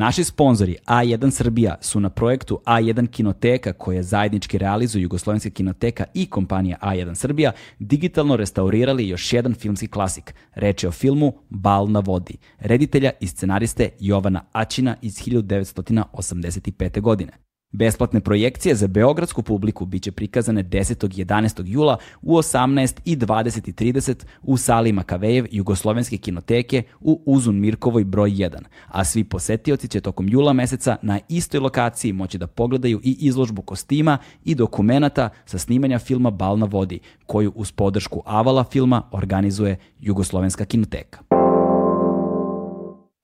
Naši sponzori A1 Srbija su na projektu A1 Kinoteka koje zajednički realizuju Jugoslovenska kinoteka i kompanija A1 Srbija digitalno restaurirali još jedan filmski klasik. Reč je o filmu Bal na vodi, reditelja i scenariste Jovana Aćina iz 1985. godine. Besplatne projekcije za beogradsku publiku biće prikazane 10. i 11. jula u 18 i 20 i 30 u sali Makavejev Jugoslovenske kinoteke u Uzun Mirkovoj broj 1, a svi posetioci će tokom jula meseca na istoj lokaciji moći da pogledaju i izložbu kostima i dokumenata sa snimanja filma Bal na vodi, koju uz podršku Avala filma organizuje Jugoslovenska kinoteka.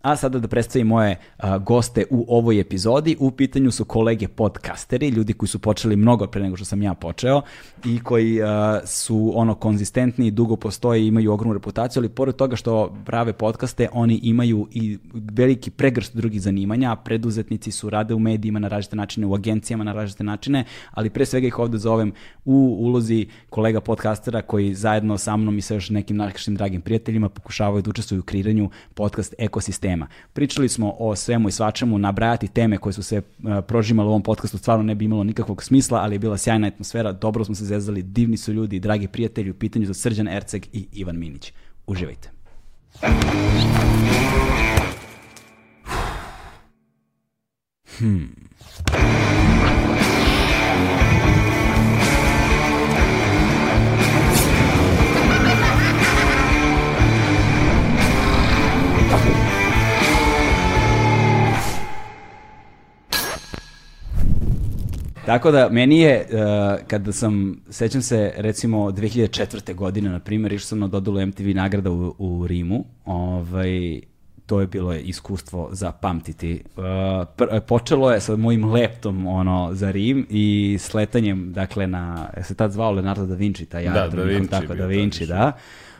A sada da predstavim moje a, goste u ovoj epizodi. U pitanju su kolege podcasteri, ljudi koji su počeli mnogo pre nego što sam ja počeo i koji a, su ono konzistentni, dugo postoje imaju ogromnu reputaciju, ali pored toga što prave podcaste, oni imaju i veliki pregršt drugih zanimanja, preduzetnici su, rade u medijima na različite načine, u agencijama na različite načine, ali pre svega ih ovde zovem u ulozi kolega podcastera koji zajedno sa mnom i sa još nekim našim dragim prijateljima pokušavaju da učestvuju u kreiranju podcast ekosistema tema. Pričali smo o svemu i svačemu, nabrajati teme koje su se uh, prožimale u ovom podcastu stvarno ne bi imalo nikakvog smisla, ali je bila sjajna atmosfera, dobro smo se zezali, divni su ljudi, dragi prijatelji, u pitanju za Srđan Erceg i Ivan Minić. Uživajte. Hmm. Tako da, meni je, uh, kada sam, sećam se, recimo, 2004. godine, na primjer, išao sam na dodelu MTV nagrada u, u Rimu, ovaj, to je bilo iskustvo za pamtiti. Uh, počelo je sa mojim leptom ono, za Rim i sletanjem, dakle, na, se tad zvao Leonardo da Vinci, taj da, da Vinci, tako, da Vinci, da.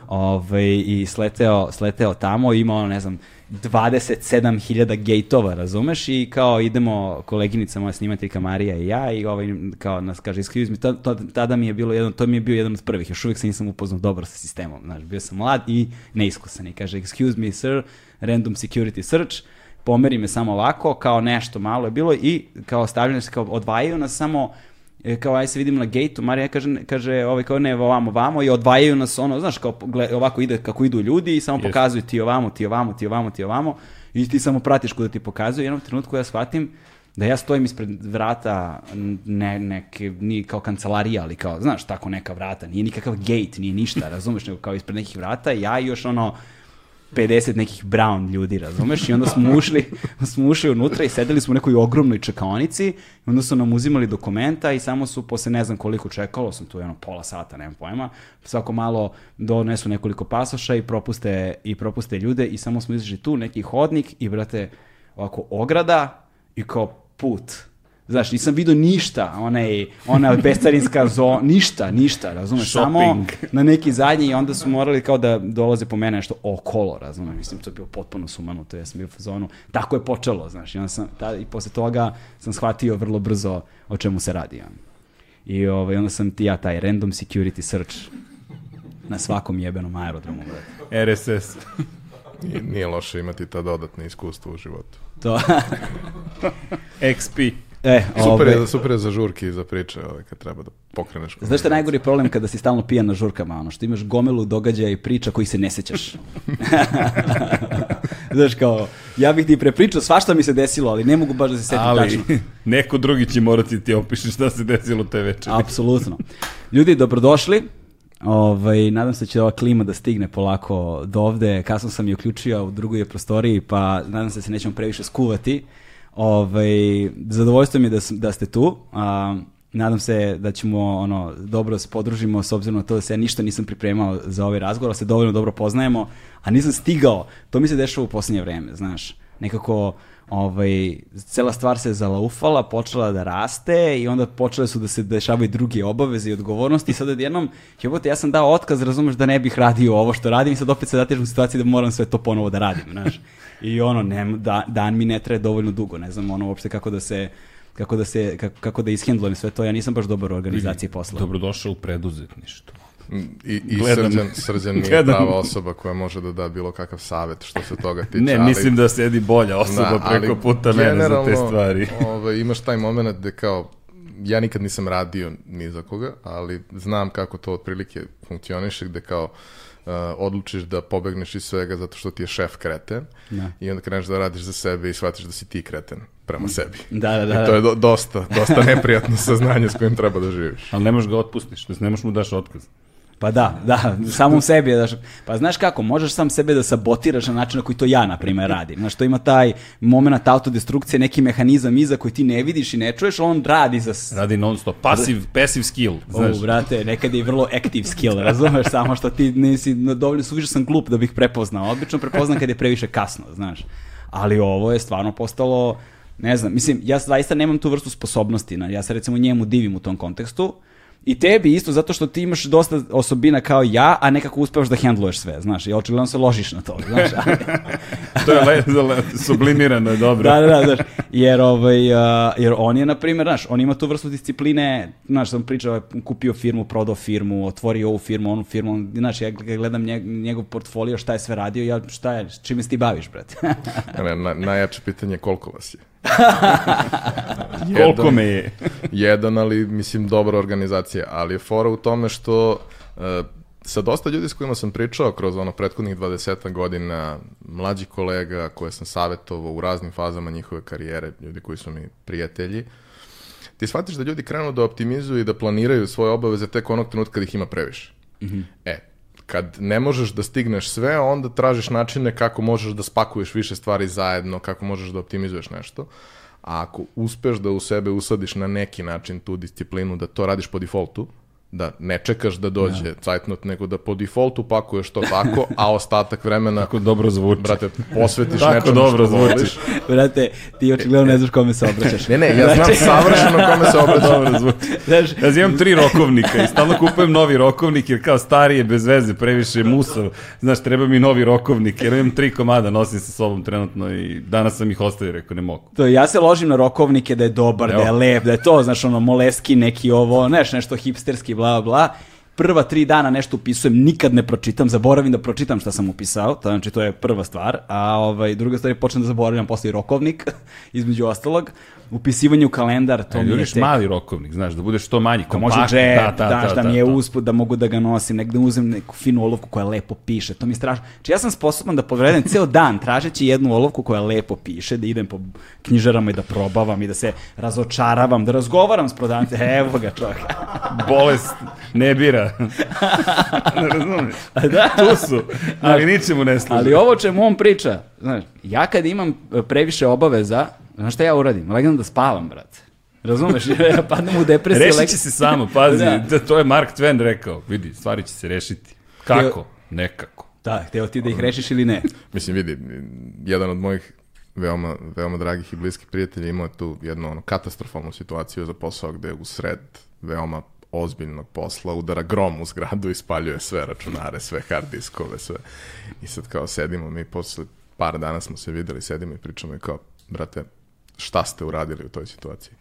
Ove, I sleteo, sleteo tamo, imao, ne znam, 27.000 gejtova, razumeš? I kao idemo, koleginica moja snimateljka Marija i ja i ovaj, kao nas kaže, excuse me, to, tada mi je bilo jedan, to mi je bio jedan od prvih, još uvijek se nisam upoznao dobro sa sistemom, znaš, bio sam mlad i neiskusan i kaže, excuse me sir, random security search, pomeri me samo ovako, kao nešto malo je bilo i kao stavljeno se, kao odvajaju nas samo kao aj se vidimo na gejtu, Marija kaže, kaže ovaj kao ne ovamo, ovamo i odvajaju nas ono, znaš, kao gled, ovako ide kako idu ljudi i samo yes. pokazuju ti ovamo, ti ovamo, ti ovamo, ti ovamo i ti samo pratiš kuda ti pokazuju i jednom trenutku ja shvatim da ja stojim ispred vrata ne, neke, ni kao kancelarija, ali kao, znaš, tako neka vrata, nije nikakav gate, nije ništa, razumeš, nego kao ispred nekih vrata, ja još ono, 50 nekih brown ljudi, razumeš? I onda smo ušli, smo ušli unutra i sedeli smo u nekoj ogromnoj čekaonici i onda su nam uzimali dokumenta i samo su posle ne znam koliko čekalo, sam tu jedno pola sata, nemam pojma, svako malo donesu nekoliko pasoša i propuste, i propuste ljude i samo smo izašli tu, neki hodnik i brate, ovako ograda i kao put Znaš, nisam vidio ništa, onaj, ona bescarinska zona, ništa, ništa, razumeš, samo na neki zadnji i onda su morali kao da dolaze po mene nešto okolo, razumeš, mislim, to je bilo potpuno sumanuto, ja sam bio u zonu, tako je počelo, znaš, i, onda sam, ta, i posle toga sam shvatio vrlo brzo o čemu se radi, ja. I ovaj, onda sam ti ja taj random security search na svakom jebenom aerodromu, brate. RSS. Nije, nije loše imati ta dodatna iskustva u životu. To. XP. E, super, je, super je za žurke i za priče ovaj, kad treba da pokreneš. Znaš šta je najgori problem kada si stalno pijan na žurkama, ono, što imaš gomilu događaja i priča koji se ne sećaš. Znaš kao, ja bih ti prepričao svašta mi se desilo, ali ne mogu baš da se setim ali, tačno. neko drugi će morati ti opiši šta se desilo te večeri. Apsolutno. Ljudi, dobrodošli. Ovaj, nadam se da će ova klima da stigne polako do ovde. Kasno sam je uključio u drugoj prostoriji, pa nadam se da se nećemo previše skuvati. Ovaj, zadovoljstvo mi je da, da ste tu. A, nadam se da ćemo ono dobro se podružimo s obzirom na to da se ja ništa nisam pripremao za ovaj razgovor, da se dovoljno dobro poznajemo, a nisam stigao. To mi se dešava u poslednje vreme, znaš. Nekako ovaj, cela stvar se zalaufala, počela da raste i onda počele su da se dešavaju druge obaveze i odgovornosti i sad odjednom, jebote, ja sam dao otkaz, razumeš da ne bih radio ovo što radim i sad opet se datežem u situaciji da moram sve to ponovo da radim, znaš. I ono, ne, da, dan mi ne traje dovoljno dugo, ne znam ono uopšte kako da se kako da se kako, kako da ishendlujem sve to. Ja nisam baš dobar u organizaciji posla. Dobrodošao u preduzetništvo. I, i Gledam. Srđan, Srđan nije Gledam. prava osoba koja može da da bilo kakav savet što se toga tiče. Ne, ali- mislim da sedi bolja osoba Da, ali preko puta mene za te generalno, stvari. Ovaj, imaš taj moment gde kao, ja nikad nisam radio ni za koga, ali znam kako to otprilike funkcioniše, gde kao uh, odlučiš da pobegneš iz svega zato što ti je šef kreten Da. i onda kreneš da radiš za sebe i shvatiš da si ti kreten prema sebi. Da, da, da. I to je do, dosta, dosta neprijatno saznanje s kojim treba da živiš. Ali ne možeš ga otpustiš, ne možeš mu daš otkaz. Pa da, da, samom sebi daš. Pa znaš kako, možeš sam sebe da sabotiraš na način na koji to ja, na primjer, radim. Znaš, to ima taj moment autodestrukcije, neki mehanizam iza koji ti ne vidiš i ne čuješ, on radi za... Radi non stop. Pasiv, passive skill, znaš. O, brate, nekad je i vrlo active skill, razumeš, samo što ti nisi, no, dovoljno suviše sam glup da bih prepoznao. Obično prepoznam kad je previše kasno, znaš. Ali ovo je stvarno postalo, ne znam, mislim, ja zaista nemam tu vrstu sposobnosti, na, ja se recimo njemu divim u tom kontekstu, I tebi isto, zato što ti imaš dosta osobina kao ja, a nekako uspevaš da hendluješ sve, znaš, i očigledno se ložiš na to, znaš. To je le, le, sublimirano, je dobro. Da, da, da, znaš, jer, ovaj, uh, jer on je, na primjer, znaš, on ima tu vrstu discipline, znaš, sam pričao, kupio firmu, prodao firmu, otvorio ovu firmu, onu firmu, on, znaš, ja gledam njeg, njegov portfolio, šta je sve radio, ja, šta je, čime se ti baviš, brate? Ne, na, najjače pitanje je koliko vas je. Koliko me je? jedan, ali mislim dobra organizacija, ali je fora u tome što e, sa dosta ljudi s kojima sam pričao kroz ono prethodnih 20 godina, mlađi kolega koje sam savjetovao u raznim fazama njihove karijere, ljudi koji su mi prijatelji, ti shvatiš da ljudi krenu da optimizuju i da planiraju svoje obaveze tek onog trenutka kad ih ima previše. E, kad ne možeš da stigneš sve, onda tražiš načine kako možeš da spakuješ više stvari zajedno, kako možeš da optimizuješ nešto. A ako uspeš da u sebe usadiš na neki način tu disciplinu, da to radiš po defaultu, da ne čekaš da dođe cajtnot, nego da po defaultu pakuješ to tako, a ostatak vremena, Kako dobro zvuči. brate, posvetiš Tako nečemu dobro što zvuči. voliš. brate, ti očigledno ne znaš kome se obraćaš. Ne, ne, ja znam savršeno kome se obraćam. dobro zvuči. Znaš, Ja imam tri rokovnika i stalno kupujem novi rokovnik jer kao stari je bez veze, previše je musav. Znaš, treba mi novi rokovnik jer imam tri komada, nosim sa sobom trenutno i danas sam ih ostavio, rekao ne mogu. To, ja se ložim na rokovnike da je dobar, da je lep, da je to, znaš, ono, moleski neki ovo, neš, nešto hipsterski, bla, bla. Prva tri dana nešto upisujem, nikad ne pročitam, zaboravim da pročitam šta sam upisao, to, znači to je prva stvar, a ovaj, druga stvar je počnem da zaboravljam posle rokovnik, između ostalog, upisivanje u kalendar, to E, mi je tek- mali rokovnik, znaš, da bude što manji, Ko može kompaktni, džep, znaš, da, mi je usput, da mogu da ga nosim, negde uzem neku finu olovku koja lepo piše, to mi je strašno. Znači ja sam sposoban da povedem ceo dan tražeći jednu olovku koja lepo piše, da idem po knjižarama i da probavam i da se razočaravam, da razgovaram s prodavnicem, evo ga čovjek. Bolest ne bira. ne razumiješ? da. Tu su, ali ničemu ne služi. Ali ovo čemu on priča, znaš, ja kad imam e, previše obaveza, znaš šta ja uradim? Legnem da spavam, brate. Razumeš? Ja padnem u depresiju. Rešit leg- će se samo, pazi, Da. da. to je Mark Twain rekao, vidi, stvari će se rešiti. Kako? Nekako. Da, hteo ti da ih rešiš ili ne? Mislim, vidi, jedan od mojih veoma, veoma dragih i bliskih prijatelja imao je tu jednu ono, katastrofalnu situaciju za posao gde u sred veoma ozbiljnog posla udara grom u zgradu i spaljuje sve računare, sve hard diskove, sve. I sad kao sedimo mi posle par dana smo se videli, sedimo i pričamo i kao, brate, šta ste uradili u toj situaciji?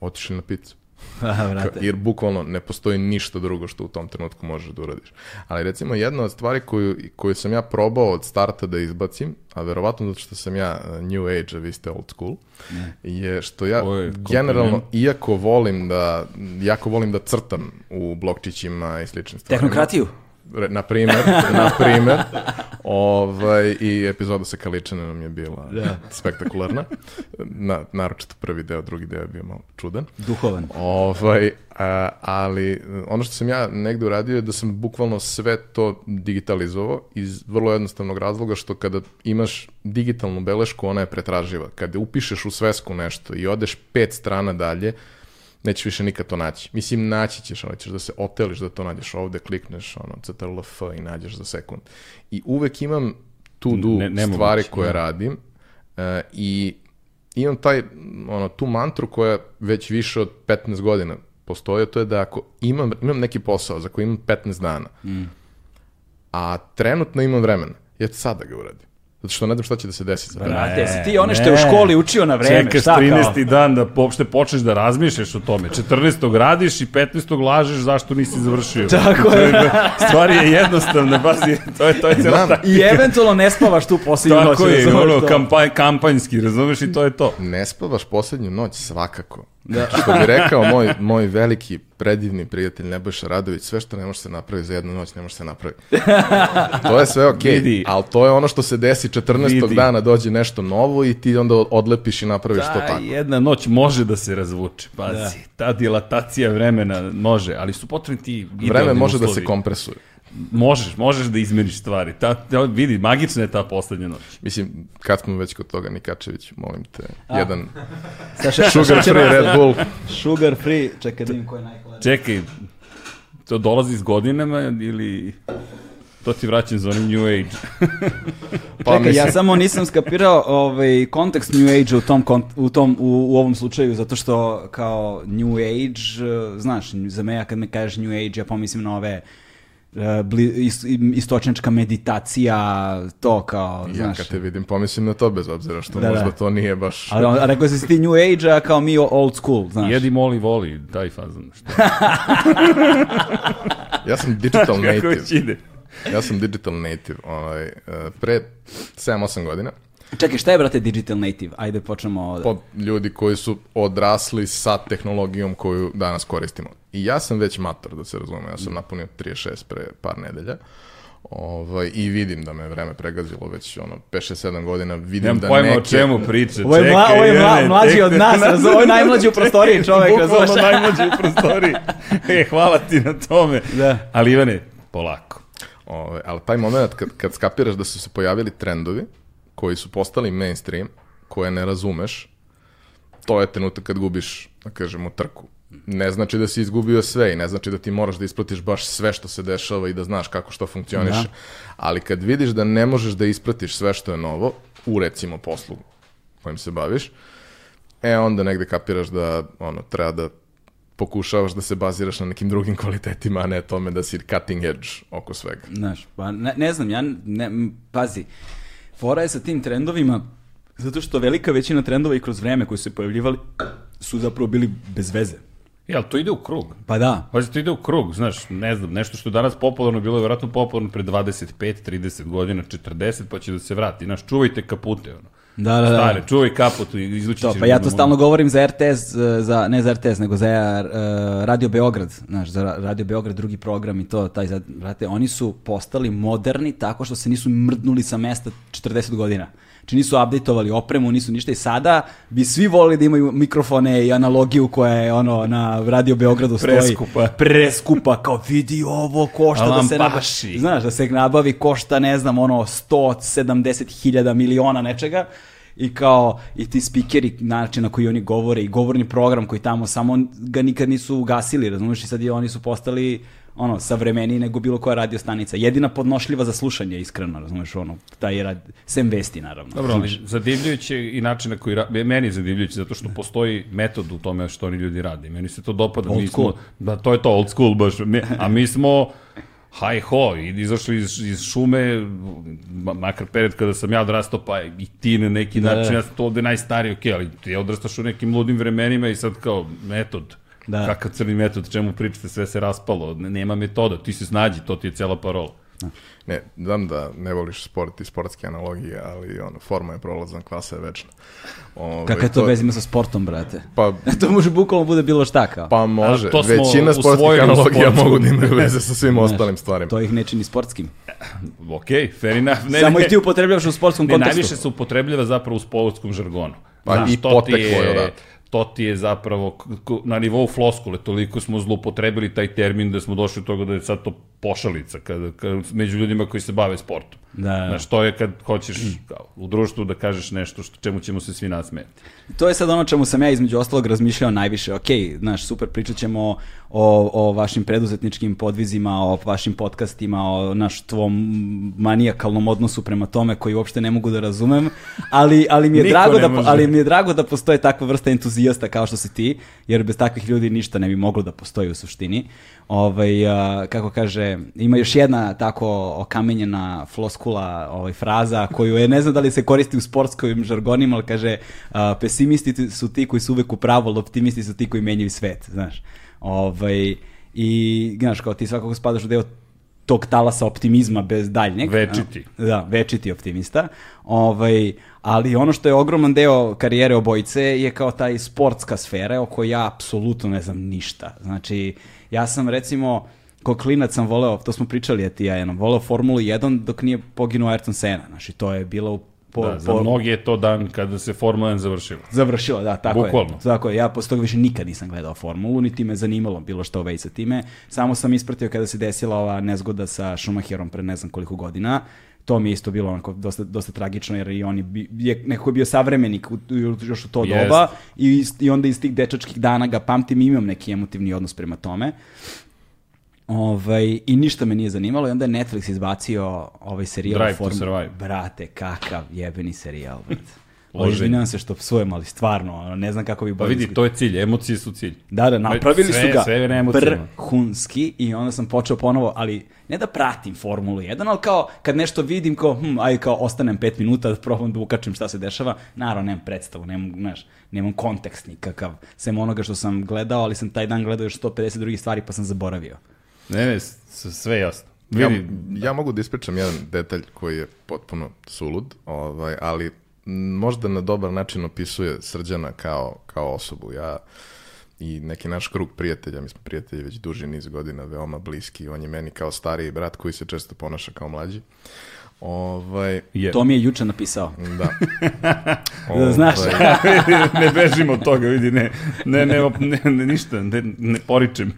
Otišli na picu. Jer bukvalno ne postoji ništa drugo što u tom trenutku možeš da uradiš. Ali recimo jedna od stvari koju, koju sam ja probao od starta da izbacim, a verovatno zato što sam ja uh, new age, a vi ste old school, je što ja kompliment. generalno, iako volim da, jako volim da crtam u blokčićima i sličnim stvarima. Tehnokratiju? Na primer, na primer, ovaj, i epizoda sa Kaličanom je bila Da. spektakularna. Na, naročito prvi deo, drugi deo je bio malo čudan. Duhovan. Ovaj, a, ali ono što sam ja negde uradio je da sam bukvalno sve to digitalizovao iz vrlo jednostavnog razloga što kada imaš digitalnu belešku, ona je pretraživa. Kada upišeš u svesku nešto i odeš pet strana dalje, nećeš više nikad to naći. Mislim, naći ćeš, ali ćeš da se oteliš da to nađeš ovde, klikneš ono, CTRL-F i nađeš za sekund. I uvek imam tu do Ne- nemoguće, stvari koje da. radim e, i imam taj, ono, tu mantru koja već više od 15 godina postoji, to je da ako imam, imam neki posao za koji imam 15 dana, a trenutno imam vremena, ja sad da ga uradim. Zato što ne znam šta će da se desi. Brate, jesi ti one što je u školi učio na vreme, Čekaš šta kao? 13. dan da uopšte počneš da razmišljaš o tome. 14. radiš i 15. lažeš zašto nisi završio. Tako je. Stvar je jednostavna, bazi, to je, to je Znam. taktika. I eventualno ne spavaš tu posljednju noć. Tako je, ono, kampanj, kampanjski, razumeš i to je to. Ne spavaš poslednju noć svakako. Da. Što bi rekao moj, moj veliki, predivni prijatelj Nebojša Radović, sve što ne može se napraviti za jednu noć, ne može se napraviti. to je sve okej, Vidi. ali to je ono što se desi 14. Vidi. dana, dođe nešto novo i ti onda odlepiš i napraviš to Ta tako. jedna noć može da se razvuče, pazi. Ta dilatacija vremena može, ali su potrebni ti Vreme može da se uslovi. kompresuje. Možeš, možeš da izmeniš stvari. Ta, ta, vidi, magična je ta poslednja noć. Mislim, kad smo već kod toga, Nikačević, molim te, jedan Sa še- sugar free Red Bull. Sugar free, čekaj da vidim ko je najkoledniji. Čekaj, to dolazi s godinama ili to ti vraćam za onaj New Age? Pa, Čekaj, mislim- ja samo nisam skapirao ovaj, kontekst New Age u tom, u, tom u, u ovom slučaju, zato što kao New Age, eh, znaš, za me ja kad me kažeš New Age, ja pomislim na ove eh, bli, is, istočnička meditacija, to kao, Ja znaš. kad te vidim, pomislim na to, bez obzira što Da, možda da. to nije baš... Ali on- a rekao si ti New Age, a kao mi old school, znaš. Jedi, moli, voli, taj fazon. Što? Ja sam digital native. Ja sam digital native. Ovaj, eh, pre 7-8 godina. Čekaj, šta je, brate, digital native? Ajde, počnemo od... Pod ljudi koji su odrasli sa tehnologijom koju danas koristimo. I ja sam već mator, da se razume. Ja sam napunio 36 pre par nedelja. Ovaj, I vidim da me vreme pregazilo već ono 5-6-7 godina. Vidim Nemam da pojma neke... o čemu priča. Ovo je, mla, ovo je mla, mlađi od nas, razumiješ? Ovo je najmlađi u prostoriji čovek? Bukvalno najmlađi u prostoriji. E, hvala ti na tome. Da. Ali Ivane, polako. Ovaj, ali taj moment kad, kad skapiraš da su se pojavili trendovi koji su postali mainstream, koje ne razumeš, to je trenutak kad gubiš, da kažemo, trku. Ne znači da si izgubio sve i ne znači da ti moraš da ispratiš baš sve što se dešava i da znaš kako što funkcioniše. Da. Ali kad vidiš da ne možeš da ispratiš sve što je novo, u recimo poslu kojim se baviš, e onda negde kapiraš da ono, treba da pokušavaš da se baziraš na nekim drugim kvalitetima, a ne tome da si cutting edge oko svega. Znaš, pa ne, ne znam, ja ne, pazi, fora je sa tim trendovima, zato što velika većina trendova i kroz vreme koji su se pojavljivali su zapravo bili bez veze. Ali to ide u krug. Pa da, Pazi, to ide u krug, znaš, ne znam, nešto što je danas popularno, bilo je vjerojatno popularno pre 25, 30 godina, 40, pa će da se vrati. Znaš, čuvajte kapute, ono. Da, da, da. Stare, čuvaj kaput, izvući to, ćeš pa ja to stalno govorim za RTS, e, za, ne za RTS, nego za e, Radio Beograd, znaš, za Ra- Radio Beograd drugi program i to, taj, brate, oni su postali moderni tako što se nisu mrdnuli sa mesta 40 godina. Znači nisu updateovali opremu, nisu ništa i sada bi svi volili da imaju mikrofone i analogiju koja je ono na Radio Beogradu stoji. Preskupa. Preskupa, kao vidi ovo košta da se nabavi. Znaš, da se nabavi košta, ne znam, ono 170 hiljada miliona nečega i kao i ti spikeri, način na koji oni govore i govorni program koji tamo samo ga nikad nisu ugasili, razumiješ i sad i oni su postali ono, savremeniji nego bilo koja radio stanica. Jedina podnošljiva za slušanje, iskreno, razumiješ, ono, taj rad, sem vesti, naravno. Dobro, ali razumeš. zadivljujuće i način na koji, ra- meni je zadivljujuće zato što postoji metod u tome što oni ljudi rade. Meni se to dopada. Old mi smo, school. da, to je to, old school baš. Mi- A mi smo haj ho, izašli iz, iz šume, ma- makar period kada sam ja odrastao, pa i ti na neki Da, da. način, ja sam to ovde najstariji, ok, ali ti odrastaš u nekim ludim vremenima i sad kao metod. Da. Kakav crni metod, čemu pričate, sve se raspalo, ne- nema metoda, ti se snađi, to ti je cela parola. Ne, znam da ne voliš sport i sportske analogije, ali ono, forma je prolazna, klasa je večna. Ove, Kakva je to veza ima sa sportom, brate? Pa, to može bukvalno bude bilo šta kao. pa može. A to Većina sportskih analogija sportskom. mogu da imaju veze sa svim Znaš, ostalim stvarima. To ih ne čini sportskim. Ok, fair enough. Ne, Samo ne. ih ti upotrebljavaš u sportskom Ne, kontekstu. najviše se upotrebljava zapravo u sportskom žargonu. Pa Znaš, i to poteklo je je, odatle. To ti je zapravo na nivou floskule, toliko smo zlupotrebili taj termin da smo došli do toga da je sad to pošalica kada, kada, među ljudima koji se bave sportom. Da. Znaš, to je kad hoćeš kao, u društvu da kažeš nešto što, čemu ćemo se svi nasmeti. To je sad ono čemu sam ja između ostalog razmišljao najviše. Ok, znaš, super, pričat ćemo o, o vašim preduzetničkim podvizima, o vašim podcastima, o naš tvom manijakalnom odnosu prema tome koji uopšte ne mogu da razumem, ali, ali, mi, je drago da, može. ali mi je drago da postoje takva vrsta entuzijasta kao što si ti, jer bez takvih ljudi ništa ne bi moglo da postoji u suštini. Ovaj, a, kako kaže ima još jedna tako okamenjena floskula, ovaj, fraza, koju je, ne znam da li se koristi u sportskim žargonima, ali kaže, a, pesimisti su ti koji su uvek u pravu, ali optimisti su ti koji menjaju svet, znaš. Ovaj, I, znaš, kao ti svakako spadaš u deo tog talasa optimizma bez daljnjeg. Večiti. Da, večiti optimista. Ovaj, ali ono što je ogroman deo karijere obojice je kao taj sportska sfera o kojoj ja apsolutno ne znam ništa. Znači, ja sam recimo, ko klinac sam voleo, to smo pričali ti ja jednom, voleo Formulu 1 dok nije poginuo Ayrton Senna. Znači, to je bilo u po, Da, za po- mnogi je to dan kada se Formula 1 završila. Završila, da, tako Bukvalno. je. Tako je, ja posle toga više nikad nisam gledao formulu, niti me zanimalo bilo što u vezi sa time. Samo sam ispratio kada se desila ova nezgoda sa Schumacherom pre ne znam koliko godina. To mi je isto bilo onako dosta, dosta tragično, jer i on je, bi- je nekako je bio savremenik u, u- još u to Jest. doba i, i onda iz tih dečačkih dana ga pamtim i imam neki emotivni odnos prema tome. Ovaj, I ništa me nije zanimalo i onda je Netflix izbacio ovaj serijal Drive o to Survive. Brate, kakav jebeni serijal, brate. Izvinjavam se što psujem, ali stvarno, ne znam kako bi Pa vidi, to je cilj, emocije su cilj. Da, da, napravili Sve- su ga sve vrhunski i onda sam počeo ponovo, ali ne da pratim Formulu 1, ali kao kad nešto vidim, kao, hm, aj kao ostanem pet minuta da probam da ukačem šta se dešava, naravno nemam predstavu, nemam, znaš, nemam kontekst nikakav, sem onoga što sam gledao, ali sam taj dan gledao još 150 drugih stvari pa sam zaboravio. Ne, ne, sve jasno. Ja, Vidi, ja mogu da ispričam jedan detalj koji je potpuno sulud, ovaj, ali možda na dobar način opisuje Srđana kao, kao osobu. Ja i neki naš krug prijatelja, mi smo prijatelji već duži niz godina, veoma bliski, on je meni kao stariji brat koji se često ponaša kao mlađi. Ovaj, je. To mi je juče napisao. da. Da znaš. Ovaj, ne bežimo od toga, vidi, ne, ne, ne, ne, ne ništa, ne, ne poričem.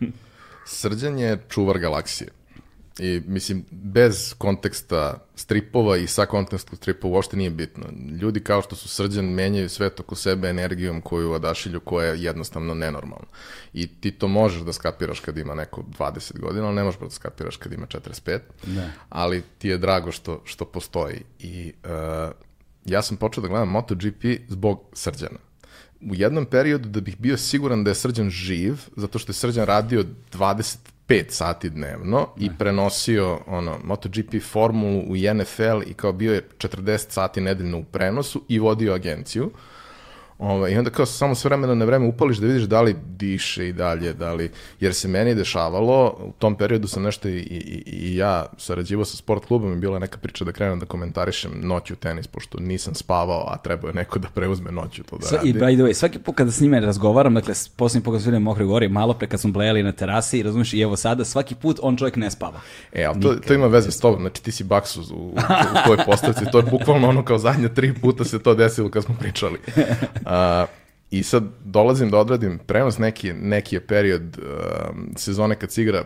Srđan je čuvar galaksije. I mislim, bez konteksta stripova i sa konteksta stripova uopšte nije bitno. Ljudi kao što su srđan menjaju svet oko sebe energijom koju odašilju koja je jednostavno nenormalna. I ti to možeš da skapiraš kad ima neko 20 godina, ali ne možeš da skapiraš kad ima 45. Da. Ali ti je drago što, što postoji. I uh, ja sam počeo da gledam MotoGP zbog srđana u jednom periodu da bih bio siguran da je Srđan živ, zato što je Srđan radio 25 sati dnevno i prenosio ono, MotoGP formulu u NFL i kao bio je 40 sati nedeljno u prenosu i vodio agenciju. Ovaj, I onda kao samo s vremena na vreme upališ da vidiš da li diše i dalje, da li, jer se meni dešavalo, u tom periodu sam nešto i, i, i ja sarađivao sa sport klubom i bila je neka priča da krenem da komentarišem noću tenis, pošto nisam spavao, a trebao je neko da preuzme noću to da Sva, radi. I by the way, svaki put kada s njime razgovaram, dakle, posljednji put kad smo Mokre gori, malo pre kad smo blejali na terasi, razumiješ, i evo sada, svaki put on čovjek ne spava. E, ali to, to ima veze s tobom, znači ti si baksuz u, u, u toj postavci, to je bukvalno ono kao zadnje tri puta se to desilo kad smo pričali. A, I sad dolazim da odradim prenos, neki, neki je period um, sezone kad se igra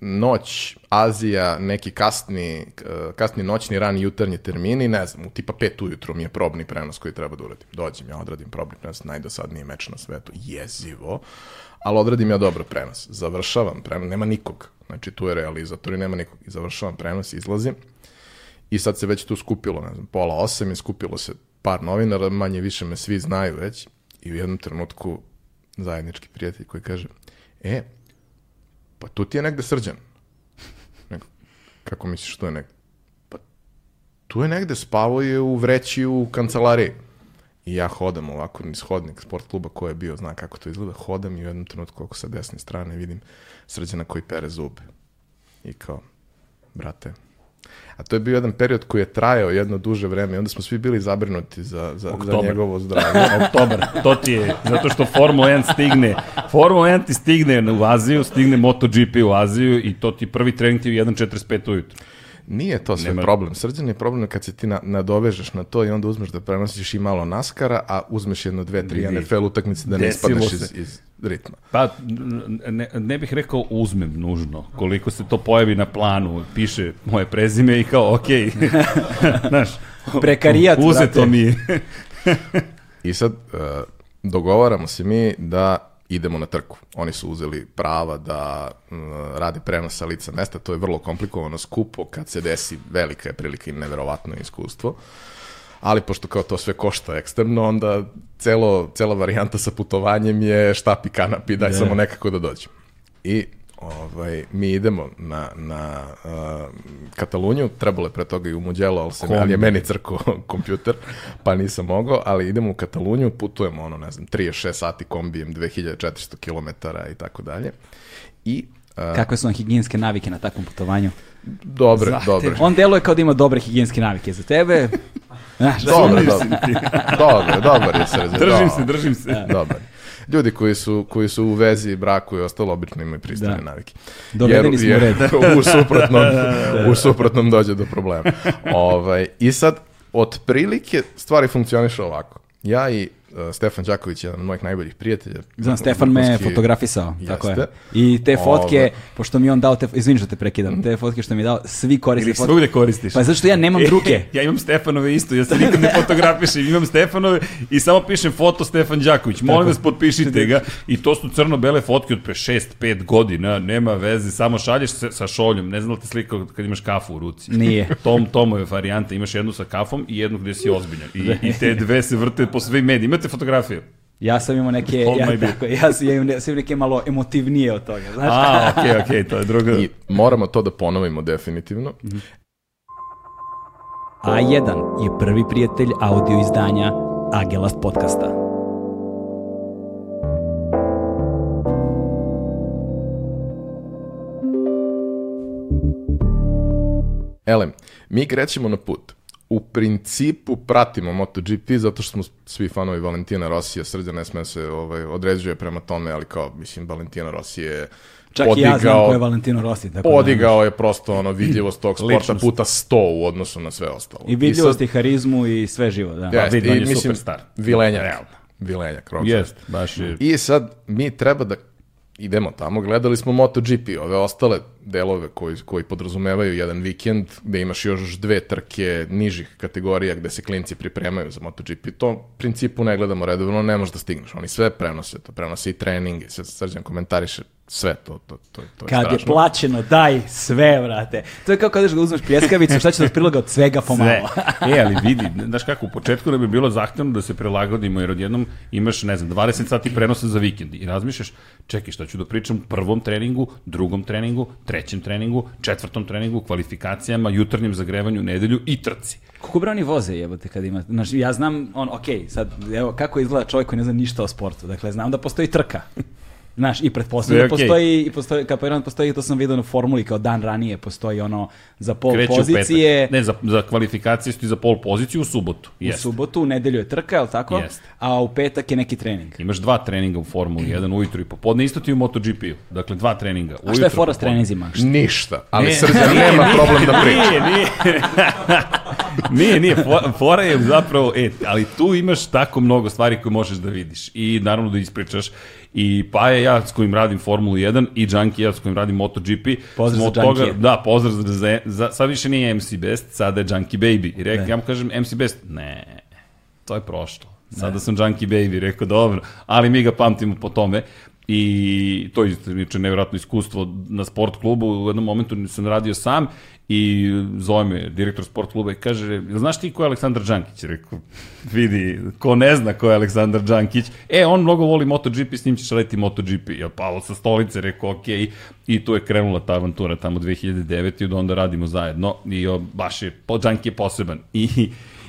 noć, Azija, neki kasni, uh, kasni noćni, rani jutarnji termini, ne znam, u tipa pet ujutru mi je probni prenos koji treba da uradim. Dođem, ja odradim probni prenos, najdosadniji meč na svetu, jezivo, ali odradim ja dobro prenos. Završavam prenos, nema nikog, znači tu je realizator i nema nikog. I završavam prenos, izlazim i sad se već tu skupilo, ne znam, pola osam i skupilo se par novinara, manje više me svi znaju već i u jednom trenutku zajednički prijatelj koji kaže, e, pa tu ti je negde srđan. Nego, kako misliš tu je negde? Pa tu je negde, spavo je u vreći u kancelariji. I ja hodam ovako niz hodnik sport kluba ko je bio, zna kako to izgleda, hodam i u jednom trenutku ako sa desne strane vidim srđana koji pere zube. I kao, brate, a to je bio jedan period koji je trajao jedno duže vreme i onda smo svi bili zabrinuti za, za, za Oktobar. njegovo zdravlje. Oktobar, to ti je, zato što Formula 1 stigne, Formula 1 ti stigne u Aziju, stigne MotoGP u Aziju i to ti prvi trening ti je u 1.45 ujutru. Nije to sve Nema- problem. Srđan je problem kad se ti na, nadovežeš na to i onda uzmeš da prenosiš i malo naskara, a uzmeš jedno, dve, tri Vidi. NFL utakmice da ne Desilo ispadneš iz, se. iz ritma. Pa, ne, ne bih rekao uzmem nužno, koliko se to pojavi na planu, piše moje prezime i kao, okej, znaš, Prekarijat, uzeto brate. mi. I sad uh, dogovaramo se mi da idemo na trku. Oni su uzeli prava da uh, rade prenos sa lica mesta, to je vrlo komplikovano, skupo, kad se desi velika je prilika i neverovatno iskustvo. Ali pošto kao to sve košta eksterno, onda celo, cela varijanta sa putovanjem je štap i kanap i daj samo nekako da dođem. I ovaj, mi idemo na, na uh, Kataluniju, trebalo je pre toga i u Muđelo, ali, se, ali je meni crko kompjuter, pa nisam mogao, ali idemo u Kataluniju, putujemo, ono, ne znam, 36 sati kombijem, 2400 km i tako dalje. I uh, Kakve su vam higijenske navike na takvom putovanju? dobre, Zahtev- dobre. On deluje kao da ima dobre higijenske navike za tebe. Znaš, Dobre, ti. dobre, dobar je srđan. Držim se, držim se. Dobar. Ljudi koji su, koji su u vezi, braku i ostalo, obično imaju pristojne Da. navike. Dovedeni smo red. u suprotnom, u suprotnom dođe do problema. ovaj, I sad, otprilike, stvari funkcionišu ovako. Ja i Stefan Đaković, jedan od mojih najboljih prijatelja. Znam, Stefan me fotografisao, tako je. Jeste. I te fotke, Ove. pošto mi je on dao, te, izvini što te prekidam, te fotke što mi je dao, svi koriste Ili fotke. svugde koristiš. Pa zato što ja nemam druge. ja imam Stefanove isto, ja se nikad ne fotografišem, imam Stefanove i samo pišem foto Stefan Đaković. Molim vas, potpišite ga. I to su crno-bele fotke od pre 6-5 godina, nema veze, samo šalješ se sa šoljom. Ne znam da te slika kad imaš kafu u ruci. Nije. Tom, Tomove varijante, imaš jednu sa kafom i jednu gde si ozbiljan. I, i te dve se vrte po svim medijima. Imate fotografiju? Ja sam imao neke, Hold ja, tako, ja sam, ja imam, ne- sam neke malo emotivnije od toga, znaš? A, okej, okej, to je druga. I moramo to da ponovimo definitivno. A1 je prvi prijatelj audio izdanja Agelast podcasta. Elem, mi krećemo na put. U principu pratimo MotoGP zato što smo svi fanovi Valentina Rosija, Srđan ne sme se ovaj, određuje prema tome, ali kao, mislim, Valentina Rossi je Čak i ja znam ko je Valentino Rossi. Tako da- podigao je prosto ono vidljivost tog sporta Ličnost. puta 100 u odnosu na sve ostalo. I vidljivost sad- i harizmu i sve živo, da. Jeste, vidi, on i je mislim, superstar. Vilenjak. Realno. Vilenjak, rock Jest, baš je... I sad mi treba da idemo tamo, gledali smo MotoGP, ove ostale delove koji, koji podrazumevaju jedan vikend gde imaš još dve trke nižih kategorija gde se klinci pripremaju za MotoGP, to principu ne gledamo redovno, ne možeš da stigneš, oni sve prenose, to prenose i treninge, sad srđan komentariše sve to, to, to, to je Kad je strašno. plaćeno, daj sve, vrate. To je kao kad ideš da uzmeš pljeskavicu, šta će da prilaga od svega pomalo. Sve. E, ali vidi, znaš kako, u početku nam je bilo zahtevno da se prilagodimo, jer odjednom imaš, ne znam, 20 sati prenosa za vikend i razmišljaš, čekaj, šta ću da pričam u prvom treningu, drugom treningu, trećem treningu, četvrtom treningu, kvalifikacijama, jutarnjem zagrevanju, nedelju i trci. Koliko bre oni voze jebote kad ima, znaš, ja znam, on, ok, sad, evo, kako izgleda čovjek koji ne zna ništa o sportu, dakle, znam da postoji trka. Znaš, i pretpostavljam da okej. postoji, i postoji, kao prvo postoji, to sam vidio na formuli, kao dan ranije postoji ono za pol Kreće u pozicije. Ne, za, za kvalifikacije su ti za pol poziciju u subotu. u Jeste. subotu, u nedelju je trka, je li tako? Jeste. A u petak je neki trening. Imaš dva treninga u Formuli 1 ujutru i popodne, isto ti i u MotoGP-u. Dakle, dva treninga. A šta je fora s treninzima? Ništa, ali Ne, srđan nije, nema nije, problem da priča. Nije, nije. nije, nije. fo- Fora je zapravo, e, ali tu imaš tako mnogo stvari koje možeš da vidiš i naravno da ispričaš. I pa je ja s kojim radim Formulu 1 i Junkie ja s kojim radim MotoGP. Pozdrav smo za toga. Da, pozdrav za, za, sad više nije MC Best, sada je Junkie Baby. I rekao, ja mu kažem MC Best, ne, to je prošlo. Sada sam Junkie Baby, rekao dobro, ali mi ga pamtimo po tome. I to je nevjerojatno iskustvo na sport klubu. U jednom momentu sam radio sam i zove me direktor sport kluba i kaže, "Jel znaš ti ko je Aleksandar Đankić? Rekao, vidi, ko ne zna ko je Aleksandar Đankić, e, on mnogo voli MotoGP, s njim ćeš raditi MotoGP. Ja palo sa stolice, rekao, ok, i tu je krenula ta avantura tamo 2009. i od onda radimo zajedno i o, baš je, po, Đanki je poseban. I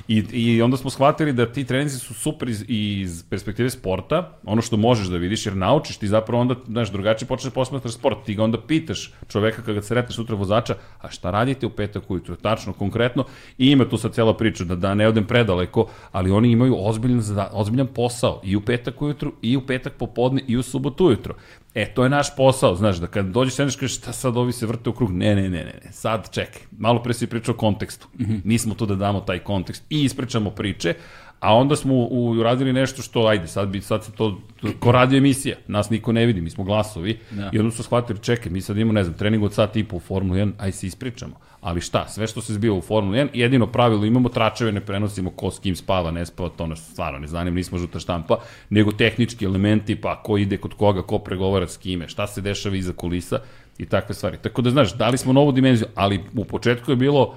I, I onda smo shvatili da ti treninzi su super iz, iz perspektive sporta, ono što možeš da vidiš, jer naučiš ti zapravo onda, znaš, drugačije počneš da posmatraš sport. Ti ga onda pitaš čoveka kada se reteš sutra vozača, a šta radite u petak ujutru, tačno, konkretno, i ima tu sad cijela priča, da, da ne odem predaleko, ali oni imaju ozbiljan, ozbiljan posao i u petak ujutru, i u petak popodne, i u subotu ujutru. E, to je naš posao, znaš, da kad dođeš sedneš kažeš šta sad ovi se vrte u krug, ne, ne, ne, ne, ne, sad čekaj, malo pre si pričao o kontekstu, mi smo tu da damo taj kontekst i ispričamo priče, a onda smo u, uradili nešto što, ajde, sad, bi, sad se to, to ko radio emisija, nas niko ne vidi, mi smo glasovi, Da. i onda su shvatili, čekaj, mi sad imamo, ne znam, trening od sat i po u Formulu 1, aj se ispričamo. Ali šta, sve što se zbiva u Formulu 1, jedino pravilo imamo, tračeve ne prenosimo ko s kim spava, ne spava, to nas stvarno ne zanima, nismo žuta štampa, nego tehnički elementi, pa ko ide kod koga, ko pregovara s kime, šta se dešava iza kulisa i takve stvari. Tako da, znaš, dali smo novu dimenziju, ali u početku je bilo,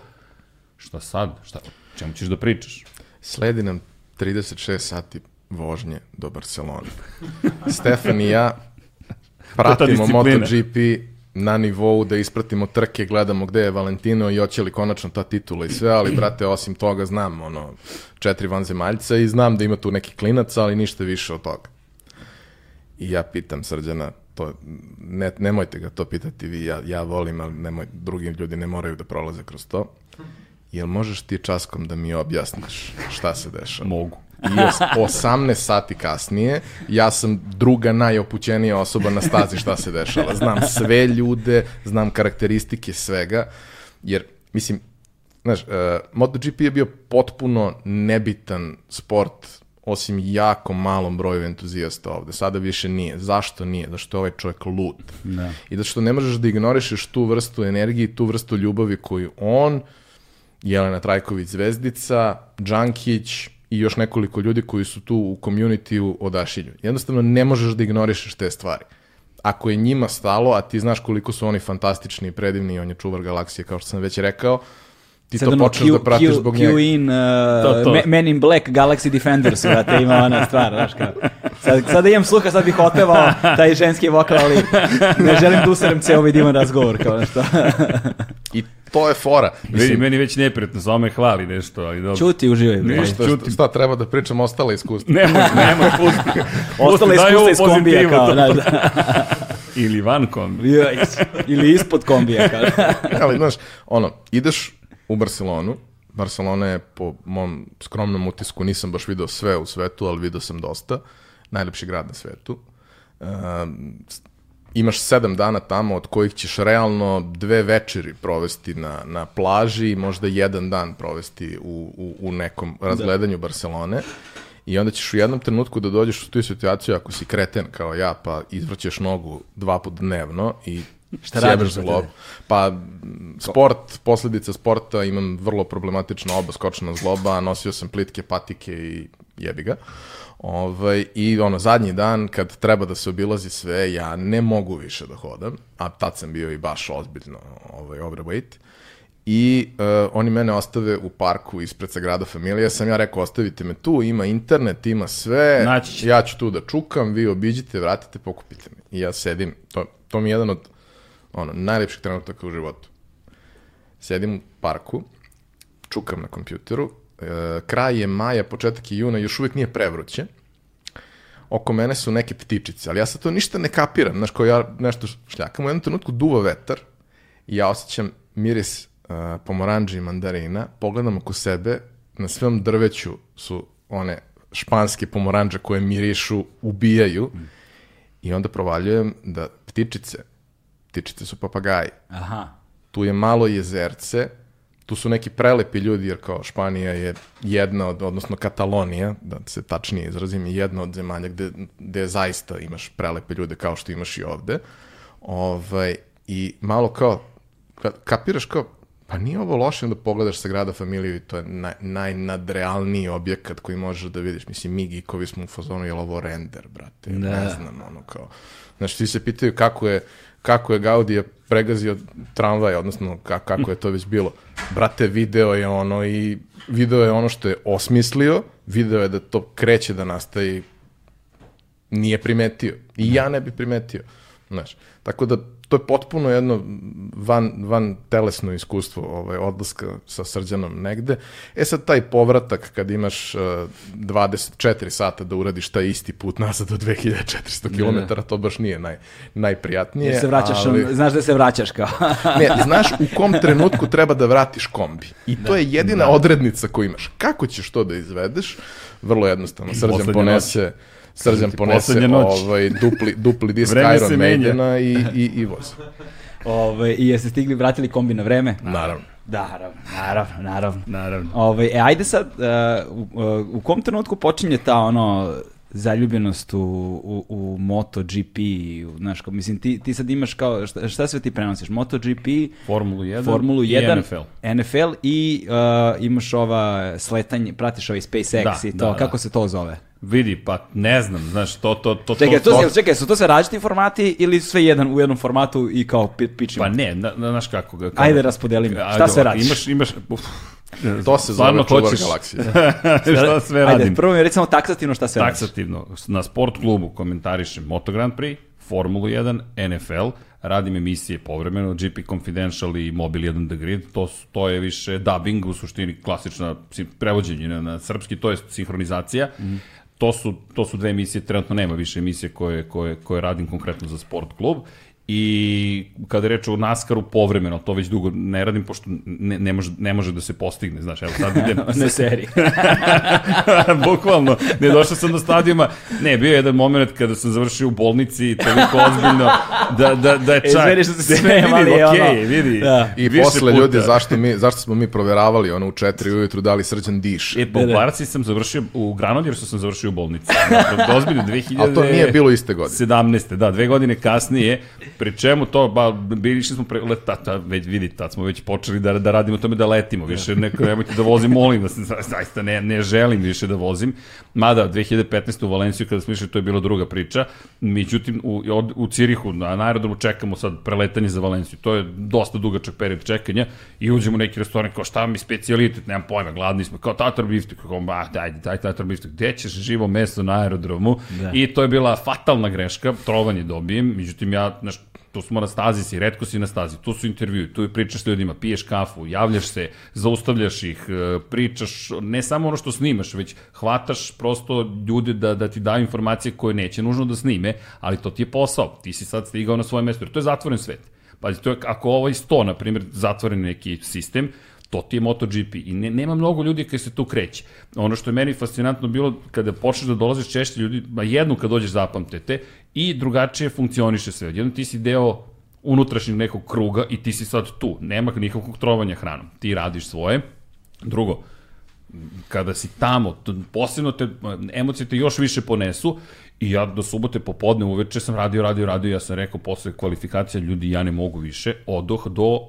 šta sad, šta, čemu ćeš da pričaš? Sledi nam 36 sati vožnje do Barcelone. Stefan i ja pratimo. MotoGP na nivou da ispratimo trke, gledamo gde je Valentino i hoće li konačno ta titula i sve, ali brate, osim toga znam ono, četiri vanzemaljca i znam da ima tu neki klinac, ali ništa više od toga. I ja pitam Srđana, to, ne, nemojte ga to pitati vi, ja, ja volim, ali nemoj, drugi ljudi ne moraju da prolaze kroz to. Jel možeš ti časkom da mi objasniš šta se dešava? Mogu. I os- 18 sati kasnije, ja sam druga najopućenija osoba na stazi šta se dešava. Znam sve ljude, znam karakteristike svega, jer, mislim, znaš, uh, MotoGP je bio potpuno nebitan sport osim jako malom broju entuzijasta ovde. Sada više nije. Zašto nije? Zašto je ovaj čovjek lud. Da. I da što ne možeš da ignorišeš tu vrstu energije i tu vrstu ljubavi koju on, Jelena Trajković Zvezdica, Džankić i još nekoliko ljudi koji su tu u community-u odašilju. Jednostavno ne možeš da ignorišeš te stvari. Ako je njima stalo, a ti znaš koliko su oni fantastični i predivni on je čuvar galaksije, kao što sam već rekao, ti Sad to počneš Q, da pratiš Q, zbog Q njega. in, uh, To, to. Me- Men in Black, Galaxy Defenders, brate, ima ona stvar, znaš kao. Sad, sad da imam sluha, sad bih otpevao taj ženski vokal, ali ne želim da userem ceo ovaj divan razgovor, kao nešto. I to je fora. Vidi, Mislim, meni već neprijatno, samo me hvali nešto, ali dobro. Čuti, uživaj. bre. Ništa. šta, čutim. šta, treba da pričam ostale iskustva. Nemoj, nemoj, pusti. Daj iskustva iz kombija, kao, da, da. Ili van kombi. Ja, is- Ili ispod kombija, kao. Ali, znaš, ono, ideš u Barcelonu, Barcelona je po mom skromnom utisku, nisam baš video sve u svetu, ali video sam dosta. Najlepši grad na svetu. Um, s- imaš sedam dana tamo, od kojih ćeš realno dve večeri provesti na, na plaži i možda jedan dan provesti u, u, u nekom razgledanju Barcelone. I onda ćeš u jednom trenutku da dođeš u tu situaciju ako si kreten kao ja, pa izvrćeš nogu dva put dnevno i Šta radiš, brate? zglob. Pa, sport, posledica sporta, imam vrlo problematično oba skočna zgloba, nosio sam plitke patike i jebi ga. Ovaj, I ono, zadnji dan, kad treba da se obilazi sve, ja ne mogu više da hodam, a tad sam bio i baš ozbiljno ovaj, overweight. I uh, oni mene ostave u parku ispred Sagrada Familija. Sam ja rekao, ostavite me tu, ima internet, ima sve. Naći ćete. Ja ću tu da čukam, vi obiđite, vratite, pokupite me. I ja sedim, to, to mi je jedan od ono, najlepših trenutaka u životu. Sedim u parku, čukam na kompjuteru, kraj je maja, početak je juna, još uvijek nije prevruće. Oko mene su neke ptičice, ali ja sad to ništa ne kapiram, znaš, kao ja nešto šljakam, u jednom trenutku duva vetar i ja osjećam miris uh, pomoranđi i mandarina, pogledam oko sebe, na svom drveću su one španske pomoranđe koje mirišu, ubijaju i onda provaljujem da ptičice, ptičice su papagaji, Aha. tu je malo jezerce, tu su neki prelepi ljudi, jer kao Španija je jedna od, odnosno Katalonija, da se tačnije izrazim, je jedna od zemalja gde, gde zaista imaš prelepe ljude kao što imaš i ovde. Ovaj, I malo kao, ka, kapiraš kao, pa nije ovo loše da pogledaš sa grada familiju i to je naj, najnadrealniji objekat koji možeš da vidiš. Mislim, mi geekovi smo u fazonu, je li ovo render, brate? Da. Ne znam, ono kao. Znaš, svi se pitaju kako je, kako je Gaudija pregazio tramvaj, odnosno ka, kako je to već bilo. Brate, video je ono i video je ono što je osmislio, video je da to kreće da nastaje nije primetio. I ja ne bi primetio. Znaš, tako da to je potpuno jedno van, van telesno iskustvo ovaj, odlaska sa srđanom negde. E sad taj povratak kad imaš uh, 24 sata da uradiš taj isti put nazad do 2400 km, to baš nije naj, najprijatnije. Se vraćaš, ali... znaš da se vraćaš kao. Ne, znaš u kom trenutku treba da vratiš kombi. I to je jedina odrednica koju imaš. Kako ćeš to da izvedeš? Vrlo jednostavno. Srđan ponese Srđan Ti ponese ovaj, dupli, dupli disk Iron. Maidena i, i, i voz. Ove, I jeste stigli, vratili kombi na vreme? Naravno. Da, naravno, naravno, naravno. Naravno. Ove, e, ajde sad, uh, u, uh, u kom trenutku počinje ta ono zaljubljenost u, u, u MotoGP, u, znaš, kao, mislim, ti, ti sad imaš kao, šta, šta sve ti prenosiš? MotoGP, Formulu 1 Formulu i 1, NFL. NFL i uh, imaš ova sletanje, pratiš ovaj SpaceX Da, i to, da, da. kako se to zove? Vidi, pa ne znam, znaš, to, to, to, Čekaj, to, to, to, čekaj, su to sve različiti formati ili sve jedan u jednom formatu i kao pi, pičimo? Pa ne, na, na, znaš kako ga... Ajde, raspodeli mi. Ajde, Šta sve ovako, radiš? Imaš, imaš, uf, To se zove čuvar hoćeš- galaksije. šta sve Ajde, radim? prvo mi recimo taksativno šta sve radiš. Taksativno, na sport klubu komentarišem Moto Grand Prix, Formulu 1, NFL, radim emisije povremeno, GP Confidential i Mobile 1 The Grid, to, su- to je više dubbing, u suštini klasična si- prevođenje na, na srpski, to je sinhronizacija. Mm. To su, to su dve emisije, trenutno nema više emisije koje, koje, koje radim konkretno za sport klub. I kada je reč o NASCAR-u povremeno, to već dugo ne radim, pošto ne, ne, može, ne može da se postigne, znaš, evo sad idem, Na seriji. Bukvalno, ne došao sam do stadijuma. Ne, bio je jedan moment kada sam završio u bolnici, toliko ozbiljno, da, da, da je čak... Izvini što se smijem, vidi, ali je okej, ono- vidi. Da. I Više posle puta. ljudi, zašto, mi, zašto smo mi proveravali ono u četiri ujutru da li srđan diše? E, po da. Barci sam završio, u Granodjersu sam završio u bolnici. Ozbiljno, 2000... Ali to nije bilo iste godine. 17. Da, dve godine kasnije, pri čemu to, ba, bili smo pre, let, ta, ta, već vidi, tad smo već počeli da, da radimo tome da letimo, više neko, nemojte da vozim, molim vas, za- zaista ne, ne želim više da vozim, mada 2015. u Valenciju kada smo išli, to je bila druga priča, međutim u, od, u Cirihu, na, na aerodromu čekamo sad preletanje za Valenciju, to je dosta dugačak period čekanja i uđemo u neki restoran, kao šta mi specijalitet, nemam pojma, gladni smo, kao tatar biftek, kao, ba, daj, daj tatar biftek, gde ćeš živo meso na aerodromu, Da. i to je bila fatalna greška, trovanje dobijem, međutim ja, znaš, tu smo na stazi si, redko si na stazi, tu su intervjui, tu pričaš s ljudima, piješ kafu, javljaš se, zaustavljaš ih, e, pričaš, ne samo ono što snimaš, već hvataš prosto ljude da, da ti daju informacije koje neće nužno da snime, ali to ti je posao, ti si sad stigao na svoje mesto, jer to je zatvoren svet. Pazi, to je, ako ovaj 100, na primjer, zatvoren neki sistem, to ti je MotoGP i ne, nema mnogo ljudi koji se tu kreće. Ono što je meni fascinantno bilo kada počneš da dolaziš češće ljudi, ma jednu kad dođeš zapamtete i drugačije funkcioniše sve. Jedno ti si deo unutrašnjeg nekog kruga i ti si sad tu. Nema nikakvog trovanja hranom. Ti radiš svoje. Drugo, kada si tamo, posebno te, emocije te još više ponesu i ja do subote popodne uveče sam radio, radio, radio, ja sam rekao posle kvalifikacija ljudi ja ne mogu više, odoh do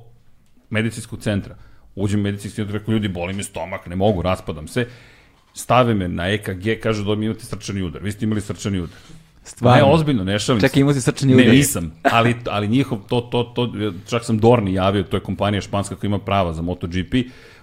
medicinskog centra. Uđem u medicinski centar, rekao ljudi boli me stomak, ne mogu, raspadam se. Stave me na EKG, kažu da mi imate srčani udar. Vi ste imali srčani udar. Stvarno. Ne, ozbiljno, ne šalim Čekaj, imao si srčani Ne, udar. nisam, ali, ali njihov, to, to, to, čak sam Dorni javio, to je kompanija španska koja ima prava za MotoGP,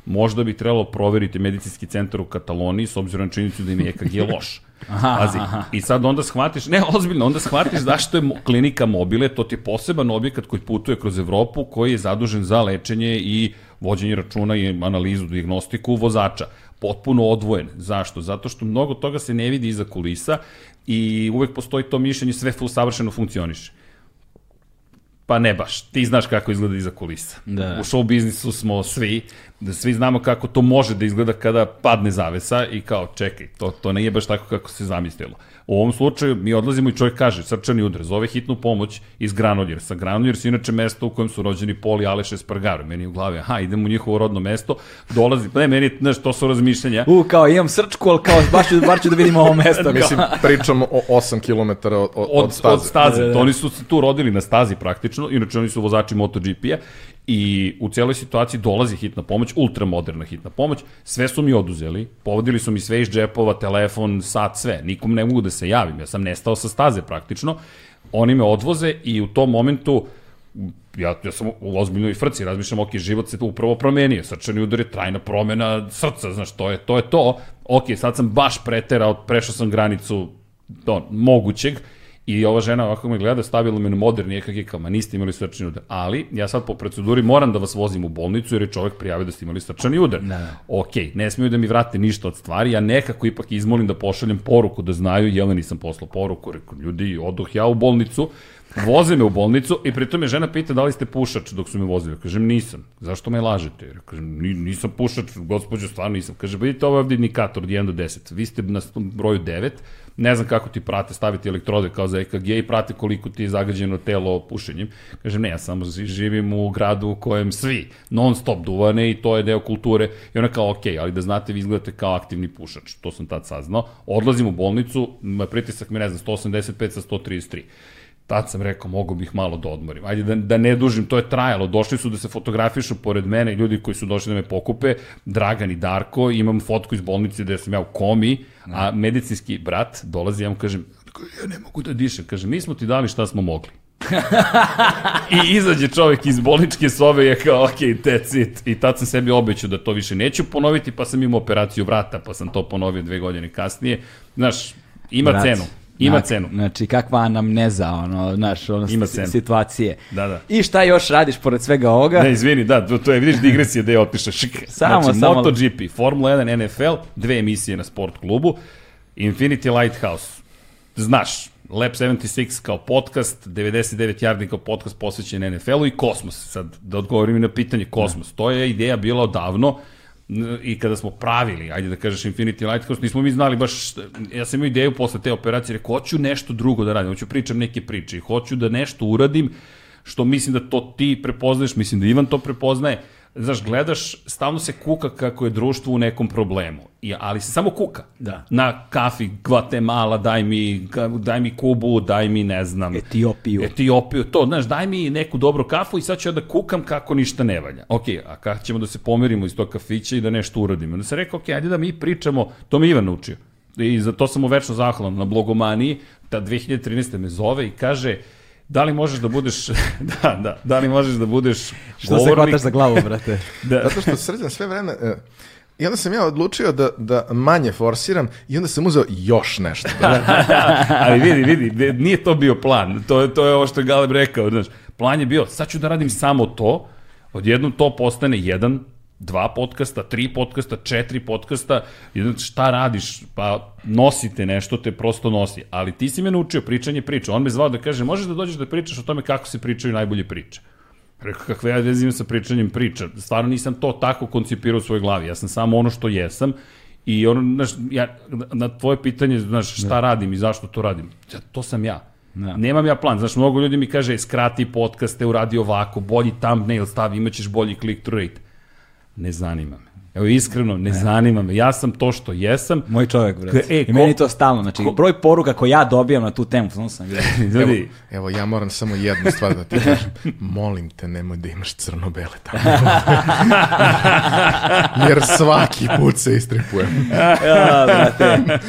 možda bi trebalo proveriti medicinski centar u Kataloniji s obzirom na činjenicu da im je EKG loš. Aha, Pazi, aha. i sad onda shvatiš, ne, ozbiljno, onda shvatiš zašto je klinika mobile, to ti je poseban objekat koji putuje kroz Evropu, koji je zadužen za lečenje i vođenje računa i analizu, diagnostiku vozača. Potpuno odvojen. Zašto? Zato što mnogo toga se ne vidi iza kulisa i uvek postoji to mišljenje sve savršeno funkcioniše. Pa ne baš. Ti znaš kako izgleda iza kulisa. Da. U show biznisu smo svi, da svi znamo kako to može da izgleda kada padne zavesa i kao čekaj, to, to nije baš tako kako se zamislilo. U ovom slučaju mi odlazimo i čovjek kaže srčani udar, zove hitnu pomoć iz Granoljersa. Granoljers je inače mesto u kojem su rođeni Pol i Aleš Espargaro. Meni u glavi, aha, idem u njihovo rodno mesto, dolazi, pa ne, meni, znaš, to su razmišljanja. U, kao imam srčku, ali kao baš ću, baš ću da vidim ovo mesto. Kao. Mislim, pričamo o 8 km od, od, od, od staze. od staze. Da, da, da. Oni su se tu rodili na stazi praktično, inače oni su vozači MotoGP-a i u cijeloj situaciji dolazi hitna pomoć, ultramoderna hitna pomoć, sve su mi oduzeli, povodili su mi sve iz džepova, telefon, sat, sve, nikom ne mogu da se javim, ja sam nestao sa staze praktično, oni me odvoze i u tom momentu ja, ja sam u ozbiljnoj frci, razmišljam, ok, život se tu upravo promenio, srčani udar je trajna promena srca, znaš, to je to. Je to. Ok, sad sam baš preterao, prešao sam granicu do, mogućeg, I ova žena ovako me gleda, stavila me na moderni EKG, kao, ma niste imali srčani udar. Ali, ja sad po proceduri moram da vas vozim u bolnicu, jer je čovek prijavio da ste imali srčani udar. Da, da. Ok, ne smiju da mi vrate ništa od stvari, ja nekako ipak izmolim da pošaljem poruku, da znaju, Jeleni sam poslao poruku, rekao, ljudi, odoh ja u bolnicu, voze me u bolnicu i pritom me žena pita da li ste pušač dok su me vozili. Kažem, nisam. Zašto me lažete? Kažem, "Ni- nisam pušač, gospođo, stvarno nisam. Kaže, vidite, ovo je ovdje indikator od 1 do 10. Vi ste na broju 9, ne znam kako ti prate, staviti elektrode kao za EKG i prate koliko ti je zagađeno telo pušenjem. Kažem, ne, ja samo ži- živim u gradu u kojem svi non stop duvane i to je deo kulture. I ona kao, ok, ali da znate, vi izgledate kao aktivni pušač. To sam tad saznao. Odlazim u bolnicu, pritisak mi, ne znam, 185 sa 133. Tad sam rekao, mogu bih malo da odmorim. Ajde da, da ne dužim, to je trajalo. Došli su da se fotografišu pored mene ljudi koji su došli da me pokupe, Dragan i Darko, imam fotku iz bolnice gde sam ja u komi, a medicinski brat dolazi, ja mu kažem, ja ne mogu da dišem. Kaže, mi smo ti dali šta smo mogli. I izađe čovjek iz bolničke sobe i je kao, ok, that's it. I tad sam sebi obećao da to više neću ponoviti, pa sam imao operaciju vrata, pa sam to ponovio dve godine kasnije. Znaš, ima Brat. cenu. Ima Znači- cenu. Znači, kakva anamneza, ono, znaš, ono, Ima cenu. situacije. Da, da. I šta još radiš pored svega ovoga? Ne, izvini, da, to, je, vidiš digresija gde je otišao. Šik. Samo, znači, samo- MotoGP, Formula 1, NFL, dve emisije na sport klubu, Infinity Lighthouse, znaš, Lab 76 kao podcast, 99 Yardi kao podcast posvećen NFL-u i Kosmos. Sad, da odgovorim i na pitanje Kosmos. To je ideja bila odavno i kada smo pravili, ajde da kažeš Infinity Lighthouse, nismo mi znali baš, ja sam imao ideju posle te operacije, rekao, hoću nešto drugo da radim, hoću pričam neke priče i hoću da nešto uradim što mislim da to ti prepoznaješ, mislim da Ivan to prepoznaje, znaš, gledaš, stalno se kuka kako je društvo u nekom problemu, I, ali se samo kuka. Da. Na kafi, Guatemala, daj mi, daj mi Kubu, daj mi, ne znam, Etiopiju. Etiopiju, to, znaš, daj mi neku dobru kafu i sad ću ja da kukam kako ništa ne valja. Ok, a kako ćemo da se pomerimo iz tog kafića i da nešto uradimo? Onda se rekao, ok, ajde da mi pričamo, to me Ivan naučio. I za to sam mu večno zahvalan na blogomaniji, ta 2013. me zove i kaže, da li možeš da budeš, da, da, da li možeš da budeš Što se hvataš za glavu, brate? Da, Zato što srđan sve vreme... e, I onda sam ja odlučio da, da manje forsiram i onda sam uzeo još nešto. Da, ali vidi, vidi, nije to bio plan. To, je- to je ovo što je Galeb rekao. Znaš, plan je bio, sad ću da radim samo to, odjednom to postane jedan, dva podcasta, tri podcasta, četiri podcasta, šta radiš? Pa nosite nešto, te prosto nosi. Ali ti si me naučio pričanje priča. On me zvao da kaže, možeš da dođeš da pričaš o tome kako se pričaju najbolje priče. Rekao, kakve ja veze imam sa pričanjem priča. Stvarno nisam to tako koncipirao u svojoj glavi. Ja sam samo ono što jesam i ono, znaš, ja, na tvoje pitanje, znaš, šta radim i zašto to radim? Ja, to sam ja. Da. Nemam ja plan. Znaš, mnogo ljudi mi kaže, skrati podcaste, uradi ovako, bolji thumbnail stavi, imaćeš bolji click-through rate. Ne zanima me. Evo, iskreno, ne zanima me. Ja sam to što jesam. Moj čovjek, brate. E, I ko- meni to stalno, znači, broj poruka koje ja dobijam na tu temu, sam vidio. Ljudi, evo, ja moram samo jednu stvar da ti kažem. Molim te, nemoj da imaš crno-bele tamo. Jer svaki put se istripujem. ja, brate.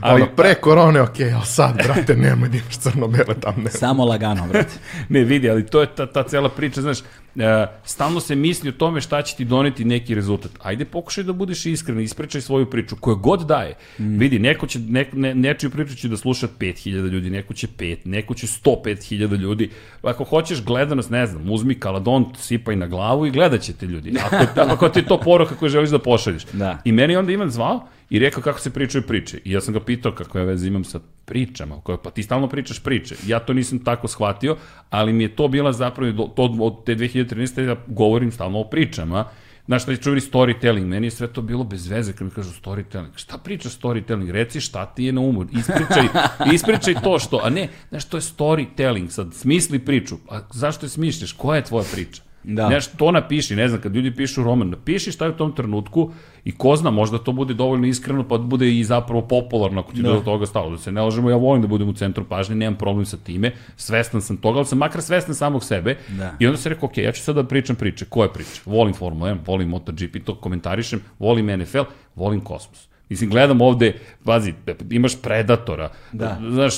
Ali, ono, pre korone, okej, ali sad, brate, nemoj da imaš crno-bele tamo. Samo lagano, brate. Ne, vidi, ali to je ta, ta cela priča, znaš, e, stalno se misli o tome šta će ti doneti neki rezultat. Ajde, pokušaj da budeš iskren, ispričaj svoju priču, koja god daje. Mm. Vidi, neko će, ne, ne, nečiju priču će da sluša 5000 ljudi, neko će 5, neko će 105.000 ljudi. Ako hoćeš gledanost, ne znam, uzmi kaladon, sipaj na glavu i gledat će te ljudi. Ako, ako ti je to poruka koju želiš da pošalješ. Da. I meni onda Ivan zvao i rekao kako se pričaju priče. I ja sam ga pitao kako ja veze imam sa pričama. Koje, pa ti stalno pričaš priče. Ja to nisam tako shvatio, ali mi je to bila zapravo, do- to od te 2013. ja govorim stalno o pričama. Znaš, šta je čuveni storytelling, meni je sve to bilo bez veze kad mi kažu storytelling. Šta priča storytelling? Reci šta ti je na umu. Ispričaj, ispričaj to što, a ne, znaš, to je storytelling. Sad, smisli priču. A zašto je smišljaš? Koja je tvoja priča? Da. Znaš, to napiši, ne znam, kad ljudi pišu roman, napiši šta je u tom trenutku i ko zna, možda to bude dovoljno iskreno, pa bude i zapravo popularno ako ti da. do toga stalo. Da se ne lažemo, ja volim da budem u centru pažnje, nemam problem sa time, svestan sam toga, ali sam makar svestan samog sebe. Da. I onda se rekao, ok, ja ću sad da pričam priče. Koje priče? Volim Formula 1, volim MotoGP, to komentarišem, volim NFL, volim Kosmos. Mislim, gledam ovde, pazi, imaš Predatora. Da. Znaš,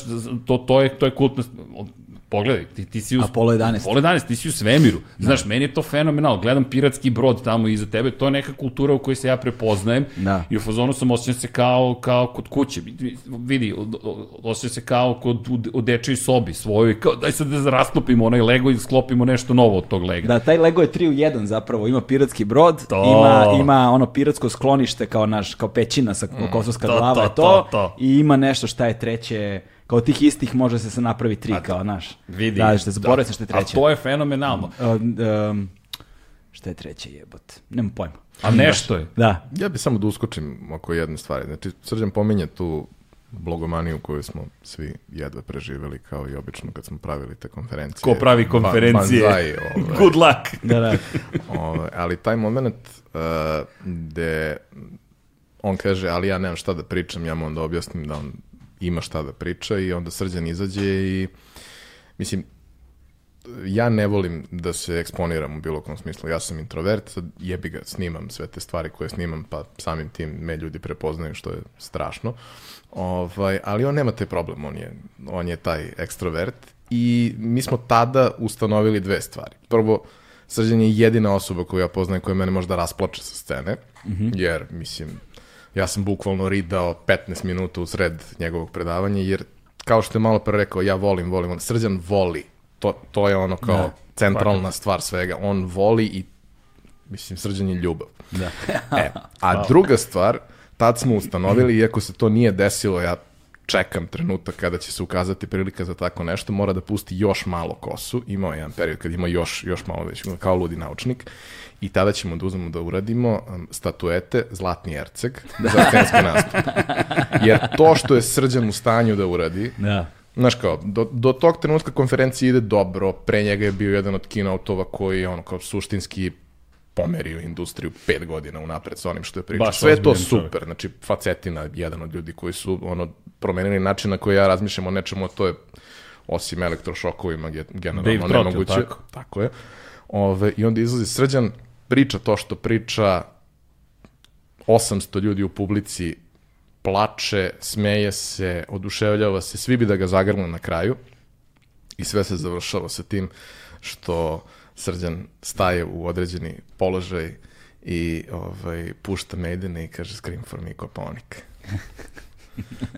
to, to je, to je kultno... Pogledaj, ti, ti si u... Apollo 11. Apollo 11, ti si u svemiru. Znaš, meni je to fenomenalno. Gledam piratski brod tamo iza tebe, to je neka kultura u kojoj se ja prepoznajem. Da. I u fazonu sam osjećam se kao, kao kod kuće. Vidi, o- o- osjećam se kao kod, u, u dečoj sobi svojoj. Kao, daj sad da rasklopimo onaj Lego i sklopimo nešto novo od tog Lega. Da, taj Lego je 3 u 1 zapravo, ima piratski brod, To. ima, ima ono piratsko sklonište kao naš, kao pećina sa kosovska Mm. To, glava, to, to, to, to. i ima nešto šta je treće, kao tih istih može se se napravi tri, kao naš. Vidi. Da, što zaboravio sam što je A treće. to je fenomenalno. Um, um, šta je treće jebote? Nemam pojma. A nešto je. Da, Ja bi samo da uskočim oko jedne stvari. Znači, Srđan pominje tu blogomaniju koju smo svi jedva preživeli kao i obično kad smo pravili te konferencije. Ko pravi Ba- konferencije. banzai, ovaj. Good luck. da, da. Ovaj, ali taj moment uh, gde on kaže, ali ja nemam šta da pričam, ja mu onda objasnim da on ima šta da priča i onda srđan izađe i mislim, ja ne volim da se eksponiram u bilo kom smislu. Ja sam introvert, jebi ga, snimam sve te stvari koje snimam, pa samim tim me ljudi prepoznaju, što je strašno. Ovaj, ali on nema taj problem, on je, on je taj ekstrovert i mi smo tada ustanovili dve stvari. Prvo, Srđan je jedina osoba koju ja poznajem koja mene možda rasplače sa scene, jer, mislim, ja sam bukvalno ridao 15 minuta u sred njegovog predavanja, jer kao što je malo pre rekao, ja volim, volim, on, Srđan voli, to, to je ono kao Da. centralna stvar svega, on voli i mislim, Srđan je ljubav. Da. E, a druga stvar, tad smo ustanovili, iako se to nije desilo, ja čekam trenutak kada će se ukazati prilika za tako nešto, mora da pusti još malo kosu. Imao je jedan period kad ima još, još malo već, kao ludi naučnik. I tada ćemo da uzmemo da uradimo um, statuete Zlatni Erceg za scenski nastup. Jer to što je Srđan u stanju da uradi, Da. Znaš kao, do, do tog trenutka konferencija ide dobro, pre njega je bio jedan od keynote-ova koji je ono kao suštinski pomerio industriju pet godina unapred sa onim što je pričao. Baš Sve je to ozbiljan čovjek. super, znači Facetina, jedan od ljudi koji su ono promenili način na koji ja razmišljam o nečemu, a to je osim elektrošokovima ge- generalno Dave Trottel, nemoguće. tako? tako je. Ove, I onda izlazi Srđan, priča to što priča, 800 ljudi u publici plače, smeje se, oduševljava se, svi bi da ga zagrnu na kraju i sve se završava sa tim što Srđan staje u određeni položaj i ovaj, pušta Maidene i kaže Scream for me, Koponik.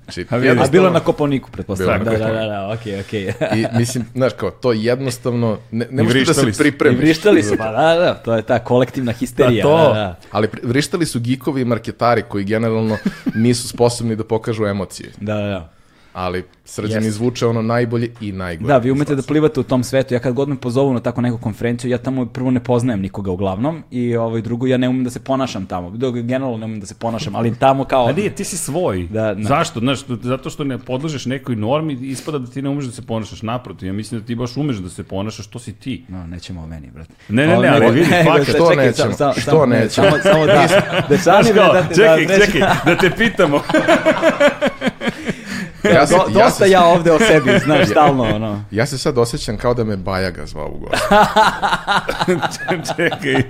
Znači, A vidi. A bilo na Koponiku, pretpostavljam. Bilo Da, da, da, da, okej, okej. I mislim, znaš kao, to jednostavno, ne, ne I možeš da vrištali se su. I pripremiš. vrištali su, pa da, da, to je ta kolektivna histerija. Pa to. Da, da. Ali vrištali su gikovi i marketari koji generalno nisu sposobni da pokažu emocije. Da, da, da. Ali Srđan Jeste. izvuče ono najbolje i najgore. Da, vi umete da plivate u tom svetu. Ja kad god me pozovu na tako neku konferenciju, ja tamo prvo ne poznajem nikoga uglavnom i ovaj drugo ja ne umem da se ponašam tamo. Dok generalno ne umem da se ponašam, ali tamo kao A nije, ti si svoj. Da, da. Zašto? Znaš, zato što ne podležeš nekoj normi, ispada da ti ne umeš da se ponašaš naprotiv. Ja mislim da ti baš umeš da se ponašaš, to si ti. No, nećemo o meni, brate. Ne, ne, ne, ali vidi, fakat. šta, Što čekaj, nećemo? samo- Što samo- nećemo? Samo, samo da, dečani, Znaš bre, kao, da, te- čekaj, da, čekaj, da te pitamo. Ja se, Do, ja, dosta se, ja ovde o sebi, znaš, stalno, ono. ja se sad osjećam kao da me Bajaga zvao u gost. čekaj,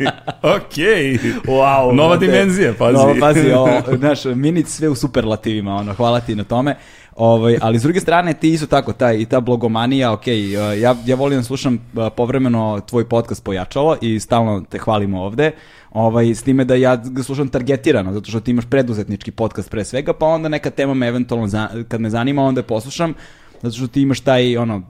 okej. Wow, Nova brate. dimenzija, pazi. Nova, pazi, ovo, znaš, minic sve u superlativima, ono, hvala ti na tome. Ovaj, ali s druge strane ti isto tako, taj, i ta blogomanija, ok, ja, ja volim da slušam uh, povremeno tvoj podcast Pojačalo i stalno te hvalimo ovde, ovaj, s time da ja ga slušam targetirano, zato što ti imaš preduzetnički podcast pre svega, pa onda neka tema me eventualno, za, kad me zanima, onda je poslušam, zato što ti imaš taj ono uh,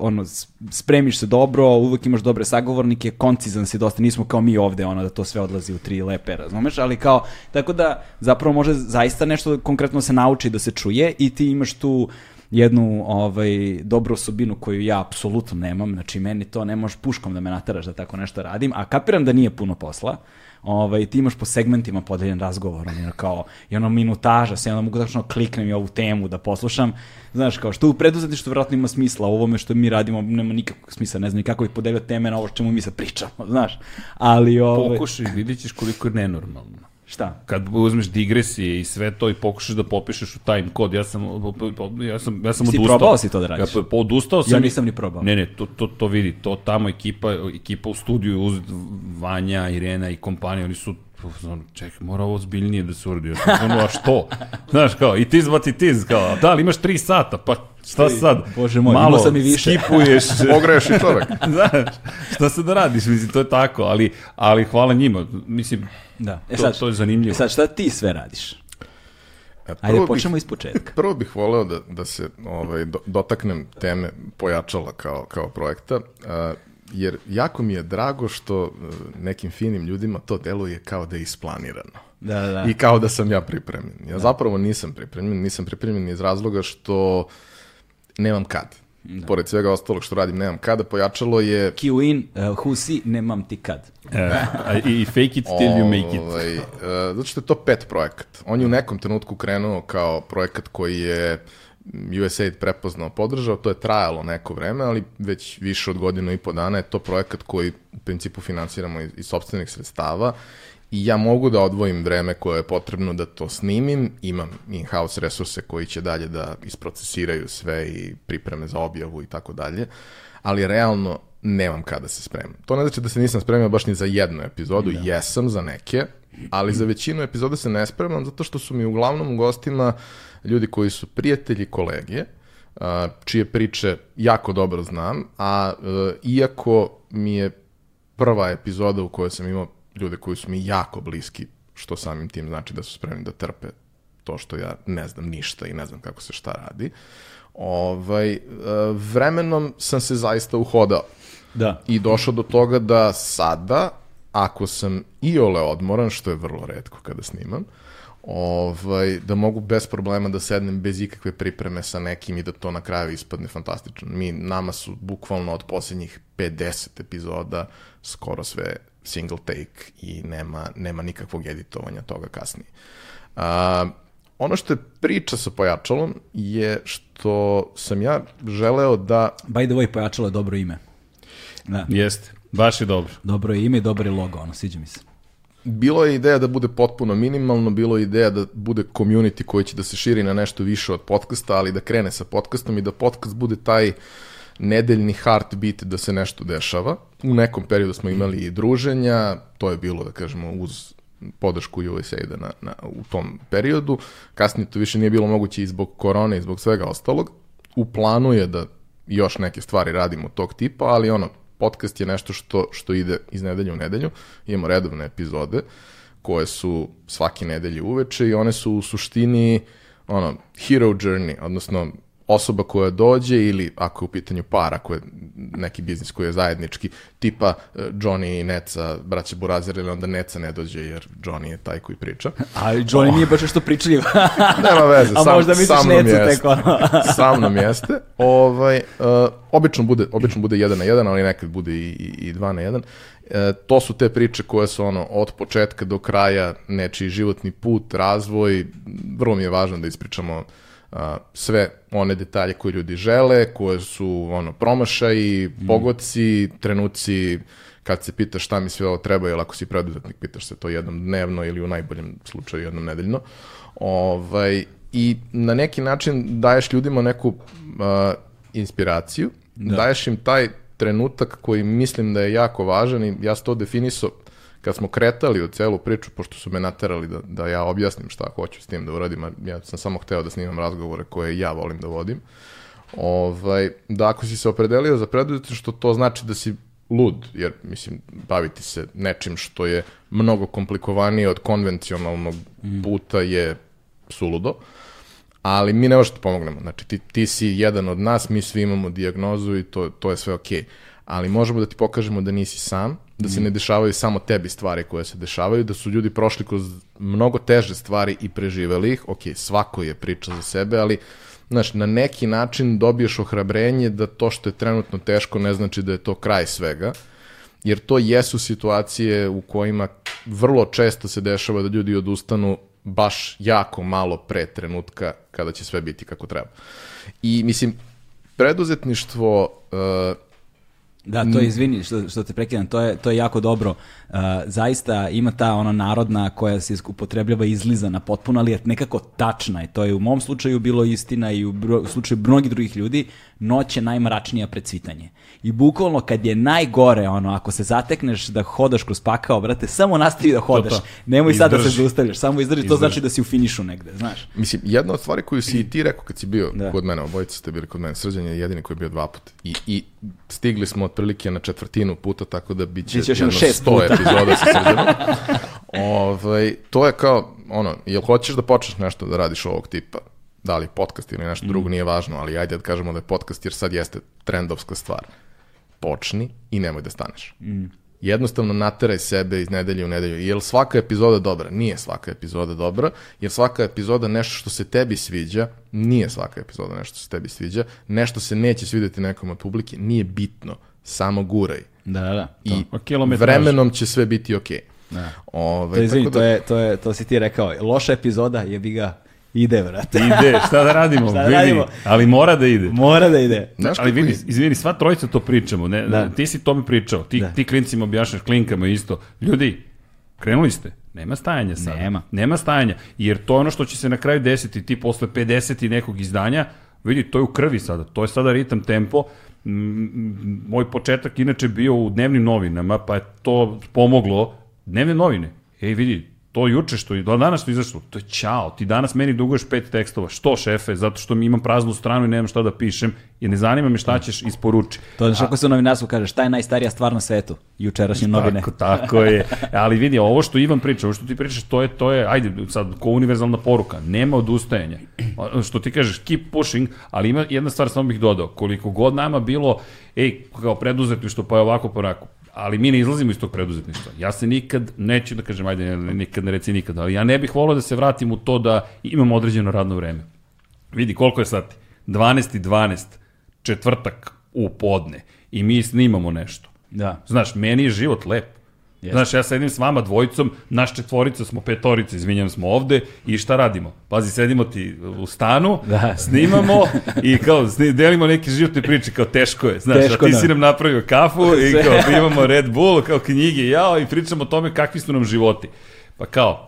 ono spremiš se dobro, uvek imaš dobre sagovornike, koncizan si dosta, nismo kao mi ovde ono da to sve odlazi u tri lepe, razumeš, ali kao tako da zapravo može zaista nešto konkretno se nauči da se čuje i ti imaš tu jednu ovaj dobru osobinu koju ja apsolutno nemam, znači meni to ne možeš puškom da me nateraš da tako nešto radim, a kapiram da nije puno posla. Ovaj ti imaš po segmentima podeljen razgovor, ono kao i ono minutaža, se onda mogu tačno kliknem i ovu temu da poslušam. Znaš, kao što u preduzetništvu vjerojatno ima smisla, u ovome što mi radimo nema nikakvog smisla, ne znam ni kako bih podelio teme na ovo čemu mi sad pričamo, znaš. Ali ovaj Pokušaj, vidjet ćeš koliko je nenormalno. Šta? Kad uzmeš digresije i sve to i pokušaš da popišeš u time kod, ja sam, ja sam, ja sam Si odustao. probao si to da radiš? Ja, odustao sam. Ja nisam ni probao. Ne, ne, to, to, to vidi, to tamo ekipa, ekipa u studiju, uz Vanja, Irena i kompanija, oni su ono, čekaj, mora ovo ozbiljnije da se uradi. Ono, a što? Znaš, kao, it is what it is, kao, da, ali imaš tri sata, pa šta sad? Bože moj, Malo imao sam i više. skipuješ, Pogreš i čovek. znaš, šta se da radiš, mislim, to je tako, ali, ali hvala njima, mislim, Da. E To- sad, to je zanimljivo. E sad šta ti sve radiš? E, Ajde, počnemo iz početka. Prvo bih voleo da, da se ovaj, do, dotaknem teme pojačala kao, kao projekta, a, jer jako mi je drago što e, nekim finim ljudima to deluje kao da je isplanirano. Da, da, da. I kao da sam ja pripremljen. Ja zapravo nisam pripremljen, nisam pripremljen iz razloga što nemam kad. Pored svega ostalog što radim, nemam kada. Pojačalo je... Q in, uh, who si, nemam ti kad. e, i fake it till you make it. Ovaj, e, zato što je to pet projekat. On je u nekom trenutku krenuo kao projekat koji je USAID prepoznao, podržao, to je trajalo neko vreme, ali već više od godinu i po dana je to projekat koji u principu finansiramo iz, iz sobstvenih sredstava i ja mogu da odvojim vreme koje je potrebno da to snimim, imam in-house resurse koji će dalje da isprocesiraju sve i pripreme za objavu i tako dalje, ali realno nemam kada se spremam. To ne znači da se nisam spremio baš ni za jednu epizodu, jesam za neke, ali za većinu epizoda se ne spremam zato što su mi uglavnom u gostima ljudi koji su prijatelji, kolege, čije priče jako dobro znam, a e, iako mi je prva epizoda u kojoj sam imao ljude koji su mi jako bliski, što samim tim znači da su spremni da trpe to što ja ne znam ništa i ne znam kako se šta radi. Ovaj, e, vremenom sam se zaista uhodao Da. i došao do toga da sada, ako sam i ole odmoran, što je vrlo redko kada snimam, ovaj, da mogu bez problema da sednem bez ikakve pripreme sa nekim i da to na kraju ispadne fantastično. Mi, nama su bukvalno od posljednjih 50 epizoda skoro sve single take i nema, nema nikakvog editovanja toga kasnije. A, ono što je priča sa pojačalom je što sam ja želeo da By the way, pojačalo je dobro ime. Da. Jeste, baš je dobro. Dobro je ime i dobro je logo, ono, sviđa mi se. Bilo je ideja da bude potpuno minimalno, bilo je ideja da bude community koji će da se širi na nešto više od podcasta, ali da krene sa podcastom i da podcast bude taj nedeljni heartbeat da se nešto dešava. U nekom periodu smo imali i druženja, to je bilo, da kažemo, uz podršku USAID-a na, na, u tom periodu. Kasnije to više nije bilo moguće i zbog korone i zbog svega ostalog. U planu je da još neke stvari radimo tog tipa, ali ono, podcast je nešto što, što ide iz nedelje u nedelju. Imamo redovne epizode koje su svake nedelje uveče i one su u suštini ono, hero journey, odnosno osoba koja dođe ili ako je u pitanju par, ako je neki biznis koji je zajednički, tipa eh, Johnny i Neca, braće Burazer, ili onda Neca ne dođe jer Johnny je taj koji priča. Ali Johnny nije baš što pričaljiv. Nema veze, A sam, možda misliš sa mnom Necu jeste. tek ono. sa mnom jeste. Ovaj, uh, obično, bude, obično bude jedan na jedan, ali nekad bude i, i, i dva na jedan. E, to su te priče koje su ono od početka do kraja nečiji životni put, razvoj. Vrlo mi je važno da ispričamo uh, sve one detalje koje ljudi žele, koje su ono promašaji, pogodci, trenuci kad se pitaš šta mi sve ovo treba, ili ako si preduzetnik, pitaš se to jednom dnevno ili u najboljem slučaju jednom nedeljno. Ovaj, I na neki način daješ ljudima neku uh, inspiraciju, da. daješ im taj trenutak koji mislim da je jako važan i ja sam to definisao kad smo kretali u celu priču, pošto su me naterali da, da ja objasnim šta hoću s tim da uradim, a ja sam samo hteo da snimam razgovore koje ja volim da vodim, ovaj, da ako si se opredelio za preduzetništvo, to znači da si lud, jer mislim, baviti se nečim što je mnogo komplikovanije od konvencionalnog puta je suludo, ali mi ne možemo da pomognemo. Znači, ti, ti si jedan od nas, mi svi imamo dijagnozu i to, to je sve okej. Ali možemo da ti pokažemo da nisi sam, da se ne dešavaju samo tebi stvari koje se dešavaju, da su ljudi prošli kroz mnogo teže stvari i preživeli ih. Ok, svako je priča za sebe, ali znaš, na neki način dobiješ ohrabrenje da to što je trenutno teško ne znači da je to kraj svega, jer to jesu situacije u kojima vrlo često se dešava da ljudi odustanu baš jako malo pre trenutka kada će sve biti kako treba. I mislim, preduzetništvo uh, Da, to je, izvini što, što te prekidam, to je, to je jako dobro. Uh, zaista ima ta ona narodna koja se upotrebljava izlizana potpuno, ali je nekako tačna i to je u mom slučaju bilo istina i u, bro, u slučaju mnogih drugih ljudi, noć je najmračnija pred cvitanje. I bukvalno kad je najgore, ono, ako se zatekneš da hodaš kroz pakao, brate, samo nastavi da hodaš. to. Nemoj sad da se Izdrži. zaustavljaš, samo izdrži, to Izdrži. znači da si u finišu negde, znaš. Mislim, jedna od stvari koju si i ti rekao kad si bio Da. kod mene, obojica ste bili kod mene, Srđan je jedini koji je bio dva puta. I, i stigli smo otprilike na četvrtinu puta, tako da bit će Biće jedno šest sto puta. epizoda sa Srđanom. ovaj, to je kao, ono, jel hoćeš da počneš nešto da radiš ovog tipa? Da li podcast ili nešto Mm. drugo nije važno, ali ajde da kažemo da je podcast jer sad jeste trendovska stvar. Počni i nemoj da staneš. Mm. Jednostavno nateraj sebe iz nedelje u nedelju. Jel svaka epizoda dobra? Nije svaka epizoda dobra. Jel svaka epizoda nešto što se tebi sviđa? Nije svaka epizoda nešto što se tebi sviđa. Nešto se neće svidjeti nekom od publike? Nije bitno. Samo guraj. Da, da, da. I vremenom će sve biti okej. Da. Ovaj, To, tako da- to, je, to, je, to si ti rekao. Loša epizoda, jebi ga, ide, brate. Ide, šta da radimo? Šta da vidi, radimo? ali mora da ide. Mora da ide. Znaš ali vidi, izvini, sva trojica to pričamo. Ne, Da. Ti si to mi pričao. Ti, Da. ti klincima objašnjaš klinkama isto. Ljudi, krenuli ste. Nema stajanja sada. Nema. Nema stajanja. Jer to je ono što će se na kraju desiti. Ti posle 50 i nekog izdanja, vidi, to je u krvi sada. To je sada ritam, tempo. Moj početak inače bio u dnevnim novinama, pa je to pomoglo. Dnevne novine. Ej, vidi, to juče što je do danas što je izašlo, to je čao. Ti danas meni duguješ pet tekstova. Što šefe? Zato što mi imam praznu stranu i nemam šta da pišem i ne zanima me šta ćeš isporuči. To je što se u novinarstvu kaže, šta je najstarija stvar na svetu? Jučerašnje novine. Tako, tako je. Ali vidi, ovo što Ivan priča, ovo što ti pričaš, to je, to je, ajde, sad, ko univerzalna poruka, nema odustajanja. Što ti kažeš, keep pushing, ali ima jedna stvar, samo bih dodao, koliko god nama bilo, ej, kao preduzetništvo, pa je ovako, pa onako, ali mi ne izlazimo iz tog preduzetništva. Ja se nikad, neću da kažem, ajde, nikad ne reci nikad, ali ja ne bih volao da se vratim u to da imam određeno radno vreme. Vidi, koliko je sati? 12 i 12, četvrtak u podne i mi snimamo nešto. Da. Znaš, meni je život lep. Yes. Znaš, ja sedim s vama dvojicom, naš četvorica smo petorica, izvinjam smo ovde i šta radimo? Pazi, sedimo ti u stanu, da. snimamo i kao delimo neke životne priče, kao teško je, znaš, teško a ti si nam napravio kafu i kao imamo Red Bull, kao knjige, jao, i pričamo o tome kakvi su nam životi. Pa kao,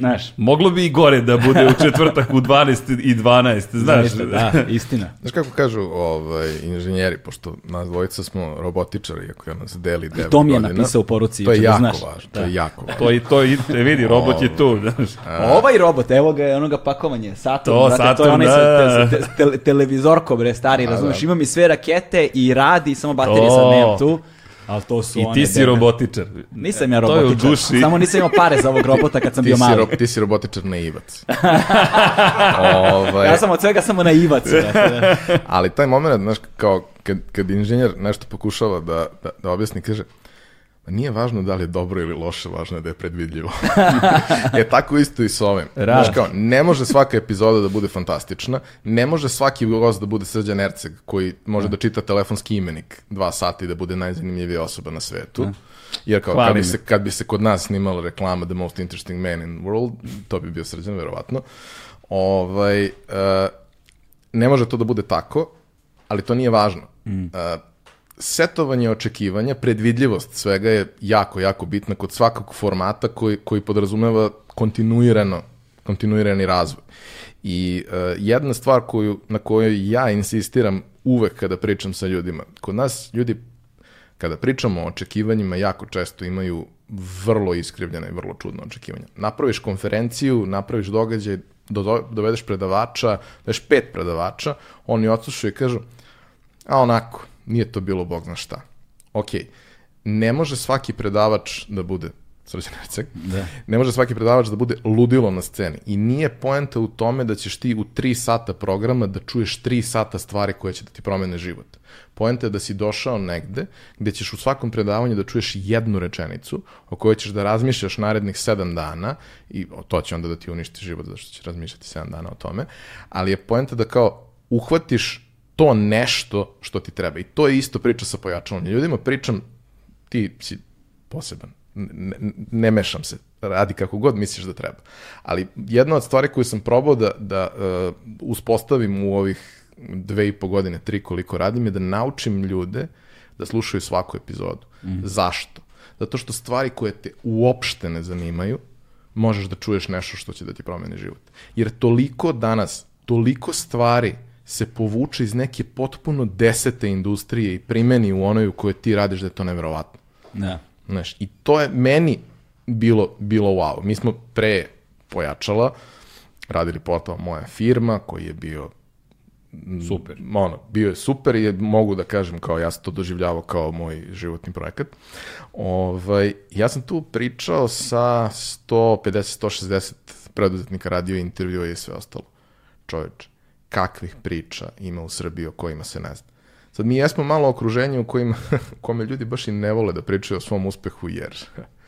Znaš. Moglo bi i gore da bude u četvrtak u 12 i 12, znaš. Zaista, da, istina. Znaš kako kažu ovaj, inženjeri, pošto nas dvojica smo robotičari, iako ja nas deli 9 To mi je godina, napisao u poruci. To je jako znaš. važno, da. to je jako važno. To, i, to i, e, vidi, robot je tu. Znaš. Ovaj robot, evo ga, onoga pakovanje, Saturn, to, brate, Saturn, to je onaj da, sa te, te, te, televizorko, bre, stari, A, razumeš, da. ima mi sve rakete i radi, samo baterije sad nemam tu. Ali to su I one ti si robotičar. Nisam ja To je u robotičar. duši. Samo nisam imao pare za ovog robota kad sam Ti bio si, mali. ro, ti si robotičar naivac. ovaj, Ja sam od svega samo naivac. da. Ali taj moment, znaš, kao kad, kad inženjer nešto pokušava da, da, da objasni, kaže, "Ma nije važno da li je dobro ili loše, važno je da je predvidljivo. e tako isto i s ovim. Znaš kao, ne može svaka epizoda da bude fantastična, ne može svaki gost da bude Srđan Erceg, koji može da čita telefonski imenik dva sata i da bude najzanimljivija osoba na svetu. Jer kao, kad bi, se, kad bi se kod nas snimala reklama The Most Interesting Man in the World, to bi bio Srđan, verovatno. Ovaj, uh, ne može to da bude tako, ali to nije važno. Mm. Uh, setovanje očekivanja, predvidljivost svega je jako, jako bitna kod svakog formata koji, koji podrazumeva kontinuirano, kontinuirani razvoj. I uh, jedna stvar koju, na kojoj ja insistiram uvek kada pričam sa ljudima, kod nas ljudi kada pričamo o očekivanjima jako često imaju vrlo iskrivljene i vrlo čudne očekivanja. Napraviš konferenciju, napraviš događaj, do, dovedeš predavača, daš pet predavača, oni odslušaju i kažu, a onako, nije to bilo bog zna šta. Ok, ne može svaki predavač da bude Srđan Erceg, Da. ne može svaki predavač da bude ludilo na sceni. I nije poenta u tome da ćeš ti u tri sata programa da čuješ tri sata stvari koje će da ti promene život. Poenta je da si došao negde gde ćeš u svakom predavanju da čuješ jednu rečenicu o kojoj ćeš da razmišljaš narednih sedam dana i to će onda da ti uništi život zato što ćeš razmišljati sedam dana o tome, ali je poenta da kao uhvatiš to nešto što ti treba. I to je isto priča sa pojačalom. Ljudima pričam, ti si poseban, ne, ne, mešam se, radi kako god misliš da treba. Ali jedna od stvari koju sam probao da, da uh, uspostavim u ovih dve i po godine, tri koliko radim, je da naučim ljude da slušaju svaku epizodu. Mm. Zašto? Zato što stvari koje te uopšte ne zanimaju, možeš da čuješ nešto što će da ti promeni život. Jer toliko danas, toliko stvari se povuče iz neke potpuno desete industrije i primeni u onoj u kojoj ti radiš da je to neverovatno. Da. Znaš, i to je meni bilo, bilo wow. Mi smo pre pojačala radili portal Moja firma, koji je bio Super. ono, bio je super i je, mogu da kažem kao ja sam to doživljavao kao moj životni projekat. Ovaj, ja sam tu pričao sa 150-160 preduzetnika, radio intervjua i sve ostalo. Čoveč, kakvih priča ima u Srbiji o kojima se ne zna. Sad mi jesmo malo okruženje u kojima, kome ljudi baš i ne vole da pričaju o svom uspehu jer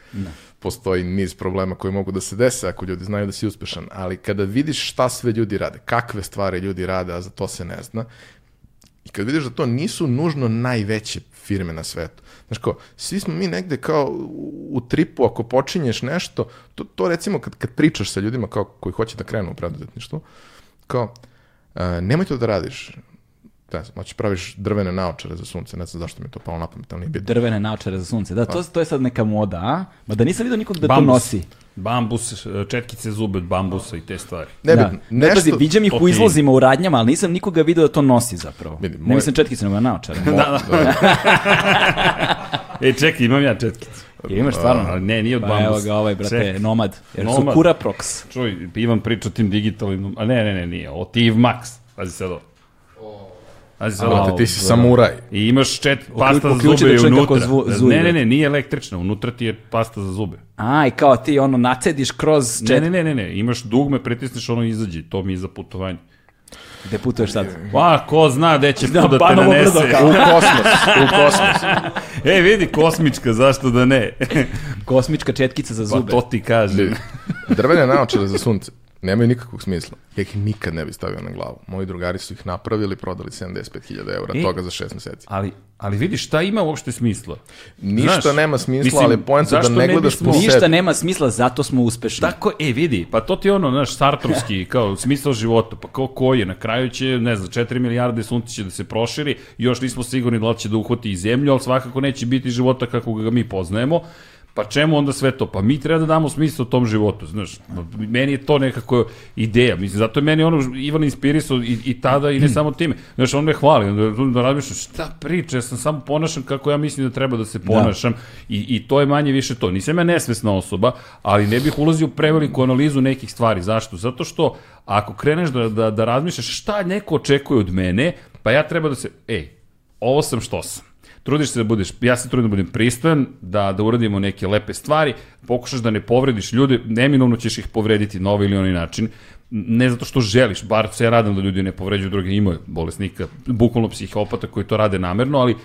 postoji niz problema koji mogu da se dese ako ljudi znaju da si uspešan, ali kada vidiš šta sve ljudi rade, kakve stvari ljudi rade, a za to se ne zna, i kad vidiš da to nisu nužno najveće firme na svetu. Znaš kao, svi smo mi negde kao u, tripu, ako počinješ nešto, to, to recimo kad, kad pričaš sa ljudima kao koji hoće da krenu u preduzetništvo, kao, nemoj to da radiš, ne znam, hoćeš praviš drvene naočare za sunce, ne znam zašto mi je to palo na pamet, ali nije bitno. Drvene naočare za sunce. Da, to, to je sad neka moda, a? Ma da nisam vidio nikog da to Bambus. nosi. Bambus, četkice zube od bambusa i te stvari. Ne da. bitno, Ne, pazi, nešto... viđam ih u izlozima, u radnjama, ali nisam nikoga vidio da to nosi zapravo. Vidi, Ne mislim četkice, nego naočare. Mo- da. E, čekaj, imam ja četkice. Jel imaš stvarno? A, ne, nije od Pa bambusa. evo ga ovaj, brate, Čekaj. Nomad. Jer su Nomad. Kuraprox. Čuj, Ivan priča o tim digitalnim, a ne, ne, ne, nije, o Tiv Max. Pazi sad ovo. Pazi sad ovo. Ti si samuraj. I imaš čet, pasta za uključi zube da unutra. zvu- ne, ne, ne, nije električna, unutra ti je pasta za zube. A, i kao ti ono nacediš kroz Ne, čet... ne, ne, ne, ne, imaš dugme, pritisneš ono izađe, to mi je za putovanje. Gde putuješ sad? Pa, ko zna gde će Da, da te nanese. brdo. U kosmos, u kosmos. Ej, vidi, kosmička, zašto da ne? Kosmička četkica za pa zube. to ti kažem. Drvene naočare za sunce nemaju nikakvog smisla. Ja ih nikad ne bi stavio na glavu. Moji drugari su ih napravili, prodali 75.000 eura, E. toga za 6 meseci. Ali, ali vidi, šta ima uopšte smisla? Ništa Znaš, nema smisla, mislim, ali poenta da ne ne gledaš po Ništa sebi. nema smisla, zato smo uspešni. Tako, e, vidi, pa to ti je ono, naš sartrovski, kao, smisao života, pa kao koji je, na kraju će, ne znam, 4 milijarde sunce će da se proširi, još nismo sigurni da li će da uhvati i zemlju, ali svakako neće biti života kako ga mi poznajemo, Pa čemu onda sve to? Pa mi treba da damo smisao tom životu, znaš. Meni je to nekako ideja. Mislim, zato je meni ono Ivan inspirisao i, i tada i ne samo time. Znaš, on me hvali, onda, onda razmišljam, šta priča, ja sam samo ponašam kako ja mislim da treba da se ponašam i, i to je manje više to. Nisam ja nesvesna osoba, ali ne bih ulazio u preveliku analizu nekih stvari. Zašto? Zato što ako kreneš da, da, da razmišljaš šta neko očekuje od mene, pa ja treba da se, ej, ovo sam što sam trudiš se da budeš, ja se trudim da budem pristojan, da, da uradimo neke lepe stvari, pokušaš da ne povrediš ljude, neminovno ćeš ih povrediti na ovaj ili onaj način, ne zato što želiš, bar se ja radim da ljudi ne povređuju druge, ima bolesnika, bukvalno psihopata koji to rade namerno, ali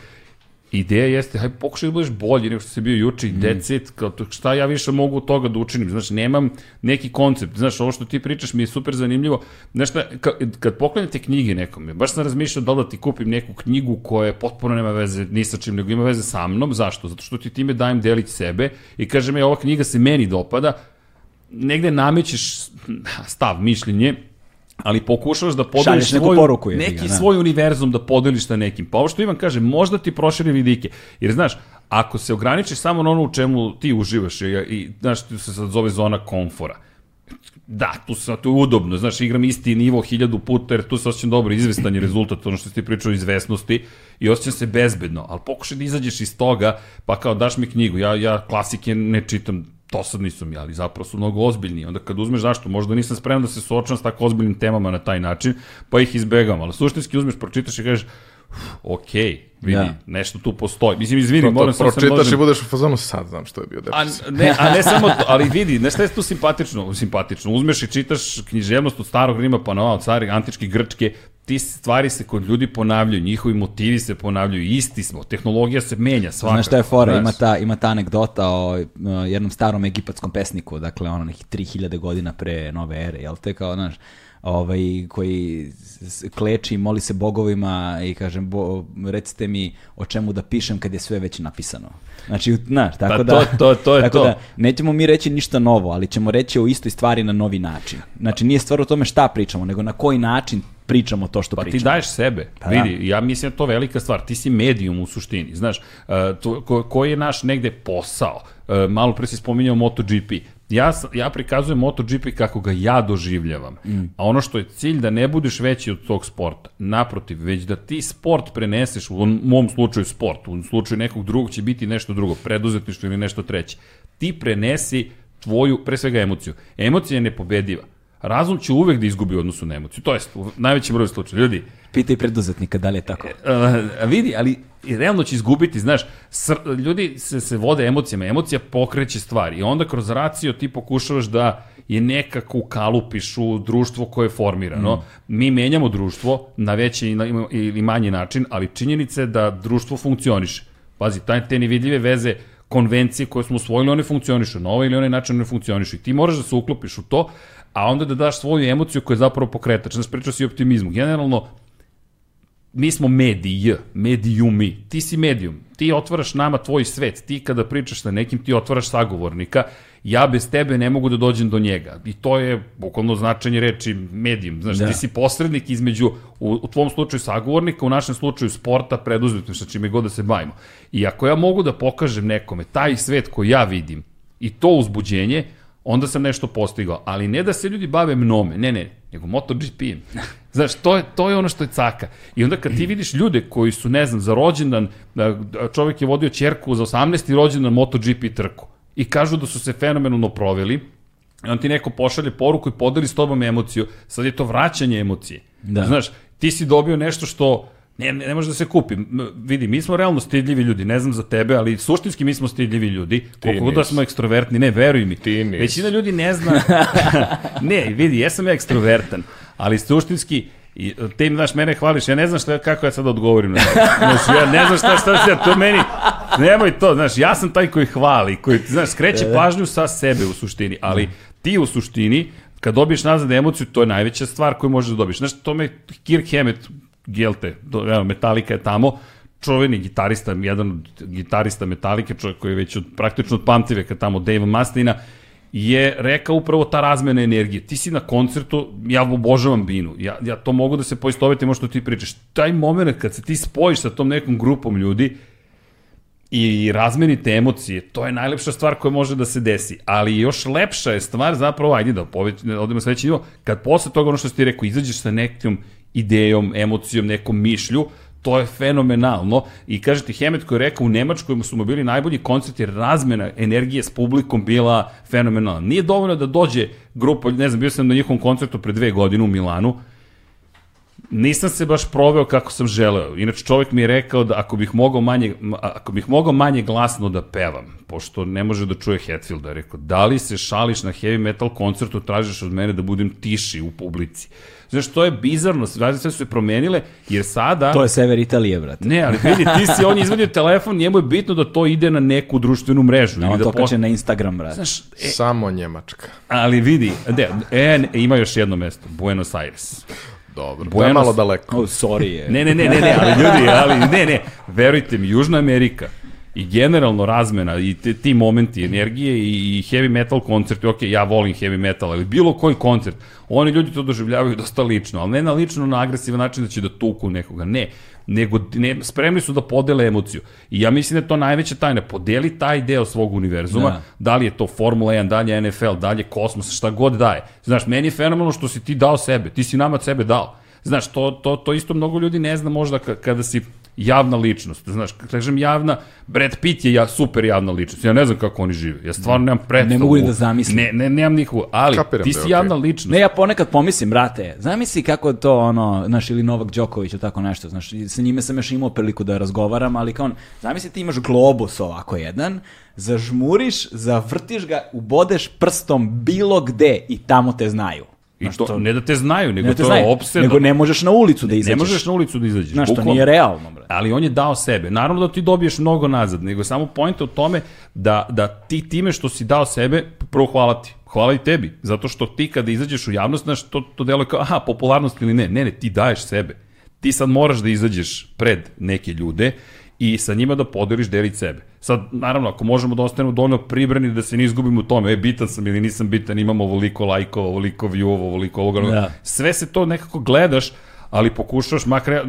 ideja jeste, haj pokušaj da budeš bolji nego što si bio juče i Mm. that's it, kao to, šta ja više mogu od toga da učinim, znaš, nemam neki koncept, znaš, ovo što ti pričaš mi je super zanimljivo, znaš šta, ka, kad poklanjate knjige nekome, baš sam razmišljao da li da ti kupim neku knjigu koja potpuno nema veze ni sa čim, nego ima veze sa mnom, zašto? Zato što ti time dajem delić sebe i kažem, je, ova knjiga se meni dopada, negde namećeš stav, mišljenje, ali pokušavaš da podeliš neku svoju, poruku, neki da. svoj univerzum da podeliš sa nekim. Pa ovo što Ivan kaže, možda ti proširi vidike. Jer znaš, ako se ograničiš samo na ono u čemu ti uživaš i, i znaš, tu se sad zove zona komfora. Da, tu se tu je udobno, znaš, igram isti nivo hiljadu puta jer tu se osjećam dobro, izvestan je rezultat, ono što ti pričao o izvesnosti i osjećam se bezbedno, ali pokušaj da izađeš iz toga, pa kao daš mi knjigu, ja, ja klasike ne čitam, to sad nisam ja, ali zapravo su mnogo ozbiljni. Onda kad uzmeš zašto, možda nisam spreman da se suočam s tako ozbiljnim temama na taj način, pa ih izbegam, ali suštinski uzmeš, pročitaš i kažeš, "Uf, ok, vidi, Da. nešto tu postoji. Mislim, izvini, To, moram to se pročitaš možem- i budeš u fazonu, sad znam što je bio A depresija. ne, a ne samo to, ali vidi, šta je tu simpatično? Simpatično, uzmeš i čitaš književnost od starog Rima pa na ovo, od stare antičke Grčke, ti stvari se kod ljudi ponavljaju, njihovi motivi se ponavljaju, isti smo, tehnologija se menja svakako. Znaš šta je fora, znaš. ima ta, ima ta anegdota o jednom starom egipatskom pesniku, dakle ono nekih 3000 godina pre nove ere, jel te kao, znaš, ovaj, koji kleči i moli se bogovima i kažem, bo, recite mi o čemu da pišem kad je sve već napisano. Znači, znaš, tako Pa da... to- to- to je tako to. Da, nećemo mi reći ništa novo, ali ćemo reći o istoj stvari na novi način. Znači, nije stvar u tome šta pričamo, nego na koji način pričamo to što Pa ti pričamo. daješ sebe. Pa Vidi, ja mislim da to velika stvar. Ti si medijum u suštini. Znaš, uh, to, ko, koji je naš negde posao? Uh, malo pre si spominjao MotoGP. Ja, ja prikazujem MotoGP kako ga ja doživljavam. Mm. A ono što je cilj da ne budeš veći od tog sporta. Naprotiv, već da ti sport preneseš, u mom slučaju sport, u slučaju nekog drugog će biti nešto drugo, preduzetništvo ili nešto treće. Ti prenesi tvoju, pre svega emociju. Emocija je nepobediva. Razum će uvek da izgubi u odnosu na emociju. To jest, u najvećem broju slučaja. Ljudi, Pitaj preduzetnika da li je tako. Uh, vidi, ali realno će izgubiti, znaš, sr, ljudi se, se vode emocijama, emocija pokreće stvari i onda kroz raciju ti pokušavaš da je nekako ukalupiš u društvo koje je formirano. Mm. Mi menjamo društvo na veći ili manji način, ali činjenica je da društvo funkcioniše. Pazi, taj, te nevidljive veze konvencije koje smo usvojili, one funkcionišu. Na ovaj ili onaj način one funkcionišu. I ti moraš da se uklopiš u to, a onda da daš svoju emociju koja je zapravo pokretač. Znaš, pričao si o optimizmu. Generalno, mi smo mediji, medijumi, ti si medijum, ti otvaraš nama tvoj svet, ti kada pričaš sa nekim, ti otvaraš sagovornika, ja bez tebe ne mogu da dođem do njega. I to je bukvalno značenje reči medijum. Znaš, Da. ti si posrednik između, u, u tvom slučaju sagovornika, u našem slučaju sporta, preduzetništva, čime god da se bavimo. I ako ja mogu da pokažem nekome taj svet koji ja vidim i to uzbuđenje, onda sam nešto postigao. Ali ne da se ljudi bave mnome, ne, ne, nego MotoGP-em. Znaš, to je, to je ono što je caka. I onda kad ti vidiš ljude koji su, ne znam, za rođendan, da, čovjek je vodio čerku za 18. rođendan MotoGP trku i kažu da su se fenomenalno proveli, i on ti neko pošalje poruku i podeli s tobom emociju, sad je to vraćanje emocije. Da. Znaš, ti si dobio nešto što ne, ne, može da se kupi. Vidi, mi smo realno stidljivi ljudi, ne znam za tebe, ali suštinski mi smo stidljivi ljudi. Koliko god da smo ekstrovertni, ne, veruj mi. Ti nisi. Većina ljudi ne zna. ne, vidi, jesam ja ekstrovertan, ali suštinski I te im, znaš, mene hvališ, ja ne znam šta, kako ja sad odgovorim na to. Znaš, ja ne znam šta, šta se, to meni, nemoj to, znaš, ja sam taj koji hvali, koji, znaš, skreće pažnju sa sebe u suštini, ali ti u suštini, kad dobiješ nazad emociju, to je najveća stvar koju možeš da dobiješ. Znaš, to me Kirk Hammett, Do, evo, Metallica je tamo, čuveni gitarista, jedan od gitarista Metallica, čovjek koji je već od, praktično od pamtiveka tamo, Dave Mustaina, je rekao upravo ta razmena energije. Ti si na koncertu, ja obožavam binu, ja, ja to mogu da se poistovetim što ti pričaš. Taj moment kad se ti spojiš sa tom nekom grupom ljudi i razmenite emocije, to je najlepša stvar koja može da se desi. Ali još lepša je stvar zapravo, ajde da poveć, odemo sledeći nivo, kad posle toga ono što ti rekao, izađeš sa nekom idejom, emocijom, nekom mišlju, to je fenomenalno. I kaže ti Hemet koji je rekao u Nemačkoj su mu bili najbolji koncerti, jer razmena energije s publikom bila fenomenalna. Nije dovoljno da dođe grupa, ne znam, bio sam na njihovom koncertu pre dve godine u Milanu, nisam se baš proveo kako sam želeo. Inače, čovjek mi je rekao da ako bih mogao manje, ako bih mogao manje glasno da pevam, pošto ne može da čuje Hetfielda, rekao, da li se šališ na heavy metal koncertu, tražiš od mene da budem tiši u publici. Znaš, to je bizarno, sve su se promenile, jer sada... To je sever Italije, brate. Ne, ali vidi, ti si, on je izvadio telefon, njemu je bitno da to ide na neku društvenu mrežu. Da, ili on da to post- na Instagram, brate. Znaš, e, Samo Njemačka. ali vidi, de, e, ne, ima još jedno mesto, Buenos Aires. Dobro, to je Buenos- malo daleko. Oh, sorry je. Ne, ne, ne, ne, ne, ali ljudi, ali ne, ne, verujte mi, Južna Amerika i generalno razmena i te, ti momenti energije i, i heavy metal koncerti, ok, ja volim heavy metal, ali bilo koji koncert, oni ljudi to doživljavaju dosta lično, ali ne na lično na agresivan način da će da tuku nekoga, ne, nego ne, spremni su da podele emociju. I ja mislim da je to najveća tajna. Podeli taj deo svog univerzuma, Da. da. li je to Formula 1, da li je NFL, da li je kosmos, šta god daje. Znaš, meni je fenomenalno što si ti dao sebe, ti si nama od sebe dao. Znaš, to, to, to isto mnogo ljudi ne zna možda ka- kada si javna ličnost. Znaš, kad kažem javna, Brad Pitt je ja, super javna ličnost. Ja ne znam kako oni žive. Ja stvarno nemam predstavu. Ne mogu ni da zamislim. Ne, ne, nemam nikakvu. Ali, Kapiram ti da si okej. javna ličnost. Ne, ja ponekad pomislim, brate, zamisli kako to ono, znaš, ili Novak Đoković ili tako nešto, znaš, i sa njime sam još imao priliku da razgovaram, ali kao on, zamisli ti imaš globus ovako jedan, zažmuriš, zavrtiš ga, ubodeš prstom bilo gde i tamo te znaju. I Znaš, to, ne da te znaju, nego ne te to znaju, je opsedno. nego ne možeš na ulicu da izađeš. ne možeš na ulicu da izađeš. Znaš, to nije realno, brate. ali on je dao sebe. Naravno da ti dobiješ mnogo nazad, nego samo pojenta u tome da, da ti time što si dao sebe, prvo hvala ti. Hvala i tebi, zato što ti kada izađeš u javnost, znaš, to, to deluje kao, aha, popularnost ili ne. Ne, ne, ti daješ sebe. Ti sad moraš da izađeš pred neke ljude i sa njima da podeliš delić sebe. Sad, naravno, ako možemo da ostanemo dovoljno pribrani da se ne izgubimo u tome, e, bitan sam ili nisam bitan, imamo ovoliko lajkova, ovoliko viewova, ovoliko ovoga, Da. sve se to nekako gledaš, ali pokušaš, makar ja,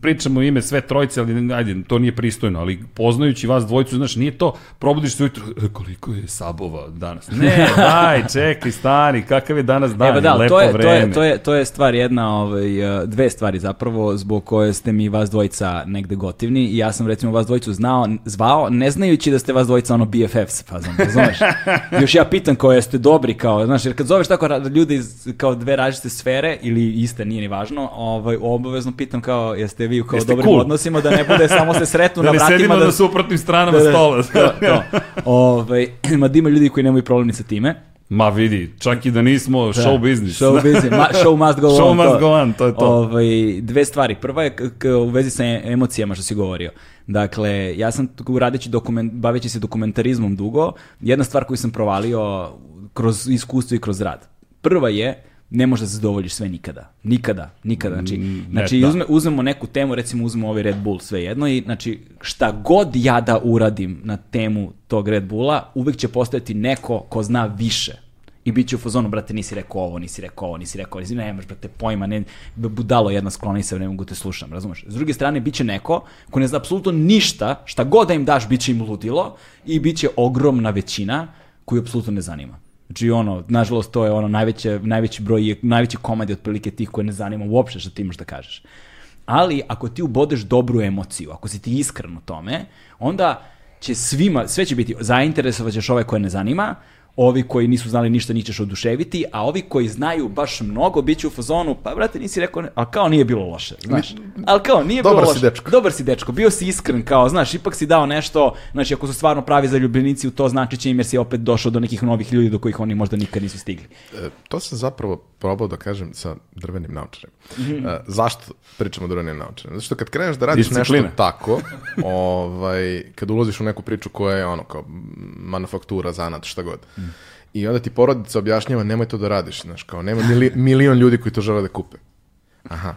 pričamo ime sve trojice, ali ajde, to nije pristojno, ali poznajući vas dvojicu, znaš, nije to, probudiš se ujutro, e, koliko je sabova danas. Ne, daj, čekaj, stani, kakav je danas dan, Evo da, lepo to je, vreme. to, je, to, je, to je stvar jedna, ovaj, eh, dve stvari zapravo, zbog koje ste mi vas dvojica negde gotivni i ja sam recimo vas dvojicu znao, zvao, ne znajući da ste vas dvojica ono BFFs, fazom, razumeš? Još ja pitam koje ste dobri, kao, znaš, jer kad zoveš tako ljude iz kao dve različite sfere, ili iste, nije ni važno, ovaj, obavezno pitam kao, jeste vi u kao Jeste dobrim cool? odnosima, da ne bude samo se sretnu Da na vratima. sedimo da, na suprotnim stranama da, da, stola. to, to. Ovaj, ma da ima ljudi koji nemaju problem ni sa time. Ma vidi, čak i da nismo show business. Show business, ma, show must go Show on. must go on, to je to. Ovaj, dve stvari. Prva je u vezi sa emocijama što si govorio. Dakle, ja sam radeći dokument, baveći se dokumentarizmom dugo, jedna stvar koju sam provalio kroz iskustvo i kroz rad. Prva je, ne možeš da zadovoljiš sve nikada. Nikada, nikada. Znači, ne, znači da. uzme, uzmemo neku temu, recimo uzmemo ovaj Red Bull sve jedno i znači šta god ja da uradim na temu tog Red Bulla, uvek će postojati neko ko zna više. I bit će u fazonu, brate, nisi rekao ovo, nisi rekao ovo, nisi rekao ovo, nisi, nemaš, brate, pojma, ne, budalo jedna skloni se, ne mogu te slušam, razumeš? S druge strane, bit će neko ko ne zna apsolutno ništa, šta god da im daš, bit će im ludilo i bit će ogromna većina koju apsolutno ne zanima. Znači ono, nažalost to je ono najveće, najveći broj, najveći komad je otprilike tih koje ne zanima uopšte što ti imaš da kažeš. Ali ako ti ubodeš dobru emociju, ako si ti iskren u tome, onda će svima, sve će biti, zainteresovat ćeš ove koje ne zanima, ovi koji nisu znali ništa njih ćeš oduševiti, a ovi koji znaju baš mnogo bit će u fazonu, pa brate nisi rekao, ali kao nije bilo loše, znaš. Ali kao nije Dobar bilo si loše. dečko. Dobar si dečko, bio si iskren, kao, znaš, ipak si dao nešto, znači ako su stvarno pravi zaljubljenici u to, znači će im jer si opet došao do nekih novih ljudi do kojih oni možda nikad nisu stigli. E, to sam zapravo probao da kažem sa drvenim naočarima. E, zašto pričamo o drvenim naočarima? Zato što kad kreneš da radiš nešto tako, ovaj, kad ulaziš u neku priču koja je ono kao manufaktura, zanat, šta god. I onda ti porodica objašnjava nemoj to da radiš, znaš, kao nema mili, milion ljudi koji to žele da kupe. Aha.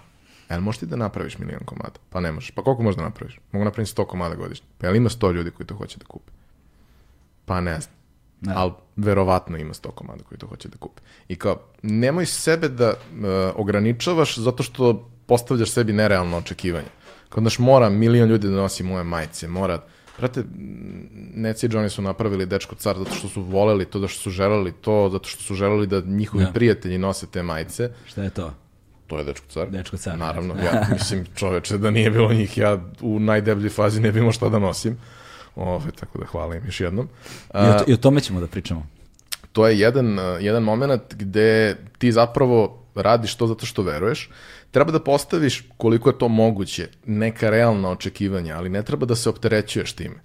Jel možeš ti da napraviš milion komada? Pa ne možeš. Pa koliko možeš da napraviš? Mogu napraviti 100 komada godišnje. Pa jel ima 100 ljudi koji to hoće da kupe? Pa ne znam. Da. Ali verovatno ima 100 komada koji to hoće da kupe. I kao, nemoj sebe da e, ograničavaš zato što postavljaš sebi nerealno očekivanje. Kao, znaš, mora milion ljudi da nosi moje majice, mora... Brate, Neci i Johnny su napravili Dečko car zato što su voleli to, da što su želeli to, zato što su želeli da njihovi Da. prijatelji nose te majice. Šta je to? To je Dečko car. Dečko car, Naravno, ja mislim, čoveče, da nije bilo njih, ja u najdebljoj fazi ne bi imao šta da nosim. Ove, tako da hvala im još jednom. I o, to- I o tome ćemo da pričamo. to je jedan, uh, jedan moment gde ti zapravo radiš to zato što veruješ. Treba da postaviš koliko je to moguće, neka realna očekivanja, ali ne treba da se opterećuješ time.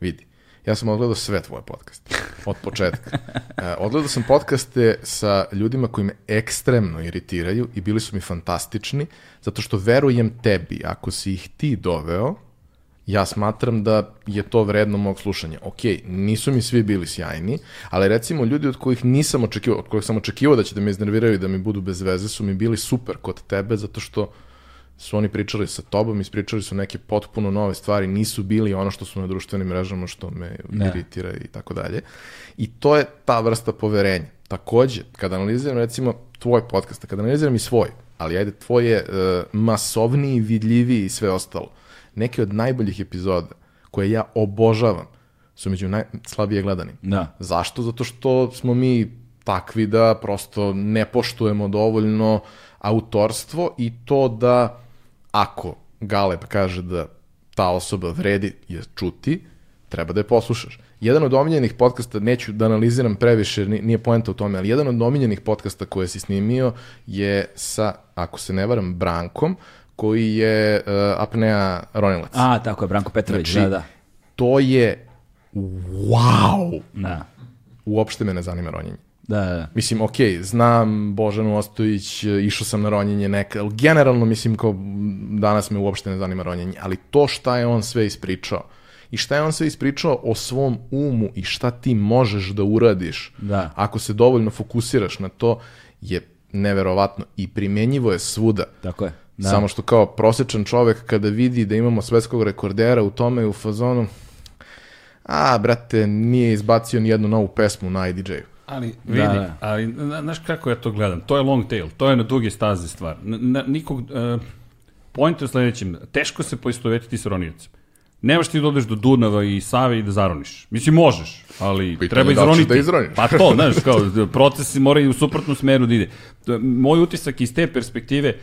Vidi, ja sam odgledao sve tvoje podcaste, od početka. E, odgledao sam podcaste sa ljudima koji me ekstremno iritiraju i bili su mi fantastični, zato što verujem tebi, ako si ih ti doveo, ja smatram da je to vredno mog slušanja. Ok, nisu mi svi bili sjajni, ali recimo ljudi od kojih nisam očekivao, od kojih sam očekivao da će da me iznerviraju i da mi budu bez veze, su mi bili super kod tebe, zato što su oni pričali sa tobom, ispričali su neke potpuno nove stvari, nisu bili ono što su na društvenim mrežama, što me Da. iritira i tako dalje. I to je ta vrsta poverenja. Takođe, kada analiziram recimo tvoj podcast, kada analiziram i svoj, ali ajde, tvoj je uh, masovniji, vidljiviji i sve ostalo. Neke od najboljih epizoda koje ja obožavam su među najslabije gledanim. Da. Zašto? Zato što smo mi takvi da prosto ne poštujemo dovoljno autorstvo i to da ako Galeb kaže da ta osoba vredi je čuti, treba da je poslušaš. Jedan od omiljenih podcasta, neću da analiziram previše, ni- nije poenta u tome, ali jedan od omiljenih podcasta koje si snimio je sa, ako se ne varam, Brankom, koji je uh, apnea ronilac. A, tako je, Branko Petrović, Znači, da, da. To je wow! Da, Uopšte me ne zanima ronjenje. da, da. Mislim, ok, znam Božanu Ostojić, išao sam na ronjenje neka, ali generalno mislim kao danas me uopšte ne zanima ronjenje, ali to šta je on sve ispričao i šta je on sve ispričao o svom umu i šta ti možeš da uradiš Da. ako se dovoljno fokusiraš na to je neverovatno i primenjivo je svuda. Tako je. Da. Samo što kao prosječan čovek kada vidi da imamo svetskog rekordera u tome u fazonu a, brate, nije izbacio ni jednu novu pesmu na IDJ-u. Ali, vidi, Da, da. ali, na- znaš kako ja to gledam? To je long tail, to je na duge staze stvar. N na, nikog, uh, point je u sledećem, teško se poistovetiti sa roniocem. Nemaš ti da odeš do Dunava i Save i da zaroniš. Mislim, možeš, ali Pitanje treba da izroniti. da izroniš. Pa to, znaš, kao, procesi moraju u suprotnom smeru da ide. To je Moj utisak iz te perspektive,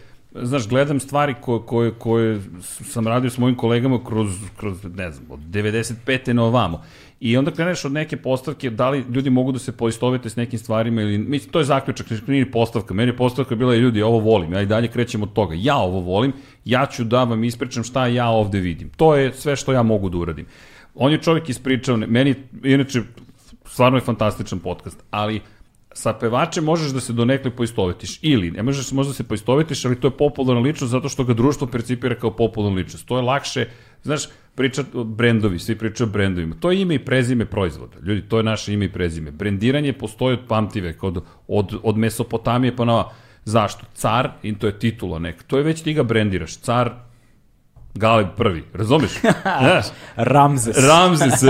znaš, gledam stvari koje, koje, koje sam radio s mojim kolegama kroz, kroz ne znam, od 95. na ovamo. I onda kreneš od neke postavke, da li ljudi mogu da se poistovete s nekim stvarima ili, mislim, to je zaključak, znači, nije ni postavka. Meni je postavka bila, ljudi, ovo volim, ja i dalje krećem od toga. Ja ovo volim, ja ću da vam ispričam šta ja ovde vidim. To je sve što ja mogu da uradim. On je čovjek ispričao, meni, inače, stvarno je fantastičan podcast, ali sa pevačem možeš da se donekle poistovetiš ili ne možeš možda se poistovetiš, ali to je popularna ličnost zato što ga društvo percipira kao popularnu ličnost. To je lakše, znaš, priča brendovi, svi pričaju o brendovima. To je ime i prezime proizvoda. Ljudi, to je naše ime i prezime. Brendiranje postoji od pamtive, od, od, od Mesopotamije pa na Zašto? Car, i to je titula neka. To je već ti ga brendiraš. Car, Galeb prvi, razumeš? Znaš, Ramzes. Ramzes,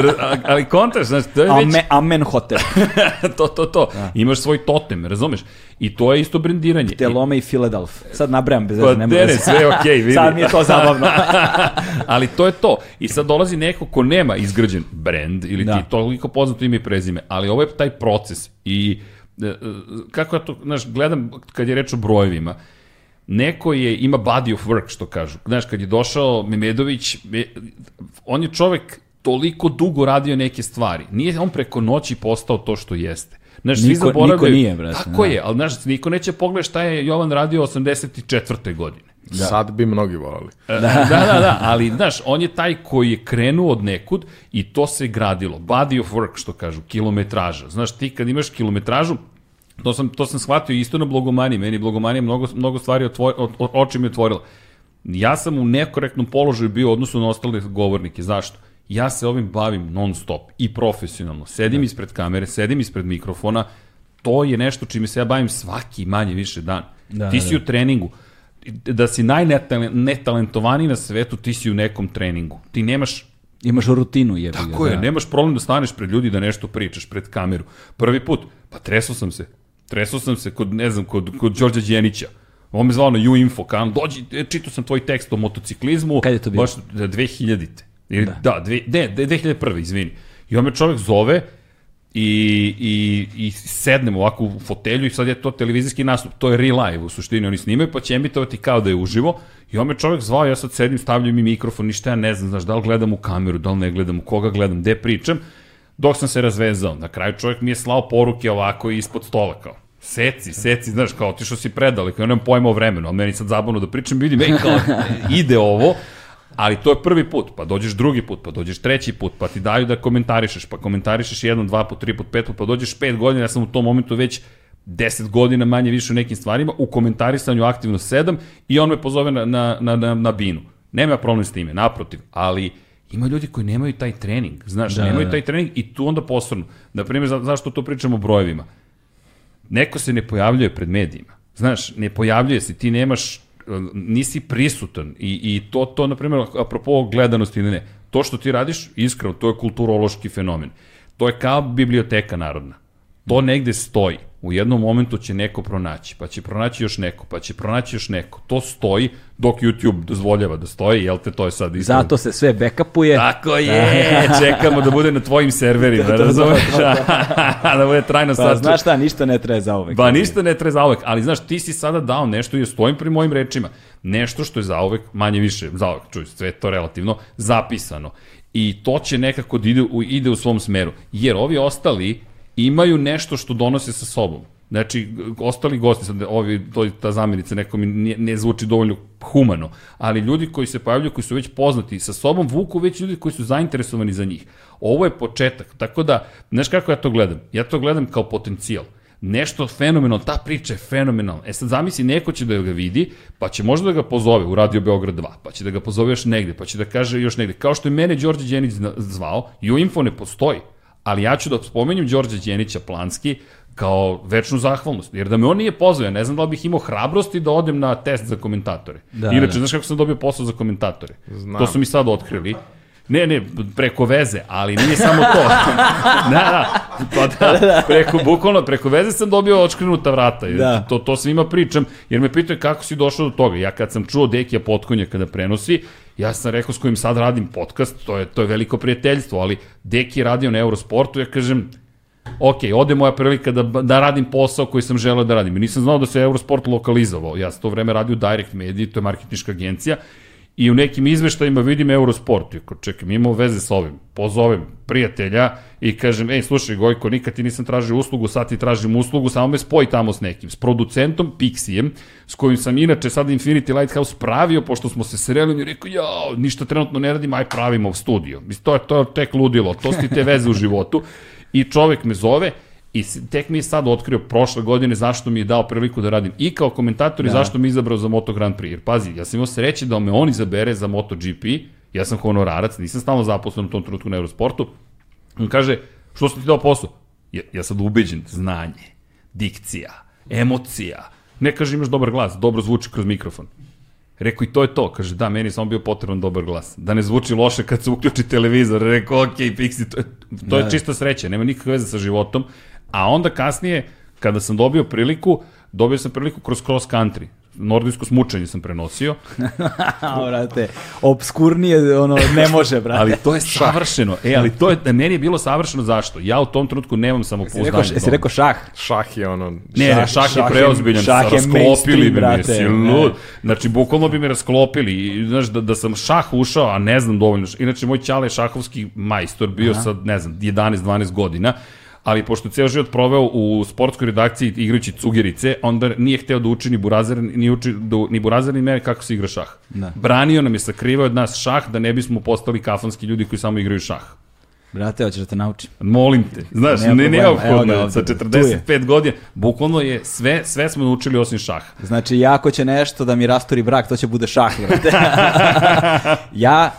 ali kontraš, znaš, to je već... Ame, amen hotel. to, to, to. Imaš svoj totem, razumeš? I to je isto brendiranje. Telome i Philadelf. Sad nabrajam bez Pa veze, nema dere, veze. sve okej, vidi. Sad mi je to zabavno. Ali to je to. I sad dolazi neko ko nema izgrađen brand ili Da. ti toliko poznato ime i prezime, ali ovo je taj proces i e, e, kako ja to, znaš, gledam kad je reč o brojevima, neko je, ima body of work, što kažu. Znaš, kad je došao Memedović, me, on je čovek toliko dugo radio neke stvari. Nije on preko noći postao to što jeste. Znaš, svi Niko- zaboravljaju. niko nije, brate, Tako da. je, ali znaš, niko neće pogledati šta je Jovan radio 84. godine. Da. Sad bi mnogi volali. Da. da, da, da, ali znaš, on je taj koji je krenuo od nekud i to se gradilo. Body of work, što kažu, kilometraža. Znaš, ti kad imaš kilometražu, to sam, to sam shvatio isto na blogomaniji, meni blogomanija mnogo, mnogo stvari otvoj, o, o, oči mi otvorila. Ja sam u nekorektnom položaju bio u odnosu na ostale govornike. Zašto? Ja se ovim bavim non stop i profesionalno. Sedim da. ispred kamere, sedim ispred mikrofona, to je nešto čime se ja bavim svaki manje više dan. Da, Ti da, si da. u treningu. Da si najnetalentovaniji na svetu, ti si u nekom treningu. Ti nemaš Imaš rutinu, jebi ga. Tako je, da. nemaš problem da staneš pred ljudi da nešto pričaš pred kameru. Prvi put, pa tresao sam se. Tresao sam se kod, ne znam, kod, kod Đorđa Đenića. On me zvao na U-Info kanal, dođi, e, čitao sam tvoj tekst o motociklizmu. Kad je to bilo? Baš da, 2000-te. Ili, da, da dve, ne, de- 2001. izvini. I on me čovek zove i, i, i sednem ovako u fotelju i sad je to televizijski nastup, to je real live u suštini, oni snimaju pa će emitovati kao da je uživo i on me čovek zvao, ja sad sedim, stavljaju mi mikrofon, ništa ja ne znam, znaš, da li gledam u kameru, da li ne gledam, u koga gledam, gde pričam, dok sam se razvezao. Na kraju čovjek mi je slao poruke ovako ispod stola kao, seci, seci, znaš, kao otišao si predaleko, ja nemam pojma o vremenu, a meni sad zabavno da pričam, vidim, ej, kao, ide ovo, ali to je prvi put, pa dođeš drugi put, pa dođeš treći put, pa ti daju da komentarišeš, pa komentarišeš jedan, dva put, tri put, pet put, pa dođeš pet godina, ja sam u tom momentu već 10 godina manje više u nekim stvarima, u komentarisanju aktivno 7 i on me pozove na, na, na, na, na binu. Nema problem s time, naprotiv, ali ima ljudi koji nemaju taj trening, znaš, da, nemaju da. taj trening i tu onda posrnu. Na primjer, za, zašto to pričamo o brojevima? Neko se ne pojavljuje pred medijima. Znaš, ne pojavljuje se, ti nemaš, nisi prisutan i, i to, to, na primjer, apropo gledanosti ili ne, to što ti radiš, iskreno, to je kulturološki fenomen. To je kao biblioteka narodna. To negde stoji. U jednom momentu će neko pronaći, pa će pronaći još neko, pa će pronaći još neko. To stoji dok YouTube dozvoljava da stoji, jel te, to je sad isto. Zato se sve backupuje. Tako je, čekamo da bude na tvojim serverima, razumeš? da bude trajno Pa sad. znaš šta, ništa ne traje za uvek. Ba ništa ne treba zauvek, ali znaš, ti si sada dao nešto i ja stojim pri mojim rečima. Nešto što je zauvek, manje više, zauvek, čuj, sve to relativno, zapisano. I to će nekako da ide u, ide u svom smeru. Jer ovi ostali imaju nešto što donose sa sobom. Znači, ostali gosti, sad ovi, to, ta zamjenica neko mi ne, ne zvuči dovoljno humano, ali ljudi koji se pojavljuju, koji su već poznati, sa sobom vuku već ljudi koji su zainteresovani za njih. Ovo je početak, tako da, znaš kako ja to gledam? Ja to gledam kao potencijal nešto fenomenalno, ta priča je fenomenalna. E sad zamisli, neko će da ga vidi, pa će možda da ga pozove u Radio Beograd 2, pa će da ga pozove još negde, pa će da kaže još negde. Kao što je mene Đorđe Đenić zvao, i u info ne postoji, ali ja ću da spomenjem Đorđe Đenića Planski kao večnu zahvalnost. Jer da me on nije pozvao, ja ne znam da li bih imao hrabrosti da odem na test za komentatore. Da, Inače, da. znaš kako sam dobio posao za komentatore? Znam. To su mi sad otkrili. Ne, ne, preko veze, ali nije samo to. da, da, pa da, preko, bukvalno, preko veze sam dobio očkrenuta vrata. Da. To, to svima pričam, jer me pitaju kako si došao do toga. Ja kad sam čuo Dekija Potkonja kada prenosi, ja sam rekao s kojim sad radim podcast, to je, to je veliko prijateljstvo, ali Deki radio na Eurosportu, ja kažem, ok, ode moja prilika da, da radim posao koji sam želeo da radim. Nisam znao da se Eurosport lokalizovao. Ja sam to vreme radio u Direct Media, to je marketinška agencija, i u nekim izveštajima vidim Eurosport. I čekaj, imamo veze sa ovim. Pozovem prijatelja i kažem, ej, slušaj Gojko, nikad ti nisam tražio uslugu, sad ti tražim uslugu, samo me spoji tamo s nekim. S producentom Pixijem, s kojim sam inače sad Infinity Lighthouse pravio, pošto smo se sreli, je rekao, jao, ništa trenutno ne radim, aj pravimo studio. Mislim, to je, to je tek ludilo, to su ti te veze u životu. I čovek me zove i tek mi je sad otkrio prošle godine zašto mi je dao priliku da radim i kao komentator i zašto me je izabrao za Moto Grand Prix. Jer pazi, ja sam imao sreće da me on izabere za MotoGP, ja sam honorarac, nisam stalno zaposlen u tom trenutku na Eurosportu. On kaže, što sam ti dao posao? Ja, ja sam ubeđen, znanje, dikcija, emocija. Ne kaže imaš dobar glas, dobro zvuči kroz mikrofon. Rekao i to je to. Kaže, da, meni je samo bio potreban dobar glas. Da ne zvuči loše kad se uključi televizor. Rekao, ok, Pixi, to je, to je Da. čista sreća, nema nikakve veze sa životom. A onda kasnije, kada sam dobio priliku, dobio sam priliku kroz cross country. nordijsko smučenje sam prenosio, A, brate, obskurnije, ono, ne može, brate. ali to je savršeno. E, ali to je, meni je bilo savršeno zašto? Ja u tom trenutku nemam Jesi samopouzdanje. rekao, jesi rekao šah? Šah je ono... Ne, Šah- šah, šah je preozbiljan, šah je rasklopili mainstream, bi me, brate, jesi ne. lud. Znači, bukvalno bi me rasklopili. I, znaš, da, da sam šah ušao, a ne znam dovoljno. Inače, moj ćale je šahovski majstor, bio sa, ne znam, 11-12 godina, ali pošto ceo život proveo u sportskoj redakciji igrajući cugerice, onda nije hteo da uči ni Burazer, ni, uči, da, ni Burazer, ni mene kako se igra šah. Da. Branio nam je, sakrivao od nas šah da ne bismo postali kafanski ljudi koji samo igraju šah. Brate, hoćeš da te naučim. Molim te. Znaš, ne ga neophodno je. Sa tu 45 godina, bukvalno je sve, sve smo naučili osim šaha. Znači, ja ako će nešto da mi rastori brak, to će bude šah, brate. ja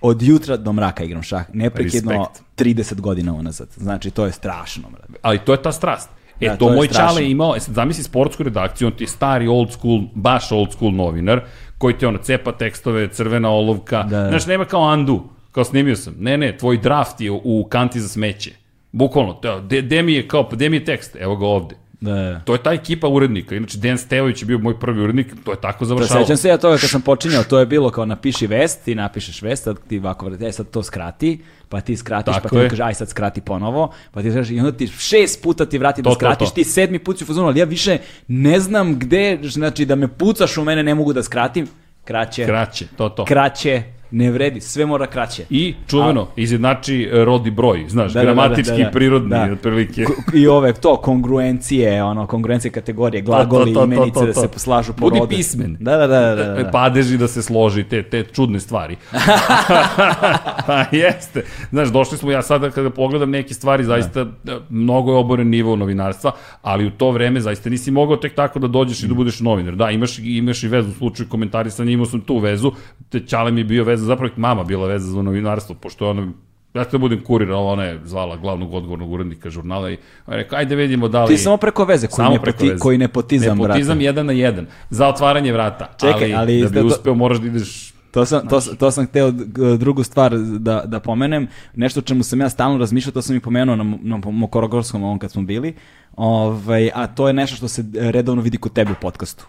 od jutra do mraka igram šah. Neprekidno Respekt. 30 godina unazad. Znači, to je strašno, brate. Ali to je ta strast. E, Da, to, to moj čale imao, e sad zamisli sportsku redakciju, on ti je stari old school, baš old school novinar, koji ti ono cepa tekstove, crvena olovka, Da, da. znaš, nema kao Andu, kao snimio sam, ne, ne, tvoj draft je u kanti za smeće. Bukvalno, to, de, de mi je kao, de mi je tekst, evo ga ovde. Da, da. To je ta ekipa urednika. Inače, Dejan Stevović je bio moj prvi urednik, to je tako Da, završalo. sećam se ja toga kad sam počinjao, to je bilo kao napiši vest, ti napišeš vest, sad ti ovako, e sad to skrati, pa ti skratiš, Tako pa ti kaže aj sad skrati ponovo, pa ti kažeš i onda ti šest puta ti vrati da To, to, skratiš, to. ti sedmi put si fazonu, ali ja više ne znam gde, znači da me pucaš u mene ne mogu da skratim, kraće, Kraće, to, to. kraće, ne vredi, sve mora kraće. I čuveno, izjednači e, rod i broj, znaš, Da, da, da, gramatički da, da. i prirodni, Da. otprilike. I ove, to, kongruencije, ono, kongruencije kategorije, glagoli, to, to, to, imenice to, da to. se slažu po Budi pismen. Da, da, da, da, da, da. padeži da se složi, te, te čudne stvari. pa jeste. Znaš, došli smo, ja sada kada pogledam neke stvari, zaista da. mnogo je oboren nivo novinarstva, ali u to vreme zaista nisi mogao tek tako da dođeš i da budeš novinar. Da, imaš, imaš i vezu u slučaju komentarisanja, imao sam tu vezu, te Ćale mi bio veza, zapravo mama bila veza za novinarstvo, pošto je ona Ja ću da budem kurir, ali ona je zvala glavnog odgovornog urednika žurnala i ona je rekao, ajde vidimo da li... Ti samo preko veze, koji, Samo nepoti, preko veze. koji nepotizam, Nepotizam brate. jedan na jedan. Za otvaranje vrata. Čekaj, ali da bi da- uspeo moraš da ideš... To sam, to, to sam hteo drugu stvar da, da pomenem, nešto o čemu sam ja stalno razmišljao, to sam i pomenuo na, na Mokorogorskom ovom kad smo bili, ovaj, a to je nešto što se redovno vidi kod tebe u podcastu.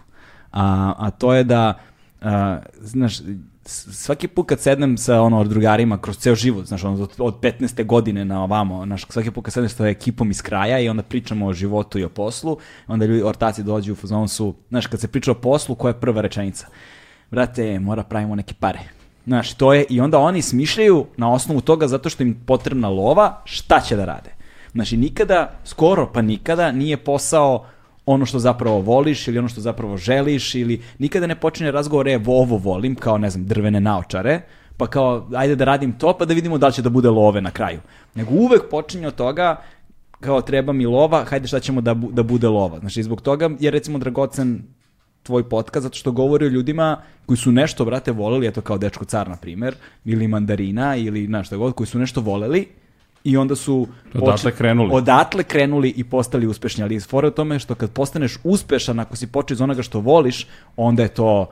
A, a to je da, a, znaš, svaki put kad sednem sa ono drugarima kroz ceo život, znaš, ono, od, od 15. godine na ovamo, znaš, svaki put kad sednem sa ekipom iz kraja i onda pričamo o životu i o poslu, onda ljudi, ortaci dođu u fazonu su, znaš, kad se priča o poslu, koja je prva rečenica? brate, mora pravimo neke pare. Znaš, to je, i onda oni smišljaju na osnovu toga zato što im potrebna lova, šta će da rade. Znači, nikada, skoro pa nikada, nije posao ono što zapravo voliš ili ono što zapravo želiš ili nikada ne počinje razgovor, e, ovo volim, kao, ne znam, drvene naočare, pa kao, ajde da radim to, pa da vidimo da li će da bude love na kraju. Nego uvek počinje od toga, kao treba mi lova, hajde šta ćemo da, bu- da bude lova. Znači, zbog toga je recimo dragocen tvoj podcast zato što govori o ljudima koji su nešto, brate, voleli, eto kao Dečko car, na primer, ili Mandarina, ili znaš šta god, koji su nešto voleli i onda su... Odatle krenuli. Odatle krenuli i postali uspešni, ali fora u tome što kad postaneš uspešan, ako si počeo iz onoga što voliš, onda je to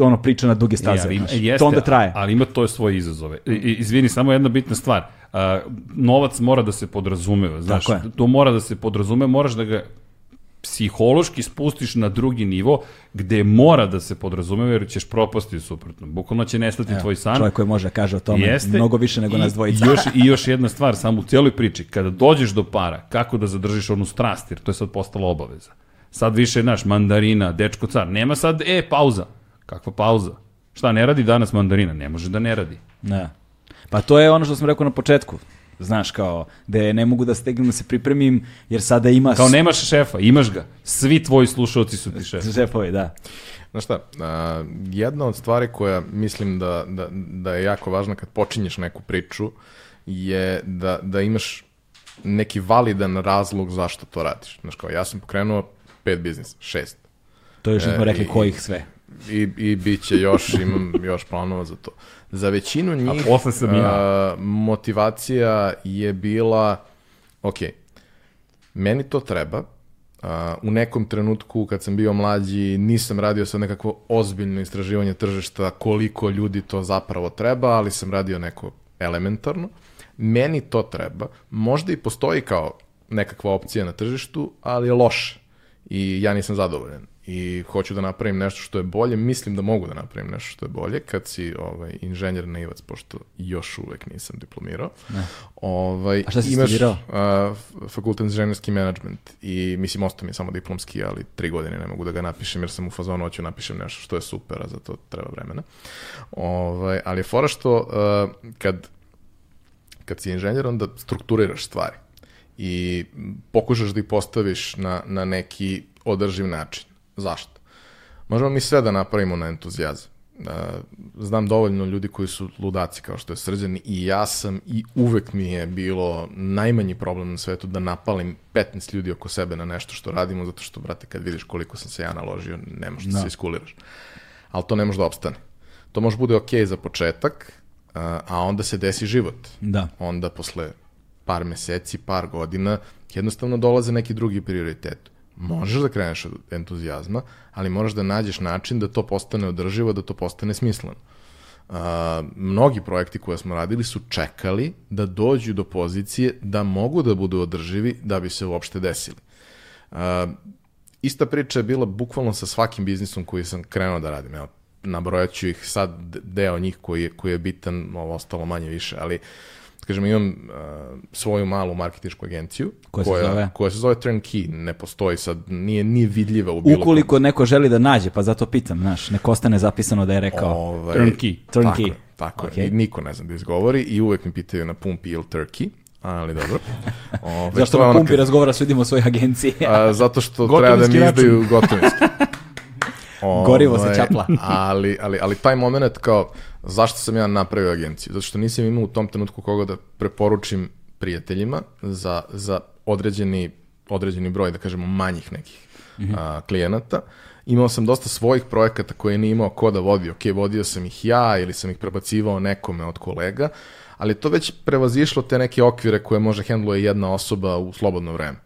ono priča na duge staze. ali ima- jeste, to onda traje. Ali ima to svoje izazove. I, izvini, samo jedna bitna stvar. A, novac mora da se podrazumeva. Znaš, Tako je. to mora da se podrazumeva, moraš da ga psihološki spustiš na drugi nivo gde mora da se podrazumeva jer ćeš propasti suprotno. Bukvalno će nestati tvoj san. Čovjek koji može da kaže o tome Jeste. mnogo više nego I- nas dvojica. I još, I još jedna stvar, samo u cijeloj priči, kada dođeš do para, kako da zadržiš onu strast, jer to je sad postala obaveza. Sad više, naš, mandarina, dečko car, nema sad, e, pauza. Kakva pauza? Šta, ne radi danas mandarina? Ne može da ne radi. Da. Pa to je ono što sam rekao na početku. Znaš, kao, da ne mogu da stegnem da se pripremim, jer sada ima... Kao nemaš šefa, imaš ga. Svi tvoji slušalci su ti šef. Šefovi, da. Znaš šta, a, jedna od stvari koja mislim da, da, da je jako važna kad počinješ neku priču je da, da imaš neki validan razlog zašto to radiš. Znaš kao, ja sam pokrenuo pet biznisa, šest. To još nismo E, rekli i- kojih sve. I, i bit će još, imam još planova za to. Za većinu njih posle sam ja. a, motivacija je bila, ok, meni to treba, a, u nekom trenutku kad sam bio mlađi nisam radio sad nekakvo ozbiljno istraživanje tržišta koliko ljudi to zapravo treba, ali sam radio neko elementarno. Meni to treba. Možda i postoji kao nekakva opcija na tržištu, ali je loše i ja nisam zadovoljan. I hoću da napravim nešto što je bolje, mislim da mogu da napravim nešto što je bolje, kad si ovaj, inženjer naivac, pošto još uvek nisam diplomirao. Ne. Ovaj, A šta si imaš, studirao? a, fakultet inženjerski menadžment i mislim, ostao mi je samo diplomski, ali tri godine ne mogu da ga napišem jer sam u fazonu hoću napišem nešto što je super, a za to treba vremena. Ovaj, ali je fora što a, kad, kad si inženjer, onda strukturiraš stvari i pokušaš da ih postaviš na, na neki održiv način. Zašto? Možemo mi sve da napravimo na entuzijazam. Uh, znam dovoljno ljudi koji su ludaci kao što je Srđan i ja sam i uvek mi je bilo najmanji problem na svetu da napalim 15 ljudi oko sebe na nešto što radimo zato što, brate, kad vidiš koliko sam se ja naložio, ne možeš da Da. se iskuliraš. Ali to ne može da opstane. To može bude ok za početak, uh, a onda se desi život Da. onda posle par meseci, par godina, jednostavno dolaze neki drugi prioritet. Možeš da kreneš od entuzijazma, ali moraš da nađeš način da to postane održivo, da to postane smisleno. Uh, mnogi projekti koje smo radili su čekali da dođu do pozicije da mogu da budu održivi da bi se uopšte desili. Uh, ista priča je bila bukvalno sa svakim biznisom koji sam krenuo da radim. Evo, nabrojat ću ih sad deo njih koji je, koji je bitan, ovo ostalo manje više, ali da kažem, imam uh, svoju malu marketinšku agenciju Koja se zove? koja se zove Turnkey, ne postoji sad, nije, nije vidljiva u bilo kom- Ukoliko neko želi da nađe, pa zato pitam, znaš, neko ostane zapisano da je rekao. Ovaj, Turnkey. Turnkey. Tako tako Okej. je. I niko ne zna da izgovori i uvek mi pitaju na pumpi ili turkey, ali dobro. Ove, Zašto to je na ono pumpi kad- razgovara s ljudima u svojoj agenciji? A, zato što Gotovinski treba da mi izdaju gotovinski. Gorivo se Ovaj, čapla. ali, ali, ali taj moment kao, zašto sam ja napravio agenciju? Zato što nisam imao u tom trenutku koga da preporučim prijateljima za, za određeni, određeni broj, da kažemo, manjih nekih a, klijenata. Imao sam dosta svojih projekata koje nije imao ko da vodi. Ok, vodio sam ih ja ili sam ih prebacivao nekome od kolega, ali to već prevazišlo te neke okvire koje može hendluje jedna osoba u slobodno vreme.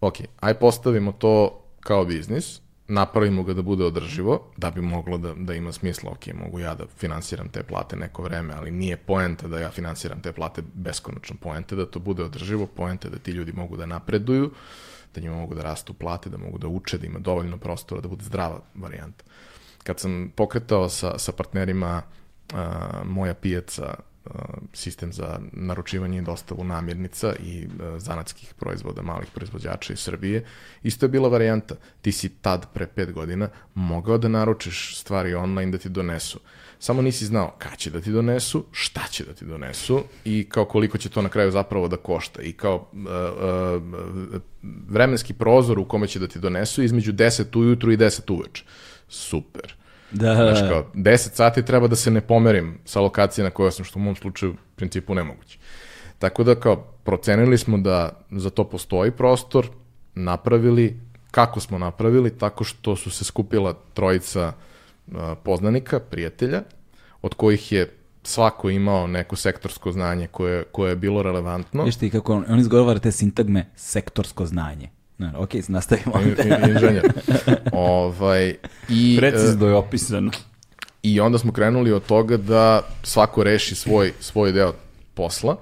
Ok, aj postavimo to kao biznis, napravimo ga da bude održivo, da bi moglo da, da ima smisla, ok, mogu ja da finansiram te plate neko vreme, ali nije poenta da ja finansiram te plate beskonačno, poenta da to bude održivo, poenta da ti ljudi mogu da napreduju, da njima mogu da rastu plate, da mogu da uče, da ima dovoljno prostora, da bude zdrava varijanta. Kad sam pokretao sa, sa partnerima uh, moja pijaca sistem za naručivanje i dostavu namirnica i uh, zanatskih proizvoda malih proizvođača iz Srbije, isto je bila varijanta. Ti si tad, pre pet godina, mogao da naručiš stvari online da ti donesu. Samo nisi znao kada će da ti donesu, šta će da ti donesu i kao koliko će to na kraju zapravo da košta. I kao uh, uh, vremenski prozor u kome će da ti donesu između 10 ujutru i 10 uveče. Super. Da, Znaš, kao, 10 sati treba da se ne pomerim sa lokacije na kojoj sam, što u mom slučaju u principu nemoguće. Tako da, kao, procenili smo da za to postoji prostor, napravili, kako smo napravili, tako što su se skupila trojica poznanika, prijatelja, od kojih je svako imao neko sektorsko znanje koje, koje je bilo relevantno. Viš ti kako on, on izgovara te sintagme sektorsko znanje. Ne, ok, nastavimo. In- in- inženjer. ovaj, i, Precizno je opisano. I onda smo krenuli od toga da svako reši svoj, svoj deo posla.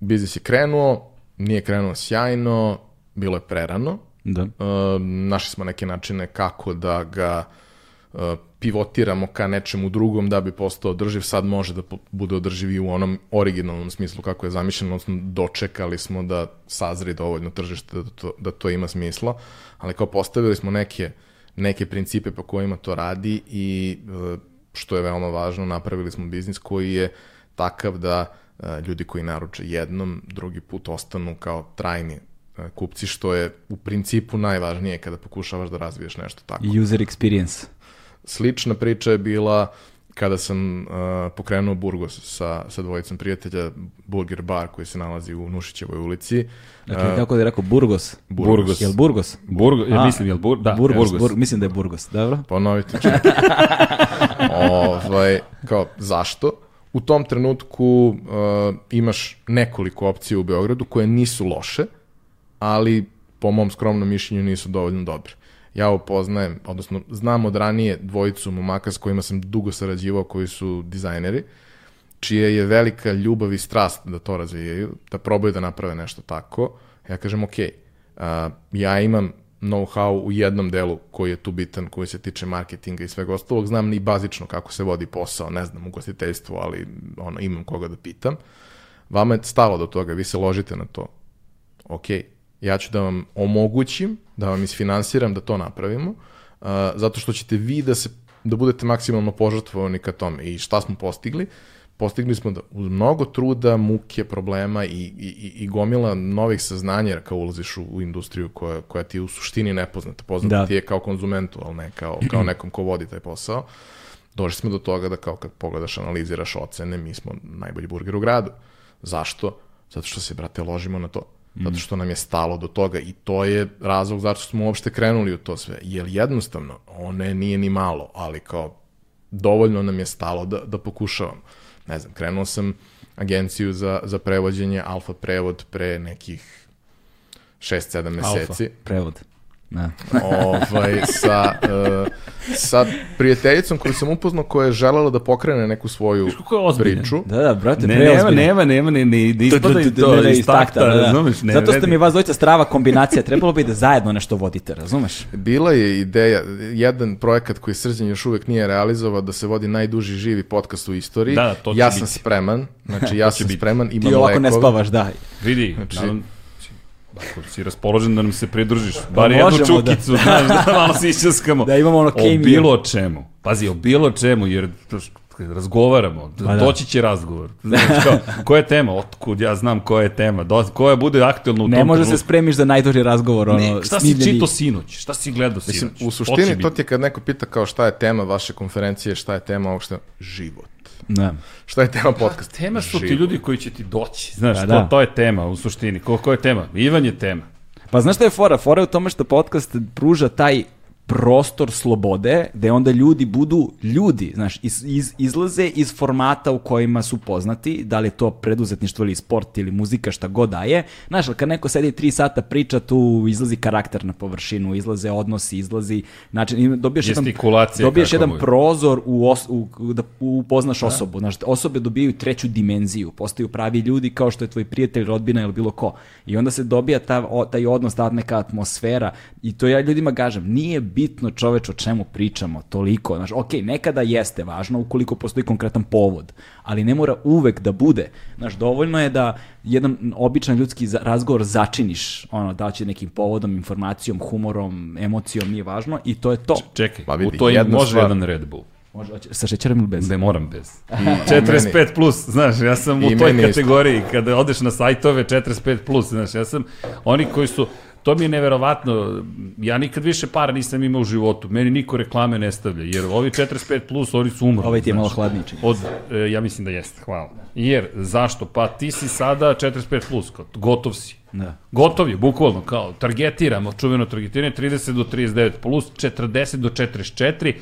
Biznis je krenuo, nije krenuo sjajno, bilo je prerano. Da. E, našli smo neke načine kako da ga pivotiramo ka nečemu drugom da bi postao održiv. Sad može da bude održiv i u onom originalnom smislu kako je zamišljeno, odnosno dočekali smo da sazri dovoljno tržište da to, da to ima smisla, ali kao postavili smo neke, neke principe po kojima to radi i e, što je veoma važno, napravili smo biznis koji je takav da e, ljudi koji naruče jednom, drugi put ostanu kao trajni e, kupci, što je u principu najvažnije kada pokušavaš da razviješ nešto tako. User experience. Slična priča je bila kada sam uh, pokrenuo Burgos sa, sa dvojicom prijatelja, Burger Bar koji se nalazi u Nušićevoj ulici. Dakle, kako da je rekao, Burgos. Burgos. Jel Burgos? Burgo, ja mislim, jel Bur, da, Burgos, Burgos. Bur- mislim da je Burgos, dobro? Ponovite čekaj. ovaj, kao, zašto? U tom trenutku uh, imaš nekoliko opcija u Beogradu koje nisu loše, ali po mom skromnom mišljenju nisu dovoljno dobre. Ja upoznajem, odnosno znam od ranije dvojicu momaka s kojima sam dugo sarađivao koji su dizajneri, čije je velika ljubav i strast da to razvijaju, da probaju da naprave nešto tako. Ja kažem, ok, a, ja imam know-how u jednom delu koji je tu bitan, koji se tiče marketinga i svega ostalog. Znam ni bazično kako se vodi posao, ne znam, u gostiteljstvu, ali ono, imam koga da pitam. Vama je stalo do toga, vi se ložite na to. Ok, ja ću da vam omogućim, da vam isfinansiram da to napravimo, uh, zato što ćete vi da se da budete maksimalno požrtvovani ka tome. I šta smo postigli? Postigli smo da uz mnogo truda, muke, problema i, i, i gomila novih saznanja, jer kao ulaziš u, u industriju koja, koja ti je u suštini nepoznata. Poznata Da. ti je kao konzumentu, ali ne kao, kao nekom ko vodi taj posao. Došli smo do toga da kao kad pogledaš, analiziraš ocene, mi smo najbolji burger u gradu. Zašto? Zato što se, brate, ložimo na to. Zato što nam je stalo do toga i to je razlog zašto smo uopšte krenuli u to sve. Jer jednostavno, one nije ni malo, ali kao dovoljno nam je stalo da, da pokušavamo. Ne znam, krenuo sam agenciju za, za prevođenje, Alfa prevod pre nekih 6-7 meseci Alfa, prevod. Da. ovaj, sa, uh, sa prijateljicom koju sam upoznao koja je želela da pokrene neku svoju priču. Da, da, brate, Ne, nema, nema, nema, ne, ne, ne ispada i to iz takta, razumeš? Ne, Zato ste mi vas dvojica strava kombinacija, trebalo bi da zajedno nešto vodite, razumeš? Bila je ideja, jedan projekat koji Srđan još uvek nije realizovao, da se vodi najduži živi podcast u istoriji. Da, to će ja biti. sam spreman, znači ja sam biti. spreman, imam Ti ovako ne lekove. spavaš, da. Vidi, Znači- nadam- ako si raspoložen da nam se pridružiš, bar jednu da- čukicu, znaš, da malo se išćaskamo. Da imamo ono O kemiju. bilo čemu. Pazi, o bilo čemu, jer razgovaramo, Pa da. doći će razgovor. Znaš, kao, koja je tema? Otkud ja znam koja je tema? Do, koja bude aktuelna u Ne tom može se spremiš za najduži razgovor, ono, Ne, šta si čito sinoć? Šta si gledao Mislim, sinoć? u suštini to ti je kad neko pita kao šta je tema vaše konferencije, šta je tema ovog što život. Da. Šta je tema podcasta? Tema su ti ljudi koji će ti doći. Znaš, Pa to, da. to je tema u suštini. Ko, ko je tema? Ivan je tema. Pa znaš šta je fora? Fora je u tome što podcast pruža taj prostor slobode, gde onda ljudi budu ljudi, znaš, iz, iz, izlaze iz formata u kojima su poznati, da li je to preduzetništvo ili sport ili muzika, šta god da je. Znaš, ali kad neko sedi tri sata priča, tu izlazi karakter na površinu, izlaze odnosi, izlazi, znači, dobiješ jedan, dobiješ jedan prozor u, os, u, da upoznaš osobu. Znaš, osobe dobijaju treću dimenziju, postaju pravi ljudi kao što je tvoj prijatelj, rodbina ili bilo ko. I onda se dobija ta, o, taj odnos, ta neka atmosfera i to ja ljudima kažem, nije bitno čoveč o čemu pričamo, toliko. Znaš, ok, nekada jeste važno ukoliko postoji konkretan povod, ali ne mora uvek da bude. Znaš, dovoljno je da jedan običan ljudski razgovor začiniš, ono, da će nekim povodom, informacijom, humorom, emocijom, nije važno i to je to. Čekaj, Pa vidi, u to im jedna može stvar- jedan Red Bull. Može, sa šećerom ili bez? Ne moram bez. 45 plus, znaš, ja sam u I toj meni isto. kategoriji, kada odeš na sajtove 45 plus, znaš, ja sam, oni koji su, to mi je neverovatno, ja nikad više para nisam imao u životu, meni niko reklame ne stavlja, jer ovi 45 plus, oni su umrli. Ovaj ti je malo hladniji čini. Od, e, ja mislim da jeste, hvala. Jer, zašto? Pa ti si sada 45 plus, gotov si. Da. Gotov je, bukvalno, kao, targetiramo, čuveno targetiranje, 30 do 39 plus, 40 do 44,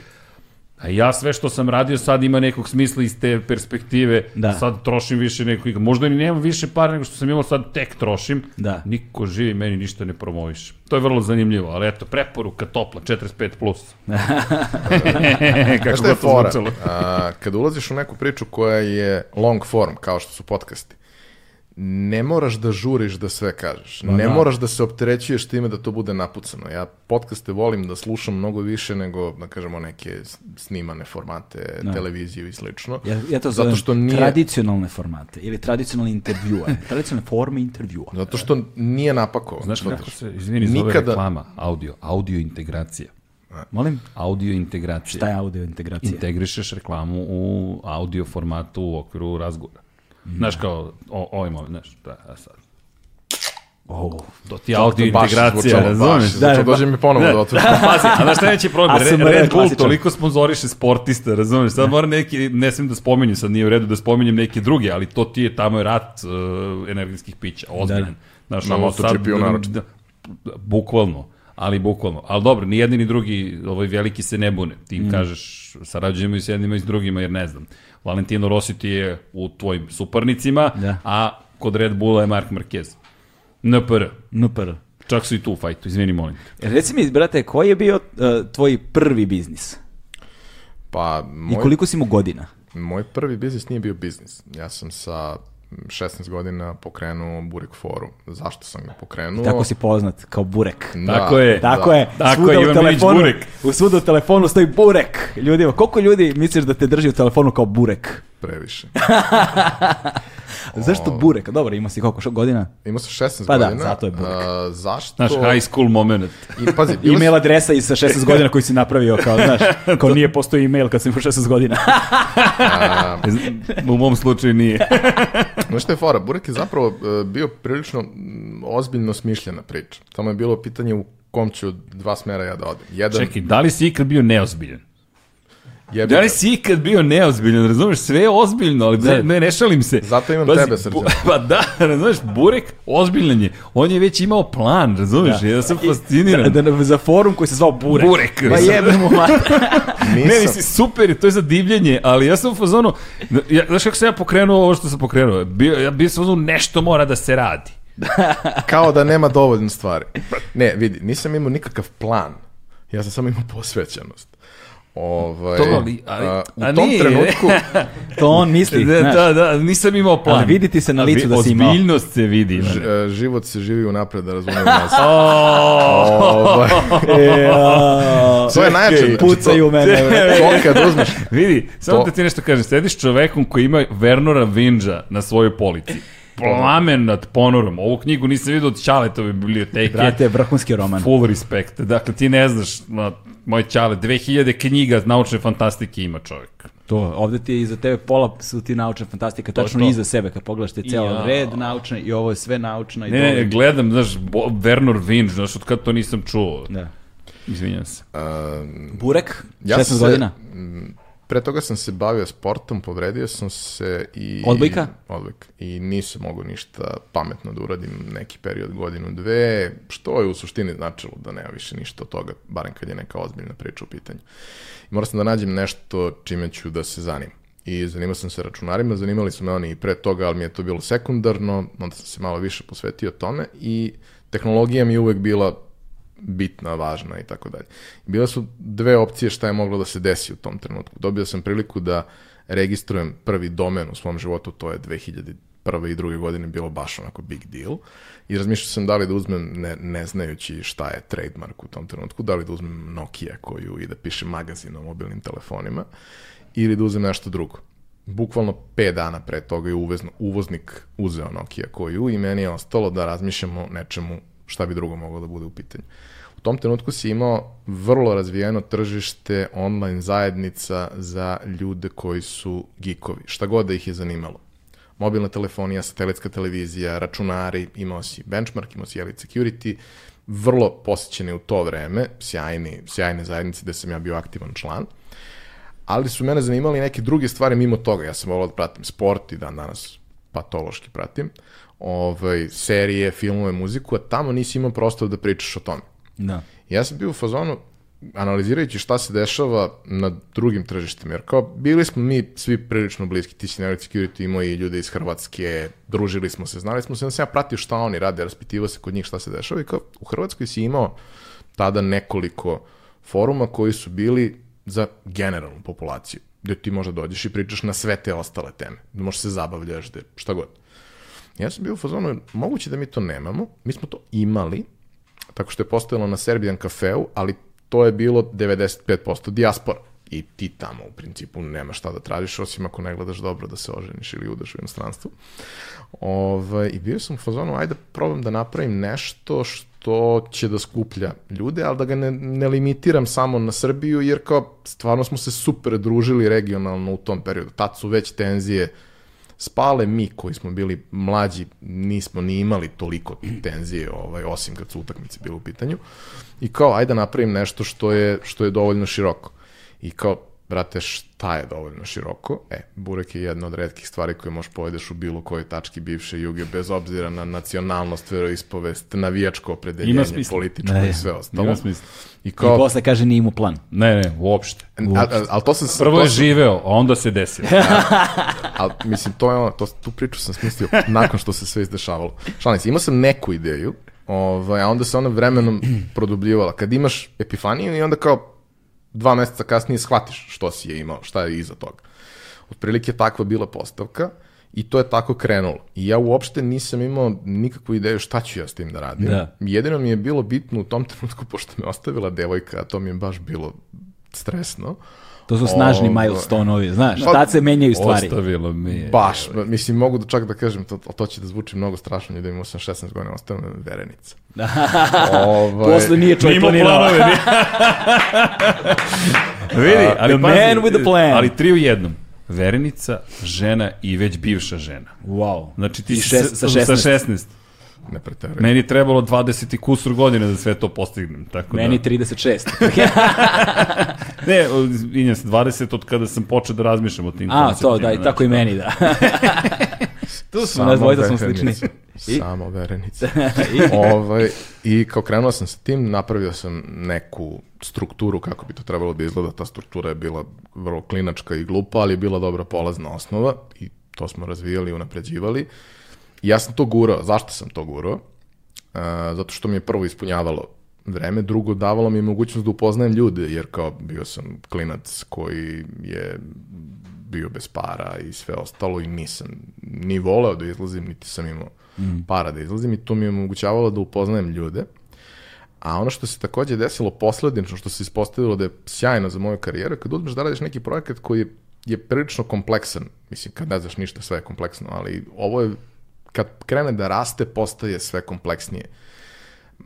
A ja sve što sam radio sad ima nekog smisla iz te perspektive. Da. Sad trošim više nekog. Možda ni nemam više para nego što sam imao, sad tek trošim. Da. Niko živi meni ništa ne promoviše. To je vrlo zanimljivo, ali eto, preporuka topla, 45+. Plus. Kako je to fora? zvučalo. A, kad ulaziš u neku priču koja je long form, kao što su podcasti, ne moraš da žuriš da sve kažeš. ne da. moraš da se opterećuješ time da to bude napucano. Ja podcaste volim da slušam mnogo više nego, da kažemo, neke snimane formate, televiziju i slično. Ja, ja to Zato što nije... tradicionalne formate ili tradicionalne intervjue. tradicionalne forme intervjua. Zato što nije napakovan. Znaš kako se, izvini, zove Nikada- reklama, audio, audio integracija. Molim? Audio integracija. Šta je audio integracija? Integrišeš reklamu u audio formatu u okviru razgovora. Znaš kao, o, ovaj moment, znaš, da, a sad. Oh. To ti je baš integracija, razumeš? Baš, zvučalo, Da, dođe mi ponovo Ne. da otvorim. Pazi, a znaš šta veći problem? Red, Red Bull toliko sponzoriše sportista, razumeš? Sad moram neki, ne smijem da spominjem, sad nije u redu da spominjem neke druge, ali to ti je, tamo je rat uh, energijskih pića, ozbiljan. Znaš, Na MotoGP-u naročito. da, bukvalno, ali bukvalno. Ali dobro, ni jedni ni drugi, ovaj veliki se ne bune. Ti im kažeš, sarađujemo i s jednima i s drugima, jer ne znam. Valentino Rossi ti je u tvojim suparnicima, Da. a kod Red Bulla je Mark Marquez. NPR. NPR. Čak su i tu u fajtu, izvini molim. te. Reci mi, brate, koji je bio uh, tvoj prvi biznis? Pa, I moj, koliko si mu godina? moj prvi biznis nije bio biznis. Ja sam sa 16 godina pokrenuo Burek foru. Zašto sam ga pokrenuo? Tako si poznat, kao burek. Da, Tako je. Tako da. je, Tako svuda je, u Ivan telefonu, Burek. u svuda u telefonu stoji burek. Ljudima, koliko ljudi misliš da te drži u telefonu kao burek? Previše. Zašto burek? Dobro, ima si koliko što godina? Imao sam 16 Pa da, godina. zato je Burek. A, zašto? Naš high school moment. I, pazi, bilo E-mail adresa i sa 16 godina koji si napravio, kao, znaš, kao nije postoji e-mail kad sam imao 16 godina. U mom slučaju nije. Znaš šta je fora? Burek je zapravo e, bio prilično mm, ozbiljno smišljena priča. Tamo je bilo pitanje u kom ću dva smera ja da odem. Jedan, Čekaj, da li si ikad bio neozbiljan? Jebi Da li si ikad bio neozbiljan, razumeš, sve je ozbiljno, ali ne, ne, ne šalim se. Zato imam Pazi, tebe, Srđan. Pa da, razumeš, Burek ozbiljan je. On je već imao plan, razumeš, ja sam fasciniran. Da, da, za forum koji se zvao Burek. Burek. Pa jebem mu mater. Nisam, Ne, mislim, super, to je za divljenje, ali ja sam u fazonu, ja, znaš kako sam ja pokrenuo ovo što sam pokrenuo? Bio, ja bio sam u fazonu, nešto mora da se radi. kao da nema dovoljno stvari. Ne, vidi, nisam imao nikakav plan. Ja sam samo imao posvećenost. Ovaj, To, ali- ali- a, u a tom nije. trenutku To on misli, Da, da, da, nisam imao plan. Ali vidi ti se na licu da si imao. Ozbiljnost se vidi. Ž- e, život se živi unapred, da razumijem nas. O, ovaj, E, to je najjače. znači, Pucaju to- mene. To kad uzmeš, Vidi, samo da ti nešto kažem, sediš čovekom koji ima Wernora Vinđa na svojoj polici. Plamen nad ponorom. Ovu knjigu nisam vidio od Čaletove biblioteke. Brate, vrhunski roman. Full respect. Dakle, ti ne znaš, na, moj Čale, 2000 knjiga naučne fantastike ima čovjek. To, ovde ti je iza tebe pola su ti naučna fantastika, tačno to. iza sebe, kad pogledaš te ceo Ja. red naučne i ovo je sve naučno i Ne, ne, gledam, znaš, Bo, Wernor Vinđ, znaš, od kad to nisam čuo. Da. Izvinjam se. Burek, Ja 16 sam se- godina. Pre toga sam se bavio sportom, povredio sam se i... Odbojka? Odbojka. I nisam mogao ništa pametno da uradim neki period, godinu, dve, što je u suštini značilo da nema više ništa od toga, barem kad je neka ozbiljna priča u pitanju. I morao sam da nađem nešto čime ću da se zanim. I zanimao sam se računarima, zanimali su me oni i pre toga, ali mi je to bilo sekundarno, onda sam se malo više posvetio tome i tehnologija mi je uvek bila bitna, važna i tako dalje. Bile su dve opcije šta je moglo da se desi u tom trenutku. Dobio sam priliku da registrujem prvi domen u svom životu, to je 2001. i druge godine bilo baš onako big deal. I razmišljao sam da li da uzmem, ne, ne znajući šta je trademark u tom trenutku, da li da uzmem Nokia koju i da piše magazin o mobilnim telefonima, ili da uzmem nešto drugo. Bukvalno 5 dana pre toga je uvezno, uvoznik uzeo Nokia koju i meni je ostalo da razmišljamo nečemu šta bi drugo moglo da bude u pitanju. U tom trenutku si imao vrlo razvijeno tržište online zajednica za ljude koji su geekovi, šta god da ih je zanimalo. Mobilna telefonija, satelitska televizija, računari, imao si benchmark, imao si Elite Security, vrlo posjećene u to vreme, sjajni, sjajne zajednice gde sam ja bio aktivan član, ali su mene zanimali neke druge stvari mimo toga. Ja sam volao da pratim sport i dan danas patološki pratim, ovaj, serije, filmove, muziku, a tamo nisi imao prostor da pričaš o tome. Da. Ja sam bio u fazonu, analizirajući šta se dešava na drugim tržištima, jer kao bili smo mi svi prilično bliski, ti si Elite Security imao i ljude iz Hrvatske, družili smo se, znali smo se, onda sam ja pratio šta oni rade, raspitivao se kod njih šta se dešava i kao u Hrvatskoj si imao tada nekoliko foruma koji su bili za generalnu populaciju, gde ti možda dođeš i pričaš na sve te ostale teme, da možeš se zabavljaš, da šta god. Ja sam bio u fazonu, moguće da mi to nemamo, mi smo to imali, tako što je postojalo na Serbian kafeu, ali to je bilo 95% dijaspora. I ti tamo u principu nema šta da tražiš, osim ako ne gledaš dobro da se oženiš ili udeš u inostranstvu. Ovaj, I bio sam u fazonu, ajde probam da napravim nešto što će da skuplja ljude, ali da ga ne, ne limitiram samo na Srbiju, jer kao stvarno smo se super družili regionalno u tom periodu. Tad su već tenzije spale mi koji smo bili mlađi nismo ni imali toliko tenzije ovaj osim kad su utakmice bile u pitanju. I kao ajde da napravim nešto što je što je dovoljno široko. I kao brate šta je dovoljno široko e burek je jedna od retkih stvari koje možeš povedeš u bilo kojoj tački bivše juge bez obzira na nacionalnost veroispovest navijačko opredeljenje političko Ne, i sve ostalo Ima smisla. i I kao posle kaže nije mu plan. Ne, ne, uopšte. ali to sam Prvo to je sam- živeo, a onda se desilo. Ali, mislim, to je ono, to, tu priču sam smislio nakon što se sve izdešavalo. Šalim se, imao sam neku ideju, ovaj, a onda se ona vremenom produbljivala. Kad imaš epifaniju i onda kao dva meseca kasnije shvatiš što si je imao, šta je iza toga. Otprilike takva bila postavka I to je tako krenulo. I ja uopšte nisam imao nikakvu ideju šta ću ja s tim da radim. Da. Jedino mi je bilo bitno u tom trenutku, pošto me ostavila devojka, a to mi je baš bilo stresno. To su snažni Ovo- milestone-ovi, znaš, Pa, tad se menjaju stvari. Ostavilo mi je. Baš, mislim, mogu da čak da kažem, to, to će da zvuči mnogo strašno, da imao sam 16 godina, ostao me verenica. ovaj, Posle nije čovjek planirao. planove. nije. Vidi, ali the pazi, man with the plan. Ali tri u jednom. Verenica, žena i već bivša žena. Wow. Znači ti I šest- sa, sa 16. sa 16. ne preterujem. Meni je trebalo 20 i kusur godina da sve to postignem. Tako Meni da, 36. ne, injem se, 20 od kada sam počeo da razmišljam o tim A, to, da, i tako i meni, da. Tu smo, nas dvojica smo slični. I? Samo verenica. ovaj, I kao krenuo sam sa tim, napravio sam neku strukturu kako bi to trebalo da izgleda. Ta struktura je bila vrlo klinačka i glupa, ali je bila dobra polazna osnova i to smo razvijali i unapređivali. I ja sam to gurao. Zašto sam to gurao? A, zato što mi je prvo ispunjavalo vreme, drugo davalo mi je mogućnost da upoznajem ljude, jer kao bio sam klinac koji je bio bez para i sve ostalo i nisam ni voleo da izlazim, niti sam imao para da izlazim i to mi je omogućavalo da upoznajem ljude. A ono što se takođe desilo posledično, što se ispostavilo da je sjajno za moju karijeru, kad uzmeš da radiš neki projekat koji je prilično kompleksan, mislim, kad ne znaš ništa, sve je kompleksno, ali ovo je, kad krene da raste, postaje sve kompleksnije.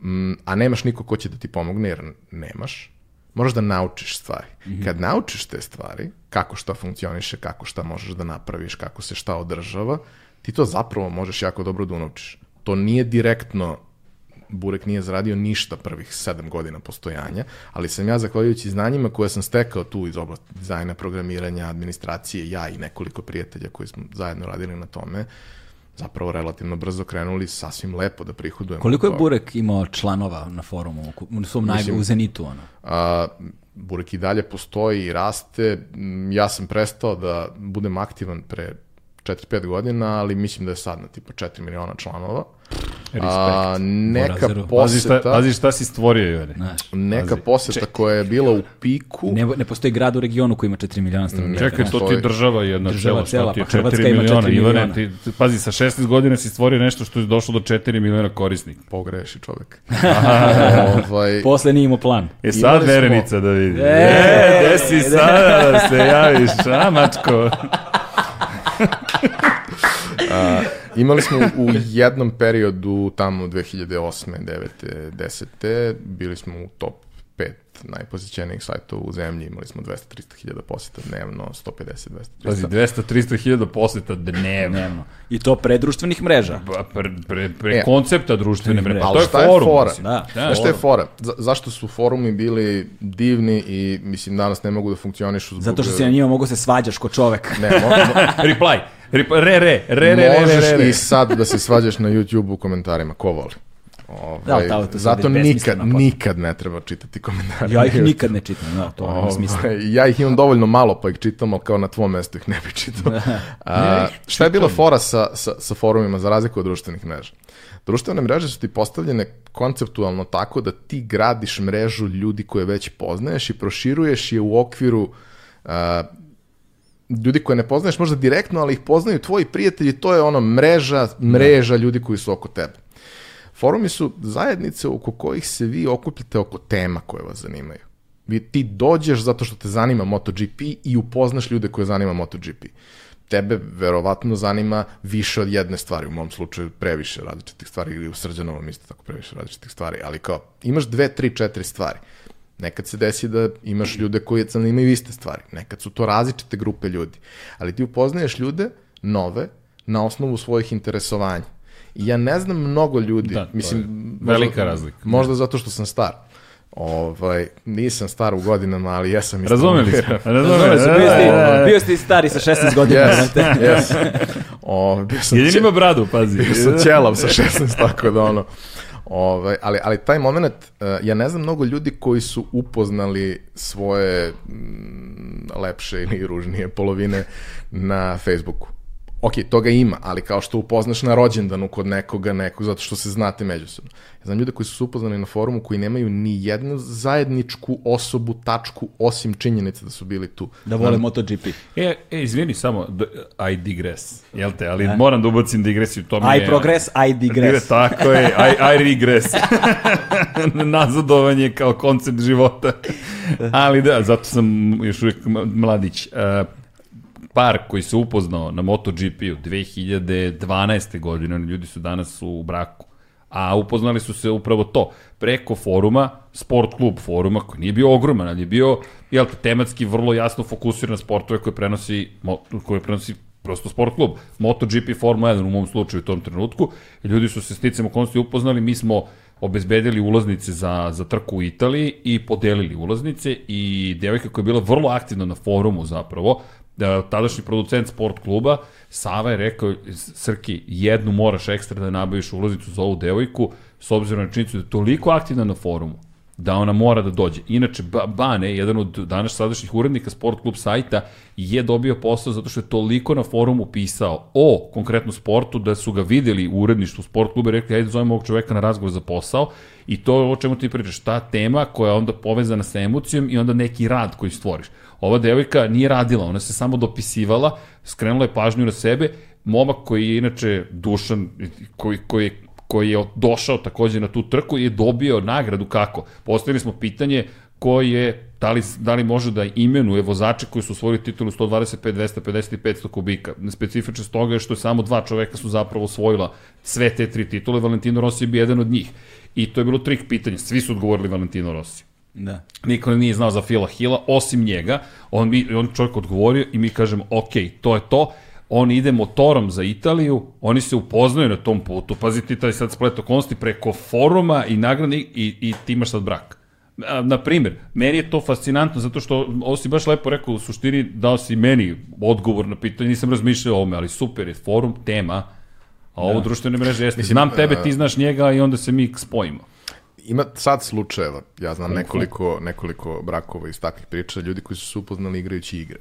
Mm, a nemaš niko ko će da ti pomogne, jer nemaš, moraš da naučiš stvari. Kad naučiš te stvari, kako šta funkcioniše, kako šta možeš da napraviš, kako se šta održava, ti to zapravo možeš jako dobro da unaučiš. To nije direktno Burek nije zaradio ništa prvih sedam godina postojanja, ali sam ja, zahvaljujući znanjima koje sam stekao tu iz oblasti dizajna, programiranja, administracije, ja i nekoliko prijatelja koji smo zajedno radili na tome, zapravo relativno brzo krenuli sasvim lepo da prihodujemo. Koliko je toga. Burek imao članova na forumu, u svom naj, Mislim- u Zenitu, ono? A, Burek i dalje postoji i raste. Ja sam prestao da budem aktivan pre 4-5 godina, ali mislim da je sad na tipa 4 miliona članova. A, neka Borazeru. Pazi šta, poseta, pazi šta si stvorio, Jure. Znaš, neka poseta koja je bila u piku, ne, ne postoji grad u regionu koji ima 4 miliona stanovnika. Čekaj, to ti je država jedna Država cela, cela, šta ti je pa Hrvatska 4 ima miliona. 4 Ivane, miliona. ti, ti- pazi, sa 16 godina si stvorio nešto što je došlo do 4 miliona korisnika. pogreši čovek. ovaj, Posle nije imao plan. E sad Imali smo- verenica da vidi. E, E, gde si e, sada da se javiš, a mačko? Imali smo u jednom periodu, tamo 2008. 9. 10. bili smo u top 5 najposjećenijih sajtova u zemlji, imali smo 200-300 hiljada posjeta dnevno, 150-200-300. Pazi, 200-300 hiljada poseta dnevno. Dnevno. I to pre društvenih mreža. Pa, Pre, pre, pre E. koncepta društvene mreže. Pa Ali to je šta je forum. fora? mislim. Da. Znaš šta je fora? Za, zašto su forumi bili divni i, mislim, danas ne mogu da funkcionišu zbog... Zato što si na njima mogu se svađaš ko čovek. Ne, mo, mo, Reply. Re, re, re, re, re, možeš re, re. i sad da se svađaš na YouTube u komentarima, ko voli. Ovaj, Da, ali to- to sad zato nikad, nikad ne treba čitati komentare. Ja ih nikad ne čitam, da, to nema smisla. Ovaj, ja ih imam dovoljno malo pa ih čitam, ali kao na tvom mestu ih ne bi čitao. A, šta je bila fora sa, sa, sa forumima za razliku od društvenih mreža? Društvene mreže su ti postavljene konceptualno tako da ti gradiš mrežu ljudi koje već poznaješ i proširuješ je u okviru a, ljudi koje ne poznaješ možda direktno, ali ih poznaju tvoji prijatelji, to je ono mreža, mreža ljudi koji su oko tebe. Forumi su zajednice oko kojih se vi okupljate oko tema koje vas zanimaju. Vi, ti dođeš zato što te zanima MotoGP i upoznaš ljude koje zanima MotoGP. Tebe verovatno zanima više od jedne stvari, u mom slučaju previše različitih stvari ili u Srđanovom isto tako previše različitih stvari, ali kao imaš dve, tri, četiri stvari. Nekad se desi da imaš ljude koji zanimaju iste stvari, nekad su to različite grupe ljudi, ali ti upoznaješ ljude nove na osnovu svojih interesovanja. I ja ne znam mnogo ljudi, Da, to mislim, je možda- velika razlika. Možda zato što sam star. Ovaj, nisam star u godinama, ali jesam isto. Razumeli smo. Razumeli smo. bio, si, Da, da, da. bio si stari sa 16 godina. Yes, znate. yes. O, bio sam, Jedin će, ima bradu, pazi. bio sam ćelav sa 16, tako da ono. Ovaj, ali, ali taj moment, uh, ja ne znam mnogo ljudi koji su upoznali svoje mm, lepše ili ružnije polovine na Facebooku. Ok, toga ima, ali kao što upoznaš na rođendanu kod nekoga, nekog, zato što se znate međusobno. Ja znam ljude koji su se upoznali na forumu koji nemaju ni jednu zajedničku osobu, tačku, osim činjenice da su bili tu. Da vole MotoGP. E, e, izvini samo, I digress, jel te, ali moram da ubacim digresiju, to mi je... I progress, I digress. Tako je, I, I regress. Nazadovanje kao koncept života. Ali da, zato sam još uvijek mladić. Uh, par koji se upoznao na MotoGP-u 2012. godine, oni ljudi su danas u braku, a upoznali su se upravo to, preko foruma, sport klub foruma, koji nije bio ogroman, ali je bio, jel te, tematski vrlo jasno fokusiran na sportove koje prenosi, koje prenosi prosto sport klub. MotoGP Formula 1 u mom slučaju u tom trenutku. Ljudi su se sticam okolnosti upoznali, mi smo obezbedili ulaznice za, za trku u Italiji i podelili ulaznice i devojka koja je bila vrlo aktivna na forumu zapravo, tadašnji producent sport kluba, Sava je rekao, Srki, jednu moraš ekstra da nabaviš ulaznicu za ovu devojku, s obzirom na činjenicu da je toliko aktivna na forumu, da ona mora da dođe. Inače, Ba- Bane, jedan od danas sadašnjih urednika Sport Klub sajta, je dobio posao zato što je toliko na forumu pisao o konkretno sportu da su ga videli u uredništvu Sport Kluba i rekli, ajde zovemo ovog čoveka na razgovor za posao i to je o čemu ti pričaš, ta tema koja je onda povezana sa emocijom i onda neki rad koji stvoriš. Ova devojka nije radila, ona se samo dopisivala, skrenula je pažnju na sebe, momak koji je inače dušan, koji, koji je koji je došao takođe na tu trku i je dobio nagradu kako. Postavili smo pitanje ko je, da li, da li može da imenuje vozače koji su osvojili titulu 125, 250 i 500 kubika. Specifično s toga je što je samo dva čoveka su zapravo osvojila sve te tri titule, Valentino Rossi je bio jedan od njih. I to je bilo trik pitanja, svi su odgovorili Valentino Rossi. Da. Niko nije znao za Fila Hila, osim njega. On, mi, on čovjek odgovorio i mi kažemo, ok, to je to. On ide motorom za Italiju, oni se upoznaju na tom putu. Pazite, taj sad splet okolnosti preko foruma i nagrani i, i ti imaš sad brak. Na primjer, meni je to fascinantno zato što, ovo si baš lepo rekao, u suštini dao si meni odgovor na pitanje, nisam razmišljao o ovome, ali super je, forum, tema, a ovo društvene mreže jeste. Mislim, Znam tebe, ti znaš njega i onda se mi spojimo. Ima sad slučajeva, ja znam nekoliko, nekoliko brakova iz takvih priča, ljudi koji su se upoznali igrajući igre.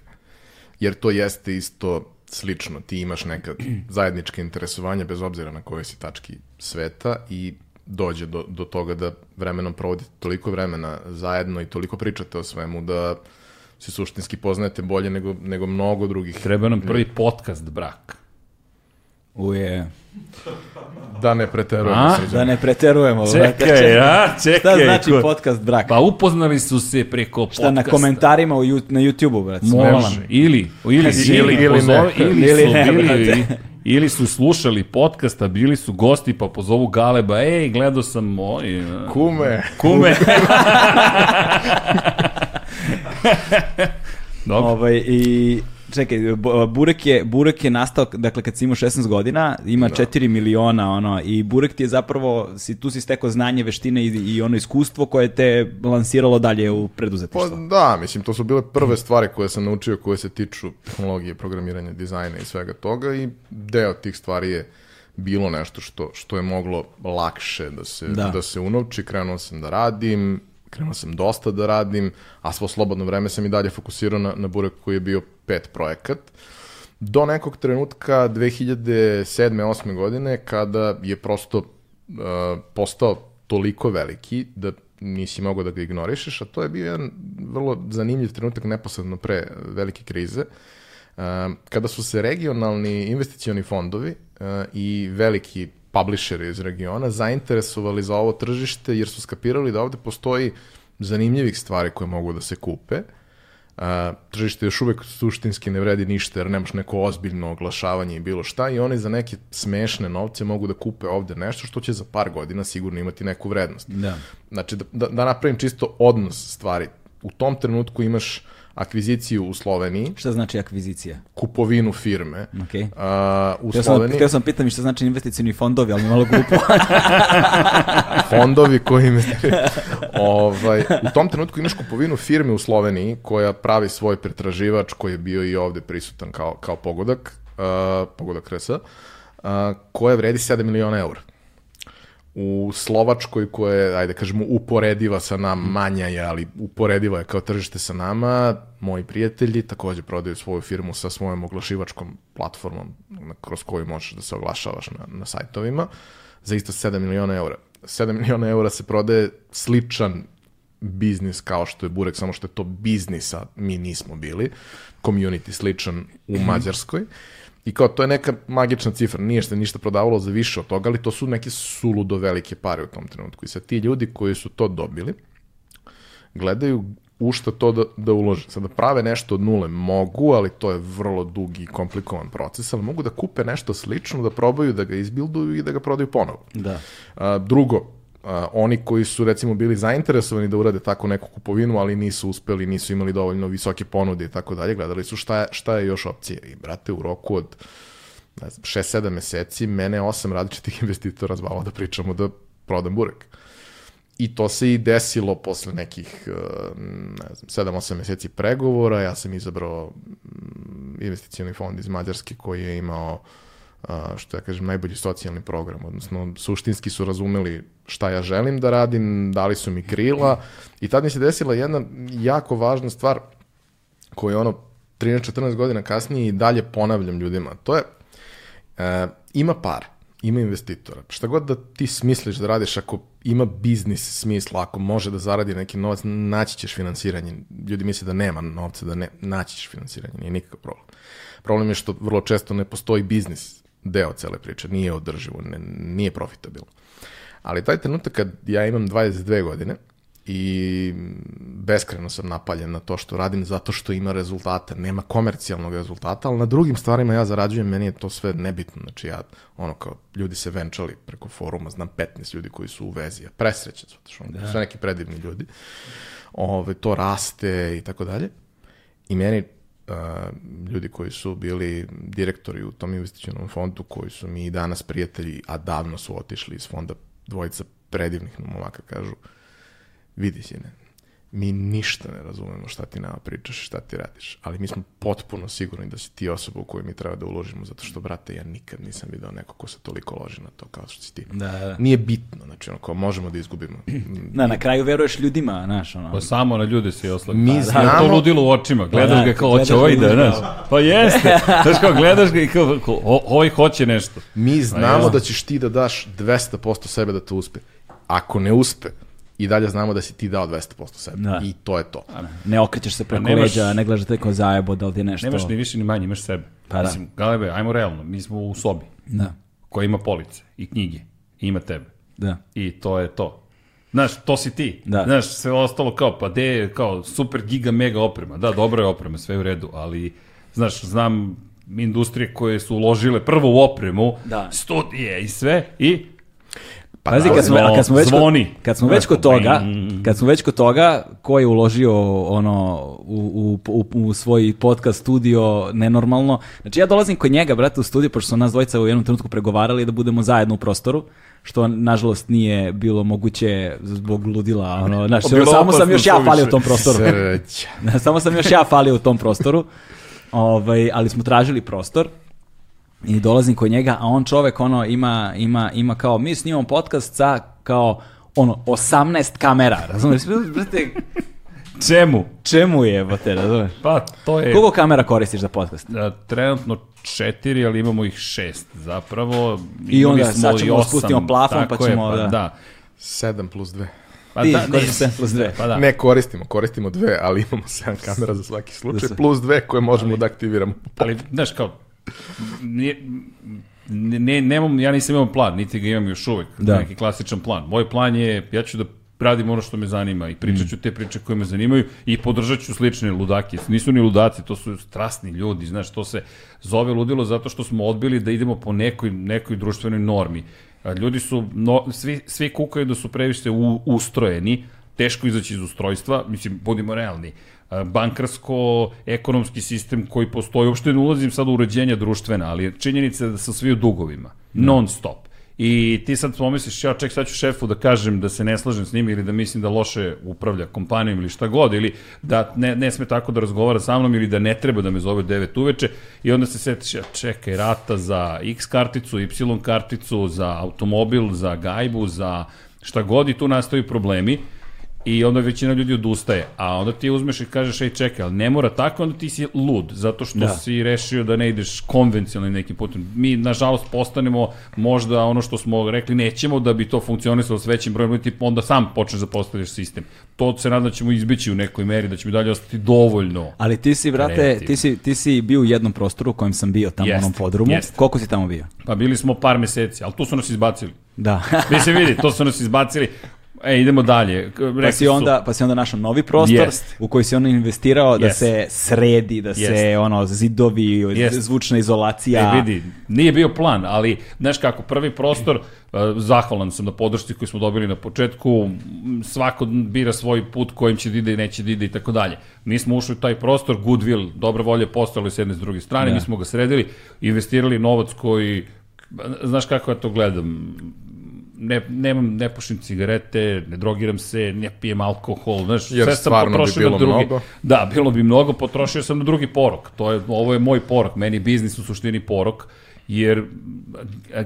Jer to jeste isto slično, ti imaš neka zajednička interesovanja bez obzira na kojoj si tački sveta i dođe do, do toga da vremenom provodite toliko vremena zajedno i toliko pričate o svemu da se suštinski poznajete bolje nego, nego mnogo drugih. Treba nam prvi podcast brak. Uje. Da ne preterujemo A? Da ne preterujemo. Čekaj, a? Čekaj. Šta znači ko- podcast brak? Pa upoznali su se preko Šta na podcasta. komentarima u, na YouTube-u, brate? Može. Ili, ili, Ili- ili, ili pozove, ne. ili, Ili su ne, bili, brate. ili su slušali podcasta, bili su gosti, pa pozovu Galeba, ej, gledao sam moj... Kume, Kume. Dobro. Ovaj, I čekaj, Bu- Burek je, Burek je nastao, dakle kad si imao 16 godina, ima 4 miliona, ono, i Burek ti je zapravo, si, tu si stekao znanje, veštine i, i ono iskustvo koje te lansiralo dalje u Pa preduzetništvo. da, mislim, to su bile prve stvari koje sam naučio koje se tiču tehnologije, programiranja, dizajna i svega toga i deo tih stvari je bilo nešto što, što je moglo lakše da se, Da. da. se unovči. Krenuo sam da radim, krenuo sam dosta da radim, a svo slobodno vreme sam i dalje fokusirao na, na Burek koji je bio pet projekat. Do nekog trenutka 2007. 8. godine kada je prosto uh, postao toliko veliki da nisi mogao da ga ignorišeš, a to je bio jedan vrlo zanimljiv trenutak neposredno pre velike krize, uh, kada su se regionalni investicioni fondovi uh, i veliki publisheri iz regiona zainteresovali za ovo tržište jer su skapirali da ovde postoji zanimljivih stvari koje mogu da se kupe, a, tržište još uvek suštinski ne vredi ništa jer nemaš neko ozbiljno oglašavanje i bilo šta i oni za neke smešne novce mogu da kupe ovde nešto što će za par godina sigurno imati neku vrednost. Da. Znači, da, da, da napravim čisto odnos stvari. U tom trenutku imaš akviziciju u Sloveniji, Šta znači akvizicija? kupovinu firme. Okay. A, u sam, Sloveniji htio sam pitam šta znači investicijni fondovi, ali mi malo glupo. fondovi koji investiraju. ovaj, u tom trenutku imaš kupovinu firme u Sloveniji koja pravi svoj pretraživač koji je bio i ovde prisutan kao, kao pogodak, uh, pogodak RS, uh, koja vredi 7 miliona eura. U Slovačkoj koja je, ajde kažemo, uporediva sa nama, manja je, ali uporediva je kao tržište sa nama, moji prijatelji takođe prodaju svoju firmu sa svojom oglašivačkom platformom na- kroz koju možeš da se oglašavaš na, na sajtovima za isto 7 miliona eura. 7 miliona eura se prodaje sličan biznis kao što je Burek, samo što je to biznis, a mi nismo bili. Community sličan u Mađarskoj. I kao, to je neka magična cifra, nije se ništa prodavalo za više od toga, ali to su neke suludo velike pare u tom trenutku. I sad ti ljudi koji su to dobili, gledaju u šta to da, da ulože. Sada prave nešto od nule mogu, ali to je vrlo dug i komplikovan proces, ali mogu da kupe nešto slično, da probaju da ga izbilduju i da ga prodaju ponovo. Da. A, drugo, oni koji su recimo bili zainteresovani da urade tako neku kupovinu, ali nisu uspeli, nisu imali dovoljno visoke ponude i tako dalje, gledali su šta je, šta je još opcija. I brate, u roku od ne znam, 6-7 meseci mene osam različitih investitora zvalo da pričamo da prodam burek. I to se i desilo posle nekih, uh, ne znam, 7-8 meseci pregovora. Ja sam izabrao mm, investicioni fond iz Mađarske koji je imao uh, što ja kažem, najbolji socijalni program, odnosno suštinski su razumeli šta ja želim da radim, dali su mi krila i tad mi se desila jedna jako važna stvar koju ono 13-14 godina kasnije i dalje ponavljam ljudima. To je, e, ima para, ima investitora. Šta god da ti smisliš da radiš, ako ima biznis smisla, ako može da zaradi neki novac, naći ćeš finansiranje. Ljudi misle da nema novca, da ne, naći ćeš finansiranje, nije nikakav problem. Problem je što vrlo često ne postoji biznis deo cele priče, nije održivo, ne, nije profitabilno. Ali taj trenutak kad ja imam 22 godine i beskreno sam napaljen na to što radim zato što ima rezultata, nema komercijalnog rezultata, ali na drugim stvarima ja zarađujem, meni je to sve nebitno. Znači ja, ono kao, ljudi se venčali preko foruma, znam 15 ljudi koji su u vezi, ja presrećan su, što da. sve neki predivni ljudi. Ove, to raste i tako dalje. I meni ljudi koji su bili direktori u tom investicionom fondu, koji su mi i danas prijatelji, a davno su otišli iz fonda, dvojica predivnih momaka kažu, vidi sine, mi ništa ne razumemo šta ti nama pričaš, šta ti radiš, ali mi smo potpuno sigurni da si ti osoba u koju mi treba da uložimo, zato što, brate, ja nikad nisam video neko ko se toliko loži na to kao što si ti. Da, da. Nije bitno, znači, ono, kao možemo da izgubimo. Da, na kraju veruješ ljudima, znaš, ono. Pa samo na ljude se i oslagi. Mi Pa, znamo- To ludilo u očima. Gledaš Da, ga kao, hoće ovaj da, znaš. Pa jeste. Znaš kao, gledaš ga i kao, ovaj hoće nešto. Mi znamo ja. da ćeš ti da daš 200% sebe da to uspe. Ako ne uspe, i dalje znamo da si ti dao 200% sebe. Da. I to je to. Ne okrećeš se preko nemaš- leđa, ne gledaš te kao zajebo, da li ti je nešto... Nemaš ni više ni manje, imaš sebe. Pa da. Mislim, Galebe, ajmo realno, mi smo u sobi Da, koja ima police i knjige i ima tebe. da. I to je to. Znaš, to si ti. Da. Znaš, sve ostalo kao, pa de je kao super giga mega oprema. Da, dobra je oprema, sve je u redu, ali, znaš, znam industrije koje su uložile prvo u opremu, Da. studije i sve, i Pa Pazi, kad smo, a kad smo već kod, zvoni. kad smo već kod Znaš, toga, bing. kad smo već kod toga, ko je uložio ono u, u, u, u svoj podcast studio nenormalno. Znači ja dolazim kod njega, brate, u studio, pošto su nas dvojica u jednom trenutku pregovarali da budemo zajedno u prostoru, što nažalost nije bilo moguće zbog ludila, ono, Bilo samo sam opasno još ja falio u tom prostoru. Samo sam još ja falio u tom prostoru. Ovaj, ali smo tražili prostor i dolazim kod njega, a on čovek ono ima, ima, ima kao, mi snimamo podcast sa kao ono 18 kamera, razumiješ? Brate, čemu? čemu je, bote, razumiješ? Pa, to je... Koliko kamera koristiš za podcast? A, trenutno četiri, ali imamo ih šest zapravo. I Imali onda smo sad ćemo da spustimo plafon, pa tako je, ćemo, da. da. 7 plus 2. Pa Ti da, koristiš ne, 7 plus 2. Pa da. Ne koristimo, koristimo dve, ali imamo 7 kamera za svaki slučaj, plus dve koje možemo da aktiviramo. Ali, znaš, kao, nije, ne, ne, nemam, ja nisam imao plan, niti ga imam još uvek, Da. neki klasičan plan. Moj plan je, ja ću da radim ono što me zanima i pričat ću te priče koje me zanimaju i podržat ću slične ludake. Nisu ni ludaci, to su strasni ljudi, znaš, to se zove ludilo zato što smo odbili da idemo po nekoj, nekoj društvenoj normi. Ljudi su, no, svi, svi kukaju da su previše u, ustrojeni, teško izaći iz ustrojstva, mislim, budimo realni. A, Bankarsko-ekonomski sistem koji postoji, uopšte ne ulazim sad u uređenja društvena, ali je činjenica da su svi u dugovima, non stop. I ti sad pomisliš, ja ček, sad ću šefu da kažem da se ne slažem s njim ili da mislim da loše upravlja kompanijom ili šta god, ili da ne, ne sme tako da razgovara sa mnom ili da ne treba da me zove 9 uveče. I onda se setiš, ja čekaj, rata za X karticu, Y karticu, za automobil, za gajbu, za šta god i tu nastaju problemi I onda većina ljudi odustaje. A onda ti uzmeš i kažeš, ej čekaj, ali ne mora tako, onda ti si lud, zato što da. si rešio da ne ideš konvencionalnim nekim putem. Mi, nažalost, postanemo možda ono što smo rekli, nećemo da bi to funkcionisalo s većim brojem ljudi, onda sam počneš da postavljaš sistem. To se nada da ćemo izbići u nekoj meri, da će mi dalje ostati dovoljno. Ali ti si, brate, ti si, ti si bio u jednom prostoru u kojem sam bio tamo jest, u onom podrumu. Jest. Koliko si tamo bio? Pa bili smo par meseci, ali tu su nas izbacili. Da. Mi se vidi, to su nas izbacili. E, idemo dalje. Rekli pa si onda, su... pa si onda našao novi prostor yes. u koji si on investirao da yes. se sredi, da yes. se ono zidovi, yes. zvučna izolacija. E, vidi, nije bio plan, ali znaš kako, prvi prostor, uh, zahvalan sam na podršci koju smo dobili na početku, svako bira svoj put kojim će da ide i neće da ide i tako dalje. Mi smo ušli u taj prostor, goodwill, dobre volje postojali s jedne s druge strane, da. mi smo ga sredili, investirali novac koji znaš kako ja to gledam, ne, nemam, ne pušim cigarete, ne drogiram se, ne pijem alkohol, znaš, Jer sve sam potrošio bi na drugi. Mnogo. Da, bilo bi mnogo, potrošio sam na drugi porok. To je, ovo je moj porok, meni biznis u suštini porok, jer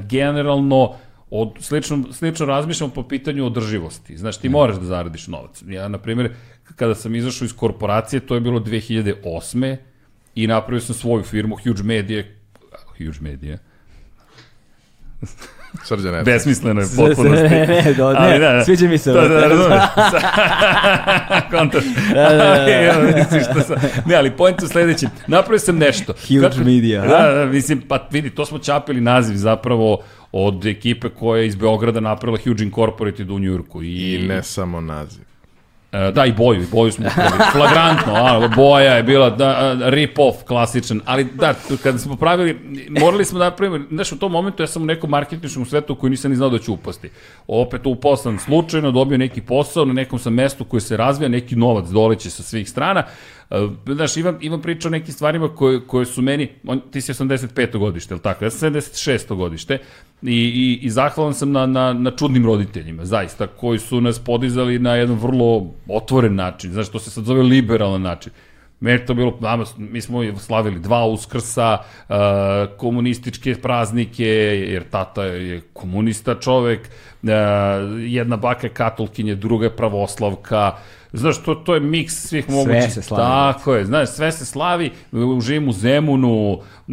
generalno od, slično, slično razmišljam po pitanju održivosti. Znaš, ti moraš da zaradiš novac. Ja, na primjer, kada sam izašao iz korporacije, to je bilo 2008. i napravio sam svoju firmu, Huge Media, Huge Media, Srđan ne. Besmisleno je potpuno. Ne, ne, do, ne, Ali, da, da, sviđa mi se. Da, da, da, razumeš. Kontaš. Da, da, da, da. ne, ali point u sledećem. Napravio sam nešto. Huge Kako, media. Da, da, mislim, pa vidi, to smo čapili naziv zapravo od ekipe koja je iz Beograda napravila Huge Incorporated u Njurku. I, I ne samo naziv. E, da, i boju, i boju smo upravili. Flagrantno, a, boja je bila da, rip-off klasičan, ali da, kada smo pravili, morali smo da napravimo, znaš, u tom momentu ja sam u nekom marketinškom svetu koji nisam ni znao da ću upasti. Opet upao sam slučajno, dobio neki posao na nekom sam mestu koji se razvija, neki novac doleće sa svih strana, znaš, imam, imam priču o nekim stvarima koje, koje su meni, on, ti si 85. godište, ili tako? Ja sam 76. godište i, i, i zahvalan sam na, na, na čudnim roditeljima, zaista, koji su nas podizali na jedan vrlo otvoren način, znaš, to se sad zove liberalan način. Meni to bilo, nama, mi smo slavili dva uskrsa, uh, komunističke praznike, jer tata je komunista čovek, uh, jedna baka je katolkinje, druga je pravoslavka, Znaš, to, to je miks svih mogućih. Sve se slavi. Tako je, znaš, sve se slavi, živim u Zemunu, e,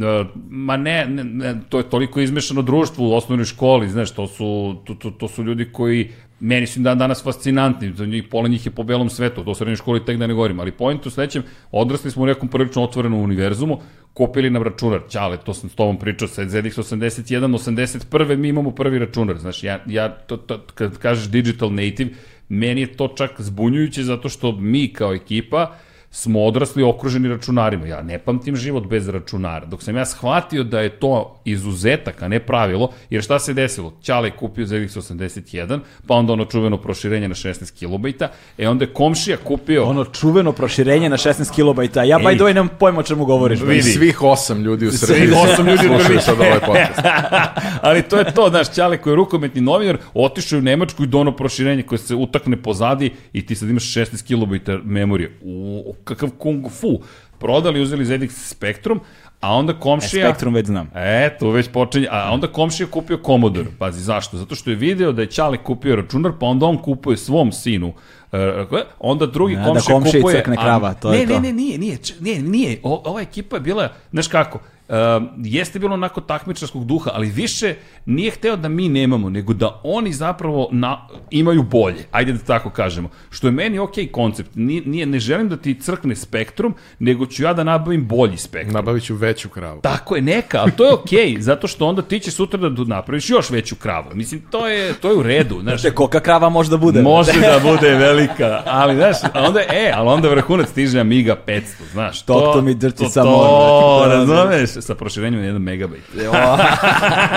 ma ne, ne, ne, to je toliko izmešano društvo u osnovnoj školi, znaš, to su, to, to, to su ljudi koji meni su dan danas fascinantni, za njih, pola njih je po belom svetu, to u srednjoj školi tek da ne govorim, ali point u sledećem, odrasli smo u nekom prilično otvorenom univerzumu, kupili nam računar, ćale, to sam s tobom pričao, sa ZX 81, 81. mi imamo prvi računar, znaš, ja, ja to, to, kad kažeš digital native, meni je to čak zbunjujuće zato što mi kao ekipa smo odrasli okruženi računarima. Ja ne pamtim život bez računara. Dok sam ja shvatio da je to izuzetak, a ne pravilo, jer šta se desilo? Ćale je kupio ZX81, pa onda ono čuveno proširenje na 16 kilobajta, e onda je komšija kupio... Ono čuveno proširenje na 16 kilobajta. Ja, by the way, nemam pojma o čemu govoriš. Vidi. Svih osam ljudi u Srbiji. Svih osam ljudi u Srbiji. sad ovaj podcast. Ali to je to, znaš, Ćale koji je rukometni novinar, otišao u Nemačku i dono proširenje koje se utakne pozadi i ti sad imaš 16 kilobajta memorije. U, kakav kung fu. Prodali, uzeli ZX Spectrum, a onda komšija... E, Spektrum već znam. E, to već počinje. A onda komšija kupio Commodore. Pazi, zašto? Zato što je video da je Ćale kupio računar, pa onda on kupuje svom sinu uh, onda drugi ja, komšija da kupuje... Da komšija krava, to ne, je to. Ne, ne, nije, nije, nije, nije. O, ova ekipa je bila, znaš kako, Uh, jeste bilo onako takmičarskog duha, ali više nije hteo da mi nemamo, nego da oni zapravo na, imaju bolje, ajde da tako kažemo. Što je meni ok koncept, nije, nije, ne želim da ti crkne spektrum, nego ću ja da nabavim bolji spektrum. Nabavit ću veću kravu. Tako je, neka, ali to je ok, zato što onda ti će sutra da napraviš još veću kravu. Mislim, to je, to je u redu. Znaš, Znači, koka krava može da bude. Može da bude velika, ali znaš, onda, e, ali onda vrhunac stiže Amiga 500, znaš. To, to, to mi drči samo. To, razumeš, sa proširenjem na 1 megabajt.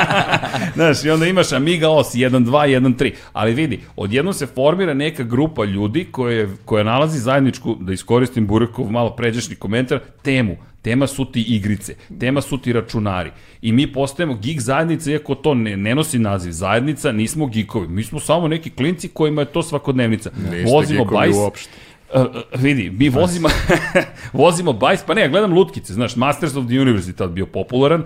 Znaš, i onda imaš Amiga OS 1.2, 1.3. Ali vidi, odjednom se formira neka grupa ljudi koje, koja nalazi zajedničku, da iskoristim Burekov malo pređašnji komentar, temu. Tema su ti igrice, tema su ti računari. I mi postajemo geek zajednica, iako to ne, ne nosi naziv zajednica, nismo geekovi. Mi smo samo neki klinci kojima je to svakodnevnica. Niste Vozimo bajs, uopšte. Uh, uh, vidi, mi vozimo, vozimo bajs, pa ne, ja gledam lutkice, znaš, Masters of the Universe je tad bio popularan.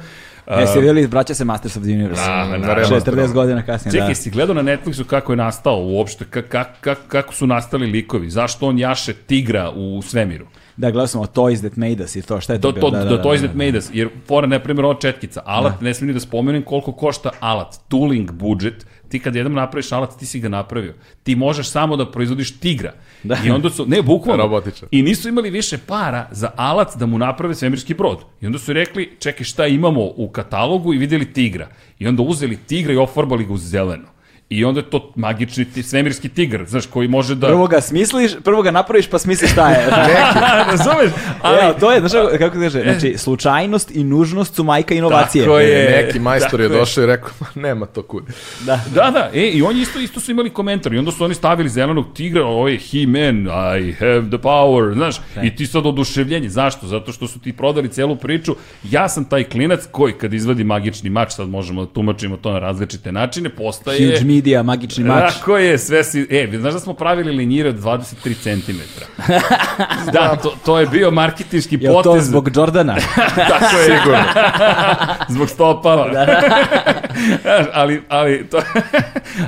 Uh, Jesi vidjeli, vraća se Masters of the Universe. Da, naravno. remasteru. 40 godina kasnije, Čekaj, da. si gledao na Netflixu kako je nastao uopšte, ka, ka, ka, kako su nastali likovi, zašto on jaše tigra u svemiru? Da, gledao sam o Toys That Made Us i to, šta je to To, to, bilo? da, da, Toys That Made Us, jer fora, na primjer, ova četkica, alat, ne smijem ni da spomenem koliko košta alat, tooling budget, ti kad jednom napraviš alat, ti si ga napravio. Ti možeš samo da proizvodiš tigra. Da. I onda su, ne, bukvalno. Robotičar. I nisu imali više para za alat da mu naprave svemirski brod. I onda su rekli, čekaj, šta imamo u katalogu i videli tigra. I onda uzeli tigra i ofarbali ga u zeleno. I onda je to magični ti, svemirski tigar, znaš, koji može da... Prvo ga smisliš, prvo ga napraviš pa smisliš šta je. Razumeš? Ali, Evo, to je, znaš kako- kaže, znači, slučajnost i nužnost su majka inovacije. Tako je. Neki majstor je došao i rekao, "Ma, nema to kud. Da. Da, da, e, i oni isto, isto su imali komentar i onda su oni stavili zelenog tigra, ovo je He-Man, I have the power, znaš, i ti sad oduševljenje, zašto? Zato što su ti prodali celu priču, ja sam taj klinac koji kad izvadi magični mač, sad možemo da tumačimo to na različite načine, postaje... Huge media, magični mač. Tako je, sve si... E, znaš da smo pravili linjire od 23 cm? da, to, to je bio marketinški Je li to potez. zbog Jordana? Tako je. Sigurno. Zbog stopala. Da. ali, ali, to,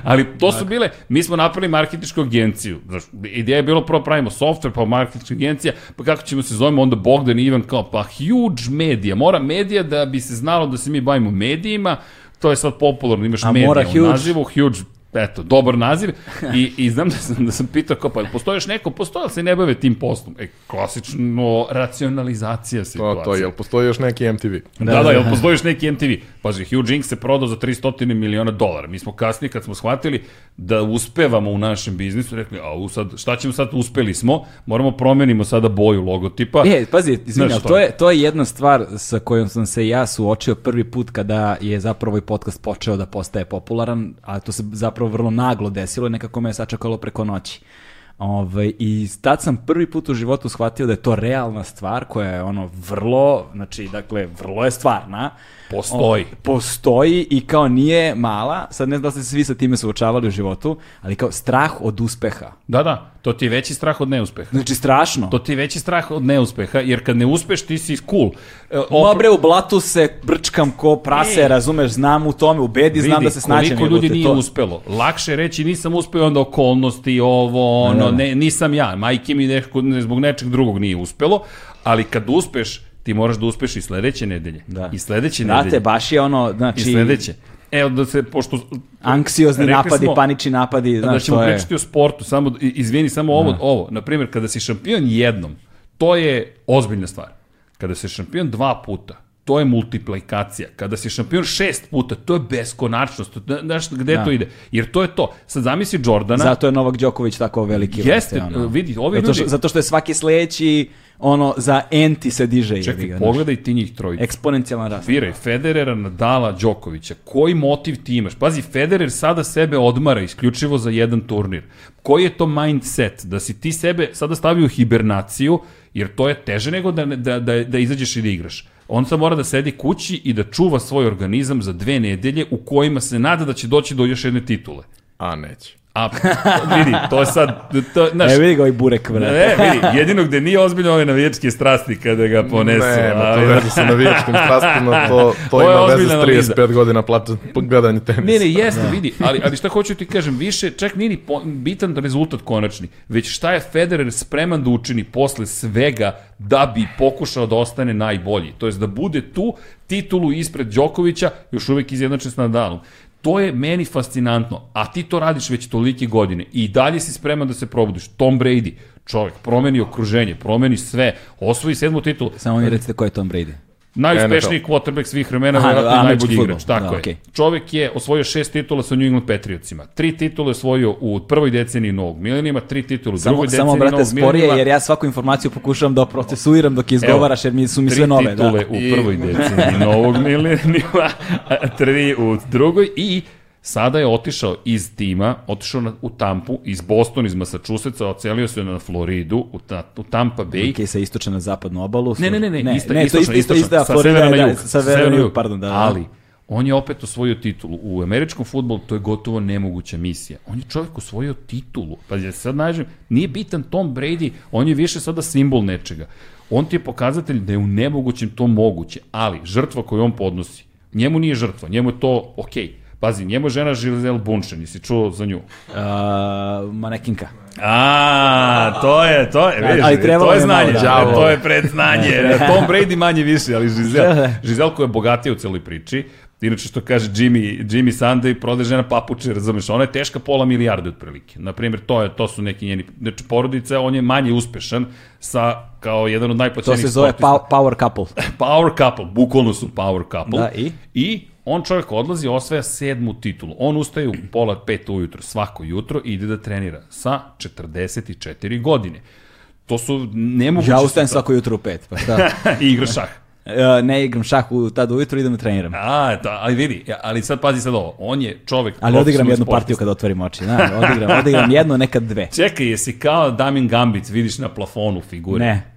ali to su bile, mi smo napravili marketinšku agenciju. Znaš, ideja je bilo prvo pravimo software, pa marketinška agencija, pa kako ćemo se zovemo, onda Bogdan i Ivan kao, pa huge medija. Mora medija da bi se znalo da se mi bavimo medijima, to je sad popularno, imaš A medija mora u huge. nazivu, huge eto, dobar naziv i, i znam da sam, da sam pitao kao, pa jel postoji još neko, postoji, ali se ne bave tim poslom. E, klasično racionalizacija To, situacije. to, jel postoji još neki MTV? Da, da, da, jel postoji još neki MTV? Pazi, Huge Inc. se prodao za 300 miliona dolara. Mi smo kasnije, kad smo shvatili da uspevamo u našem biznisu, rekli, a u sad, šta ćemo sad, uspeli smo, moramo promenimo sada boju logotipa. E, pazi, što? to je, to je jedna stvar sa kojom sam se ja suočio prvi put kada je zapravo i podcast počeo da postaje popularan, a to se zapravo vrlo naglo desilo i nekako me je sačekalo preko noći. Ove, I tad sam prvi put u životu shvatio da je to realna stvar koja je ono vrlo, znači, dakle, vrlo je stvarna. Postoji. O, postoji i kao nije mala, sad ne znam da ste se svi sa time suočavali u životu, ali kao strah od uspeha. Da, da, to ti je veći strah od neuspeha. Znači, strašno. To ti je veći strah od neuspeha, jer kad ne uspeš, ti si cool. E, opr- bre, u blatu se brčkam ko prase, E. razumeš, znam u tome, u bedi znam Vidi, da se snađem. koliko ljudi nije to. uspelo. Lakše reći nisam uspeo, onda okolnosti, ovo, ono, Da, ne, nisam ja. Majke mi neko, ne, zbog nečeg drugog nije uspelo, ali kad uspeš, ti moraš da uspeš i sledeće nedelje. Da. I sledeće Znate, nedelje. baš je ono, znači, I sledeće. Evo da se, pošto... anksiozni napadi, smo panični napadi, Da znaš, ćemo to je... pričati o sportu, samo, i- izvini, samo ovo, ovo. Na primjer, kada si šampion jednom, to je ozbiljna stvar. Kada si šampion dva puta, to je multiplikacija. Kada si šampion šest puta, to je beskonačnost. Znaš gde Da. to ide? Jer to je to. Sad zamisli Jordana. Zato je Novak Đoković tako veliki. Jeste, vrste, ono. vidi, ovi zato što, ljudi- zato što je svaki sledeći, ono, za enti se diže. Čekaj, ga, pogledaj ti njih trojicu. Eksponencijalan rast. Biraj Federera, Nadala, Đokovića. Koji motiv ti imaš? Pazi, Federer sada sebe odmara isključivo za jedan turnir. Koji je to mindset? Da si ti sebe sada stavio u hibernaciju, jer to je teže nego da, da, da, da izađeš i da igraš. On sad mora da sedi kući i da čuva svoj organizam za dve nedelje u kojima se nada da će doći do još jedne titule. A neće. A vidi, to je sad, to, znaš, E, vidi ga ovaj burek, bre. Ne, vidi, jedino gde nije ozbiljno ove navijačke strasti kada ga ponesu. Ne, ma to ali- veze sa navijačkim strastima, to, to je ima veze s analiza. 35 godina plata, gledanje tenisa. Ne, ne, jeste, vidi, ali, ali šta hoću ti kažem, više, čak nije ni po, bitan rezultat konačni, već šta je Federer spreman da učini posle svega da bi pokušao da ostane najbolji. To jest da bude tu titulu ispred Đokovića, još uvek izjednačen s Nadalom. To je meni fascinantno, a ti to radiš već tolike godine i dalje si spreman da se probudiš. Tom Brady, čovjek, promeni okruženje, promeni sve, osvoji sedmu titulu. Samo mi recite ko je Tom Brady. Najuspešniji quarterback svih vremena, Aha, verovatno i najbolji igrač. Tako Da, je. okej. Čovek je osvojio šest titula sa New England Patriotsima. Tri titule je osvojio u prvoj deceniji novog milenijuma, tri titule u drugoj Samo, samo deceniji brate, novog sporije, milenijuma. jer ja svaku informaciju pokušavam da procesuiram dok je izgovaraš, jer mi su mi tri sve nove. Da. titule u I- prvoj deceniji novog milenijuma, a tri u drugoj i Sada je otišao iz tima, otišao na, u Tampu, iz Bostona, iz Massachusettsa, ocelio se na Floridu, u, ta, u Tampa Bay. Ok, sa istočne na zapadnu obalu. Ne, ne, ne, ne, ne, ista, ne, to istočna, isto, isto, istočna, isto, sa Florida, severa na da, jug, sa severa na jug, pardon, da, da. Ali, on je opet osvojio titulu. U američkom futbolu to je gotovo nemoguća misija. On je čovjek osvojio titulu. Pa ja sad nađem, nije bitan Tom Brady, on je više sada simbol nečega. On ti je pokazatelj da je u nemogućem to moguće, ali žrtva koju on podnosi, njemu nije žrtva, njemu je to okej. Okay. Pazi, njemu je žena Giselle Bunchen, jesi čuo za nju? Uh, manekinka. A, to je, to je, vidiš, ali to je je malo, znanje, da. da, to je predznanje. Tom Brady manje više, ali Giselle, Giselle koja je bogatija u celoj priči, Inače što kaže Jimmy, Jimmy Sunday, prode žena papuče, razumeš, ona je teška pola milijarde otprilike. Naprimjer, to, je, to su neki njeni, znači porodica, on je manje uspešan sa, kao jedan od To najplaćenijih se zove sportista. pow- power couple. Power couple, bukvalno su power couple. Da, i? I on čovjek odlazi, osvaja sedmu titulu. On ustaje u pola pet ujutro, svako jutro i ide da trenira sa 44 godine. To su nemoguće... Ja ustajem svako jutro u pet, pa šta? I igra šah. E, ne igram šah u, tad ujutro, idem da treniram. A, da, ali vidi, ali sad pazi sad ovo, on je čovek... Ali odigram jednu sportista. partiju kad otvorim oči. Da, odigram, odigram jednu, nekad dve. Čekaj, jesi kao Damien Gambit, vidiš na plafonu figure. Ne,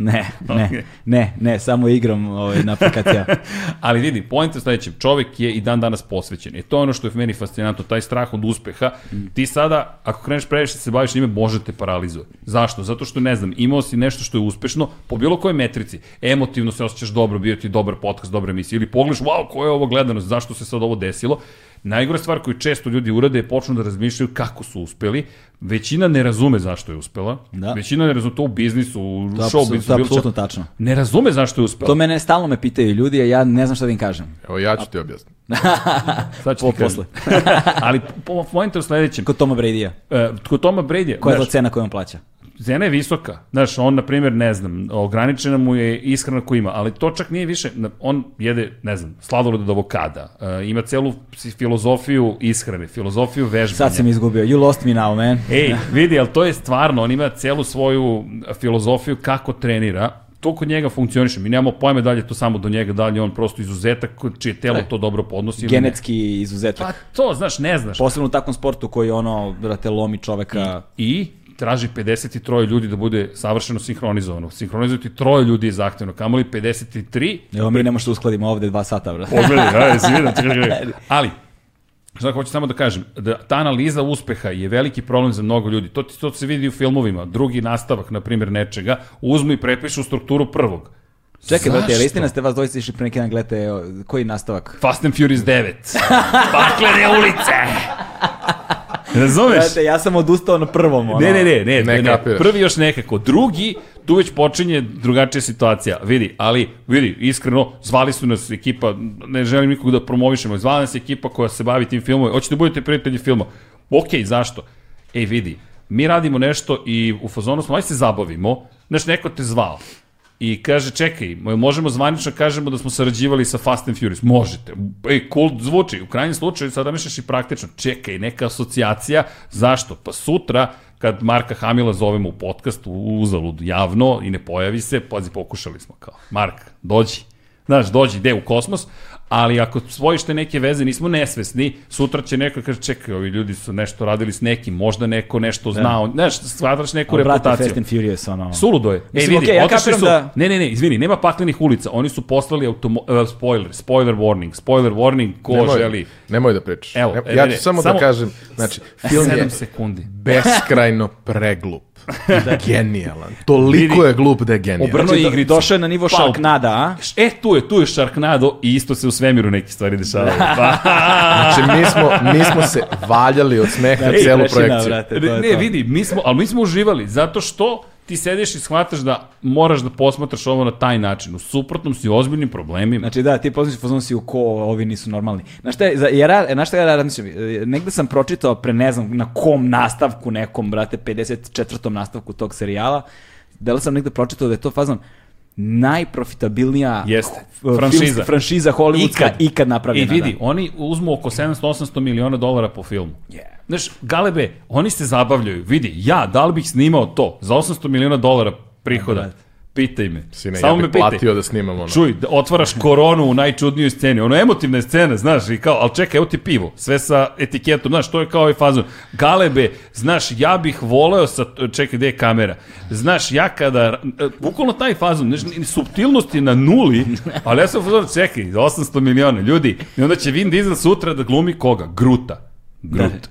ne, ne, Ok. ne, ne, samo igram ovaj, na aplikacija. Ali vidi, point je u sledećem, čovek je i dan danas posvećen. I to je ono što je meni fascinantno, taj strah od uspeha. Ti sada, ako kreneš previše se baviš njime, može te paralizuje. Zašto? Zato što, ne znam, imao si nešto što je uspešno, po bilo kojoj metrici. Emotivno se osjećaš dobro, bio ti dobar podcast, dobra emisija. Ili pogledaš, wow, koja je ovo gledanost, zašto se sad ovo desilo. Najgora stvar koju često ljudi urade je počnu da razmišljaju kako su uspeli. Većina ne razume zašto je uspela. Da. Većina ne razume to u biznisu, u To show biznisu. to je apsolutno tačno. Ne razume zašto je uspela. To mene stalno me pitaju ljudi, a ja ne znam šta da im kažem. Evo ja ću ti objasniti. Sad ću Po- ti kažem. Ali po, point je u sledećem. Kod Toma Brady-a. E, kod Toma Brady, Koja je to cena koju on plaća? Cena je visoka. Znaš, on, na primjer, ne znam, ograničena mu je ishrana koju ima, ali to čak nije više, on jede, ne znam, sladoled od avokada, e, ima celu filozofiju ishrane, filozofiju vežbanja. Sad sam izgubio. You lost me now, man. Ej, vidi, ali to je stvarno, on ima celu svoju filozofiju kako trenira, to kod njega funkcioniše. Mi nemamo pojme da li je to samo do njega, da li je on prosto izuzetak čije telo Ne. to dobro podnosi ili ne. Genetski izuzetak. Pa to, znaš, ne znaš. Posebno u takvom sportu koji ono, brate, lomi čoveka. I traži 53 ljudi da bude savršeno sinhronizovano. Sinhronizovati troje ljudi je zahtevno, kamoli 53. Evo mi ne možemo uskladimo ovde dva sata, si vidio, čekaj, čekaj. Ali, Šta hoću samo da kažem, da ta analiza uspeha je veliki problem za mnogo ljudi. To, to se vidi u filmovima. Drugi nastavak, na primjer, nečega, uzmu i prepišu strukturu prvog. Čekaj, brate, jel istina ste vas dvojice išli pre neki dan gledate koji nastavak? Fast and Furious 9. Paklene ulice! Razumeš? Brate, ja sam odustao na prvom, ono. Ne, ne, ne, ne, Ne ne. Prvi još nekako. Drugi, tu već počinje drugačija situacija. Vidi, ali, vidi, iskreno, zvali su nas ekipa, ne želim nikog da promovišemo, zvala nas ekipa koja se bavi tim filmom. Hoćete da budete prijatelji filma. Ok, zašto? Ej, vidi, mi radimo nešto i u fazonu smo, aj se zabavimo, znaš, neko te zvao. I kaže, čekaj, možemo zvanično kažemo da smo sarađivali sa Fast and Furious. Možete. Ej, cool zvuči. U krajnjem slučaju, sada misliš i praktično. Čekaj, neka asocijacija. Zašto? Pa sutra, kad Marka Hamila zovemo u podcast, u uzalud javno i ne pojavi se, pazi, pokušali smo kao, Mark, dođi. Znaš, dođi, ide u kosmos, ali ako svojiš te neke veze, nismo nesvesni, sutra će neko kaže, čekaj, ovi ljudi su nešto radili s nekim, možda neko nešto znao, znaš, stvaraš neku Ali, brate, reputaciju. Fast and Furious, ono. Suludo je. E, Mislim, vidi, okej, ja otišli su, da- Ne, ne, ne, izvini, nema paklenih ulica. Oni su poslali automo, uh, spoiler, spoiler warning, spoiler warning, ko Nemoj, želi. nemoj da pričaš. Evo, Ne- e, ja ne, ću ne, samo, samo- da kažem, znači, film je 7 sekundi. beskrajno preglup. Genijalan. Toliko je glup da je genijalan. Obrnuo Znači, igricu. došao je na nivo Pau. Sharknada, a? E, tu je, tu je Sharknado i isto se u svemiru neke stvari dešavaju. Pa, Znači, mi smo, mi smo se valjali od smeha Ej, celu projekciju. je ne, to. vidi, mi smo, ali mi smo uživali, zato što ti sediš i shvataš da moraš da posmatraš ovo na taj način. U suprotnom si u ozbiljnim problemima. Znači da, ti poziš fazon si u ko, ovi nisu normalni. Znaš šta, je, ja- znaš šta ja razmišljam, E, negde sam pročitao pre ne znam na kom nastavku nekom, brate, 54. nastavku tog serijala, da li sam negde pročitao da je to fazon najprofitabilnija Jeste. f- Franšiza. filmska franšiza hollywoodska ikad, napravljena. I vidi, da. oni uzmu oko 700-800 miliona dolara po filmu. Yeah. Znaš, Galebe, oni se zabavljaju. Vidi, ja, da li bih snimao to za 800 miliona dolara prihoda? Pitaj me. Sine, Samo ja me pitaj. platio da snimam ono. Čuj, da otvaraš koronu u najčudnijoj sceni. Ono emotivna je scena, znaš, i kao, ali čekaj, evo ti pivo, sve sa etiketom, znaš, to je kao ovaj fazon. Galebe, znaš, ja bih voleo sa, čekaj, gde je kamera? Znaš, ja kada, bukvalno taj fazon, znaš, subtilnost je na nuli, ali ja sam fazon, čekaj, 800 miliona ljudi, i onda će Vin Diesel sutra da glumi koga? Gruta. Grut.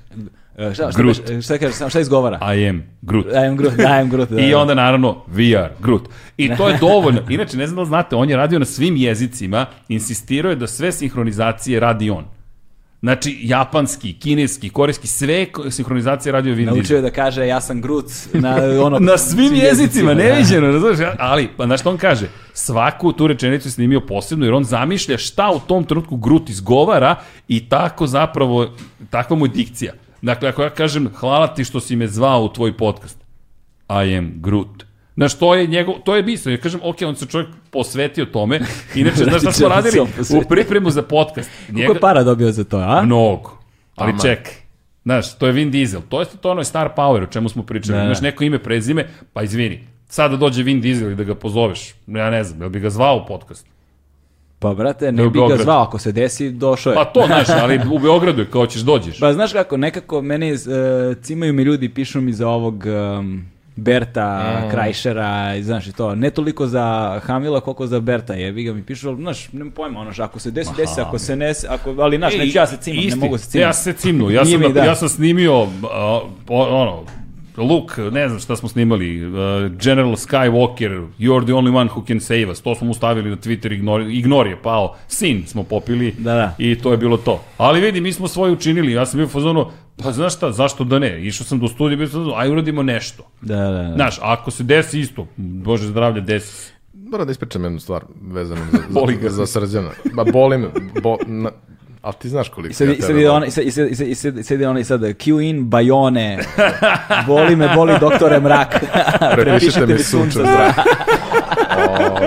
E, Šta, šta, Groot. beše- šta, kaže, šta izgovara? I am Groot. I am Groot, I am Groot. Da, I da. onda naravno VR, Groot. I to je dovoljno. Inače, ne znam da znate, on je radio na svim jezicima, insistirao je da sve sinhronizacije radi on. Znači, japanski, kineski, korejski, sve sinhronizacije radio Vin Naučio je da kaže ja sam Groot na, ono, Na svim jezicima, da. neviđeno, razumiješ? Ali, pa znaš što on kaže? Svaku tu rečenicu je snimio posebno, jer on zamišlja šta u tom trenutku Groot izgovara i tako zapravo, takva mu je dikcija. Dakle, ako ja kažem, hvala ti što si me zvao u tvoj podcast. I am Groot. Znaš, to je njegov, to je misao. Ja kažem, ok, on se čovjek posvetio tome. Inače, znaš šta smo radili u pripremu za podcast? Koliko je para dobio za to, a? Mnogo. Ali Aman. čekaj. Znaš, to je Vin Diesel. To je to ono star power o čemu smo pričali. Da, da. Imaš neko ime, prezime, pa izvini. Sada dođe Vin Diesel i da ga pozoveš. Ja ne znam, jel bi ga zvao u podcast? Pa, brate, ne u bi ga zvao, ako se desi, došao je. Pa to, znaš, ali u Beogradu je kao ćeš dođeš. Pa znaš kako, nekako meni uh, cimaju mi ljudi, pišu mi za ovog um, Berta, Mm. Krajšera, znaš i to, ne toliko za Hamila koliko za Berta, jebi ga mi pišu, ali znaš, nemam pojma, ono, ako se desi, desi, ako se ne, ako, ali znaš, neću ja se cimam, ne isti. mogu se cimam. Ja se cimnu. Ja sam, da. ja sam snimio, uh, ono, Luke, ne znam šta smo snimali, uh, General Skywalker, You're the only one who can save us. To smo mu stavili na Twitter, ignor, ignor je pao. Sin smo popili Da, da. i to je bilo to. Ali vidi, mi smo svoje učinili. Ja sam bio u fazonu, pa znaš šta, zašto da ne? Išao sam do studija, bio sam aj uradimo nešto. Da, da, da. Znaš, ako se desi isto, Bože zdravlje, desi se. Moram da ispričam jednu stvar vezanu za, Boli za, za srđana. Ba, boli me, bo, na, ali ti znaš koliko I sad, ja i sad tebe ide i sad, i sad, i sad, i sad, i sad onaj sad, Q in, bajone, boli me, boli doktore mrak, Prepišite mi sunča zrak.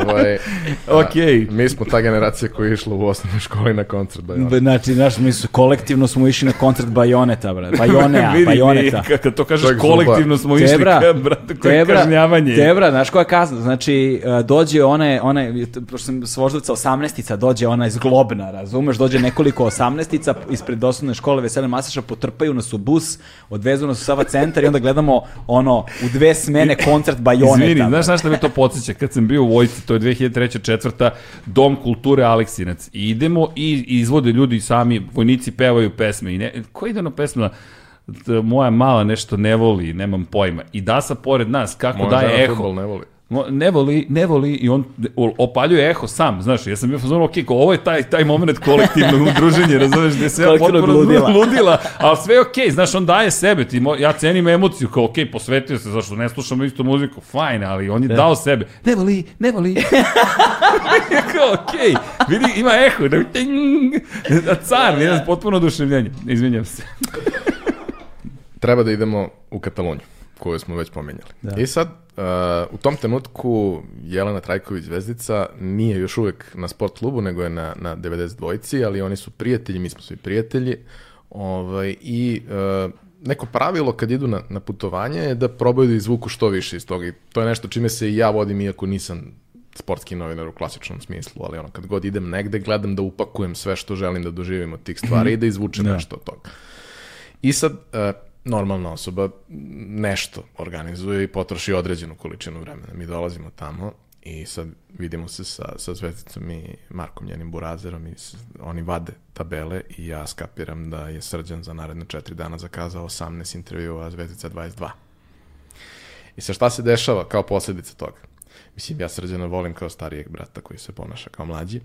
Ovaj, Okej. Mi smo ta generacija koja je išla u osnovnoj školi na koncert. Da, B- Znači, znaš, mi su, kolektivno smo išli na koncert Bajoneta, bre. Bajonea, Vidi, Bajoneta. mi, kad to kažeš Čovjek kolektivno smo išli, Tebra, ka, brate, koje je kažnjavanje. Tebra, znaš koja kazna? Znači, uh, dođe one, one, pošto sam s Voždovca 18-tica, dođe ona iz Globna, razumeš? Dođe nekoliko 18-tica ispred osnovne škole Vesele Masaša, potrpaju nas u bus, odvezu nas u Sava centar i onda gledamo ono, u dve smene koncert Bajoneta. Izvini, znaš na šta me to podsjeća? Kad sam bio u vojci, to je 2003. četvrta, Dom kulture Aleksinac. I idemo i izvode ljudi sami, vojnici pevaju pesme. I ne, ko ide na pesma? T- Moja mala nešto ne voli, nemam pojma. I Dasa pored nas, kako Moja daje eho. ne voli. Mo- Ne voli, ne voli i on opaljuje eho sam, znaš, ja sam bio fazon, ok, ko, ovo je taj, taj moment kolektivnog udruženja, razumeš, gde se ja potpuno ludila. ludila, ali sve je okej, znaš, on daje sebe, ti, mo- ja cenim emociju, kao okej, posvetio se, zašto ne slušamo istu muziku, fajn, ali on je dao sebe, ne voli, ne voli, kao okej, vidi, ima eho, da, ting, a car, jedan potpuno oduševljenje, izvinjam se. Treba da idemo u Kataloniju, koju smo već pomenjali. I sad, uh, u tom trenutku Jelena Trajković Zvezdica nije još uvek na sport klubu, nego je na, na 92-ci, ali oni su prijatelji, mi smo svi prijatelji. Ovaj, I uh, neko pravilo kad idu na, na putovanje je da probaju da izvuku što više iz toga. I to je nešto čime se i ja vodim, iako nisam sportski novinar u klasičnom smislu, ali ono, kad god idem negde, gledam da upakujem sve što želim da doživim od tih stvari i da izvučem nešto od toga. I sad, e, normalna osoba nešto organizuje i potroši određenu količinu vremena. Mi dolazimo tamo i sad vidimo se sa, sa Zvezdicom i Markom njenim burazerom i s- oni vade tabele i ja skapiram da je Srđan za naredne četiri dana zakazao 18 intervjua, a Zvezdica 22. I sa šta se dešava kao posljedica toga? Mislim, ja Srđana volim kao starijeg brata koji se ponaša kao mlađi,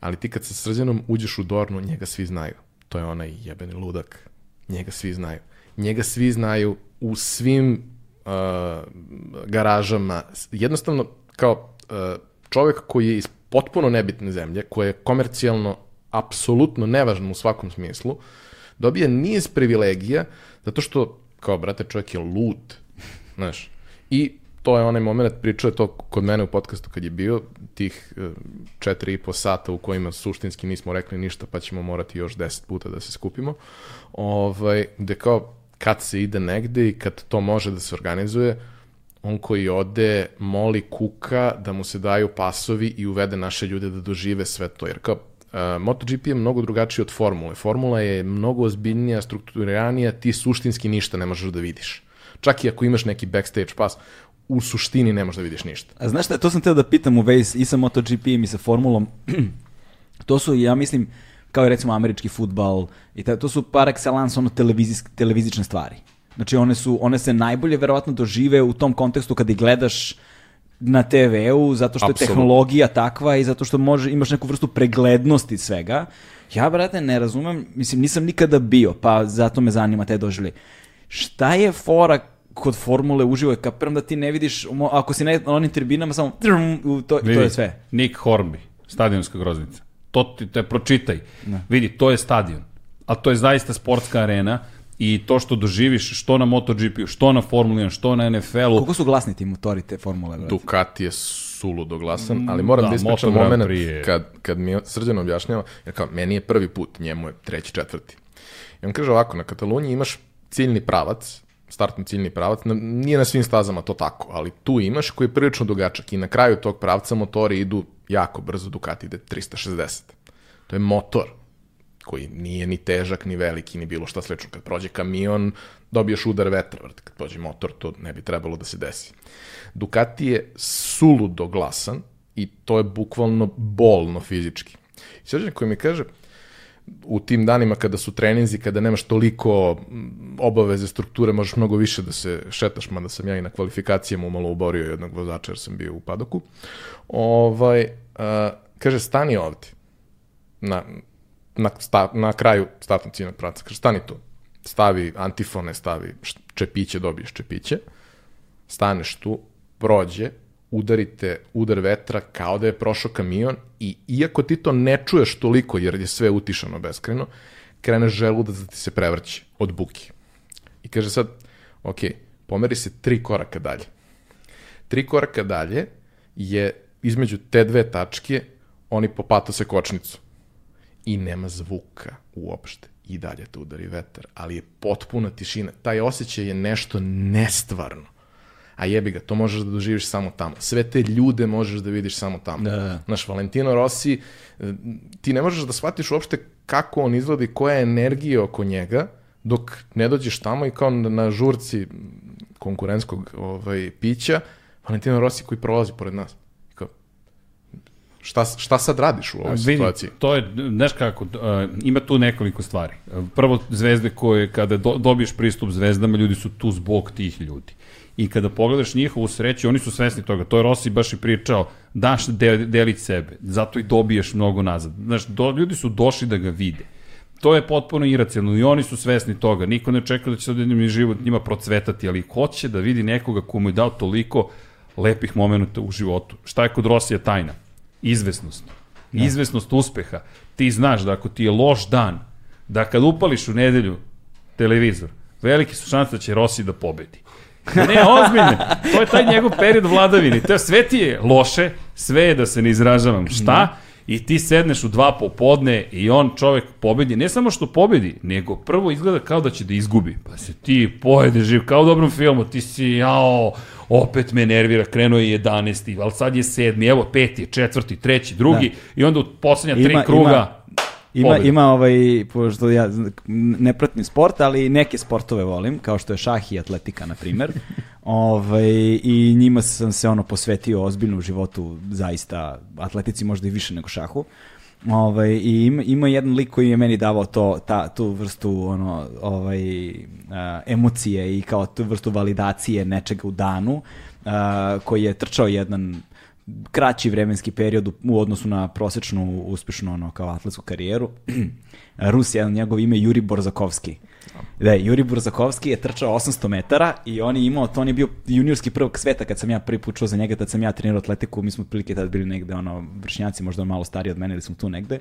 ali ti kad sa Srđanom uđeš u Dornu, njega svi znaju. To je onaj jebeni ludak. Njega svi znaju. Njega svi znaju u svim uh, garažama. Jednostavno, kao uh, čovjek koji je iz potpuno nebitne zemlje, koji je komercijalno apsolutno nevažan u svakom smislu, dobije niz privilegija, zato što, kao, brate, čovjek je lud, znaš. I to je onaj moment, pričao je to kod mene u podcastu kad je bio, tih e, četiri i po sata u kojima suštinski nismo rekli ništa, pa ćemo morati još deset puta da se skupimo, ovaj, gde kao kad se ide negde i kad to može da se organizuje, on koji ode, moli kuka da mu se daju pasovi i uvede naše ljude da dožive sve to. Jer kao, uh, MotoGP je mnogo drugačiji od formule. Formula je mnogo ozbiljnija, strukturiranija, ti suštinski ništa ne možeš da vidiš. Čak i ako imaš neki backstage pas, u suštini ne možeš da vidiš ništa. A znaš šta, to sam teo da pitam u vezi i sa MotoGP-im i sa formulom. to su, ja mislim, kao i recimo američki futbal, i ta, to su par excellence ono televizične stvari. Znači one su, one se najbolje verovatno dožive u tom kontekstu kada ih gledaš na TV-u, zato što je Apsolutno. tehnologija takva i zato što može, imaš neku vrstu preglednosti svega. Ja, brate, ne razumem, mislim, nisam nikada bio, pa zato me zanima te doživlje. Šta je fora kod formule uživo? Kapiram da ti ne vidiš, ako si na onim tribinama, samo to, to je sve. Nick Hornby, stadionska groznica. To ti te pročitaj. Vidi, to je stadion. A to je zaista sportska arena i to što doživiš što na MotoGP-u, što na Formuli 1, što na NFL-u, Koliko su glasni ti motori te formule? Brate? Ducati je suludo glasan, ali moram da, da, ispričam moment Prix je- kad, kad mi Srđan objašnjava, jer kao, meni je prvi put, njemu je treći, četvrti. I on kaže ovako, na Kataloniji imaš ciljni pravac, startni ciljni pravac, na, nije na svim stazama to tako, ali tu imaš koji je prilično dugačak i na kraju tog pravca motori idu jako brzo, Ducati ide 360. To je motor koji nije ni težak, ni veliki, ni bilo šta slično. Kad prođe kamion, dobiješ udar vetra, kad prođe motor, to ne bi trebalo da se desi. Ducati je suludo glasan i to je bukvalno bolno fizički. I sređan koji mi kaže, u tim danima kada su treninzi, kada nemaš toliko mm, obaveze, strukture, možeš mnogo više da se šetaš, mada sam ja i na kvalifikacijama umalo uborio jednog vozača jer sam bio u padoku. Ovaj, kaže, stani ovde na, na, sta, na kraju statnog ciljnog pravca. Kaže, stani tu. Stavi antifone, stavi čepiće, dobiješ čepiće. Staneš tu, prođe, udarite udar vetra kao da je prošao kamion i iako ti to ne čuješ toliko jer je sve utišano beskreno, krene želudac da ti se prevrće od buki. I kaže sad, ok, pomeri se tri koraka dalje. Tri koraka dalje je između te dve tačke oni popata se kočnicu i nema zvuka uopšte. I dalje te udari vetar, ali je potpuna tišina. Taj osjećaj je nešto nestvarno. A jebi ga, to možeš da doživiš samo tamo. Sve te ljude možeš da vidiš samo tamo. Da, da. Znaš, Valentino Rossi, e, ti ne možeš da shvatiš uopšte kako on izgleda i koja je energija oko njega, dok ne dođeš tamo i kao na, žurci konkurentskog ovaj, pića, Valentino Rossi koji prolazi pored nas. Šta, šta sad radiš u ovoj Vidi, situaciji? to je, znaš kako, uh, ima tu nekoliko stvari. Prvo, zvezde koje, kada do, dobiješ pristup zvezdama, ljudi su tu zbog tih ljudi. I kada pogledaš njihovu sreću, oni su svesni toga. To je Rossi baš i pričao, daš de, delić sebe, zato i dobiješ mnogo nazad. Znaš, do, ljudi su došli da ga vide. To je potpuno iracionalno i oni su svesni toga. Niko ne očekuje da će sad jednim život njima procvetati, ali hoće da vidi nekoga ko mu je dao toliko lepih momenta u životu. Šta je kod Rosija tajna? Izvesnost. Izvesnost uspeha. Ti znaš da ako ti je loš dan, da kad upališ u nedelju televizor, velike su šanse da će Rossi da pobedi. Ne, ozbiljno. To je taj njegov period vladavini. To sve ti je loše, sve je da se ne izražavam. Šta? I ti sedneš u dva popodne i on čovek pobedi. Ne samo što pobedi, nego prvo izgleda kao da će da izgubi. Pa se ti pojede živ, kao u dobrom filmu. Ti si, jao, opet me nervira, krenuo je 11. Ali sad je sedmi, evo peti, četvrti, treći, drugi. Da. I onda u poslednja tri Ima- kruga ima- Ima, ima ovaj, pošto ja ne pratim sport, ali neke sportove volim, kao što je šah i atletika, na primer. ovaj, I njima sam se ono posvetio ozbiljno u životu, zaista, atletici možda i više nego šahu. Ovaj, I ima, ima jedan lik koji je meni davao to, ta, tu vrstu ono, ovaj, a, emocije i kao tu vrstu validacije nečega u danu, a, koji je trčao jedan kraći vremenski period u- odnosu na prosečnu uspešnu ono kao atletsku karijeru. Rus je njegov ime Juri Borzakovski. Da, Juri Borzakovski je trčao 800 metara i on je imao, to on je bio juniorski prvog sveta kad sam ja prvi put čuo za njega, tad sam ja trenirao atletiku, mi smo otprilike tad bili negde, ono, vršnjaci, možda malo stariji od mene, ili smo tu negde.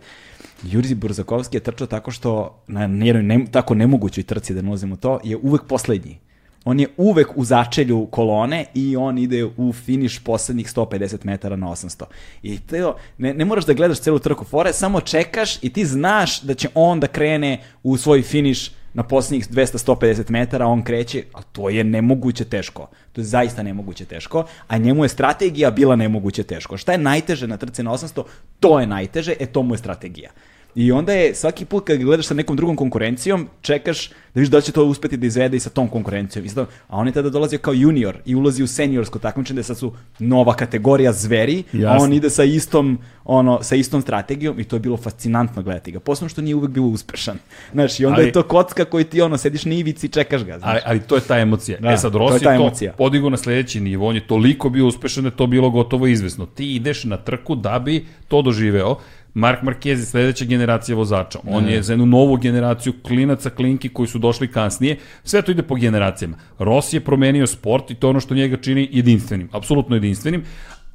Juri Borzakovski je trčao tako što, na jednoj ne, tako nemogućoj trci, da ne ulazimo u to, je uvek poslednji. On je uvek u začelju kolone i on ide u finiš poslednjih 150 metara na 800. I to, ne, ne moraš da gledaš celu trku fore, samo čekaš i ti znaš da će on da krene u svoj finiš na posljednjih 200-150 metara, on kreće, a to je nemoguće teško. To je zaista nemoguće teško, a njemu je strategija bila nemoguće teško. Šta je najteže na trci na 800? To je najteže, e to mu je strategija. I onda je svaki put kad gledaš sa nekom drugom konkurencijom, čekaš da vidiš da li će to uspeti da izvede i sa tom konkurencijom. Isto, a on je tada dolazio kao junior i ulazi u seniorsko takmičenje da sad su nova kategorija zveri, Jasno. a on ide sa istom, ono, sa istom strategijom i to je bilo fascinantno gledati ga. Posebno što nije uvek bio uspešan. Znaš, i onda Ali- je to kocka koji ti ono, sediš na ivici i čekaš ga. Znaš. Ali, ali to je ta emocija. Da, e sad, to je Rossi ta to, podigo na sledeći nivo, on je toliko bio uspešan da je to bilo gotovo izvesno. Ti ideš na trku da bi to doživeo. Mark Marquez je sledeća generacija vozača. On je za jednu novu generaciju klinaca, klinki koji su došli kasnije. Sve to ide po generacijama. Rossi je promenio sport i to ono što njega čini jedinstvenim. Apsolutno jedinstvenim.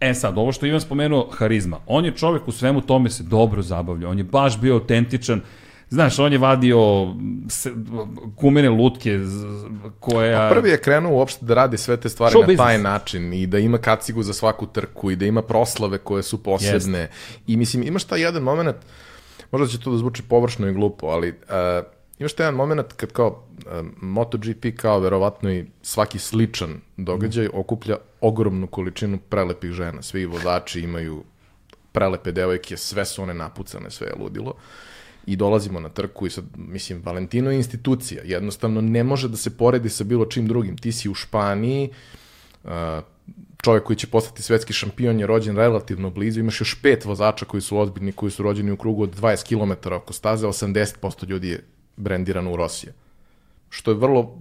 E sad, ovo što Ivan spomenuo, harizma. On je čovek u svemu tome se dobro zabavlja. On je baš bio autentičan. Znaš, on je vadio se, gumene lutke koja... A prvi je krenuo uopšte da radi sve te stvari Show na taj business. način i da ima kacigu za svaku trku i da ima proslave koje su posebne. I mislim, imaš taj jedan moment, možda će to da zvuči površno i glupo, ali uh, imaš taj jedan moment kad kao uh, MotoGP kao verovatno i svaki sličan događaj okuplja ogromnu količinu prelepih žena. Svi vozači imaju prelepe devojke, sve su one napucane, sve je ludilo. I dolazimo na trku i sad, mislim, Valentino je institucija. Jednostavno ne može da se poredi sa bilo čim drugim. Ti si u Španiji, uh, čovjek koji će postati svetski šampion je rođen relativno blizu, imaš još pet vozača koji su ozbiljni, koji su rođeni u krugu od 20 km oko staze, 80% ljudi je brendirano u Rosije. Što je vrlo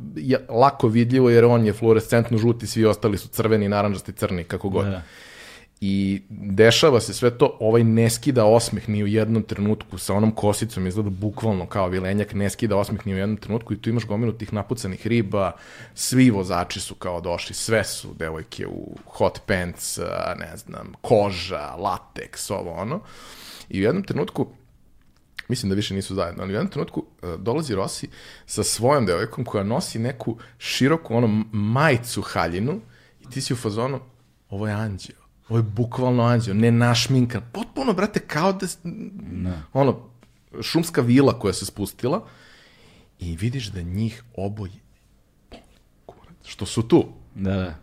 lako vidljivo jer on je fluorescentno žuti, svi ostali su crveni, naranđasti, crni, kako god. Da. I dešava se sve to, ovaj ne skida osmeh ni u jednom trenutku, sa onom kosicom izgleda bukvalno kao vilenjak, ne skida osmeh ni u jednom trenutku i tu imaš gomilu tih napucanih riba, svi vozači su kao došli, sve su devojke u hot pants, ne znam, koža, lateks, ovo ono. I u jednom trenutku, mislim da više nisu zajedno, ali u jednom trenutku uh, dolazi Rossi sa svojom devojkom koja nosi neku široku ono majicu haljinu i ti si u fazonu, ovo je anđeo. Ovo je bukvalno anđeo, ne našminkan. Potpuno, brate, kao da... s- Ono, šumska vila koja se spustila i vidiš da njih oboje kurac, što su tu Da, da.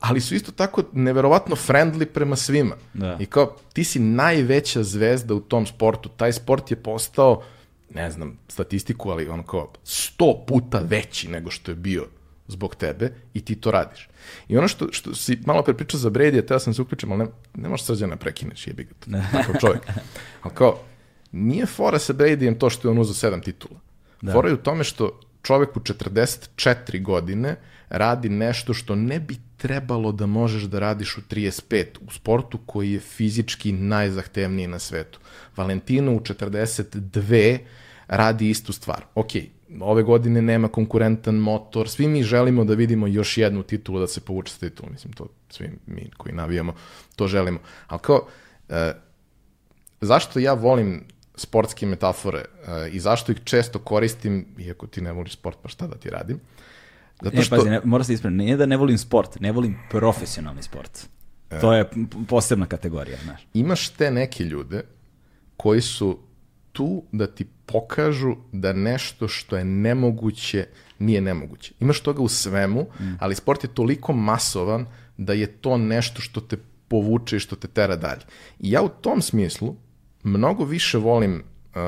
ali su isto tako neverovatno friendly prema svima. Da. I kao, ti si najveća zvezda u tom sportu. Taj sport je postao, ne znam statistiku, ali ono kao sto puta veći nego što je bio zbog tebe i ti to radiš. I ono što, što si malo pre pričao za Brady, teo sam se uključim, ali ne, ne možeš srđana prekineš, jebi ga, takav čovjek. Ali kao, nije fora sa Bradyjem to što je on uzeo sedam titula. Da. Fora je u tome što čovek u 44 godine radi nešto što ne bi trebalo da možeš da radiš u 35 u sportu koji je fizički najzahtevniji na svetu. Valentino u 42 radi istu stvar. Ok, ove godine nema konkurentan motor, svi mi želimo da vidimo još jednu titulu da se povuče sa titulom, mislim, to svi mi koji navijamo, to želimo. Ali kao, e, zašto ja volim sportske metafore e, i zašto ih često koristim, iako ti ne voliš sport, pa šta da ti radim? Zato Ne, što... pazi, ne, mora se ispraviti. Nije da ne volim sport, ne volim profesionalni sport. To je posebna kategorija, znaš. imaš te neke ljude koji su tu da ti pokažu da nešto što je nemoguće nije nemoguće. Imaš toga u svemu, ali sport je toliko masovan da je to nešto što te povuče i što te tera dalje. I ja u tom smislu mnogo više volim uh,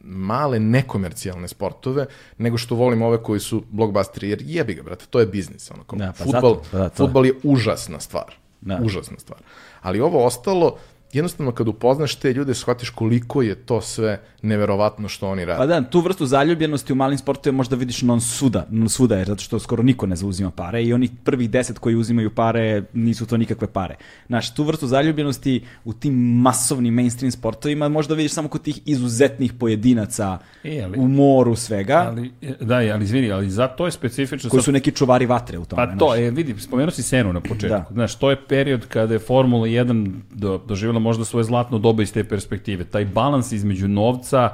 male nekomercijalne sportove nego što volim ove koji su blockbusteri, jer jebi ga, brate, to je biznis. Ono, kao, Da, pa futbol, zato, pa da, to- futbol je užasna stvar. Da. Užasna stvar. Ali ovo ostalo, jednostavno kad upoznaš te ljude, shvatiš koliko je to sve neverovatno što oni rade. Pa da, tu vrstu zaljubljenosti u malim sportovima možda vidiš non suda, non suda jer zato što skoro niko ne zauzima pare i oni prvih deset koji uzimaju pare nisu to nikakve pare. Znaš, tu vrstu zaljubljenosti u tim masovnim mainstream sportovima možda vidiš samo kod tih izuzetnih pojedinaca E, ali- u moru svega, Ali, da, ali izvini, ali za to je specifično... koji su neki čuvari vatre u tome. Pa to, je, vidi, spomenuo si Senu na početku. Da. Znaš, to je period kada je Formula 1 do, doživjela možda svoje zlatno doba iz te perspektive. Taj balans između novca,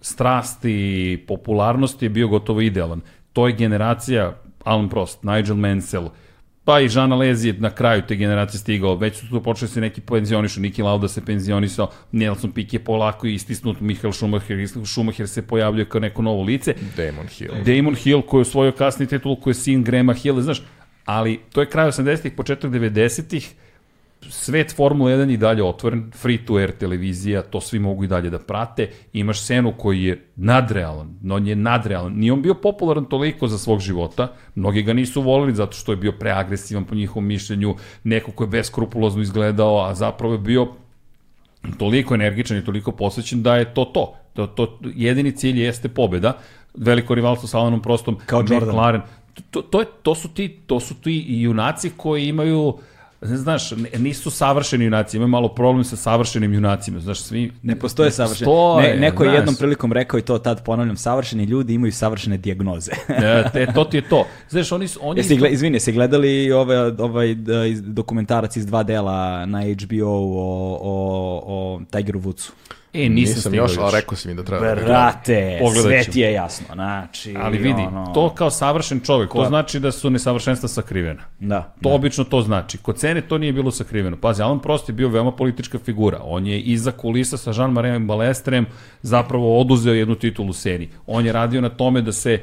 strasti i popularnosti je bio gotovo idealan. To je generacija Alan Prost, Nigel Mansell, pa i Žana Lez je na kraju te generacije stigao, već su tu počeli se neki penzionišu, Niki Lauda se penzionisao, Nelson Piquet je polako istisnut, Michael Schumacher, Schumacher se pojavljuje kao neko novo lice. Damon Hill. Damon Hill koji je osvojio kasni titul, koji je sin Grema Hill, znaš, ali to je kraj 80-ih, početak 90-ih, svet Formula 1 i dalje otvoren, free to air televizija, to svi mogu i dalje da prate, imaš Senu koji je nadrealan, no on je nadrealan, nije on bio popularan toliko za svog života, mnogi ga nisu volili zato što je bio preagresivan po njihovom mišljenju, neko ko je beskrupulozno izgledao, a zapravo je bio toliko energičan i toliko posvećen da je to to. To, to jedini cilj jeste pobeda. Veliko rivalstvo sa Alanom Prostom, Kao. McLaren. To, to, je, to su ti to su ti junaci koji imaju uh, znaš, nisu savršeni junaci, imaju malo problem sa savršenim junacima, znaš, svi... Ne postoje savršeni. Postoje, Ne, neko je znaš. jednom prilikom rekao i to tad ponavljam, savršeni ljudi imaju savršene dijagnoze. E, te, to ti je to. Znaš, oni su... Oni Jesi, gle, izvini, jesi gledali ovaj, ovaj dokumentarac iz dva dela na HBO o, o, o Tigeru Woodsu? E, nisam, Nisam još, ali rekao si mi da treba. da. Brate, Pogledat sve ti je jasno, znači... Ali vidi, ono, to kao savršen čovek, to Ko- znači da su nesavršenstva sakrivena. Da, To obično to znači. Kod cene to nije bilo sakriveno. Pazi, Alan Prost je bio veoma politička figura. On je iza kulisa sa Jean-Marie Balestrem zapravo oduzeo jednu titulu u seriji. On je radio na tome da se e,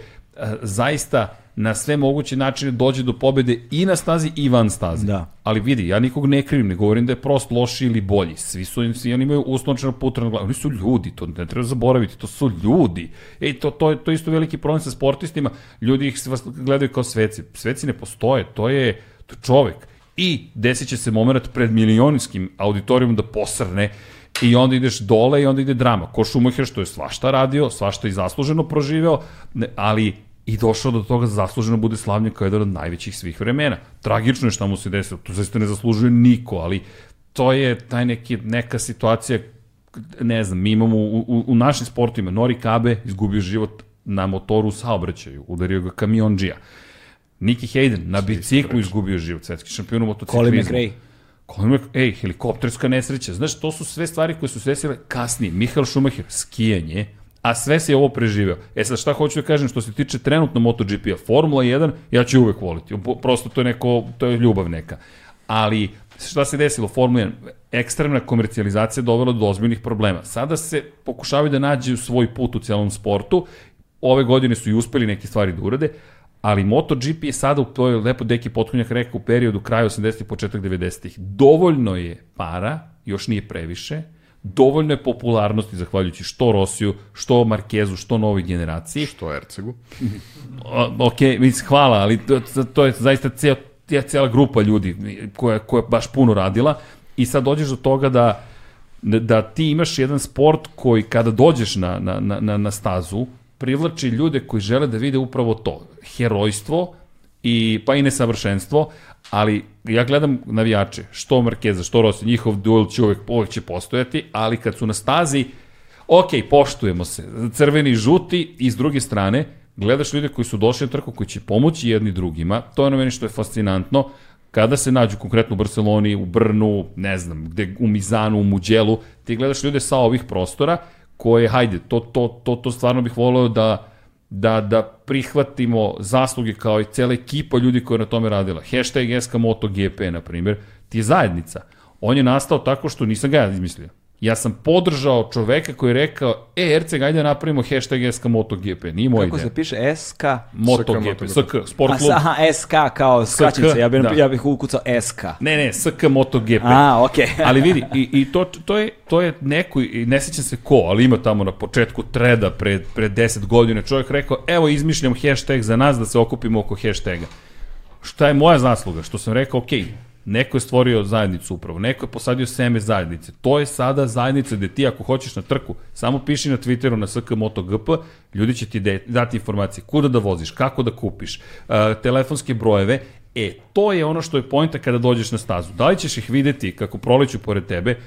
zaista na sve moguće načine dođe do pobede i na stazi i van staze. Da. Ali vidi, ja nikog ne krivim, ne govorim da je Prost loši ili bolji. Svi su svi oni imaju uslovčeno putra na glavu. Oni su ljudi, to ne treba zaboraviti, to su ljudi. Ej, to, to, to je isto veliki problem sa sportistima. Ljudi ih gledaju kao sveci. Sveci ne postoje, to je, to čovek. I desit će se moment pred milionskim auditorijom da posrne i onda ideš dole i onda ide drama. Ko Schumacher što je svašta radio, svašta i zasluženo proživeo, ali i došao do toga da zasluženo bude slavljen kao jedan od najvećih svih vremena. Tragično je šta mu se desilo, to zaista ne zaslužuje niko, ali to je taj neki, neka situacija, ne znam, mi imamo u, u, u našim sportovima, Nori Kabe izgubio život na motoru u saobraćaju, udario ga kamionđija. Nicky Hayden na biciklu izgubio život, svetski šampion u motociklizmu. Colin McRae. Colin. Ej, helikopterska nesreća. Znaš, to su sve stvari koje su se desile kasnije. Michael Schumacher, skijanje, a sve se ovo preživeo. E sad, šta hoću da kažem što se tiče trenutno MotoGP-a? Formula 1, ja ću uvek voliti. Prosto to je neko, to je ljubav neka. Ali, šta se desilo? Formula 1, ekstremna komercijalizacija dovela do ozbiljnih problema. Sada se pokušavaju da nađu svoj put u celom sportu. Ove godine su i uspeli neke stvari da urade, ali MotoGP je sada, to je lepo Deki Potkonjak rekao, u periodu kraja 80-ih, početak 90-ih. Dovoljno je para, još nije previše, dovoljno je popularnosti, zahvaljujući što Rosiju, što Markezu, što novoj generaciji. Što Ercegu. O, ok, mislim, hvala, ali to, to je zaista cijel, je cijela grupa ljudi koja, koja je baš puno radila i sad dođeš do toga da, da ti imaš jedan sport koji kada dođeš na, na, na, na stazu privlači ljude koji žele da vide upravo to, herojstvo i pa i nesavršenstvo, ali ja gledam navijače, što Markeza, što Rossi, njihov duel će uvek, uvek će postojati, ali kad su na stazi, ok, poštujemo se, crveni žuti i s druge strane, gledaš ljude koji su došli na trku, koji će pomoći jedni drugima, to je ono meni što je fascinantno, kada se nađu konkretno u Barceloni, u Brnu, ne znam, gde, u Mizanu, u Muđelu, ti gledaš ljude sa ovih prostora, koje, hajde, to, to, to, to stvarno bih voleo da, da, da prihvatimo zasluge kao i cela ekipa ljudi koja je na tome radila. Hashtag SK MotoGP, na primjer, ti je zajednica. On je nastao tako što nisam ga ja izmislio. Ja sam podržao čoveka koji je rekao, e, Erceg, ajde napravimo hashtag SK MotoGP. Nije moj Kako ideja. se piše? SK? MotoGP, SK, sport klub. aha, SK kao skraćenica, ja bih, da. ja bih ukucao SK. Ne, ne, SK MotoGP. A, okej. ali vidi, i, i to, to, je, to je neko, i ne sećam se ko, ali ima tamo na početku treda pred, pred 10 godina čovjek rekao, evo izmišljam hashtag za nas da se okupimo oko hashtaga. Šta je moja zasluga? Što sam rekao, ok, neko je stvorio zajednicu upravo, neko je posadio seme zajednice. To je sada zajednica gde ti ako hoćeš na trku, samo piši na Twitteru na SK MotoGP, ljudi će ti dati informacije kuda da voziš, kako da kupiš, uh, telefonske brojeve, E, to je ono što je pojenta kada dođeš na stazu. Da li ćeš ih videti kako proleću pored tebe,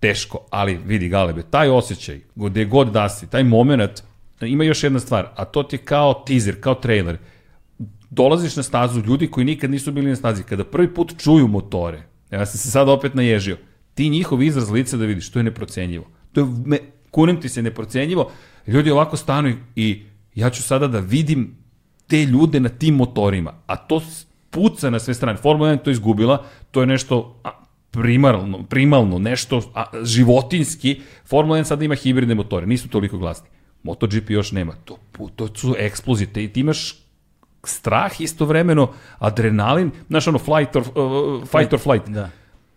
teško, ali vidi Galebe, taj osjećaj, gde god da si, taj moment, ima još jedna stvar, a to ti je kao teaser, kao trailer. Dolaziš na stazu, ljudi koji nikad nisu bili na stazi, kada prvi put čuju motore, ja sam se sad opet naježio, ti njihov izraz lica da vidiš, to je neprocenjivo. To je, me, kunem ti se neprocenjivo, ljudi ovako stanu i, i ja ću sada da vidim te ljude na tim motorima, a to puca na sve strane. Formula 1 je to izgubila, to je nešto primarno, primalno, nešto a, životinski. Formula 1 sada ima hibridne motore, nisu toliko glasni. MotoGP još nema. To, to su eksplozije. Te, ti imaš strah istovremeno, adrenalin, znaš ono, flight or, uh, fight or flight. Da.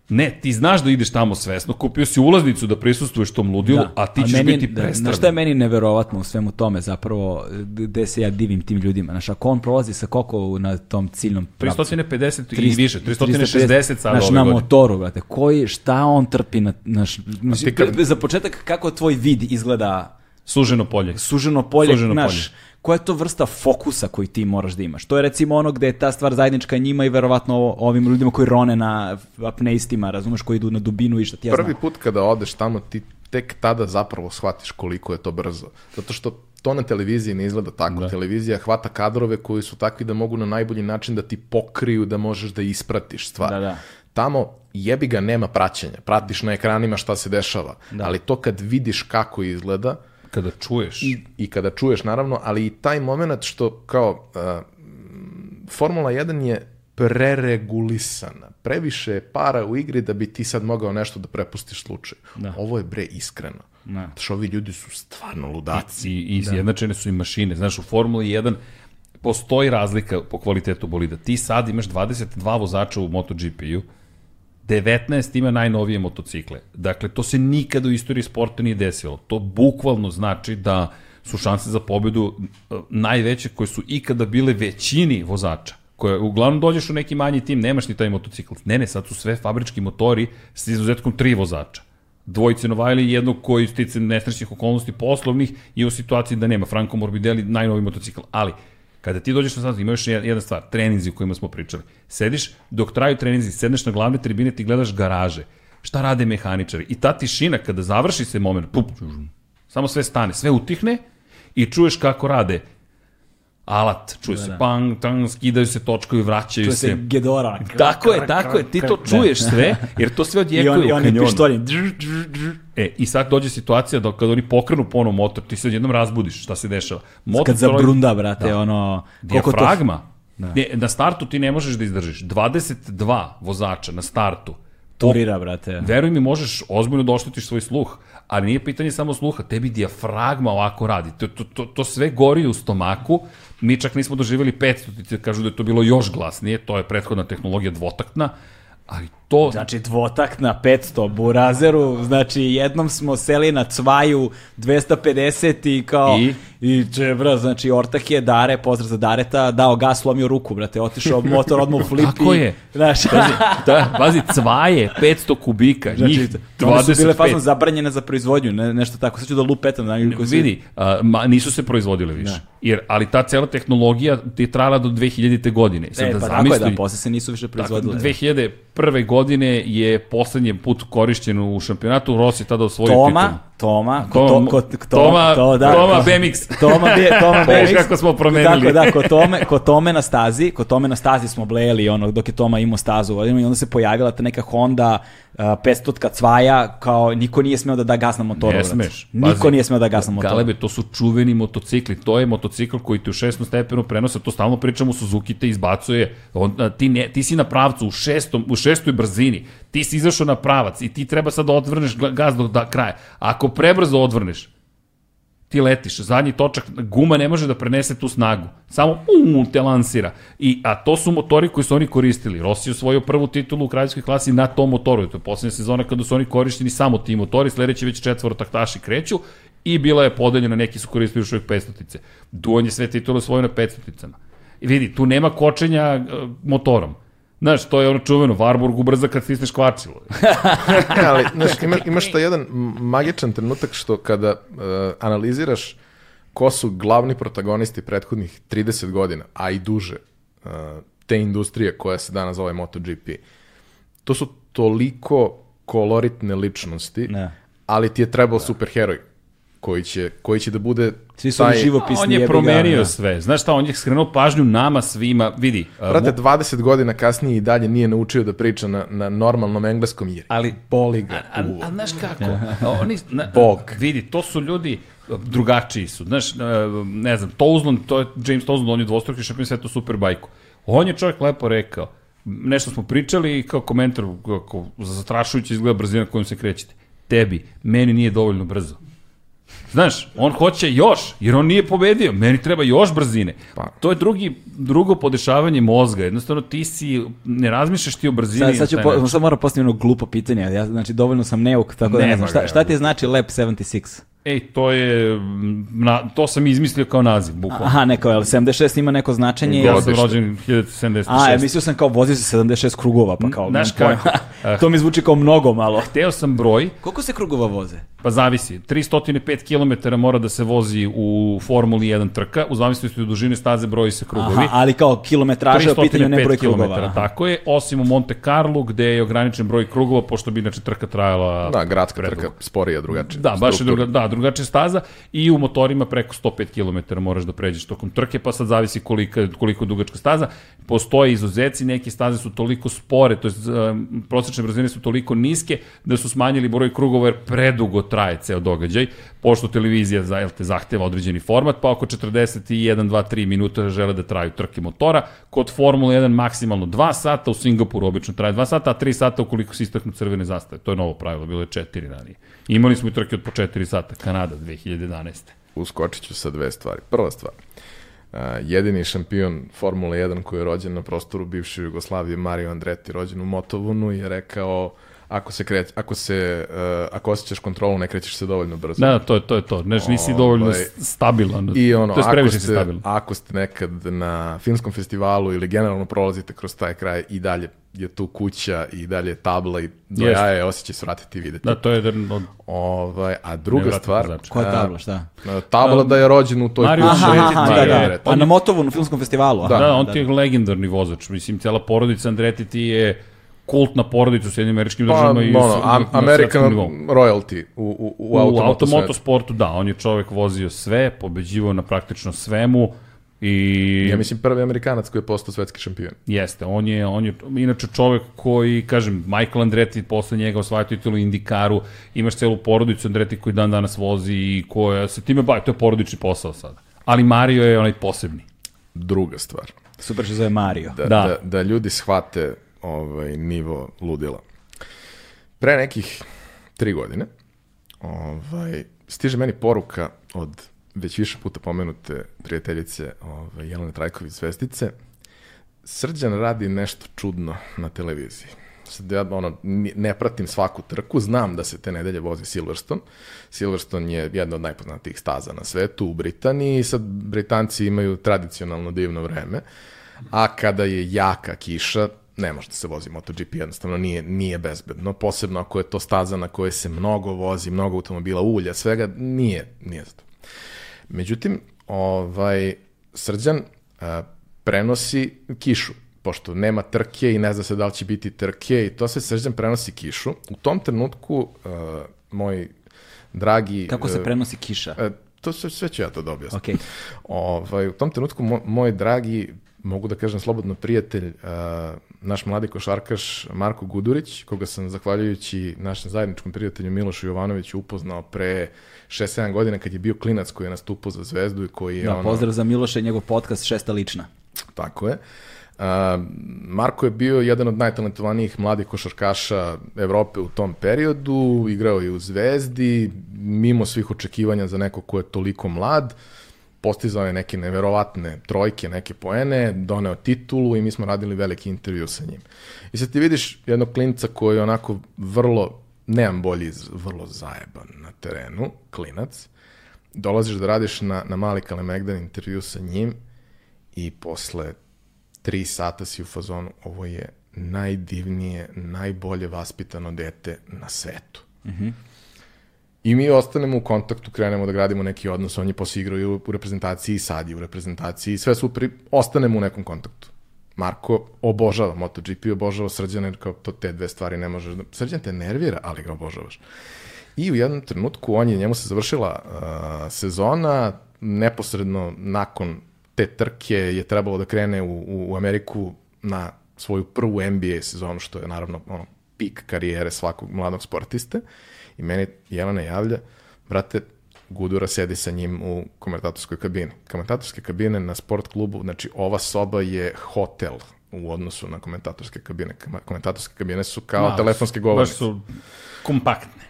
Ne, ti znaš da ideš tamo svesno, kupio si ulaznicu da prisustuješ tom ludilu, da. a ti ćeš meni, biti da, prestran. Znaš šta je meni neverovatno u svemu tome zapravo, gde se ja divim tim ljudima? Znaš, ako on prolazi sa koliko na tom ciljnom pravcu? 350 i više, 360 sada znaš, na motoru, brate. Koji, šta on trpi na, naš, ti kad- za početak, kako tvoj vid izgleda Suženo polje. suženo polje, Suženo znaš, polje. Koja je to vrsta fokusa koji ti moraš da imaš? To je recimo ono gde je ta stvar zajednička njima i verovatno ovim ljudima koji rone na apneistima, razumeš, koji idu na dubinu i šta ti ja Prvi znam. put kada odeš tamo, ti tek tada zapravo shvatiš koliko je to brzo. Zato što to na televiziji ne izgleda tako. Da. Televizija hvata kadrove koji su takvi da mogu na najbolji način da ti pokriju, da možeš da ispratiš stvar. Da, da. Tamo jebi ga nema praćenja. Pratiš na ekranima šta se dešava. Ali to kad vidiš kako izgleda, Kada čuješ. i kada čuješ naravno, ali i taj moment što kao uh, Formula 1 je preregulisana. Previše je para u igri da bi ti sad mogao nešto da prepustiš slučaju. Ovo je bre iskreno. Da. Što ovi ljudi su stvarno ludaci. I, i izjednačene su i mašine. Znaš, u Formuli 1 postoji razlika po kvalitetu bolida. Ti sad imaš 22 vozača u MotoGP-u, 19 ima najnovije motocikle. Dakle, to se nikada u istoriji sporta nije desilo. To bukvalno znači da su šanse za pobedu e, najveće koje su ikada bile većini vozača. Koje, uglavnom dođeš u neki manji tim, nemaš ni taj motocikl. Ne, ne, sad su sve fabrički motori s izuzetkom tri vozača. Dvojice Novajli i jednog koji stice nesrećnih okolnosti poslovnih i u situaciji da nema. Franco Morbidelli, najnovi motocikl. Ali, kada ti dođeš na stazu, ima još jedna stvar, treninzi o kojima smo pričali. Sediš, dok traju treninzi, sedneš na glavne tribine, ti gledaš garaže. Šta rade mehaničari? I ta tišina, kada završi se moment, pup, samo sve stane, sve utihne i čuješ kako rade alat, čuje se pang, tang, skidaju se točkovi, vraćaju Čuje se. se Gedora. Tako je, tako je, ti to čuješ sve, jer to sve I, odjekuje i u oni kanjonu. dr, dr. E, i sad dođe situacija da kada oni pokrenu ponovo motor, ti se odjednom razbudiš, šta se dešava. Motor Kad zabrunda, brate, Da. ono... koliko to- Dijafragma. Ne, na startu ti ne možeš da izdržiš. 22 vozača na startu. Turira, brate. Veruj mi, možeš ozbiljno da oštetiš svoj sluh, ali nije pitanje samo sluha, tebi dijafragma ovako radi. To, to, to, to sve gori u stomaku, mi čak nismo doživjeli 500, kažu da je to bilo još glasnije, to je prethodna tehnologija dvotaktna, ali to... Znači dvotakt na 500 burazeru, znači jednom smo seli na cvaju 250 i kao I? I džebra, znači ortak je Dare, pozdrav za Dareta, dao gas, slomio ruku, brate, otišao motor odmah u flip Tako i, je. Znaš, Pazi, da, pazi, cvaje, 500 kubika, znači, njih one su bile 25. fazno zabranjene za proizvodnju, ne, nešto tako, sad ću da lupetam. Da, su- Vidi, a, ma, nisu se proizvodile više. Jer, ali ta cela tehnologija ti je trajala do 2000. godine. Sad E, da pa tako je, zamisli- da, posle se nisu više Tako, proizvodile. 2001. godine je poslednji put korišćen u šampionatu, Rossi tada osvojio Toma, titulu. Toma, ko, Tom- to, ko, ko, Toma- to, da, Toma ko- BMX. Toma, B, Toma BMX. kako smo promenili. Tako, da, kod tome, kod tome na stazi, kod tome na stazi smo blejali ono, dok je Toma imao stazu godinu i onda se pojavila ta neka Honda uh, 500 cvaja, kao niko nije smeo da da gas na motoru. Ne smeš. Niko Pazi, nije smeo da gas na motoru. Galebe, to su čuveni motocikli. To je motocikl koji ti u šestom stepenu prenosa, to stalno pričamo, Suzuki te izbacuje. On, ti, ne, ti si na pravcu u, šestom, u šestoj brzini. Ti si izašao na pravac i ti treba sad da odvrneš gaz do da, kraja. Ako prebrzo odvrneš, ti letiš, zadnji točak, guma ne može da prenese tu snagu. Samo um, te lansira. I, a to su motori koji su oni koristili. Rossi je osvojio prvu titulu u kraljevskoj klasi na tom motoru. To je poslednja sezona kada su oni korišteni samo ti motori, sledeći već četvoro taktaši kreću i bila je podeljena, neki su koristili još uvijek 500-tice. Duon je sve titule osvojio na 500-ticama. I vidi, tu nema kočenja e, motorom. Znaš, to je ono čuveno, Warburg ubrza kad stisneš kvačilo. Ali znaš, imaš, imaš taj jedan magičan trenutak što kada uh, analiziraš ko su glavni protagonisti prethodnih 30 godina, a i duže, uh, te industrije koja se danas zove MotoGP, to su toliko koloritne ličnosti, Ne. ali ti je trebao superheroj koji će, koji će da bude Svi su oni taj- živopisni. on je jebi ga, promenio da. sve. Znaš šta, on je skrenuo pažnju nama svima. Vidi, a, Brate, 20 godina kasnije i dalje nije naučio da priča na, na normalnom engleskom jer ali boli ga A, a, a znaš kako? Oni, na, Bog. Vidi, to su ljudi drugačiji su. Znaš, e, ne znam, Touzlund, to je James Touzlund, on je dvostruki šampion sveta Superbajku. On je čovjek lepo rekao, nešto smo pričali i kao komentar, kako zastrašujuće izgleda brzina kojom se krećete. Tebi, meni nije dovoljno brzo. Znaš, on hoće još, jer on nije pobedio. Meni treba još brzine. Pa. To je drugi, drugo podešavanje mozga. Jednostavno ti si, ne razmišljaš ti o brzini. Sad, sad ću, po, sad moram postaviti glupo pitanje. Ja, znači, dovoljno sam neuk, tako da ne znam. Šta, šta ti znači Lab 76? Ej, to je, na, to sam izmislio kao naziv, bukvalno. Aha, neko, je li 76 ima neko značenje? Ja sam rođen 1976. a, ja mislio sam kao vozi se 76 krugova, pa kao... Znaš kako? to mi zvuči kao mnogo malo. Teo sam broj, Koliko se krugova voze? pa zavisi. 305 km mora da se vozi u Formuli 1 trka, u zavisnosti od dužine staze broji se krugovi. Aha, ali kao kilometraža je u pitanju ne 305 broj krugova. aha. tako je, osim u Monte Carlo gde je ograničen broj krugova, pošto bi inače trka trajala Da, gradska predugo. trka, sporija, drugačija. Da, baš je druga, da, drugačija staza i u motorima preko 105 km moraš da pređeš tokom trke, pa sad zavisi kolika, koliko je dugačka staza. Postoje izuzeci, neke staze su toliko spore, to je prosečne brzine su toliko niske da su smanjili broj krugova jer predugo traje ceo događaj, pošto televizija za, te, zahteva određeni format, pa oko 41, 2, 3 minuta žele da traju trke motora. Kod Formule 1 maksimalno 2 sata, u Singapuru obično traje 2 sata, a 3 sata ukoliko se istaknu crvene zastave. To je novo pravilo, bilo je 4 ranije. Imali smo i trke od po 4 sata, Kanada 2011. Uskočit ću sa dve stvari. Prva stvar, uh, jedini šampion Formule 1 koji je rođen na prostoru bivše Jugoslavije, Mario Andretti, rođen u Motovunu, je rekao ako se kreć, ako se uh, ako osjećaš kontrolu, ne krećeš se dovoljno brzo. Da, da, to je to. Je to. Znaš, nisi dovoljno Ovaj, stabilan. I ono, to je ako ste, stabilan. ako ste nekad na filmskom festivalu ili generalno prolazite kroz taj kraj i dalje je tu kuća i dalje je tabla i do Jeste. jaja osjećaj svratiti i videti. Da, to je jedan od Ovaj, a druga stvar, vozača. Koja tabla, šta? a, tabla da je rođen u toj Mario kući. Aha, aha, da, da. Andretti. A na Motovu, na filmskom festivalu? aha. Da, on ti je legendarni vozač. Mislim, cela porodica Andretti ti je kultna porodica u Sjedinim američkim Pa, državama i ono, am, American royalty u, u, u, U automoto automoto svetu. sportu, da, on je čovek vozio sve, pobeđivao na praktično svemu i Ja mislim prvi Amerikanac koji je postao svetski šampion. Jeste, on je, on je inače čovek koji, kažem, Michael Andretti posle njega osvaja titulu Indikaru, imaš celu porodicu Andretti koji dan danas vozi i koja se time bavi, to je porodični posao sada. Ali Mario je onaj posebni. Druga stvar, Super što zove Mario. da, Da. da. da, ljudi shvate ovaj, nivo ludila. Pre nekih tri godine ovaj, stiže meni poruka od već više puta pomenute prijateljice ovaj, Jelene Trajković Zvestice. Srđan radi nešto čudno na televiziji. Sad ja ono, ne pratim svaku trku, znam da se te nedelje vozi Silverstone. Silverstone je jedna od najpoznatijih staza na svetu u Britaniji sad Britanci imaju tradicionalno divno vreme, a kada je jaka kiša, ne može da se vozi MotoGP, jednostavno nije, nije bezbedno, posebno ako je to staza na kojoj se mnogo vozi, mnogo automobila, ulja, svega, nije, nije za to. Međutim, ovaj, Srđan a, prenosi kišu, pošto nema trke i ne zna se da li će biti trke i to se Srđan prenosi kišu. U tom trenutku a, moj dragi... Kako se e, prenosi kiša? e, to sve, sve ću ja to da objasnim. Okej. Ovaj, u tom trenutku mo, moj dragi, mogu da kažem slobodno prijatelj, uh, naš mladi košarkaš Marko Gudurić, koga sam zahvaljujući našem zajedničkom prijatelju Milošu Jovanoviću upoznao pre 6-7 godina kad je bio klinac koji je nastupao za zvezdu i koji je Da, ono... pozdrav za Miloša i njegov podcast Šesta lična. Tako je. Uh, Marko je bio jedan od najtalentovanijih mladih košarkaša Evrope u tom periodu, igrao je u Zvezdi, mimo svih očekivanja za neko ko je toliko mlad, postizao je neke neverovatne trojke, neke poene, doneo titulu i mi smo radili veliki intervju sa njim. I sad ti vidiš jednog klinca koji je onako vrlo, nemam bolji, vrlo zajeban na terenu, klinac, dolaziš da radiš na, na mali Kalemegdan intervju sa njim i posle tri sata si u fazonu, ovo je najdivnije, najbolje vaspitano dete na svetu. I mi ostanemo u kontaktu, krenemo da gradimo neki odnos, on je posle igrao i u reprezentaciji, i sad je u reprezentaciji, sve super, ostanemo u nekom kontaktu. Marko obožava MotoGP, obožava Srđana, jer kao to te dve stvari ne možeš da... Srđan te nervira, ali ga obožavaš. I u jednom trenutku on je, njemu se završila uh, sezona, neposredno nakon te trke je trebalo da krene u, u, u Ameriku na svoju prvu NBA sezonu, što je naravno ono, pik karijere svakog mladog sportiste. I meni Jelena javlja, brate, Gudura sedi sa njim u komentatorskoj kabini. Komentatorske kabine na sport klubu, znači ova soba je hotel u odnosu na komentatorske kabine. Komentatorske kabine su kao Ma, telefonske Baš govornice. su kompaktne.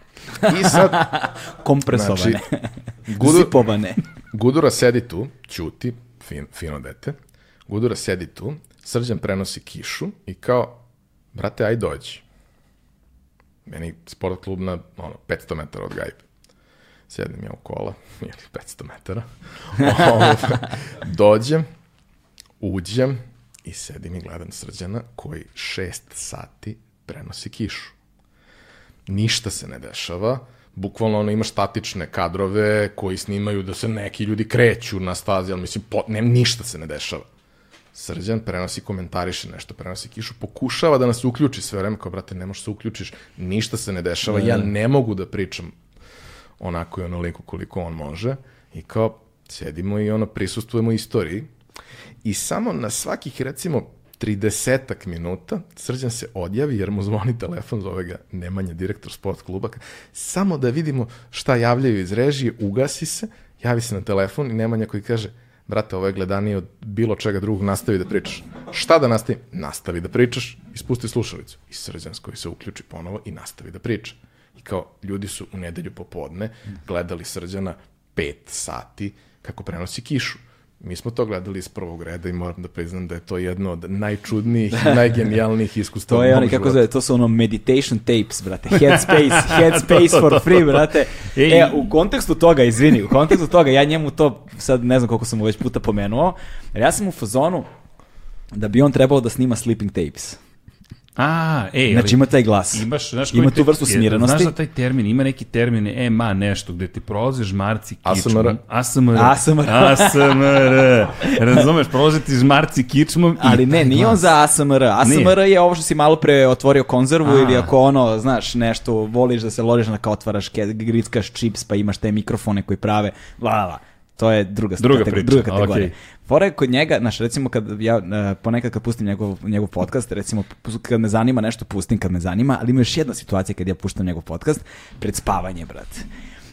I sad Kompresovane. Gudu- Zipovane. Gudura sedi tu, ćuti, fin, fino dete. Gudura sedi tu, Srđan prenosi kišu i kao, brate, aj dođi. Meni sport klub na ono, 500 metara od gajbe. Sjedim ja u kola, ili 500 metara. Ovaj, Dođem, uđem i sedim i gledam Srđana koji šest sati prenosi kišu ništa se ne dešava, bukvalno ono imaš statične kadrove koji snimaju da se neki ljudi kreću na stazi, ali mislim, po, ne, ništa se ne dešava. Srđan prenosi, komentariše nešto, prenosi kišu, pokušava da nas uključi sve vreme, kao, brate, ne možeš se uključiš, ništa se ne dešava, ja ne. mogu da pričam onako i onoliko koliko on može i kao, sedimo i ono, prisustujemo istoriji. I samo na svakih, recimo, 30 minuta Srđan se odjavi jer mu zvoni telefon, zove ga Nemanja, direktor sport kluba, samo da vidimo šta javljaju iz režije, ugasi se, javi se na telefon i Nemanja koji kaže brate, ovo je gledanije od bilo čega drugog, nastavi da pričaš. Šta da nastavi? Nastavi da pričaš i spusti slušalicu. I Srđan koji se uključi ponovo i nastavi da priča. I kao, ljudi su u nedelju popodne gledali Srđana pet sati kako prenosi kišu. Mi smo to gledali iz prvog reda i moram da priznam da je to jedno od najčudnijih najgenijalnijih iskustava. To je oni, kako zove, to su ono meditation tapes, brate. Headspace, headspace for free, brate. Ej. E, u kontekstu toga, izvini, u kontekstu toga, ja njemu to, sad ne znam koliko sam mu već puta pomenuo, ja sam u fazonu da bi on trebao da snima sleeping tapes. A, ej, ali... Znači ima taj glas. Imaš, znaš ima tu vrstu smirenosti. Znaš za taj termin, ima neki termin EMA nešto, gde ti prolaze žmarci kičmom. ASMR. ASMR. ASMR. Razumeš, prolaze ti žmarci kičmom. Ali ne, nije on za ASMR. ASMR je ovo što si malo pre otvorio konzervu A. ili ako ono, znaš, nešto voliš da se ložiš na kao otvaraš, grickaš čips pa imaš te mikrofone koji prave, la, la, la. To je druga, Druga katego- priča, druga kategorija. okej. Fora je kod njega, znaš, recimo kad ja e, ponekad kad pustim njegov, njegov podcast, recimo kad me zanima nešto pustim kad me zanima, ali ima još jedna situacija kad ja puštam njegov podcast, pred spavanje, brate.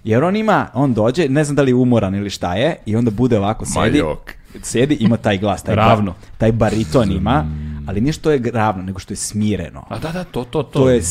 Jer on ima, on dođe, ne znam da li je umoran ili šta je, i onda bude ovako, sedi, Majok. Sedi, ima taj glas, taj, Ravno. ba- taj bariton ima, ali nije što je ravno, nego što je smireno. A da, da, to, to, to. To je vrlo-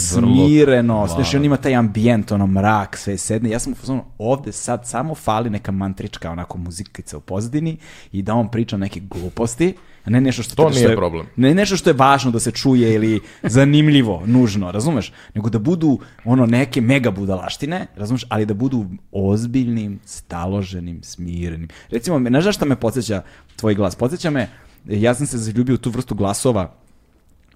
smireno, znaš, on ima taj ambijent, ono mrak, sve sedne. Ja sam u ovde sad samo fali neka mantrička, onako muzikica u pozadini i da on priča neke gluposti, a ne nešto što, To što nije je, problem. Ne nešto što je važno da se čuje ili zanimljivo, nužno, razumeš? Nego da budu ono neke mega budalaštine, razumeš? Ali da budu ozbiljnim, staloženim, smirenim. Recimo, ne znaš šta me podsjeća tvoj glas? Podsjeća me, ja sam se zaljubio u tu vrstu glasova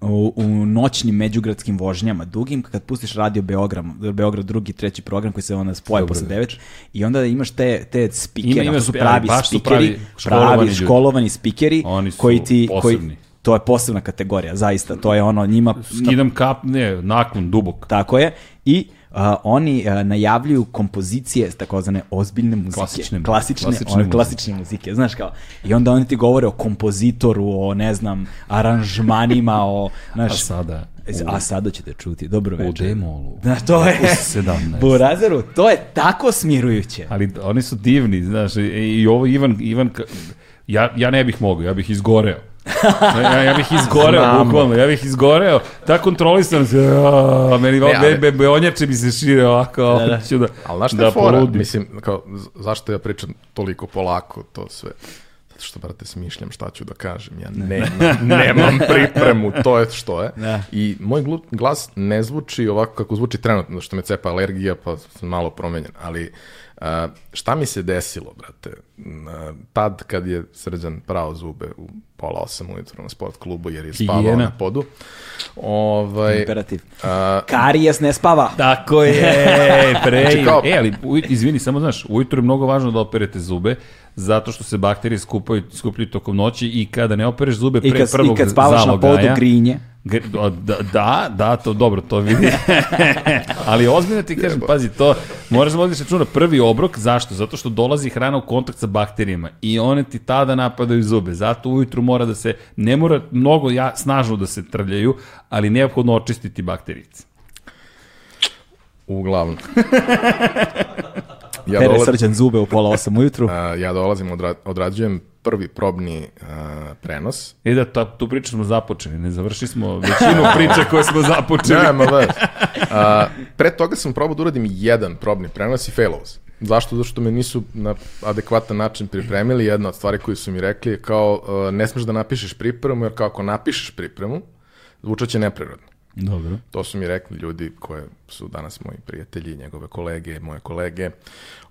u, u noćnim međugradskim vožnjama dugim, kad pustiš radio Beograd, Beograd drugi, treći program koji se onda spoje Dobro posle večer. devet i onda imaš te, te spikere, Ima- ima su pravi baš spikeri, pravi, školovani pravi školovani spikeri Oni su koji ti, koji, posebni. to je posebna kategorija, zaista, to je ono njima, Skidam kap, ne, naklon, dubok. tako je, i a, oni a, najavljuju kompozicije takozvane ozbiljne muzike. Klasične, klasične, klasične one muzike. klasične muzike, znaš kao. I onda oni ti govore o kompozitoru, o ne znam, aranžmanima, o, znaš, A sada, a sada ćete čuti, dobro u večer. demolu. Da, to je, U 17. Burazeru, to je tako smirujuće. Ali oni su divni, znaš, i, i ovo Ivan, Ivan, ja, ja ne bih mogao, ja bih izgoreo. Ja, ja bih izgoreo, Znamo. bukvalno, ja bih izgoreo. Ta kontrolisan se, a, meni Ne, ne, ali- be, be, beonjače bi se šire ovako, Da, da. hoću da, Ali znaš da fora? poludim. Mislim, kao, zašto ja pričam toliko polako to sve? Zato što, brate, smišljam šta ću da kažem. Ja ne, nemam pripremu, to je što je. Da. I moj glas ne zvuči ovako kako zvuči trenutno, što me cepa alergija, pa sam malo promenjen. Ali a, šta mi se desilo, brate? A, tad kad je Srđan prao zube u pola osam ujutro na sport klubu, jer je spavao Higijena. na podu. Ovaj, Imperativ. a, Karijes ne spava. Tako je, pre. Znači, kao- E, ali uj- izvini, samo znaš, ujutro je mnogo važno da operete zube, zato što se bakterije skupaju, skupljaju tokom noći i kada ne opereš zube pre I kad, prvog I kad spavaš na zalogaja, podu grinje. Da, da, da, to dobro, to vidi. Ali ozbiljno ti kažem, pazi, to moraš da vodiš računa prvi obrok, zašto? Zato što dolazi hrana u kontakt sa bakterijama i one ti tada napadaju zube. Zato ujutru mora da se, ne mora mnogo ja, snažno da se trljaju, ali neophodno očistiti bakterijice. Uglavnom. Ja Pere dolaz- srđan zube u pola osam ujutru. A, ja dolazim, odra, odrađujem prvi probni a, prenos. I da ta, tu priču smo započeli, ne završili smo većinu priče koje smo započeli. Nema veze. A, pre toga sam probao da uradim jedan probni prenos i failovo sam. Zašto? Zato što me nisu na adekvatan način pripremili. Jedna od stvari koju su mi rekli je kao a, ne smeš da napišeš pripremu, jer kao ako napišeš pripremu, zvučaće neprirodno. Dobro. To su mi rekli ljudi koje su danas moji prijatelji, njegove kolege, moje kolege,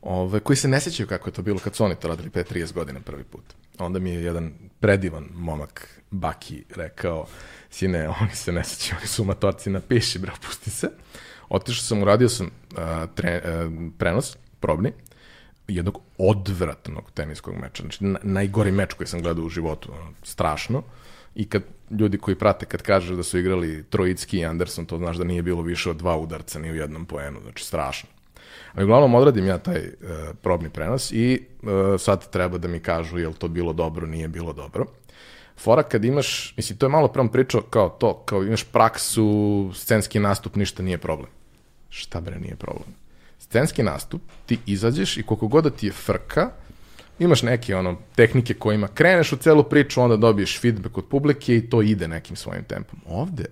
ove, koji se ne sjećaju kako je to bilo kad su oni to radili pre 30 godina prvi put. Onda mi je jedan predivan momak Baki rekao, sine, oni se ne sjećaju, oni su matorci, napiši, bro, pusti se. Otišao sam, uradio sam a, tre, a, prenos, probni, jednog odvratnog teniskog meča. Znači, na, najgori meč koji sam gledao u životu. ono, Strašno. I kad ljudi koji prate, kad kažeš da su igrali Trojicki i Anderson, to znaš da nije bilo više od dva udarca ni u jednom poenu. Znači, strašno. Ali uglavnom odradim ja taj uh, probni prenos i uh, sad treba da mi kažu je li to bilo dobro, nije bilo dobro. Fora kad imaš, mislim, to je malo prvom pričao kao to, kao imaš praksu, scenski nastup, ništa nije problem. Šta bre nije problem? Scenski nastup, ti izađeš i koliko god da ti je frka, imaš neke ono tehnike kojima kreneš u celu priču, onda dobiješ feedback od publike i to ide nekim svojim tempom. Ovde,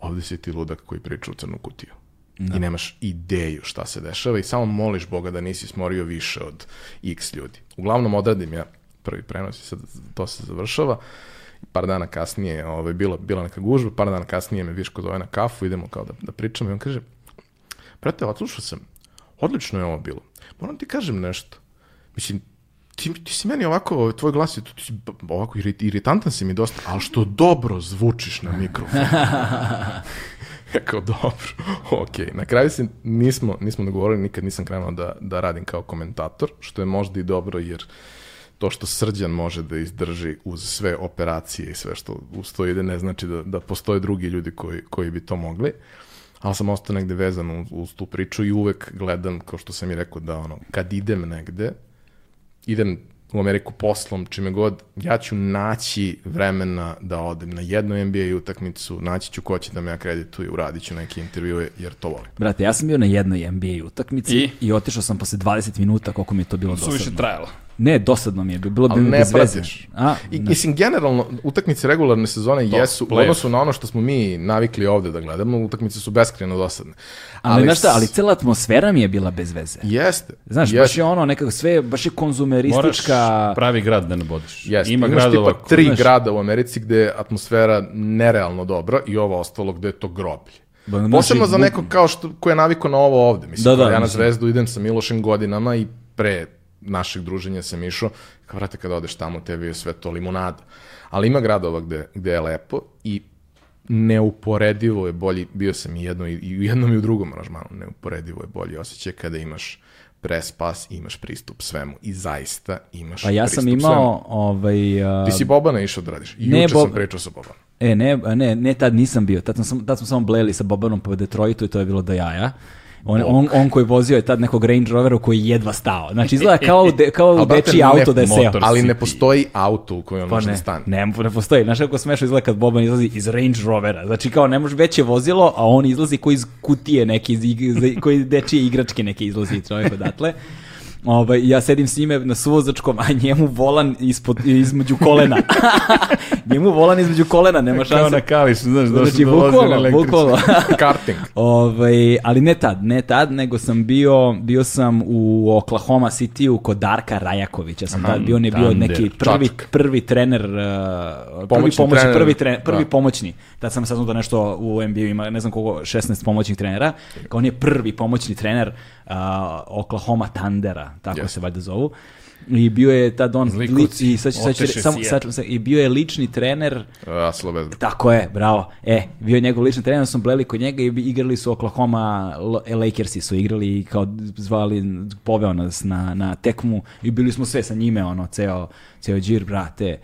ovde si ti ludak koji priča u crnu kutiju. I nemaš ideju šta se dešava i samo moliš Boga da nisi smorio više od x ljudi. Uglavnom odradim ja prvi prenos i sad to se završava. Par dana kasnije ovaj, bila, bila neka gužba, par dana kasnije me Viško zove na kafu, idemo kao da, da pričamo i on kaže, brate, odslušao sam, odlično je ovo bilo. Moram ti kažem nešto. Mislim, ti, ti si meni ovako, tvoj glas je, ti si ovako irit, iritantan si mi dosta, ali što dobro zvučiš na mikrofonu. ja kao, dobro, ok. Na kraju se nismo, nismo dogovorili, nikad nisam krenuo da, da radim kao komentator, što je možda i dobro, jer to što srđan može da izdrži uz sve operacije i sve što uz to ide, ne znači da, da postoje drugi ljudi koji, koji bi to mogli. Ali sam ostao negde vezan uz, uz tu priču i uvek gledam, kao što sam i rekao, da ono, kad idem negde, idem u Ameriku poslom, čime god, ja ću naći vremena da odem na jednu NBA utakmicu, naći ću ko će da me akredituje, uradit ću neke intervjue, jer to volim. Brate, ja sam bio na jednoj NBA utakmici I? i, otišao sam posle 20 minuta koliko mi je to bilo dosadno. trajalo. Ne, dosadno mi je, bilo bi Ali mi ne bez veze. pratiš. A, I, ne. mislim, generalno, utakmice regularne sezone jesu, u odnosu na ono što smo mi navikli ovde da gledamo, utakmice su beskreno dosadne. ali, znaš šta, ali cela atmosfera mi je bila bez veze. Jeste. Znaš, jeste. baš je ono nekako sve, baš je Moraš konzumeristička... pravi grad da ne bodiš. Jeste. Ima Imaš gradova... tipa tri znaš, grada u Americi gde je atmosfera nerealno dobra i ovo ostalo gde je to groblje. Ba, znaš, Posebno za nekog kao što, ko je naviko na ovo ovde. Mislim, Da, da, ja na. Zvezdu idem sa Milošem godinama i pre našeg druženja sam išao, kao vrate kada odeš tamo, tebi je sve to limonada. Ali ima gradova gde, gde je lepo i neuporedivo je bolji, bio sam i jedno i, u jednom i u drugom aranžmanu, neuporedivo je bolji osjećaj kada imaš pres pas i imaš pristup svemu i zaista imaš Pa ja sam pristup imao, svemu. ovaj... a, Ti si Bobana išao da radiš. I Ne, juče Bob- sam pričao sa Bobanom. E, ne, ne, ne, tad nisam bio. Tad, sam, sam- tad smo samo bleli sa Bobanom po Detroitu i to je bilo do jaja. On, on, on koji vozio je tad nekog Range Rovera koji je jedva stao. Znači, izgleda kao, u de, kao dečiji ne auto da je seo. Ali ne postoji auto u kojem on Pa može ne, da stane. ne, ne postoji. Znaš kako smešno izgleda kad Boban izlazi iz Range Rovera. Znači kao ne može veće vozilo, a on izlazi koji iz kutije neke, iz, koji dečije igračke neke izlazi čovjek odatle. Ovaj, ja sedim s njime na suvozačkom, a njemu volan ispod, između kolena. njemu volan između kolena, nema Kao šanse. na kališ, znaš, Znači, na bukvalno, električni. bukvalno. Karting. Ovaj, ali ne tad, ne tad, nego sam bio, bio sam u Oklahoma City-u kod Darka Rajakovića. Sam tad bio, on je bio neki prvi, prvi trener, uh, prvi Pomoćni pomoćni, trener, prvi, trener, prvi da. pomoćni. Tad sam saznao da nešto u NBA ima, ne znam koliko, 16 pomoćnih trenera. Kao on je prvi pomoćni trener Oklahoma Thundera, tako Yes. se valjda zovu. I bio je tad on, Zlikovci, li, i sad, ću- sad, ću- oteše samo, sad, se- i bio je lični trener A, Slovezda. tako je, bravo. E, bio je njegov lični trener, smo bleli kod njega i igrali su Oklahoma Lakersi su igrali i kao zvali, poveo nas na, na tekmu i bili smo sve sa njime, ono, ceo, ceo džir, brate.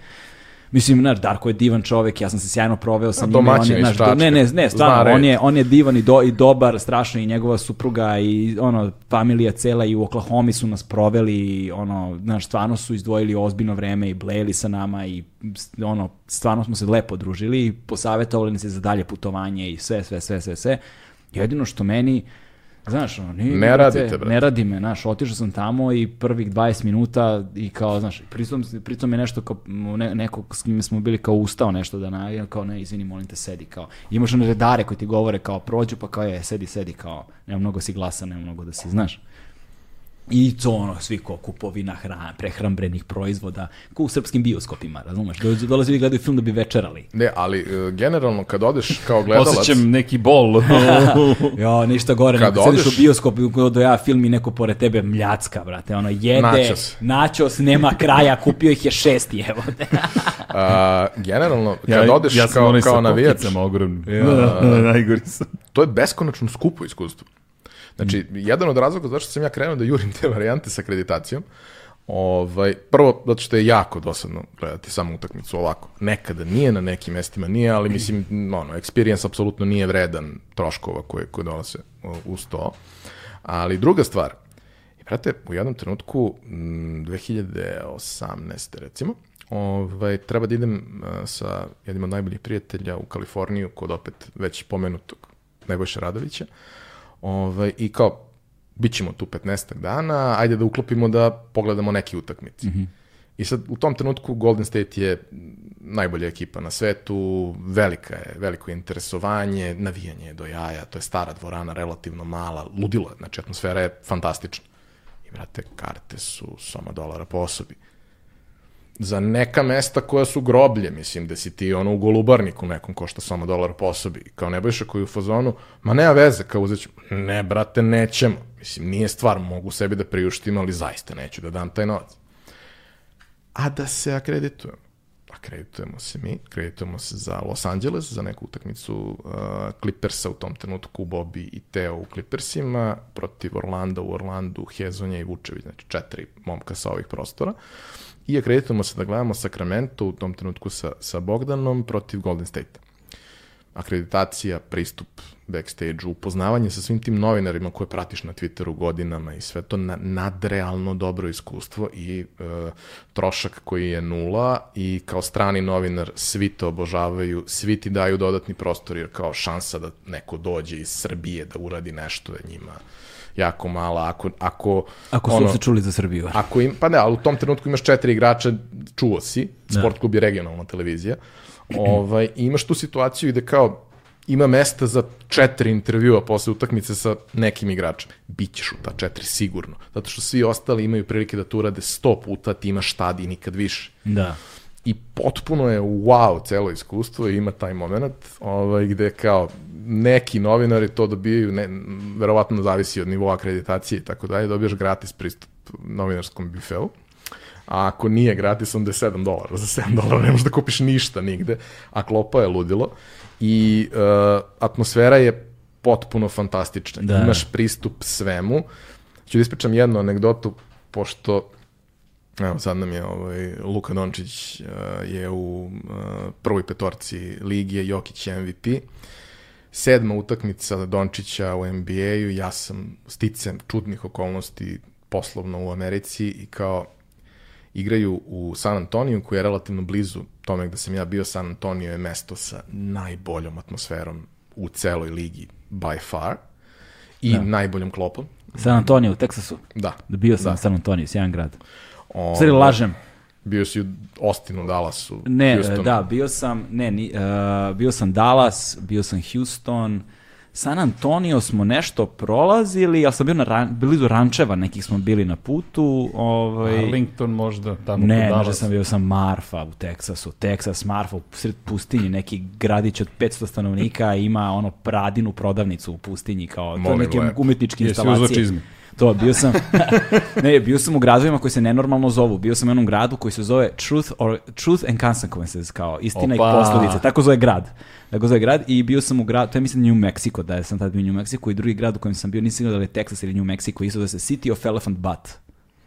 Mislim, znaš, Darko je divan čovek, ja sam se sjajno proveo sa A njime. on domaćin je, Čačka. ne, ne, ne, stvarno, on je, on je divan i, do, i dobar, strašno i njegova supruga i ono, familija cela i u Oklahomi su nas proveli i ono, znaš, stvarno su izdvojili ozbiljno vreme i blejeli sa nama i ono, stvarno smo se lepo družili i posavetovali se za dalje putovanje i sve, sve, sve, sve, sve. Jedino što meni, Znaš, ono, nije, Ne radite, brate. Ne radi me, znaš, otišao sam tamo i prvih 20 minuta i kao, znaš, pritom, pritom je nešto kao, ne, neko s kim smo bili kao ustao nešto da na, ja kao, ne, izvini, molim te, sedi, kao, imaš one redare koji ti govore kao, prođu, pa kao, je, sedi, sedi, kao, nema mnogo si glasan, nema mnogo da si, znaš. I to ono, svi ko kupovina hrana, prehrambrenih proizvoda, ko u srpskim bioskopima, razumeš? Dođu, dolaze i gledaju film da bi večerali. Ne, ali e, generalno kad odeš kao gledalac... Osjećam neki bol. Jo, ništa gore, Kad nego sediš odeš- u bioskopu i ja film i neko pored tebe mljacka, brate, ono, jede, Nachos. načos, nema kraja, kupio ih je šesti, evo. a, generalno, kad odeš ja sam kao, onaj kao sa navijač, kokicama ogromnim. Da, najgori sam. to je beskonačno skupo iskustvo. Znači, jedan od razloga zašto sam ja krenuo da jurim te varijante sa akreditacijom, ovaj, prvo, zato što je jako dosadno gledati samo utakmicu ovako. Nekada nije, na nekim mestima nije, ali mislim, ono, experience apsolutno nije vredan troškova koje, koje dolaze uz to. Ali druga stvar, i brate, u jednom trenutku, mm, 2018. recimo, ovaj, treba da idem uh, sa jednim od najboljih prijatelja u Kaliforniju, kod opet već pomenutog Nebojša Radovića, ovaj, i kao, bit ćemo tu 15 dana, ajde da uklopimo da pogledamo neke utakmice. I sad, u tom trenutku Golden State je najbolja ekipa na svetu, velika je, veliko je interesovanje, navijanje je do jaja, to je stara dvorana, relativno mala, ludilo je, znači atmosfera je fantastična. I, brate, karte su soma dolara po osobi. Za neka mesta koja su groblje, mislim, da si ti ono u golubarniku nekom košta samo dolar po osobi. Kao Nebojša koji u fazonu, ma nema veze, kao uzet ću. Ne, brate, nećemo. Mislim, nije stvar, mogu sebi da priuštim, ali zaista neću da dam taj novac. A da se akreditujemo. Akreditujemo se mi, akreditujemo se za Los Angeles, za neku utakmicu uh, Clippersa u tom trenutku, Bobby i Teo u Clippersima, protiv Orlanda u Orlandu, Hezonja i Vučević, znači četiri momka sa ovih prostora. I akreditujemo se da gledamo Sacramento u tom trenutku sa, sa Bogdanom protiv Golden State. Akreditacija, pristup backstage, upoznavanje sa svim tim novinarima koje pratiš na Twitteru godinama i sve to na, nadrealno dobro iskustvo i e, trošak koji je nula i kao strani novinar svi te obožavaju, svi ti daju dodatni prostor jer kao šansa da neko dođe iz Srbije da uradi nešto je njima jako mala. Ako, ako, Ako su ono, se čuli za Srbiju. Ako im, pa ne, ali u tom trenutku imaš četiri igrača, čuo si, sport klub je regionalna televizija, ovaj, i imaš tu situaciju gde kao ima mesta za četiri intervjua posle utakmice sa nekim igračem. Bićeš u ta četiri sigurno. Zato što svi ostali imaju prilike da to urade sto puta, ti imaš i nikad više. Da. I potpuno je wow celo iskustvo i ima taj moment ovaj, gde kao neki novinari to dobijaju, ne, verovatno zavisi od nivoa akreditacije i tako dalje, dobijaš gratis pristup novinarskom bifeu. A ako nije gratis, onda je 7 dolara. Za 7 dolara ne možeš da kupiš ništa nigde, a klopa je ludilo. I uh, atmosfera je potpuno fantastična. Da. Imaš pristup svemu. Ću da ispričam jednu anegdotu, pošto Evo, sad nam je ovaj, Luka Dončić uh, je u uh, prvoj petorci Ligije, Jokić je MVP. Sedma utakmica Dončića u NBA-u, ja sam sticam čudnih okolnosti poslovno u Americi i kao igraju u San Antoniju, koji je relativno blizu tome gde sam ja bio. San Antonio je mesto sa najboljom atmosferom u celoj ligi by far i Da. najboljom klopom. San Antonio u Teksasu. Da. Bio sam Da. u San Antonio, sjajan grad. O, Sve lažem. Bio si u Austinu, Dallasu, Ne, Houstonu. da, bio sam, ne, ni, uh, bio sam Dallas, bio sam Houston, San Antonio smo nešto prolazili, ali sam bio na ran, blizu rančeva, nekih smo bili na putu. Ovaj, Arlington možda, tamo ne, kod možda Dallasa. sam bio sam Marfa u Teksasu. Teksas, Marfa u sred pustinji, neki gradić od 500 stanovnika ima ono pradinu prodavnicu u pustinji kao to Molim neke Jesi uzeo instalacije. čizme? To, bio sam, ne, bio sam u gradovima koji se nenormalno zovu. Bio sam u jednom gradu koji se zove Truth, or, Truth and Consequences, kao istina Opa. i posledice. Tako zove grad. Tako zove grad i bio sam u gradu, to je mislim New Mexico, da je sam tad bio u New Mexico i drugi grad u kojem sam bio, nisam sigurno da li je Texas ili New Mexico, isto da se City of Elephant Butt.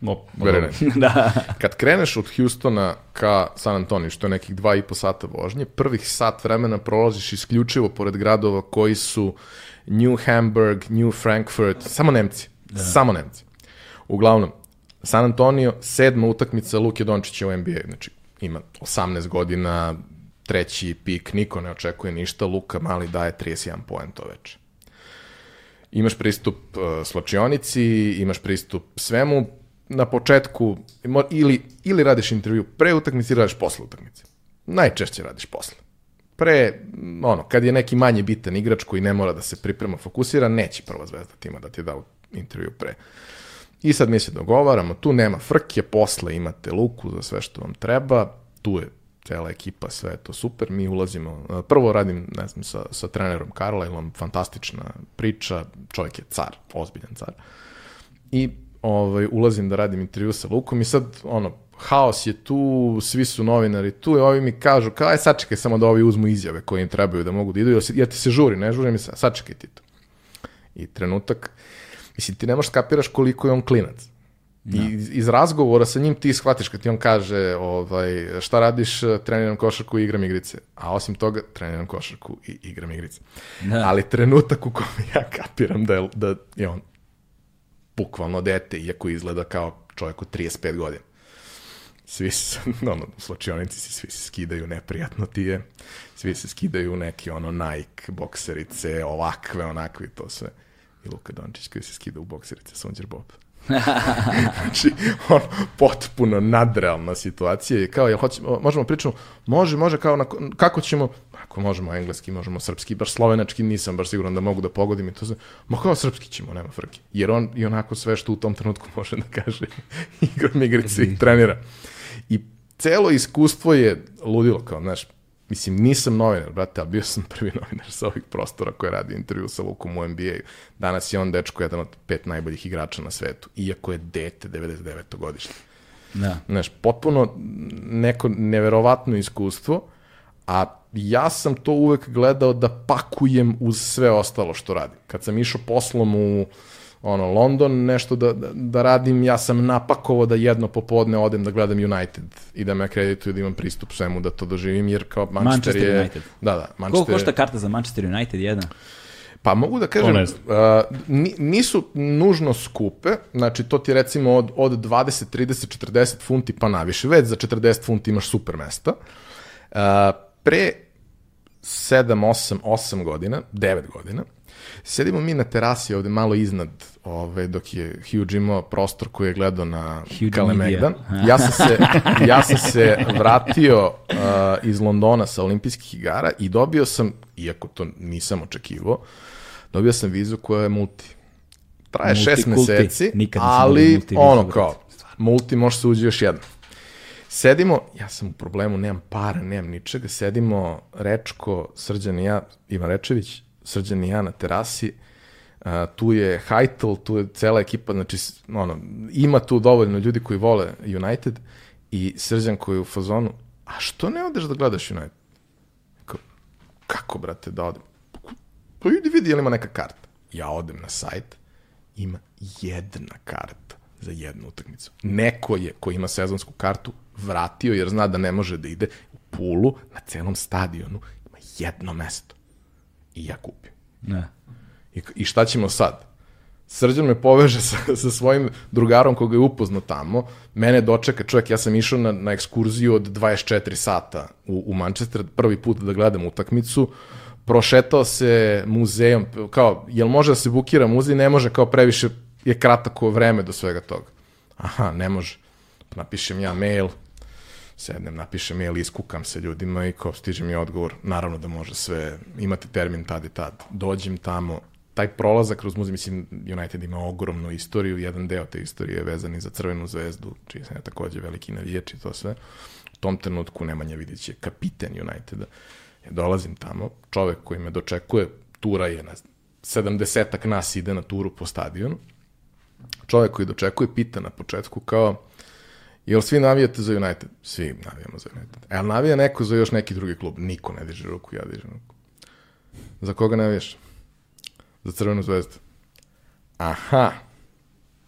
No, da. Kad kreneš od Houstona ka San Antonio, što je nekih dva i po sata vožnje, prvih sat vremena prolaziš isključivo pored gradova koji su New Hamburg, New Frankfurt, samo Nemci. Samo Nemci. Uglavnom, San Antonio, sedma utakmica Luke Dončića u NBA, znači ima 18 godina, treći pik, niko ne očekuje ništa, Luka Mali daje 31 poen to veče. imaš pristup uh, slačionici, imaš pristup svemu, na početku ili, ili radiš intervju pre utakmice ili radiš posle utakmice. Najčešće radiš posle. Pre, ono, kad je neki manje bitan igrač koji ne mora da se priprema, fokusira, neće prva zvezda tima da ti da intervju pre. I sad mi se dogovaramo, tu nema frke, posle imate luku za sve što vam treba, tu je cela ekipa, sve je to super, mi ulazimo, e, prvo radim, ne znam, sa, sa trenerom Carlisleom, fantastična priča, čovjek je car, ozbiljan car. I ovaj, ulazim da radim intervju sa Lukom i sad, ono, haos je tu, svi su novinari tu i ovi mi kažu, kao, aj sačekaj samo da ovi uzmu izjave koje im trebaju da mogu da idu, jer, ti se žuri, ne žuri mi sačekaj ti to. I trenutak, mislim, ti ne možeš kapiraš koliko je on klinac. I iz, razgovora sa njim ti shvatiš kad ti on kaže ovaj, šta radiš, treniram košarku i igram igrice. A osim toga, treniram košarku i igram igrice. Da. Ali trenutak u kome ja kapiram da je, da je on bukvalno dete, iako izgleda kao čovjek od 35 godina. Svi se, ono, u slačionici se svi se skidaju, neprijatno ti je. Svi se skidaju neki, ono, Nike, bokserice, ovakve, onakve, to sve. I Luka Dončić koji se skida u bokserice, Sonđer Bob. znači, on, potpuno nadrealna situacija i kao, jel hoćemo, možemo pričamo, može, može, kao, na, kako ćemo, ako možemo engleski, možemo srpski, baš slovenački nisam baš siguran da mogu da pogodim i to sve, ma kao srpski ćemo, nema frke, jer on i onako sve što u tom trenutku može da kaže, igram igrice i trenira. I celo iskustvo je ludilo, kao, znaš, Mislim, nisam novinar, brate, ali bio sam prvi novinar sa ovih prostora koji radi intervju sa Lukom u NBA-u. Danas je on dečko jedan od pet najboljih igrača na svetu, iako je dete 99. godište. Da. Znaš, potpuno neko neverovatno iskustvo, a ja sam to uvek gledao da pakujem uz sve ostalo što radim. Kad sam išao poslom u ono, London, nešto da, da, da radim, ja sam napakovao da jedno popodne odem da gledam United i da me akredituju da imam pristup svemu da to doživim, jer kao Manchester, Manchester je... United. Da, da, Koliko Manchester košta karta za Manchester United jedna? Pa mogu da kažem, uh, ni- nisu nužno skupe, znači to ti recimo od, od 20, 30, 40 funti pa naviše, već za 40 funti imaš super mesta. Uh, pre 7, 8, 8 godina, 9 godina, sedimo mi na terasi ovde malo iznad, ove, dok je Hugh imao prostor koji je gledao na Kalemegdan. Ja sam se, ja sam se vratio uh, iz Londona sa olimpijskih igara i dobio sam, iako to nisam očekivao, dobio sam vizu koja je multi. Traje šest Multikulti. meseci, Nikad ali multi ono kao, multi može se uđe još jedno. Sedimo, ja sam u problemu, nemam para, nemam ničega, sedimo Rečko, Srđan i ja, Ivan Rečević, Srđan i ja na terasi, a, tu je Hajtel, tu je cela ekipa, znači, ono, ima tu dovoljno ljudi koji vole United i Srđan koji je u fazonu, a što ne odeš da gledaš United? Kao, kako, brate, da odem? Pa idi vidi je li ima neka karta. Ja odem na sajt, ima jedna karta za jednu utakmicu. Neko je, ko ima sezonsku kartu, vratio jer zna da ne može da ide u Pulu na celom stadionu. Ima jedno mesto. I ja kupim. Da. I, I šta ćemo sad? Srđan me poveže sa, sa svojim drugarom koga je upoznao tamo. Mene dočeka čovjek, ja sam išao na, na ekskurziju od 24 sata u, u Manchester, prvi put da gledam utakmicu. Prošetao se muzejom, kao, jel može da se bukira muzej? Ne može, kao previše je kratako vreme do svega toga. Aha, ne može. Napišem ja mail, sednem, napišem mail, iskukam se ljudima i kao stiže mi odgovor, naravno da može sve, imate termin tad i tad. Dođem tamo, taj prolazak kroz muzej, mislim, United ima ogromnu istoriju, jedan deo te istorije je vezan i za Crvenu zvezdu, čiji sam ja takođe veliki navijač i to sve. U tom trenutku Nemanja Vidić je kapiten Uniteda. Ja dolazim tamo, čovek koji me dočekuje, tura je, znam, 70-ak nas ide na turu po stadionu, čovek koji dočekuje pita na početku kao, Jel svi navijate za United? Svi navijamo za United. Ali navija neko za još neki drugi klub? Niko ne diže ruku, ja dižem ruku. Za koga navijaš? Za Crvenu zvezdu. Aha.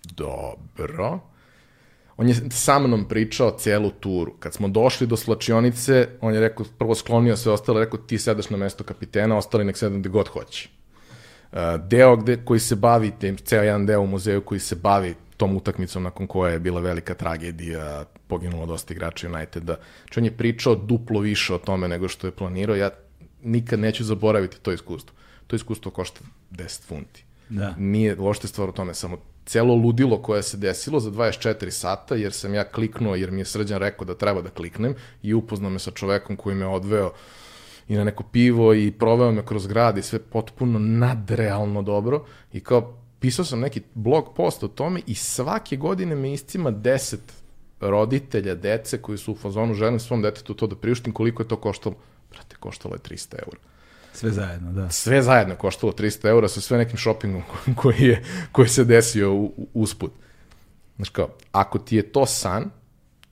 Dobro. On je sa mnom pričao celu turu. Kad smo došli do slačionice, on je rekao, prvo sklonio se ostalo, rekao ti sedaš na mesto kapitena, ostali nek sedam gde god hoće. Deo gde, koji se bavi, ceo jedan deo u muzeju koji se bavi tom utakmicom nakon koje je bila velika tragedija, poginulo dosta igrača Uniteda. Znači on je pričao duplo više o tome nego što je planirao. Ja nikad neću zaboraviti to iskustvo. To iskustvo košta 10 funti. Da. Nije lošte stvar u tome, samo celo ludilo koje se desilo za 24 sata, jer sam ja kliknuo, jer mi je srđan rekao da treba da kliknem i upoznao me sa čovekom koji me odveo i na neko pivo i proveo me kroz grad i sve potpuno nadrealno dobro i kao pisao sam neki blog post o tome i svake godine me iscima 10 roditelja, dece koji su u fazonu želim svom detetu to da priuštim, koliko je to koštalo? Brate, koštalo je 300 eura. Sve zajedno, da. Sve zajedno koštalo 300 eura sa sve nekim shoppingom koji, je, koji se desio u, u, usput. Znaš kao, ako ti je to san,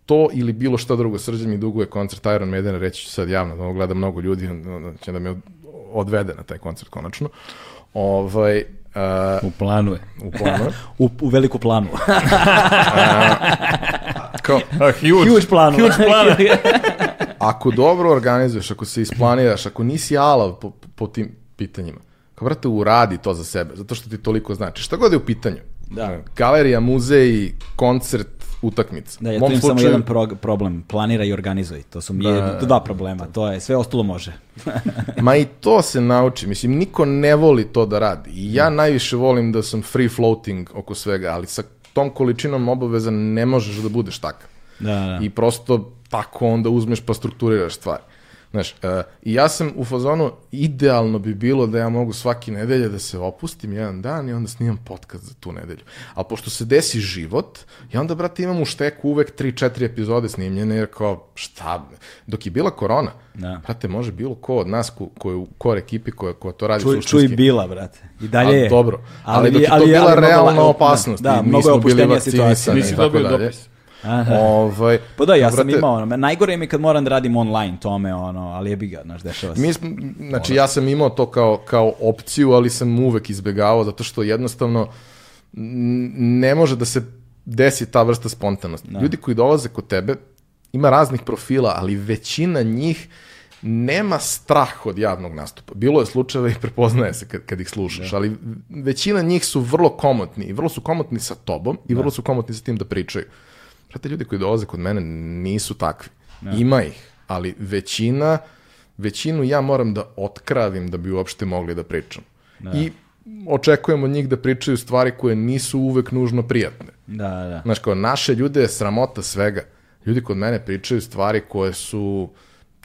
to ili bilo šta drugo, srđan mi duguje koncert Iron Maidena, reći ću sad javno, da ovo gleda mnogo ljudi, će da me odvede na taj koncert konačno. Ovaj, uh, U planu je. u planu. U, u veliku planu. Kao, A, huge. Huge planu. Huge planu. ako dobro organizuješ, ako se isplaniraš, ako nisi alav po, po tim pitanjima, kao brate, uradi to za sebe, zato što ti toliko znači. Šta god je u pitanju. Da. Galerija, muzej, koncert, utakmica. Da, ja tu imam samo slučaju- jedan prog- problem. Planira i organizuj. To su mi Da. dva problema. To je, sve ostalo može. Ma i to se nauči. Mislim, niko ne voli to da radi. I ja najviše volim da sam free floating oko svega, ali sa tom količinom obaveza ne možeš da budeš takav. Da, da. I prosto tako onda uzmeš pa strukturiraš stvari. Znaš, e, i ja sam u fazonu, idealno bi bilo da ja mogu svaki nedelje da se opustim jedan dan i onda snimam podcast za tu nedelju. Ali pošto se desi život, ja onda, brate, imam u šteku uvek 3-4 epizode snimljene, jer kao, šta, dok je bila korona, Da. brate, može bilo ko od nas ko, ko je u core ekipi koja, koja to radi Čuj, čuj suštinski. bila, brate. I dalje A, je. dobro. Ali dok je to bila mnogo realna opasnost Da, i mnogo je nismo bili opuštenija vakcinisani. situacija. Nisi i tako dobio dalje. dopis. Ovaj, Pa da, ja sam brate, imao, ono, najgore mi je kad moram da radim online tome, ono, ali jebi ga, znaš, dešava se. Mi smo, znači ja sam imao to kao, kao opciju, ali sam uvek izbegavao zato što jednostavno ne može da se desi ta vrsta spontanosti. Ljudi koji dolaze kod tebe, ima raznih profila, ali većina njih nema strah od javnog nastupa. Bilo je slučajeva i prepoznaje se kad, kad ih slušaš, ali većina njih su vrlo komotni i vrlo su komotni sa tobom i vrlo su komotni sa tim da pričaju. Prate, ljudi koji dolaze kod mene nisu takvi. Ima ih, ali većina, većinu ja moram da otkravim da bi uopšte mogli da pričam. I očekujem od njih da pričaju stvari koje nisu uvek nužno prijatne. Da, da. Znaš, kao naše ljude je sramota svega. Ljudi kod mene pričaju stvari koje su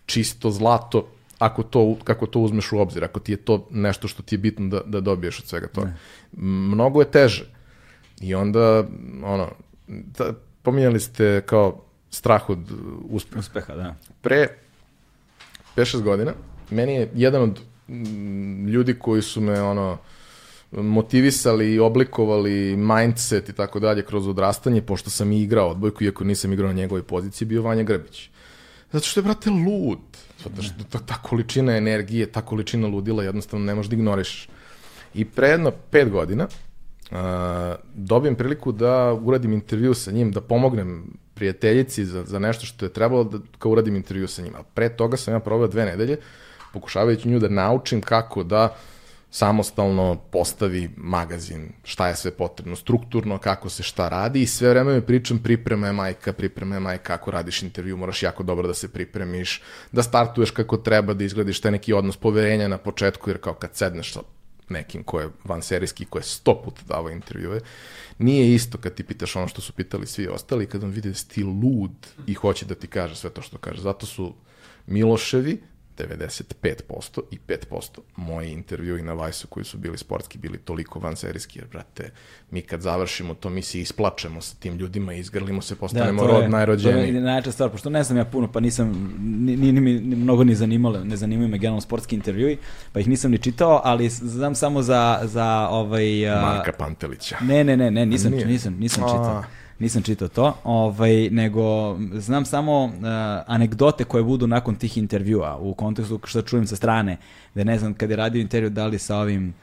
čisto zlato, ako to, kako to uzmeš u obzir, ako ti je to nešto što ti je bitno da, da dobiješ od svega toga. Mnogo je teže. I onda, ono, ta, pominjali ste kao strah od uspeha. Uspeha, da. Pre 5-6 godina, meni je jedan od mm, ljudi koji su me, ono, motivisali i oblikovali mindset i tako dalje kroz odrastanje, pošto sam i igrao odbojku, iako nisam igrao na njegovoj poziciji, bio Vanja Grbić. Zato što je, brate, lud. Zato što ta, ta količina energije, ta količina ludila jednostavno ne možeš da ignorišeš. I pre jedno pet godina dobijem priliku da uradim intervju sa njim, da pomognem prijateljici za, za nešto što je trebalo da kao uradim intervju sa njim. A pre toga sam ja proveo dve nedelje pokušavajući nju da naučim kako da samostalno postavi magazin, šta je sve potrebno, strukturno, kako se šta radi i sve vreme mi pričam priprema je majka, priprema je majka, kako radiš intervju, moraš jako dobro da se pripremiš, da startuješ kako treba, da izglediš taj neki odnos poverenja na početku, jer kao kad sedneš sa nekim ko je vanserijski, ko je sto puta davao intervjue, nije isto kad ti pitaš ono što su pitali svi ostali, kad on vidi da si ti lud i hoće da ti kaže sve to što kaže. Zato su Miloševi 95% i 5% moji intervjui na Vajsu koji su bili sportski, bili toliko vanserijski, jer, brate, mi kad završimo to, mi se isplačemo sa tim ljudima, izgrlimo se, postanemo to rod je- najrođeniji. To je najjača stvar, pošto ne znam ja puno, pa nisam, ni, ni, ni, ni mnogo ni zanimalo, ne zanimaju me generalno sportski intervjui, pa ih nisam ni čitao, ali znam samo za, za ovaj... a, Marka Pantelića. Ne, ne, ne, ne, nisam, Nije? nisam, nisam A. Nisam čitao to, ovaj, nego znam samo uh, anegdote koje budu nakon tih intervjua u kontekstu što čujem sa strane, da ne znam kad je radio intervju da li sa ovim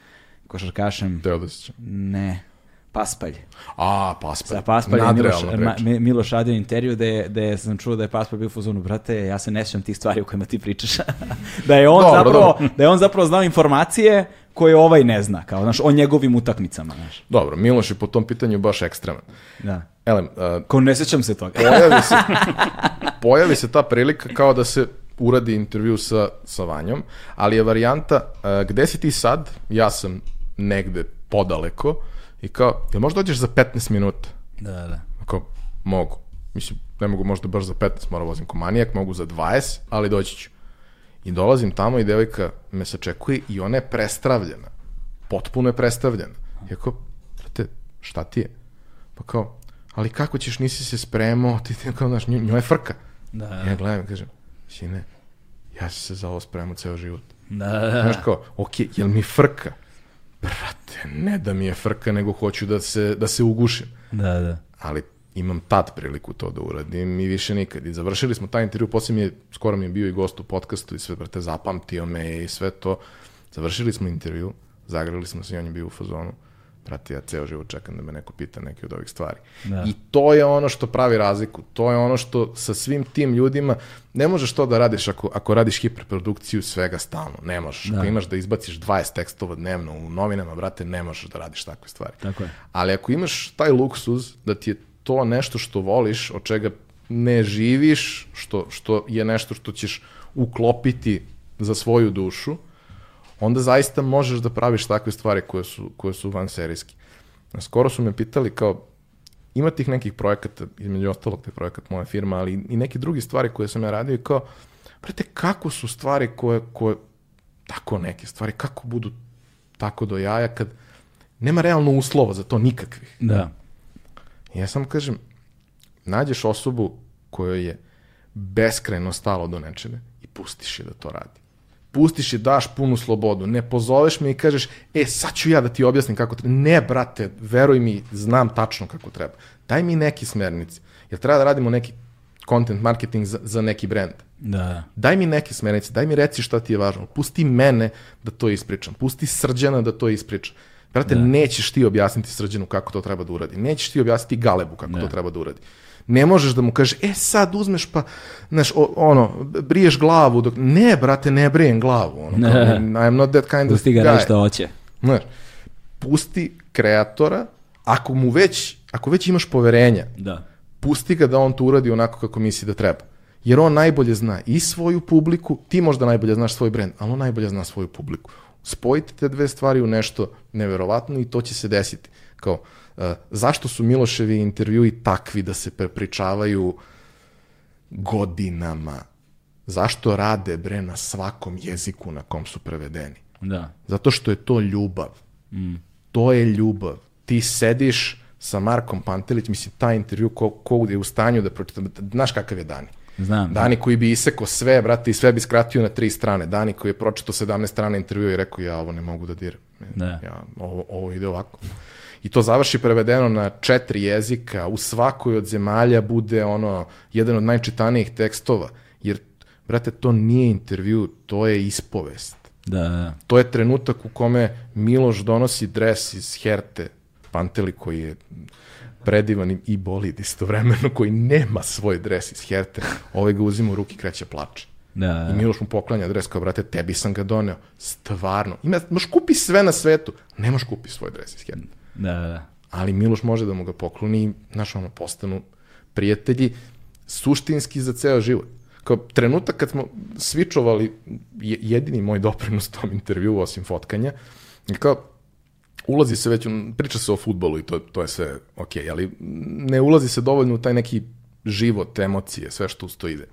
košarkašem, Teodosića. ne, Paspalj. A, Paspalj. Sa Paspaljem Miloš, Nadrealna Ma, Miloš radio intervju da da sam čuo da je Paspalj bio u fazonu, brate, ja se ne sjećam tih stvari o kojima ti pričaš. da je on Dobro, zapravo dobro. da je on zapravo znao informacije koje ovaj ne zna, kao znaš, o njegovim utakmicama, znaš. Dobro, Miloš je po tom pitanju baš ekstreman. Da. Elem, uh, Ko ne sjećam se toga. pojavi se, pojavi se ta prilika kao da se uradi intervju sa, sa Vanjom, ali je varijanta uh, gde si ti sad, ja sam negde podaleko i kao, jel možda dođeš za 15 minuta? Da, da. Ako, mogu. Mislim, ne mogu možda baš za 15, mora vozim ko manijak, mogu za 20, ali doći ću. I dolazim tamo i devojka me sačekuje i ona je prestravljena. Potpuno je prestravljena. I ako, brate, šta ti je? Pa kao, ali kako ćeš, nisi se spremao, ti, ti kao, znaš, njo, njoj je frka. Da, da. Ja gledam i kažem, sine, ja sam se za ovo spremao ceo život. Da, da, Znaš kao, ok, jel mi frka? Brate, ne da mi je frka, nego hoću da se, da se ugušim. da, da. Ali imam tad priliku to da uradim i više nikad. I završili smo taj intervju, poslije mi je, skoro mi je bio i gost u podcastu i sve, brate, zapamtio me i sve to. Završili smo intervju, zagrali smo se i on je bio u fazonu. Brate, ja ceo život čekam da me neko pita neke od ovih stvari. Da. I to je ono što pravi razliku. To je ono što sa svim tim ljudima, ne možeš to da radiš ako, ako radiš hiperprodukciju svega stalno. Ne možeš. Ako imaš da izbaciš 20 tekstova dnevno u novinama, brate, ne možeš da radiš takve stvari. Tako je. Ali ako imaš taj luksuz da ti je to nešto što voliš, od čega ne živiš, što, što je nešto što ćeš uklopiti za svoju dušu, onda zaista možeš da praviš takve stvari koje su, koje su van serijski. Skoro su me pitali kao, ima tih nekih projekata, između ostalog te projekat moja firma, ali i neki drugi stvari koje sam ja radio i kao, brate, kako su stvari koje, koje, tako neke stvari, kako budu tako do jaja kad nema realno uslova za to nikakvih. Da. Ja samo kažem, nađeš osobu kojoj je beskrajno stalo do nečega i pustiš je da to radi. Pustiš je, daš punu slobodu, ne pozoveš me i kažeš, e, sad ću ja da ti objasnim kako treba. Ne, brate, veruj mi, znam tačno kako treba. Daj mi neki smernice. Jer treba da radimo neki content marketing za, za neki brand. Da, da. Daj mi neke smernice, daj mi reci šta ti je važno. Pusti mene da to ispričam. Pusti Srđana da to ispriča. Brate, nećeš ti objasniti Srđanu kako to treba da uradi. Nećeš ti objasniti Galebu kako to treba da uradi. Ne možeš da mu kažeš, e sad uzmeš pa, znaš, o, ono, briješ glavu. Dok... Ne, brate, ne brijem glavu. Ono, kao, I'm not that kind Pusti of ga guy. reći što hoće. Znaš, pusti kreatora, ako mu već, ako već imaš poverenja, Da. pusti ga da on to uradi onako kako misli da treba. Jer on najbolje zna i svoju publiku, ti možda najbolje znaš svoj brend, ali on najbolje zna svoju publiku. Spojite te dve stvari u nešto neverovatno i to će se desiti. Kao, uh, zašto su Miloševi intervjui takvi da se prepričavaju godinama? Zašto rade bre na svakom jeziku na kom su prevedeni? Da. Zato što je to ljubav. To je ljubav. Ti sediš sa Markom Pantelić, mislim, taj intervju, ko, ko je u stanju da pročita, znaš kakav je Dani? Znam. Dani koji bi isekao sve, brate, i sve bi skratio na tri strane. Dani koji je pročitao 17 strana intervjua i rekao, ja ovo ne mogu da diram. Da. Ja, ovo, ovo ide ovako. I to završi prevedeno na četiri jezika, u svakoj od zemalja bude ono, jedan od najčitanijih tekstova, jer, brate, to nije intervju, to je ispovest. Da, da. To je trenutak u kome Miloš donosi dres iz Herte, Panteli koji je predivan i- bolid istovremeno, koji nema svoj dres iz Herte, ovaj ga uzima u ruki i kreće plače. Da, da. I Miloš mu poklanja dres kao, brate, tebi sam ga doneo. Stvarno. Ima, možeš kupi sve na svetu, ne možeš kupi svoj dres iz Herte. Da, da. Ali Miloš može da mu ga pokloni i, znaš, ono, postanu prijatelji suštinski za ceo život. Kao trenutak kad smo svičovali, je- jedini moj doprinos tom intervju, osim fotkanja, kao, ulazi se već, priča se o futbolu i to, to je sve ok, ali ne ulazi se dovoljno u taj neki život, emocije, sve što uz to ide.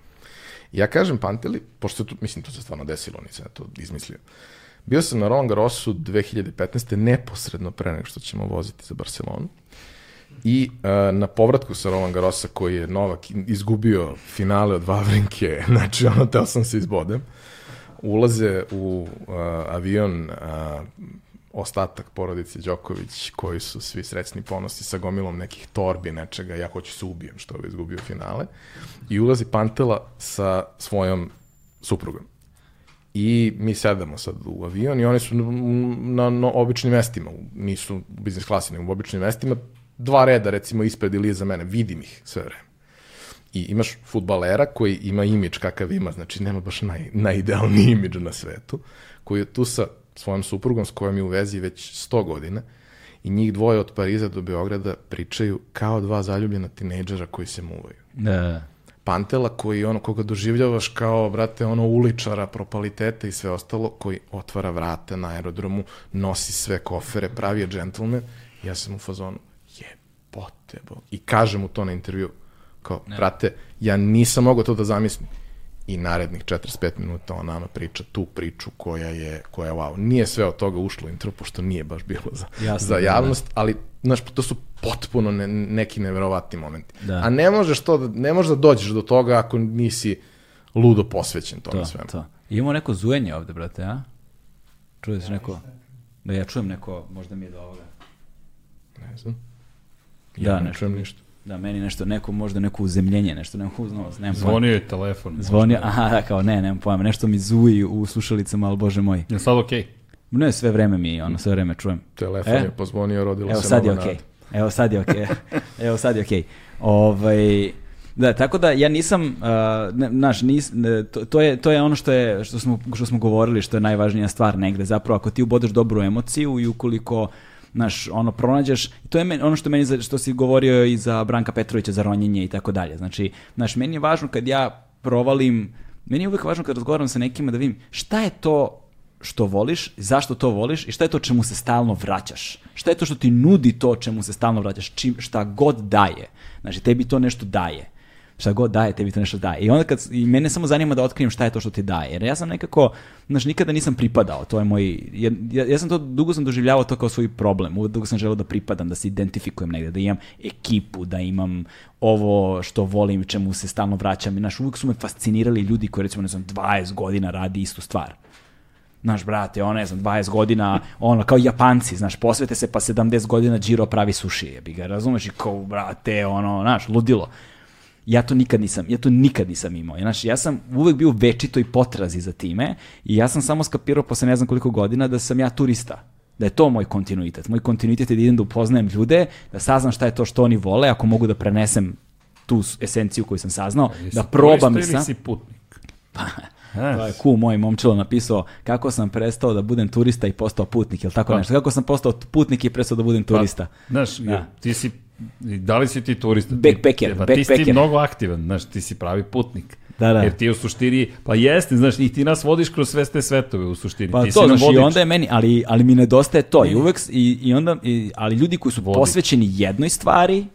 Ja kažem Panteli, pošto tu, mislim, to se stvarno desilo, nisam to izmislio. Bio sam na Roland Garrosu 2015. neposredno pre nego što ćemo voziti za Barcelonu. I uh, na povratku sa Roland Garrosa koji je Novak izgubio finale od Vavrinke, znači ono, teo sam se izbodem, ulaze u uh, avion uh, ostatak porodice Đoković koji su svi srećni ponosni sa gomilom nekih torbi, nečega, ja hoću se ubijem što je izgubio finale. I ulazi Pantela sa svojom suprugom. I mi sedamo sad u avion i oni su na, na, običnim mestima, nisu u biznis klasi, nego u običnim mestima, dva reda recimo ispred ili iza mene, vidim ih sve vreme. I imaš futbalera koji ima imidž kakav ima, znači nema baš naj, najidealniji imidž na svetu, koji je tu sa svojom suprugom s kojom je u vezi već 100 godina i njih dvoje od Pariza do Beograda pričaju kao dva zaljubljena tinejdžera koji se muvaju. Da, da. Pantela koji ono koga doživljavaš kao brate ono uličara propaliteta i sve ostalo koji otvara vrata na aerodromu nosi sve kofere pravi je džentlmen ja sam u fazonu jebote bo i kažem mu to na intervju kao brate ja nisam mogao to da zamislim i narednih 45 minuta on nama priča tu priču koja je, koja je wow. Nije sve od toga ušlo u intro, pošto nije baš bilo za, Jasno, za da, javnost, ali znaš, to su potpuno ne, neki neverovatni momenti. Da. A ne možeš, to, da- ne možeš da dođeš do toga ako nisi ludo posvećen tome To, svemu. to. Imamo neko zujenje ovde, brate, a? Čuješ neko? Da ja čujem neko, možda mi je do ovoga. Ne znam. Da, Ja ne nešto. čujem ništa. Da, meni nešto, neko, možda neko uzemljenje, nešto, neko uznovac, nemam. Zvonio je telefon. Zvonio, aha, da, kao ne, nemam pojma, nešto mi zuji u slušalicama, ali bože moj. Je sad okej? Ne, sve vreme mi, ono, sve vreme čujem. Telefon E? je pozvonio, rodila Evo se sad je nova okej. nada. Evo sad je okej. Evo sad je okej. Ovaj da, tako da ja nisam, uh, ne, znaš, nis, ne, to, to, je, to je ono što, je, što, smo, što smo govorili, što je najvažnija stvar negde. Zapravo, ako ti ubodeš dobru emociju i ukoliko znaš, ono, pronađeš, to je meni, ono što meni, za- što si govorio i za Branka Petrovića, za ronjenje i tako dalje. Znači, znaš, meni je važno kad ja provalim, meni je uvek važno kad razgovaram sa nekima da vidim šta je to što voliš, zašto to voliš i šta je to čemu se stalno vraćaš. Šta je to što ti nudi to čemu se stalno vraćaš, čim, šta god daje. Znači, tebi to nešto daje. Šta god daje, tebi to nešto daje. I onda kad, i mene samo zanima da otkrijem šta je to što ti daje. Jer ja sam nekako, znaš, nikada nisam pripadao. To je moj, ja, ja, sam to, dugo sam doživljavao to kao svoj problem. Uvek dugo sam želeo da pripadam, da se identifikujem negde, da imam ekipu, da imam ovo što volim, čemu se stalno vraćam. I, Znaš, uvek su me fascinirali ljudi koji, recimo, ne znam, 20 godina radi istu stvar. Znaš, brate, ono, ne znam, 20 godina, ono, kao Japanci, znaš, posvete se pa 70 godina Giro pravi suši, jebi ga, razumeš, i kao, brate, ono, znaš, ludilo. Ja to nikad nisam, ja to nikad nisam imao. Znači, ja sam uvek bio u večitoj potrazi za time i ja sam samo skapirao posle ne znam koliko godina da sam ja turista. Da je to moj kontinuitet. Moj kontinuitet je da idem da upoznajem ljude, da saznam šta je to što oni vole, ako mogu da prenesem tu esenciju koju sam saznao, Jesi da probam turista sa... ili si putnik? Pa, To je ku moj momčilo napisao kako sam prestao da budem turista i postao putnik, ili tako Pa. nešto. Kako sam postao putnik i prestao da budem turista. Znaš, Da. ti si, da li si ti turista? Backpacker, Pa ti si ti backpacker. mnogo aktivan, znaš, ti si pravi putnik. Da, da. Jer ti u suštini, pa jeste, znaš, i ti nas vodiš kroz sve te svetove u suštini. Pa ti to, si znaš, i vodič. onda je meni, ali, ali mi nedostaje to. I uvek, i, i onda, i, ali ljudi koji su Vodič. posvećeni jednoj stvari,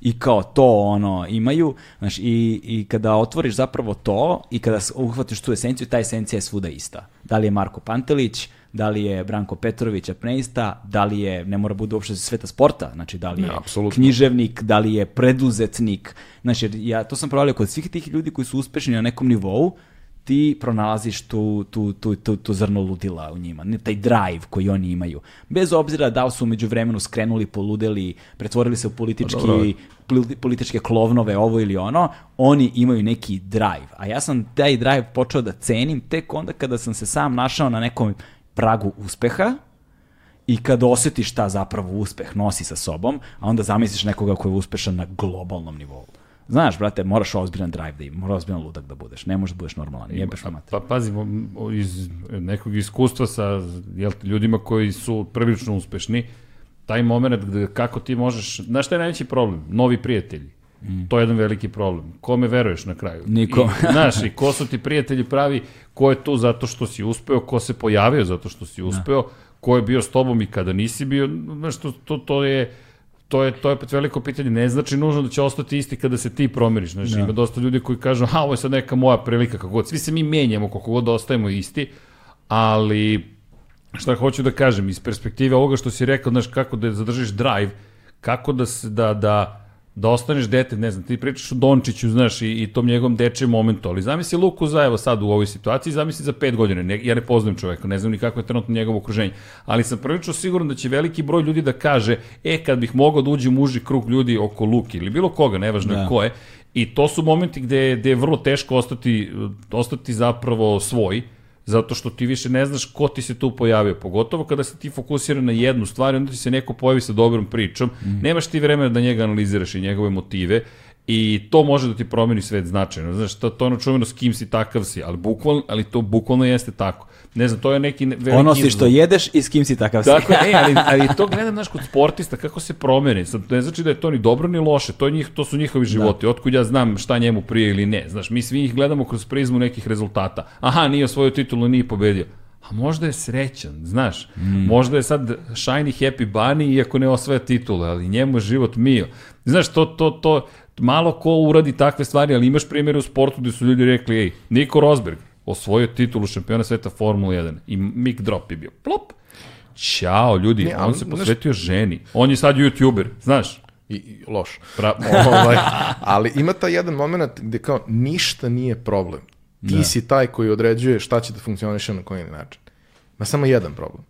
i kao to ono imaju, znaš, i, i kada otvoriš zapravo to i kada uhvatiš tu esenciju, ta esencija je svuda ista. Da li je Marko Pantelić, da li je Branko Petrović apneista, da li je, ne mora bude uopšte sveta sporta, znači da li je Ne, književnik, da li je preduzetnik, znači ja to sam provalio kod svih tih ljudi koji su uspešni na nekom nivou, ti pronalaziš tu, tu, tu, tu, tu zrno ludila u njima, ne, taj drive koji oni imaju. Bez obzira da su umeđu vremenu skrenuli, poludeli, pretvorili se u politički, Pa poli- političke klovnove, ovo ili ono, oni imaju neki drive. A ja sam taj drive počeo da cenim tek onda kada sam se sam našao na nekom pragu uspeha, i kad osjetiš šta zapravo uspeh nosi sa sobom, a onda zamisliš nekoga koji je uspešan na globalnom nivou. Znaš, brate, moraš ozbiljan drive da imaš, moraš ozbiljan ludak da budeš, ne možeš da budeš normalan, jebeš vam mater. Pa pazi, iz nekog iskustva sa jel, ljudima koji su prilično uspešni, taj moment gde kako ti možeš, znaš šta je najveći problem? Novi prijatelji. To je jedan veliki problem. Kome veruješ na kraju? Niko. I, znaš, i ko su ti prijatelji pravi, ko je tu zato što si uspeo, ko se pojavio zato što si uspeo, ko je bio s tobom i kada nisi bio, znaš, to, to, to je to je to je opet veliko pitanje. Ne znači nužno da će ostati isti kada se ti promeniš. Znači, ima dosta ljudi koji kažu, a ovo je sad neka moja prilika, kako god. Svi se mi menjamo, koliko god ostajemo isti, ali šta hoću da kažem, iz perspektive ovoga što si rekao, znaš, kako da zadržiš drive, kako da, se, da, da, da ostaneš dete, ne znam, ti pričaš o Dončiću, znaš, i, i tom njegovom dečijem momentu, ali zamisli Luku Zajevo sad u ovoj situaciji, zamisli za pet godina, ne, ja ne poznajem čoveka, ne znam ni kako je trenutno njegovo okruženje, ali sam prilično siguran da će veliki broj ljudi da kaže, e, kad bih mogao da uđem u uži krug ljudi oko Luki ili bilo koga, nevažno Da. da. ko je, i to su momenti gde, gde je vrlo teško ostati, ostati zapravo svoj, zato što ti više ne znaš ko ti se tu pojavio, pogotovo kada se ti fokusira na jednu stvar i onda ti se neko pojavi sa dobrom pričom, Mhm. nemaš ti vremena da njega analiziraš i njegove motive I to može da ti promeni svet značajno. Znaš, to, to ono čuveno s kim si takav si, ali, bukvalno, ali to bukvalno jeste tako. Ne znam, to je neki ne- veliki Ono si što jedeš i s kim si takav si. Tako e, ali, ali to gledam, znaš, kod sportista, kako se promeni. Sad, ne znači da je to ni dobro ni loše, to, je njih, to su njihovi životi. Da. Otkud ja znam šta njemu prije ili ne. Znaš, mi svi ih gledamo kroz prizmu nekih rezultata. Aha, nije osvojio titulu, nije pobedio. A možda je srećan, znaš. Mm. Možda je sad shiny happy bunny iako ne osvaja titule, ali njemu je život mio. Znaš, to, to, to, malo ko uradi takve stvari, ali imaš primjere u sportu gde su ljudi rekli, ej, Niko Rosberg osvojio titulu šampiona sveta Formula 1 i mic drop je bio plop. Ćao, ljudi, Ne, on se znaš- posvetio ženi. On je sad youtuber, znaš. I, i loš. Pra, ovaj, ali ima taj jedan moment gde kao ništa nije problem. Ti da. si taj koji određuje šta će da funkcioniše na koji način. Ma samo jedan problem.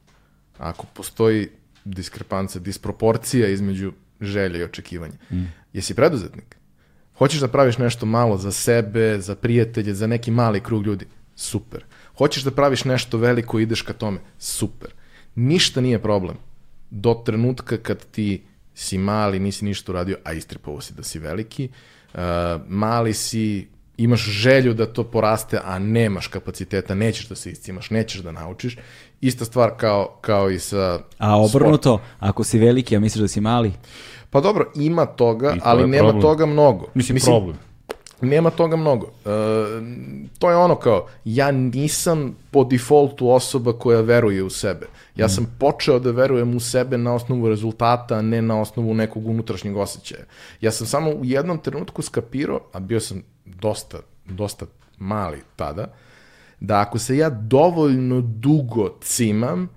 Ako postoji diskrepanca, disproporcija između želje i očekivanja. Mm. Jesi preduzetnik? Hoćeš da praviš nešto malo za sebe, za prijatelje, za neki mali krug ljudi? Super. Hoćeš da praviš nešto veliko i ideš ka tome? Super. Ništa nije problem. Do trenutka kad ti si mali, nisi ništa uradio, a istripavo si da si veliki, uh, mali si, imaš želju da to poraste, a nemaš kapaciteta, nećeš da se iscimaš, nećeš da naučiš. Ista stvar kao, kao i sa A obrnuto, ako si veliki, a misliš da si mali, Pa dobro, ima toga, I to ali nema problem. toga mnogo. mislim, problem. Nema toga mnogo. E, to je ono kao, ja nisam po defaultu osoba koja veruje u sebe. Ja sam počeo da verujem u sebe na osnovu rezultata, a ne na osnovu nekog unutrašnjeg osjećaja. Ja sam samo u jednom trenutku skapirao, a bio sam dosta, dosta mali tada, da ako se ja dovoljno dugo cimam,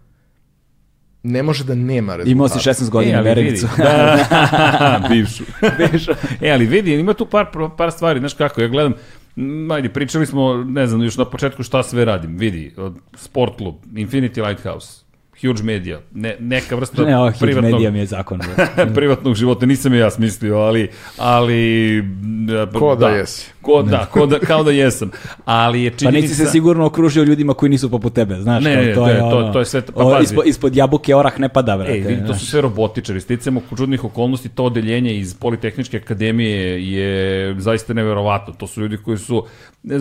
ne može da nema rezultata. imao si 16 godina E, verenicu. Da, bivšu. bivšu. E, ali vidi, ima tu par, par stvari, znaš kako, ja gledam, ajde, pričali smo, ne znam, još na početku šta sve radim, vidi, Sport Club, Infinity Lighthouse, Huge Media, ne, neka vrsta Ne, ovo hit privatnog, medija mi je zakon. privatnog života, nisam je ja smislio, ali, ali da, Ko da jesi. Ko, da, ko da, kao da jesam. Ali je Pa činjenica... nisi se sigurno okružio ljudima koji nisu poput tebe, znaš. Ne, kao, ne, to, to je, to- ono, to je sve- pa pazi. ispod, ispod jabuke orah ne pada, brate. Ej, vidi, to su sve robotičari. Sticamo oko čudnih okolnosti, to odeljenje iz Politehničke akademije je zaista neverovatno. To su ljudi koji su, ne,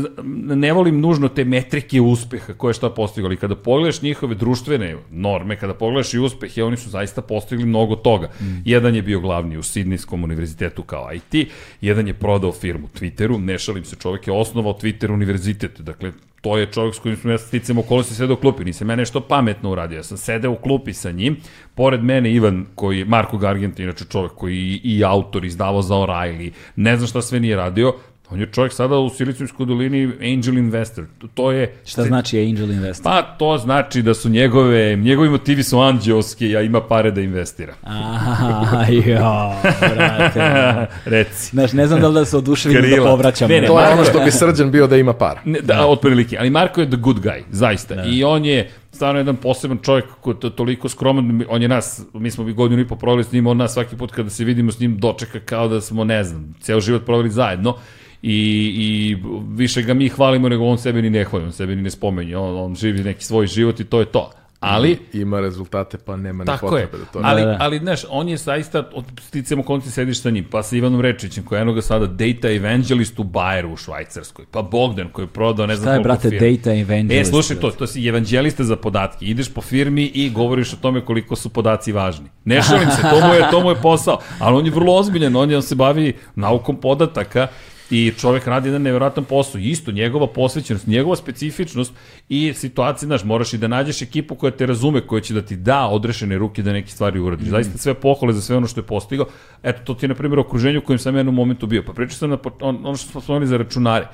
ne volim nužno te metrike uspeha koje šta postigli, ali kada pogledaš njihove društvene norme, kada pogledaš i uspehe, oni su zaista postigli mnogo toga. Mm. Jedan je bio glavni u Sidnijskom univerzitetu kao IT, jedan je prodao firmu Twitteru, ne šalim se, čovjek je osnovao Twitter univerzitet, dakle, to je čovjek s kojim smo ja sticam okolosti sedeo u klupi, nisam ja nešto pametno uradio, ja sam sedeo u klupi sa njim, pored mene Ivan, koji je Marko Gargent, inače čovjek koji i, i autor, izdavao za O'Reilly, ne znam šta sve nije radio, on je čovjek sada u Silicijumskoj dolini Angel Investor, to, je... Šta znači Angel Invest? Pa to znači da su njegove, njegovi motivi su anđeoski, a ima pare da investira. Aha, jo, brate. Reci. Znaš, ne znam da li da se oduševim da povraćam. Ne, ne, To je ono što bi srđan bio da ima para. Ne, da, otprilike. Ali Marko je the good guy, zaista. Da. I on je stvarno jedan poseban čovjek koji je to- toliko skroman, on je nas, mi smo bi godinu i po proveli s njim, on nas svaki put kada se vidimo s njim dočeka kao da smo, ne znam, ceo život proveli zajedno. I, i više ga mi hvalimo nego on sebe ni ne hvali, on sebe ni ne spomenje, on, on živi neki svoj život i to je to. Ali, Ima rezultate, pa nema ni Tako je, potrebe da to... ali, Da, da. ali znaš, on je zaista, od sticamo konci sediš sa njim, pa sa Ivanom Rečićem, koji je eno ga sada data evangelist u Bayeru u Švajcarskoj, pa Bogdan koji je prodao ne znam Šta je, koliko brate, firmi. data evangelist, E, slušaj to, to si evangelista za podatke, ideš po firmi i govoriš o tome koliko su podaci važni. Ne šalim se, to mu je, to mu je posao, ali on je vrlo ozbiljan, on, je, on se bavi naukom podataka i čovek radi jedan nevjerojatan posao. Isto, njegova posvećenost, njegova specifičnost i situacija, znaš, moraš i da nađeš ekipu koja te razume, koja će da ti da odrešene ruke da neke stvari uradiš. Zaista sve pohvale za sve ono što je postigao. Eto, to ti je, na primjer, okruženje u kojem sam jednom momentu bio. Pa pričao sam na, on, ono što smo spomenuli za računare.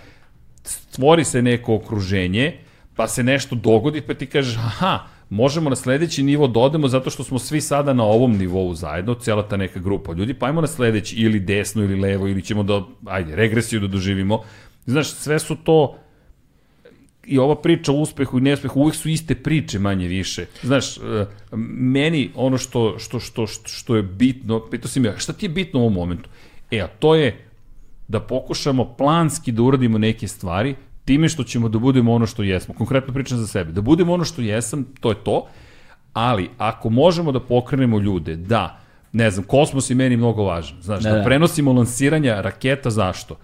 Stvori se neko okruženje, pa se nešto dogodi, pa ti kažeš, aha, možemo na sledeći nivo da odemo zato što smo svi sada na ovom nivou zajedno, cijela ta neka grupa ljudi, pa ajmo na sledeći ili desno ili levo ili ćemo da, ajde, regresiju da doživimo. Znaš, sve su to i ova priča o uspehu i neuspehu uvek su iste priče manje više. Znaš, e, meni ono što, što, što, što, je bitno, pitao si me, šta ti je bitno u ovom momentu? E, a to je da pokušamo planski da uradimo neke stvari time što ćemo da budemo ono što jesmo. Konkretno pričam za sebe. Da budemo ono što jesam, to je to, ali ako možemo da pokrenemo ljude da Ne znam, kosmos je meni mnogo važan. Znaš, da, Da, da da. prenosimo lansiranja raketa, zašto?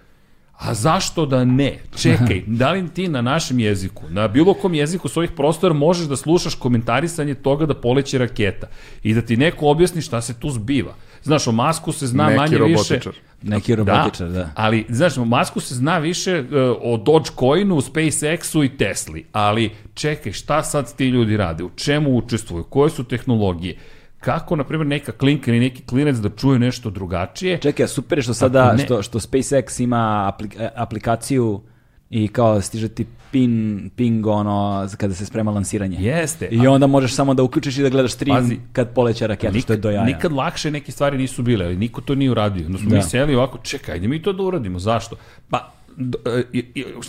A zašto da ne? Čekaj, da li ti na našem jeziku, na bilo kom jeziku s ovih prostora možeš da slušaš komentarisanje toga da poleće raketa i da ti neko objasni šta se tu zbiva? Znaš, o Masku se zna Neki manje više... robotičar. Neki robotičar, da. Ali, znaš, o Masku se zna više uh, o Dogecoinu, SpaceX-u i Tesli, ali čekaj, šta sad ti ljudi rade? U čemu učestvuju? Koje su tehnologije? Kako, na primjer, neka klinka ili neki klinac da čuje nešto drugačije? Čekaj, super je što sada, ne- što, što SpaceX ima aplik, e, aplikaciju i kao stiže ti pin, ping ono, kada se sprema lansiranje. Jeste. I onda možeš samo da uključiš i da gledaš stream Pazi, kad poleće raketa, što je do jaja. Nikad lakše neke stvari nisu bile, ali niko to nije uradio. Onda smo Da. mi seli ovako, čekaj, ajde mi to da uradimo, zašto? Pa,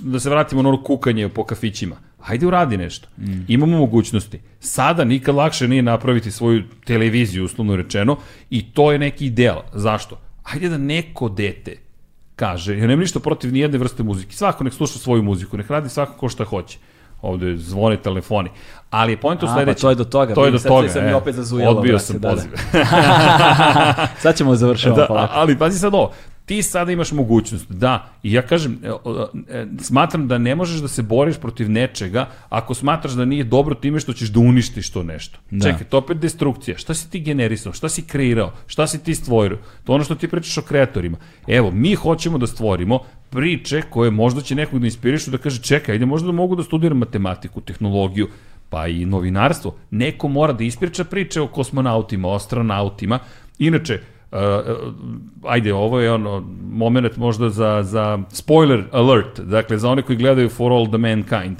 da se vratimo na ono kukanje po kafićima. Hajde uradi nešto. Mm. Imamo mogućnosti. Sada nikad lakše nije napraviti svoju televiziju, uslovno rečeno, i to je neki ideal. Zašto? Hajde da neko dete kaže, ja nemam ništa protiv nijedne vrste muzike, svako nek sluša svoju muziku, nek radi svako ko šta hoće. Ovde zvone telefoni. Ali je u A, pa to je do toga, To je do sad toga. sam e. opet zazujalo, Odbio brate, sam da, da. poziv. Sad ćemo završiti da, polako. ali pazi sad ovo, ti sada imaš mogućnost, da, i ja kažem, e, e, smatram da ne možeš da se boriš protiv nečega ako smatraš da nije dobro time što ćeš da uništiš to nešto. Da. Čekaj, to opet destrukcija. Šta si ti generisao? Šta si kreirao? Šta si ti stvorio? To ono što ti pričaš o kreatorima. Evo, mi hoćemo da stvorimo priče koje možda će nekog da inspirišu da kaže čekaj, ajde možda da mogu da studiram matematiku, tehnologiju, pa i novinarstvo. Neko mora da ispriča priče o kosmonautima, o astronautima. Inače, Uh, ajde, ovo je ono moment možda za, za spoiler alert, dakle za one koji gledaju For All the Mankind.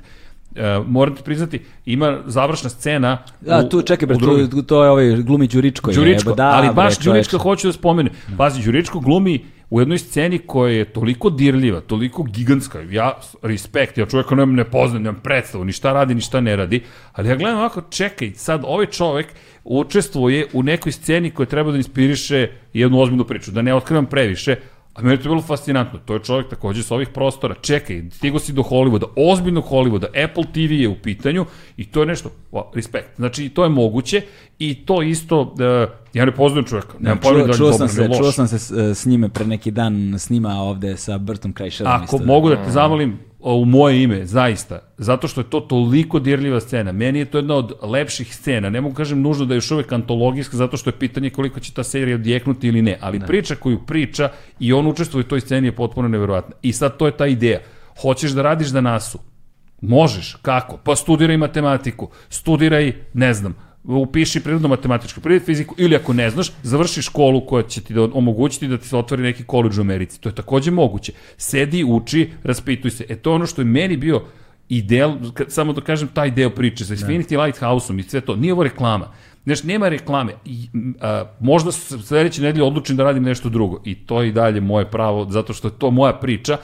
Uh, morate priznati, ima završna scena Da, u- tu čekaj, bre, tu, tu je ovaj glumi Đuričko. je, Đuričko, da, ali bre, baš. Đurička hoću da spomenem. Pazi, Đuričko glumi u jednoj sceni koja je toliko dirljiva, toliko gigantska. Ja, respekt, ja čovjeka nemam ne poznam, nemam predstavu, ni šta radi, ni šta ne radi. Ali ja gledam ovako, čekaj, sad ovaj čovek učestvuje u nekoj sceni koja treba da inspiriše jednu ozbiljnu priču, da ne otkrivam previše, A meni je to bilo fascinantno. To je čovjek takođe sa ovih prostora. Čekaj, stigo si do Hollywooda, ozbiljnog Hollywooda, Apple TV je u pitanju i to je nešto, wow, respekt. Znači, to je moguće i to isto, uh, ja ne poznajem čovjeka, nemam pojma da čuo, čuo sam se, loš. čuo sam se s, e, s njime pre neki dan snima ovde sa Bertom Kreisherom. Ako isto. mogu da te zamolim o, u moje ime, zaista, zato što je to toliko dirljiva scena. Meni je to jedna od lepših scena. Ne mogu kažem nužno da je još uvek antologijska, zato što je pitanje koliko će ta serija odjeknuti ili ne. Ali priča koju priča i on učestvuje u toj sceni je potpuno neverovatna. I sad to je ta ideja. Hoćeš da radiš da nasu? Možeš, kako? Pa studiraj matematiku, studiraj, ne znam, upiši prirodno matematičku, prirodnu fiziku ili ako ne znaš, završi školu koja će ti da omogućiti da ti se otvori neki koleđ u Americi. To je takođe moguće. Sedi, uči, raspituj se. E to ono što je meni bio ideal, samo da kažem taj deo priče sa Infinity Lighthouse-om i sve to. Nije ovo reklama. Znaš, nema reklame. I, a, možda sledeće nedelje odlučim da radim nešto drugo. I to je i dalje moje pravo, zato što je to moja priča.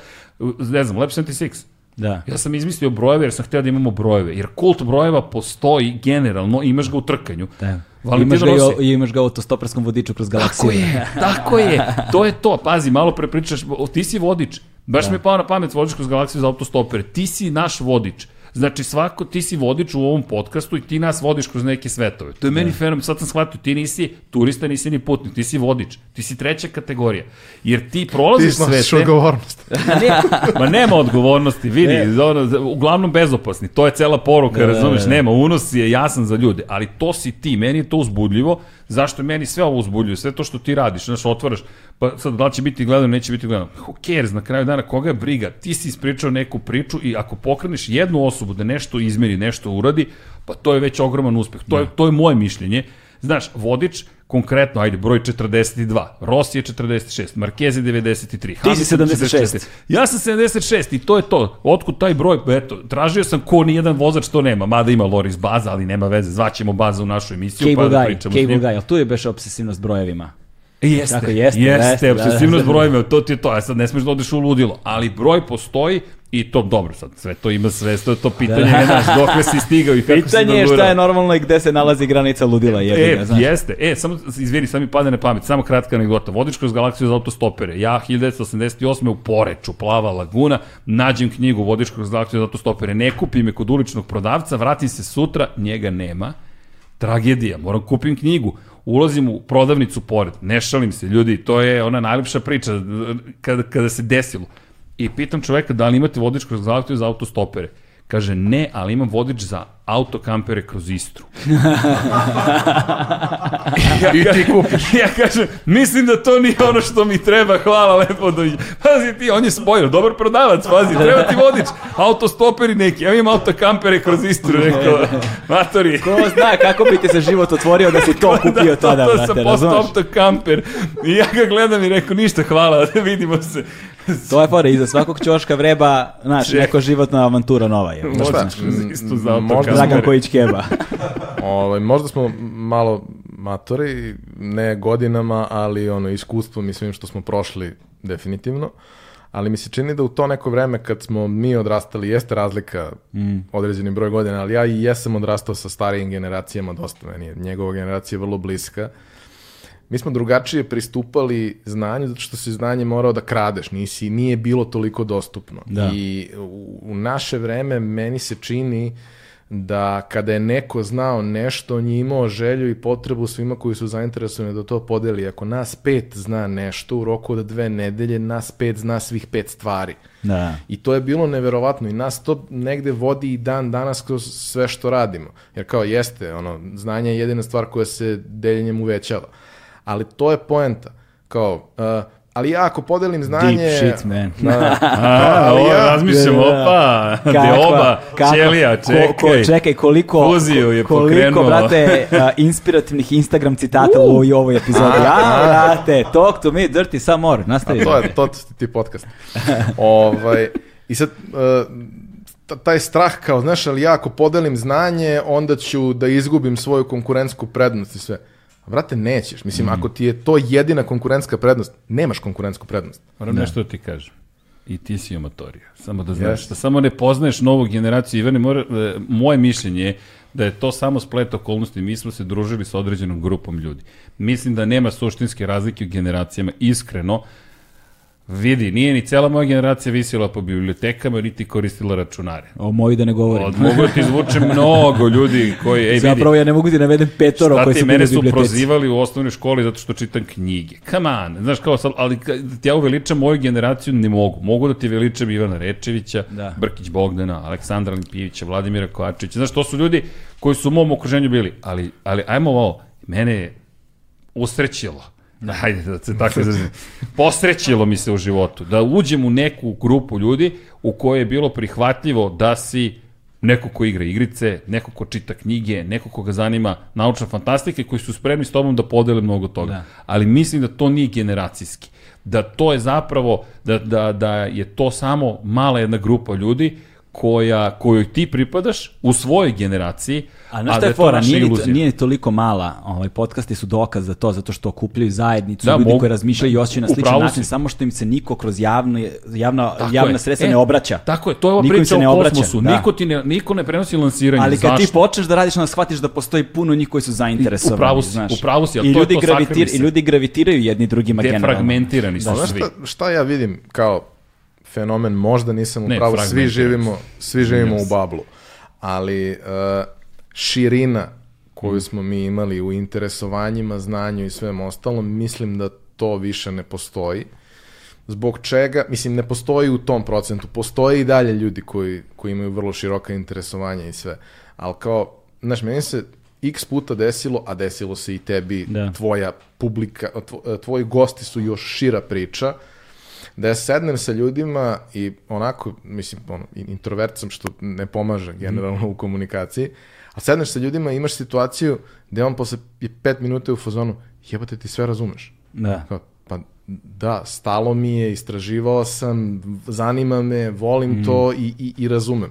Ne znam, Lab 76. Da. Ja sam izmislio brojeve jer sam htio da imamo brojeve. Jer kult brojeva postoji generalno, imaš ga u trkanju. Da. Valentin Imaš ga, Rossi. i, imaš ga u autostoparskom vodiču kroz galaksiju. Tako je, tako je. To je to. Pazi, malo pre pričaš, ti si vodič. Baš mi je pao na pamet vodič kroz galaksiju za autostopere. Ti si naš vodič. Znači svako, ti si vodič u ovom podcastu i ti nas vodiš kroz neke svetove. To je meni fenomen, sad sam shvatio, ti nisi turista, nisi ni putnik, ti si vodič, ti si treća kategorija. Jer ti Ti prolaziš snosiš svete... odgovornost. Ma nema odgovornosti, vidi, ono, uglavnom bezopasni, to je cela poruka, Da, da, razumeš, da. nema, unos je jasan za ljude, ali to si ti, meni je to uzbudljivo, zašto meni sve ovo uzbudljivo, sve to što ti radiš, znaš, otvaraš, pa sad da li će biti gledano, neće biti gledano, who cares, na kraju dana, koga je briga, ti si ispričao neku priču i ako pokreneš jednu osobu da nešto izmeri, nešto uradi, pa to je već ogroman uspeh, to je, to je moje mišljenje, Znaš, vodič, konkretno, ajde, broj 42, Rossi je 46, Marquez je 93, Ti si Hamilton 76. Ja sam 76 i to je to. Otkud taj broj? Eto, tražio sam ko ni jedan vozač to nema. Mada ima Loris Baza, ali nema veze. Zvaćemo Baza u našu emisiju Cable pa da guy, pričamo s cable njim. guy, ali tu je beš obsesivnost brojevima. Jeste, Tako, jeste, jeste, jeste, jeste, da, obsesivnost da. brojeva, to ti je to, a sad ne smeš da odeš u ludilo, ali broj postoji i to dobro sad, sve to ima sve, to je to pitanje, ne znaš, dokle si stigao i kako si Pitanje je šta je normalno i gde se nalazi granica ludila. Jebi E, znaš. jeste. E, samo, izvini, sam mi pada na pamet. Samo kratka anegdota. Vodič kroz galaksiju za autostopere. Ja 1988. u Poreču, Plava laguna, nađem knjigu Vodič kroz galaksiju za autostopere. Ne kupim je kod uličnog prodavca, vratim se sutra, njega nema. Tragedija, moram kupim knjigu. Ulazim u prodavnicu pored, ne šalim se, ljudi, to je ona najlepša priča kada, kada se desilo. I pitam čoveka da li imate vodič kroz za autostopere. Kaže, ne, ali imam vodič za autokampere kroz Istru. ja, I ti kupiš. Ja kažem, mislim da to nije ono što mi treba, hvala lepo. Do... Pazi ti, on je spojio, dobar prodavac, pazi, treba ti vodič. Autostoperi neki, ja imam autokampere kroz Istru, rekao, matori. Ko zna kako bi ti se život otvorio da si to kupio to, tada, to, brate, sam postao autokamper. I ja ga gledam i rekao, ništa, hvala, vidimo se. to je fora, iza svakog ćoška vreba, znaš, neko životna avantura nova je. Možda, isto za možda Dragan Kojić Keba. ovaj, možda smo malo matori, ne godinama, ali ono, iskustvom i svim što smo prošli definitivno. Ali mi se čini da u to neko vreme kad smo mi odrastali, jeste razlika mm. određeni broj godina, ali ja i jesam odrastao sa starijim generacijama dosta meni. Njegova generacija je vrlo bliska mi smo drugačije pristupali znanju zato što si znanje morao da kradeš, nisi, nije bilo toliko dostupno. Da. I u, u naše vreme meni se čini da kada je neko znao nešto, on je imao želju i potrebu svima koji su zainteresovani da to podeli. Ako nas pet zna nešto, u roku od dve nedelje nas pet zna svih pet stvari. Da. I to je bilo neverovatno i nas to negde vodi i dan danas kroz sve što radimo. Jer kao jeste, ono, znanje je jedina stvar koja se deljenjem uvećava ali to je poenta. Kao, uh, ali ja ako podelim znanje... Deep shit, man. Da, A, ali ja, razmišljam, da, opa, deoba, ćelija, čekaj. Ko, ko, čekaj, koliko... Fuziju je koliko, pokrenuo. brate, uh, inspirativnih Instagram citata u ovoj, ovoj epizodi. Ja, brate, talk to me, dirty some more. Nastavi. A to je, to ti podcast. ovaj, I sad, uh, taj strah kao, znaš, ali ja ako podelim znanje, onda ću da izgubim svoju konkurentsku prednost i sve. Vrate, nećeš. Mislim, mm. ako ti je to jedina konkurentska prednost, nemaš konkurentsku prednost. Moram da. nešto da ti kažem. I ti si amatorija. Samo da znaš. Yes. Da samo ne poznaješ novu generaciju. Ivane, mora, e, moje mišljenje je da je to samo splet okolnosti. Mi smo se družili sa određenom grupom ljudi. Mislim da nema suštinske razlike u generacijama. Iskreno, Vidi, nije ni cela moja generacija visila po bibliotekama, niti koristila računare. O moji da ne govorim. Od, mogu da ti izvučem mnogo ljudi koji... Ej, Zapravo vidi, ja ne mogu ti navedem petoro koji su bili u biblioteci. Mene su prozivali u osnovnoj školi zato što čitam knjige. Come on, znaš kao sad, ali da ti ja uveličam moju generaciju ne mogu. Mogu da ti veličam Ivana Rečevića, da. Brkić Bogdana, Aleksandra Lipijevića, Vladimira Kovačevića. Znaš, to su ljudi koji su u mom okruženju bili. Ali, ali ajmo ovo, mene je usrećilo Da. Hajde da se tako izrazim. Posrećilo mi se u životu da uđem u neku grupu ljudi u kojoj je bilo prihvatljivo da si neko ko igra igrice, neko ko čita knjige, neko koga zanima naučna fantastika i koji su spremni s tobom da podele mnogo toga. Da. Ali mislim da to nije generacijski. Da to je zapravo, da, da, da je to samo mala jedna grupa ljudi koja, kojoj ti pripadaš u svojoj generaciji, a na šta je da fora, nije, nije toliko mala, ovaj, podcasti su dokaz za to, zato što okupljaju zajednicu, da, ljudi mogu, koji razmišljaju i osjećaju na sličan način, samo što im se niko kroz javno, javna, javna sredstva e, ne obraća. Tako je, to je ova niko priča o kosmosu, da. niko, ti ne, niko ne prenosi lansiranje. Ali kad Zašto? ti počneš da radiš, onda shvatiš da postoji puno njih koji su zainteresovani. Upravo si, znaš. upravo si, I, to ljudi je to gravitir, I ljudi gravitiraju jedni drugima generalno. Defragmentirani su da, svi. Šta, šta ja vidim kao fenomen, možda nisam u pravu, svi živimo, svi živimo yes. u bablu, ali uh, širina koju mm. smo mi imali u interesovanjima, znanju i svem ostalom, mislim da to više ne postoji. Zbog čega, mislim, ne postoji u tom procentu, postoje i dalje ljudi koji, koji imaju vrlo široka interesovanja i sve, ali kao, znaš, meni se x puta desilo, a desilo se i tebi, da. tvoja publika, tvoji gosti su još šira priča, uh, da ja sednem sa ljudima i onako, mislim, ono, introvert sam što ne pomaže generalno u komunikaciji, a sedneš sa ljudima i imaš situaciju gde on posle pet minuta u fazonu, jebate ti sve razumeš. Da. Kao, pa da, stalo mi je, istraživao sam, zanima me, volim mm. to i, i, i razumem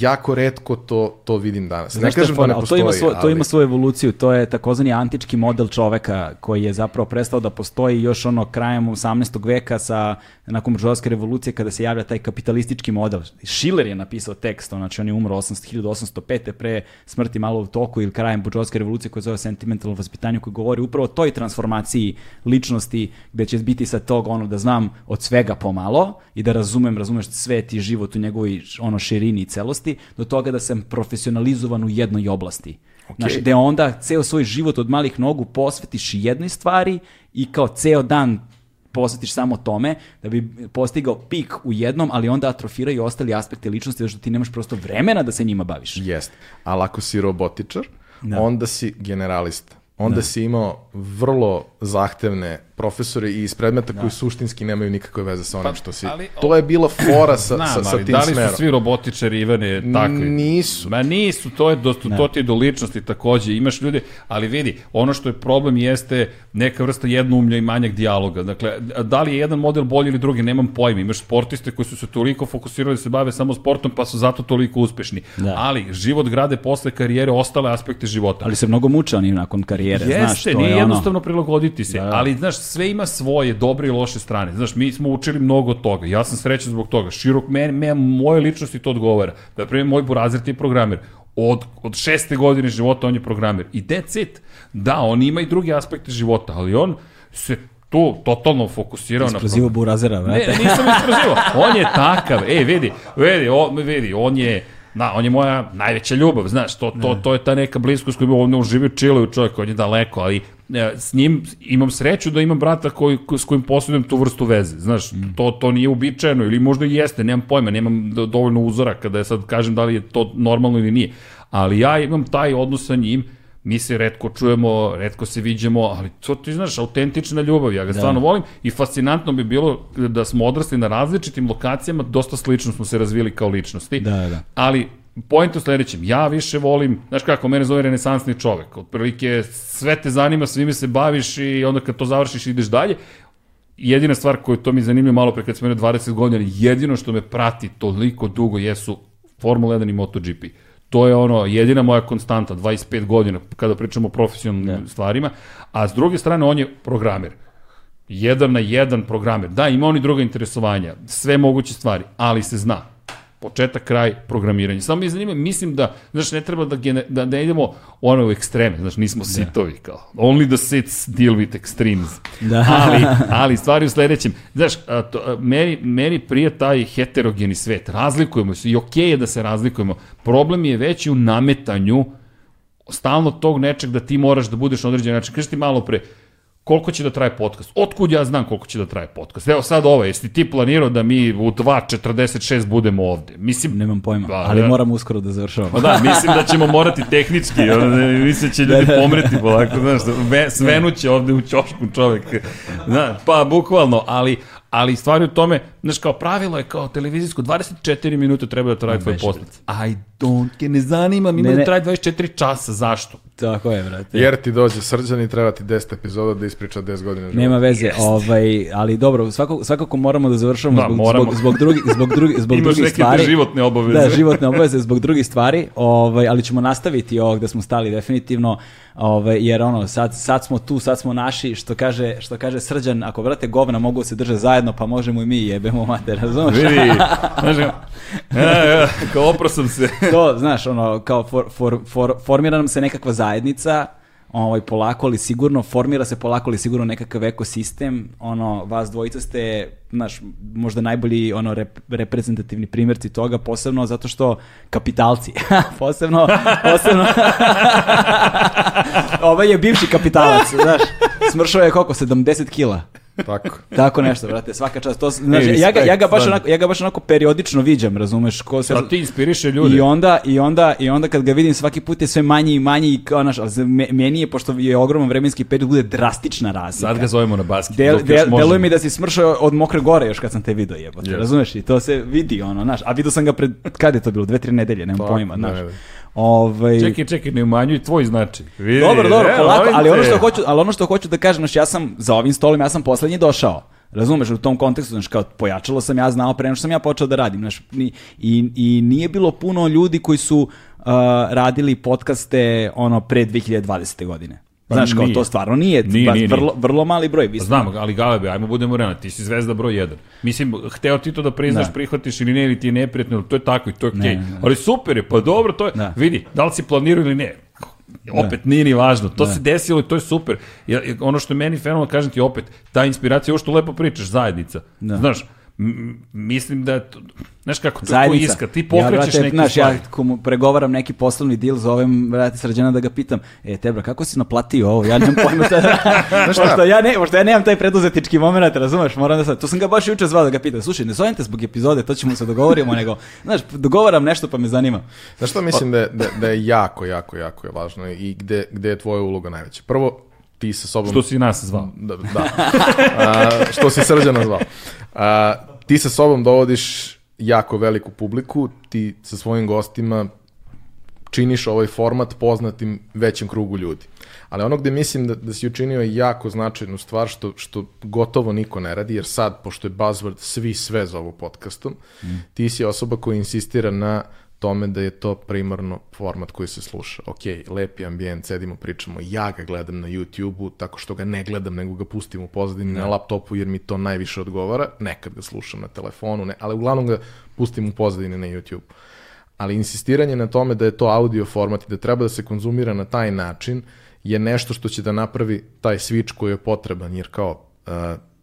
jako redko to, to vidim danas. Znaš ne kažem da ne postoji, to ima, svo, ali... to ima svoju evoluciju, to je takozvani antički model čoveka koji je zapravo prestao da postoji još ono krajem 18. veka sa nakon buržovske revolucije kada se javlja taj kapitalistički model. Schiller je napisao tekst, znači on je umro 1805. pre smrti malo u toku ili krajem buržovske revolucije koja zove sentimentalno vaspitanje koji govori upravo o toj transformaciji ličnosti gde će biti sa tog ono da znam od svega pomalo i da razumem, razumeš svet i život u njegovoj ono širini i celosti, do toga da sam profesionalizovan u jednoj oblasti. Znaš, gde onda ceo svoj život od malih nogu posvetiš jednoj stvari i kao ceo dan posvetiš samo tome da bi postigao pik u jednom, ali onda atrofiraju ostali aspekte ličnosti, zato što ti nemaš prosto vremena da se njima baviš. Jeste. Ali ako si robotičar, onda si generalista. Onda si imao vrlo zahtevne profesore i iz predmeta koji suštinski nemaju nikakve veze sa onim Pa, što si. ali- To je bila fora sa, Znam, sa, sa ali tim da li smerom. su svi robotičari Ivane takvi? Nisu. Ma nisu, to je do, to ti je do ličnosti takođe, imaš ljude, ali vidi, ono što je problem jeste neka vrsta jednoumlja i manjak dijaloga. Dakle, da li je jedan model bolji ili drugi, nemam pojma. Imaš sportiste koji su se toliko fokusirali da se bave samo sportom, pa su zato toliko uspešni. Da. Ali život grade posle karijere ostale aspekte života. Ali se mnogo muče oni nakon karijere, Jeste, znaš, to nije je ono... jednostavno prilagoditi se, Da, da. ali znaš, sve ima svoje dobre i loše strane. Znaš, mi smo učili mnogo toga. Ja sam srećan zbog toga. Širok meni, me, moje ličnosti to odgovara. Da primjer, moj burazir je programer. Od, od šeste godine života on je programer. I that's it. Da, on ima i druge aspekte života, ali on se tu totalno fokusirao na Isprozivo burazera, ne, vrate. nisam isprozivao. On je takav. Ej, vidi, vidi, on, vidi, on je Na, on je moja najveća ljubav, znaš, to, to, to je ta neka bliskost koju on ne uživio čilaju čovjek, on je daleko, ali e, s njim imam sreću da imam brata koji, ko- s kojim posjedujem tu vrstu veze, znaš, to, to nije uobičajeno ili možda i jeste, nemam pojma, nemam do- dovoljno uzora kada ja sad kažem da li je to normalno ili nije, ali ja imam taj odnos sa njim, mi se redko čujemo, redko se viđemo, ali to ti znaš, autentična ljubav, ja ga stvarno volim i fascinantno bi bilo da smo odrasli na različitim lokacijama, dosta slično smo se razvili kao ličnosti. Da, da. Ali Point u sledećem, ja više volim, znaš kako, mene zove renesansni čovek, otprilike sve te zanima, svime se baviš i onda kad to završiš ideš dalje. Jedina stvar koju to mi zanimljivo malo pre kad sam imao 20 godina, jedino što me prati toliko dugo jesu Formula 1 i MotoGP. To je ono, jedina moja konstanta, 25 godina, kada pričamo o profesionalnim stvarima, a s druge strane on je programer jedan na jedan programer. Da, ima oni druga interesovanja, sve moguće stvari, ali se zna. Početak, kraj, programiranje. Samo mi je zanima, mislim da, znaš, ne treba da, gene, da, da idemo ono u ekstreme, znaš, nismo sitovi kao. Only the sits deal with extremes. Da. ali, ali stvari u sledećem. Znaš, a, to, a, meni, meni prije taj heterogeni svet. Razlikujemo se i okej je da se razlikujemo. Problem je veći u nametanju stalno tog nečeg da ti moraš da budeš na određen način. Kažeš ti malo pre, koliko će da traje podcast? Otkud ja znam koliko će da traje podcast? Evo sad ovo, jesi ti planirao da mi u 2.46 budemo ovde? Mislim, Nemam pojma, Ba, ali da. moram uskoro da završavamo. Pa da, mislim da ćemo morati tehnički, mislim da će ljudi pomreti polako, znaš, ve, svenuće ovde u ćošku čovek. Da, pa, bukvalno, ali, ali stvari u tome, znaš, kao pravilo je kao televizijsko, 24 minuta treba da traje tvoj podcast. I don't, ke ne zanima, mi Ne, ima da traje 24 časa, zašto? Tako je, brate. Jer ti dođe srđan i treba ti 10 epizoda da ispriča 10 godina života. Nema veze, ovaj, ali dobro, svakako, svakako moramo da završamo Da, zbog, moramo. zbog, zbog, drugi, zbog, drugi, zbog Imaš drugih neke stvari. životne obaveze. Da, životne obaveze zbog drugih stvari, ovaj, ali ćemo nastaviti ovog da smo stali definitivno, ovaj, jer ono, sad, sad smo tu, sad smo naši, što kaže, što kaže Srđan, ako vrate govna mogu se držati zajedno, pa možemo i mi jebemo mater, razumeš? Vidi, znaš, ja, ja, kao opro sam se. to, znaš, ono, kao for, for, for, formira nam se nekakva zajednica, ovaj, polako, ali sigurno, formira se polako, ali sigurno nekakav ekosistem, ono, vas dvojica ste, znaš, možda najbolji, ono, rep, reprezentativni primjerci toga, posebno zato što kapitalci, posebno, posebno, ovaj je bivši kapitalac, znaš, smršao je koliko, 70 kila. Tako. Tako nešto, brate, svaka čast. To, znaš, Ej, ja, ga, ja, ga baš onako, ja ga baš onako periodično viđam, razumeš? Ko se, ti inspiriše ljude. I onda, i onda, i onda kad ga vidim svaki put je sve manji i manji i kao naš, ali meni je, pošto je ogroman vremenski period, bude drastična razlika. Sad ga zovemo na basket. Del, del, deluje mi da si smršao od mokre gore još kad sam te video jebote, Yes. razumeš? I to se vidi, ono, znaš, a vidio sam ga pred, kad je to bilo, dve, tri nedelje, nemam Tako, pojma, ne, znaš. ne, ne. Ovaj, Čekaj, čekaj, ne umanjuj tvoj značaj. Vidi, dobro, dobro, evo, polako, ali ono što hoću, ali ono što hoću da kažem, znaš, ja sam za ovim stolom, ja sam poslednji došao. Razumeš, u tom kontekstu, znaš, kao pojačalo sam ja znao pre nego što sam ja počeo da radim, znaš, ni, i, i nije bilo puno ljudi koji su uh, radili podcaste ono pre 2020. godine. Pa Znaš, kao nije. to stvarno nije, Nije, nije, nije. vrlo, vrlo mali broj. Vi ste- Znam, ali Galebe, ajmo budemo realni, ti si zvezda broj 1. Mislim, hteo ti to da priznaš, Da. prihvatiš ili ne, ili ti je neprijatno, to je tako i to je okej. Ne, ne. Ali super je, pa dobro, to je, Da. vidi, da li si planirao ili ne, opet nije ni važno, to se desilo i to je super. Ja, ono što je meni fenomenalno, kažem ti opet, ta inspiracija, ovo što lepo pričaš, zajednica. Da. Znaš, mislim da, je to, znaš kako, to je ko Zajednica. iska, ti pokrećeš ja, brate, neke znaš, stvari. Ja komu pregovaram neki poslovni deal, zovem, brate, srđana da ga pitam, e, Tebra, kako si naplatio ovo? Ja nemam pojma šta da... šta? pošto, ja ne, pošto ja nemam taj preduzetnički moment, razumeš, moram da sad, to sam ga baš juče zvao da ga pitam, slušaj, ne zovem te zbog epizode, to ćemo se dogovorimo, nego, znaš, dogovaram nešto pa me zanima. Znaš što mislim da je, da, da je jako, jako, jako je važno i gde, gde je tvoja uloga najveća? Prvo, ti sa sobom... Što si nas zvao? Da, da. A, što si srđana zvao. A, ti sa sobom dovodiš jako veliku publiku, ti sa svojim gostima činiš ovaj format poznatim većem krugu ljudi. Ali ono gde mislim da, da si učinio jako značajnu stvar što, što gotovo niko ne radi, jer sad, pošto je buzzword svi sve zovu podcastom, ti si osoba koja insistira na tome da je to primarno format koji se sluša. Ok, lepi ambijent, sedimo, pričamo, ja ga gledam na YouTube-u, tako što ga ne gledam, nego ga pustim u pozadini na laptopu, jer mi to najviše odgovara. Nekad ga slušam na telefonu, ne, ali uglavnom ga pustim u pozadini na YouTube ali insistiranje na tome da je to audio format i da treba da se konzumira na taj način je nešto što će da napravi taj switch koji je potreban, jer kao uh,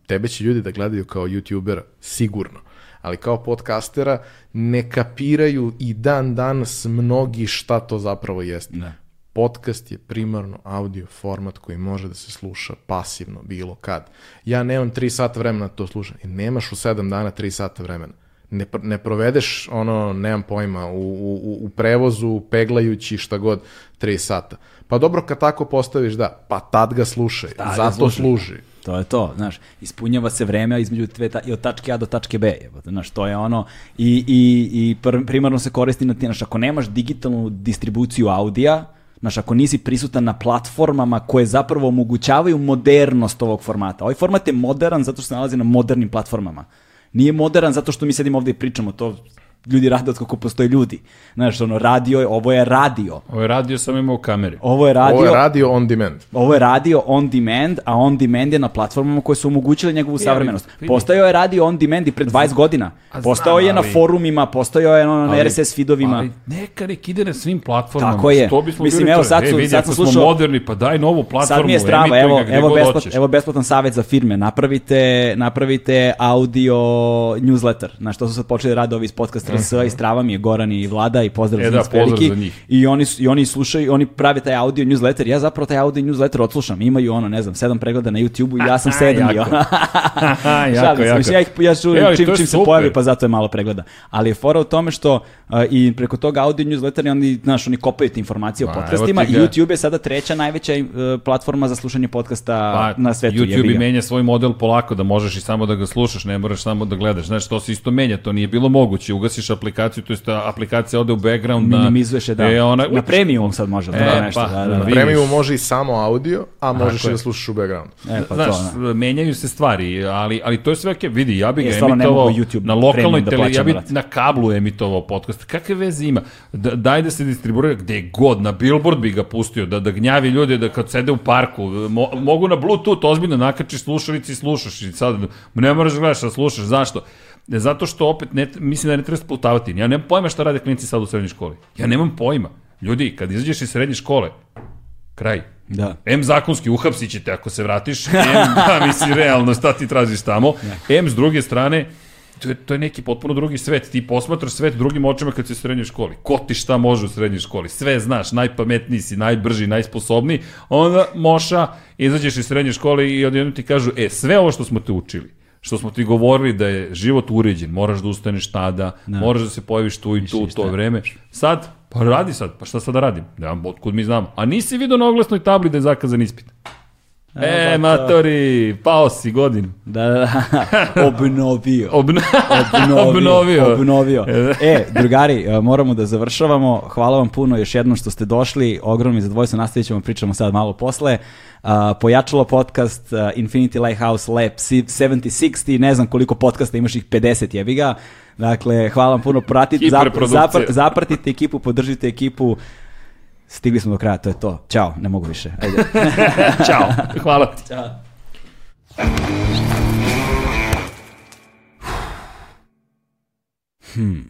tebe će ljudi da gledaju kao youtubera, sigurno, ali kao podcastera ne kapiraju i dan danas mnogi šta to zapravo jeste. Ne. Podcast je primarno audio format koji može da se sluša pasivno bilo kad. Ja nemam 3 sata vremena da to slušam. I nemaš u 7 dana 3 sata vremena. Ne, ne provedeš ono, nemam pojma, u, u, u prevozu, peglajući šta god, 3 sata. Pa dobro kad tako postaviš, da, pa tad ga slušaj, Tad zato slušaj. služi. To je to, znaš, ispunjava se vreme između dve ta, od tačke A do tačke B, jebote, znaš, to je ono, i, i, i pr, primarno se koristi na ti, znaš, ako nemaš digitalnu distribuciju audija, znaš, ako nisi prisutan na platformama koje zapravo omogućavaju modernost ovog formata. Ovaj format je modern zato što se nalazi na modernim platformama. Nije modern zato što mi sedimo ovdje i pričamo, to ljudi rade od kako postoje ljudi. Znaš, ono, radio je, ovo je radio. Ovo je radio sam imao u kameri. Ovo je radio, Ovo je radio on demand. ovo je radio on demand, a on demand je na platformama koje su omogućile njegovu savremenost. vidi. Postojao je radio on demand i pre 20 godina. Postao znam, je na ali- forumima, postojao je ono, na Ali- RSS feedovima. Ali neka nek ide na svim platformama. Tako je. Što bismo Mislim, bili evo, sad e, su- vidi, sad ako sam smo slušao- moderni, pa daj novu platformu. Sad mi je strava, emituj evo, ga gde evo, god besplat, hoćeš. evo besplatan savjet za firme. Napravite, napravite audio newsletter. Znaš, to su sad počeli rade ovi iz podcast RS i strava mi je Goran i Vlada i pozdrav. E za da, njih pozdrav za njih. I oni, I oni slušaju, oni prave taj audio newsletter. Ja zapravo taj audio newsletter odslušam. Imaju ono, ne znam, sedam pregleda na YouTube-u i ja sam sedmi. jako. jako, jako. mislim, ja ih ja čujem E, čim, čim se pojavi, pa zato je malo pregleda. Ali je fora u tome što uh, i preko toga audio newslettera oni, znaš, oni kopaju te informacije o Ma, evo podcastima ti i. YouTube je sada treća najveća uh, platforma za slušanje podcasta na svetu. Pa, YouTube menja svoj model polako, da možeš i samo da ga slušaš, ne moraš samo da gledaš. Znaš, to se isto menja, to nije bilo moguće. Ugasiš aplikaciju, to jest aplikacija ode u background. Minimizuješ je, da. E, ona, na premium sad može, E, to nešto. pa, da, da. na Vidiš. Premium može i samo audio, a možeš i je. da slušaš u backgroundu. E, pa Znaš, to, da. menjaju se stvari, ali, ali to je sve okej. Vidi, ja bih E, ga emitovao na lokalnoj da televiziji, ja bih na kablu emitovao podcast. Kakve veze ima? Da, daj da se distribuira gde god, na billboard bi ga pustio, da, da gnjavi ljude da kad sede u parku, mo, mogu na bluetooth ozbiljno nakačiš slušalici i slušaš i sad ne moraš da gledaš, a slušaš. Zašto? Ne, zato što opet ne, mislim da ne treba sputavati. Ja nemam pojma šta rade klinci sad u srednjoj školi. Ja nemam pojma. Ljudi, kad izađeš iz srednje škole, kraj. Da. M zakonski uhapsit ćete ako se vratiš, M, da, misli, realno, šta ti tražiš tamo, M s druge strane, to je, to je neki potpuno drugi svet, ti posmatraš svet drugim očima kad si u srednjoj školi, ko ti šta može u srednjoj školi, sve znaš, najpametniji si, najbrži, najsposobniji, onda moša, izađeš iz srednje škole i odjednom ti kažu, e, sve ovo što smo te učili, što smo ti govorili da je život uređen, moraš da ustaneš tada, moraš da se pojaviš tu i tu u to vreme. Sad, pa radi sad, pa šta sad da radim? Nemam, otkud mi znamo. A nisi vidio na oglasnoj tabli da je zakazan ispit. E, to- matori, pao si godinu. Da, da, da. Obnovio. Obno... Obnovio. Obnovio. Obnovio. E, drugari, e, moramo da završavamo. Hvala vam puno još jednom što ste došli. Ogromni zadovoljstvo. Nastavit ćemo, pričamo sad malo posle. Pojačalo podcast a, Infinity Lighthouse Lab 7060. Ne znam koliko podcasta, imaš ih 50 jebi ga. Dakle, hvala vam puno. Pratite, zap, zapr, zapratite ekipu, podržite ekipu. Stigli smo do kraja, to je to. Ćao, ne mogu više. Ajde. Ćao. Hvala ti. Ćao. Hmm.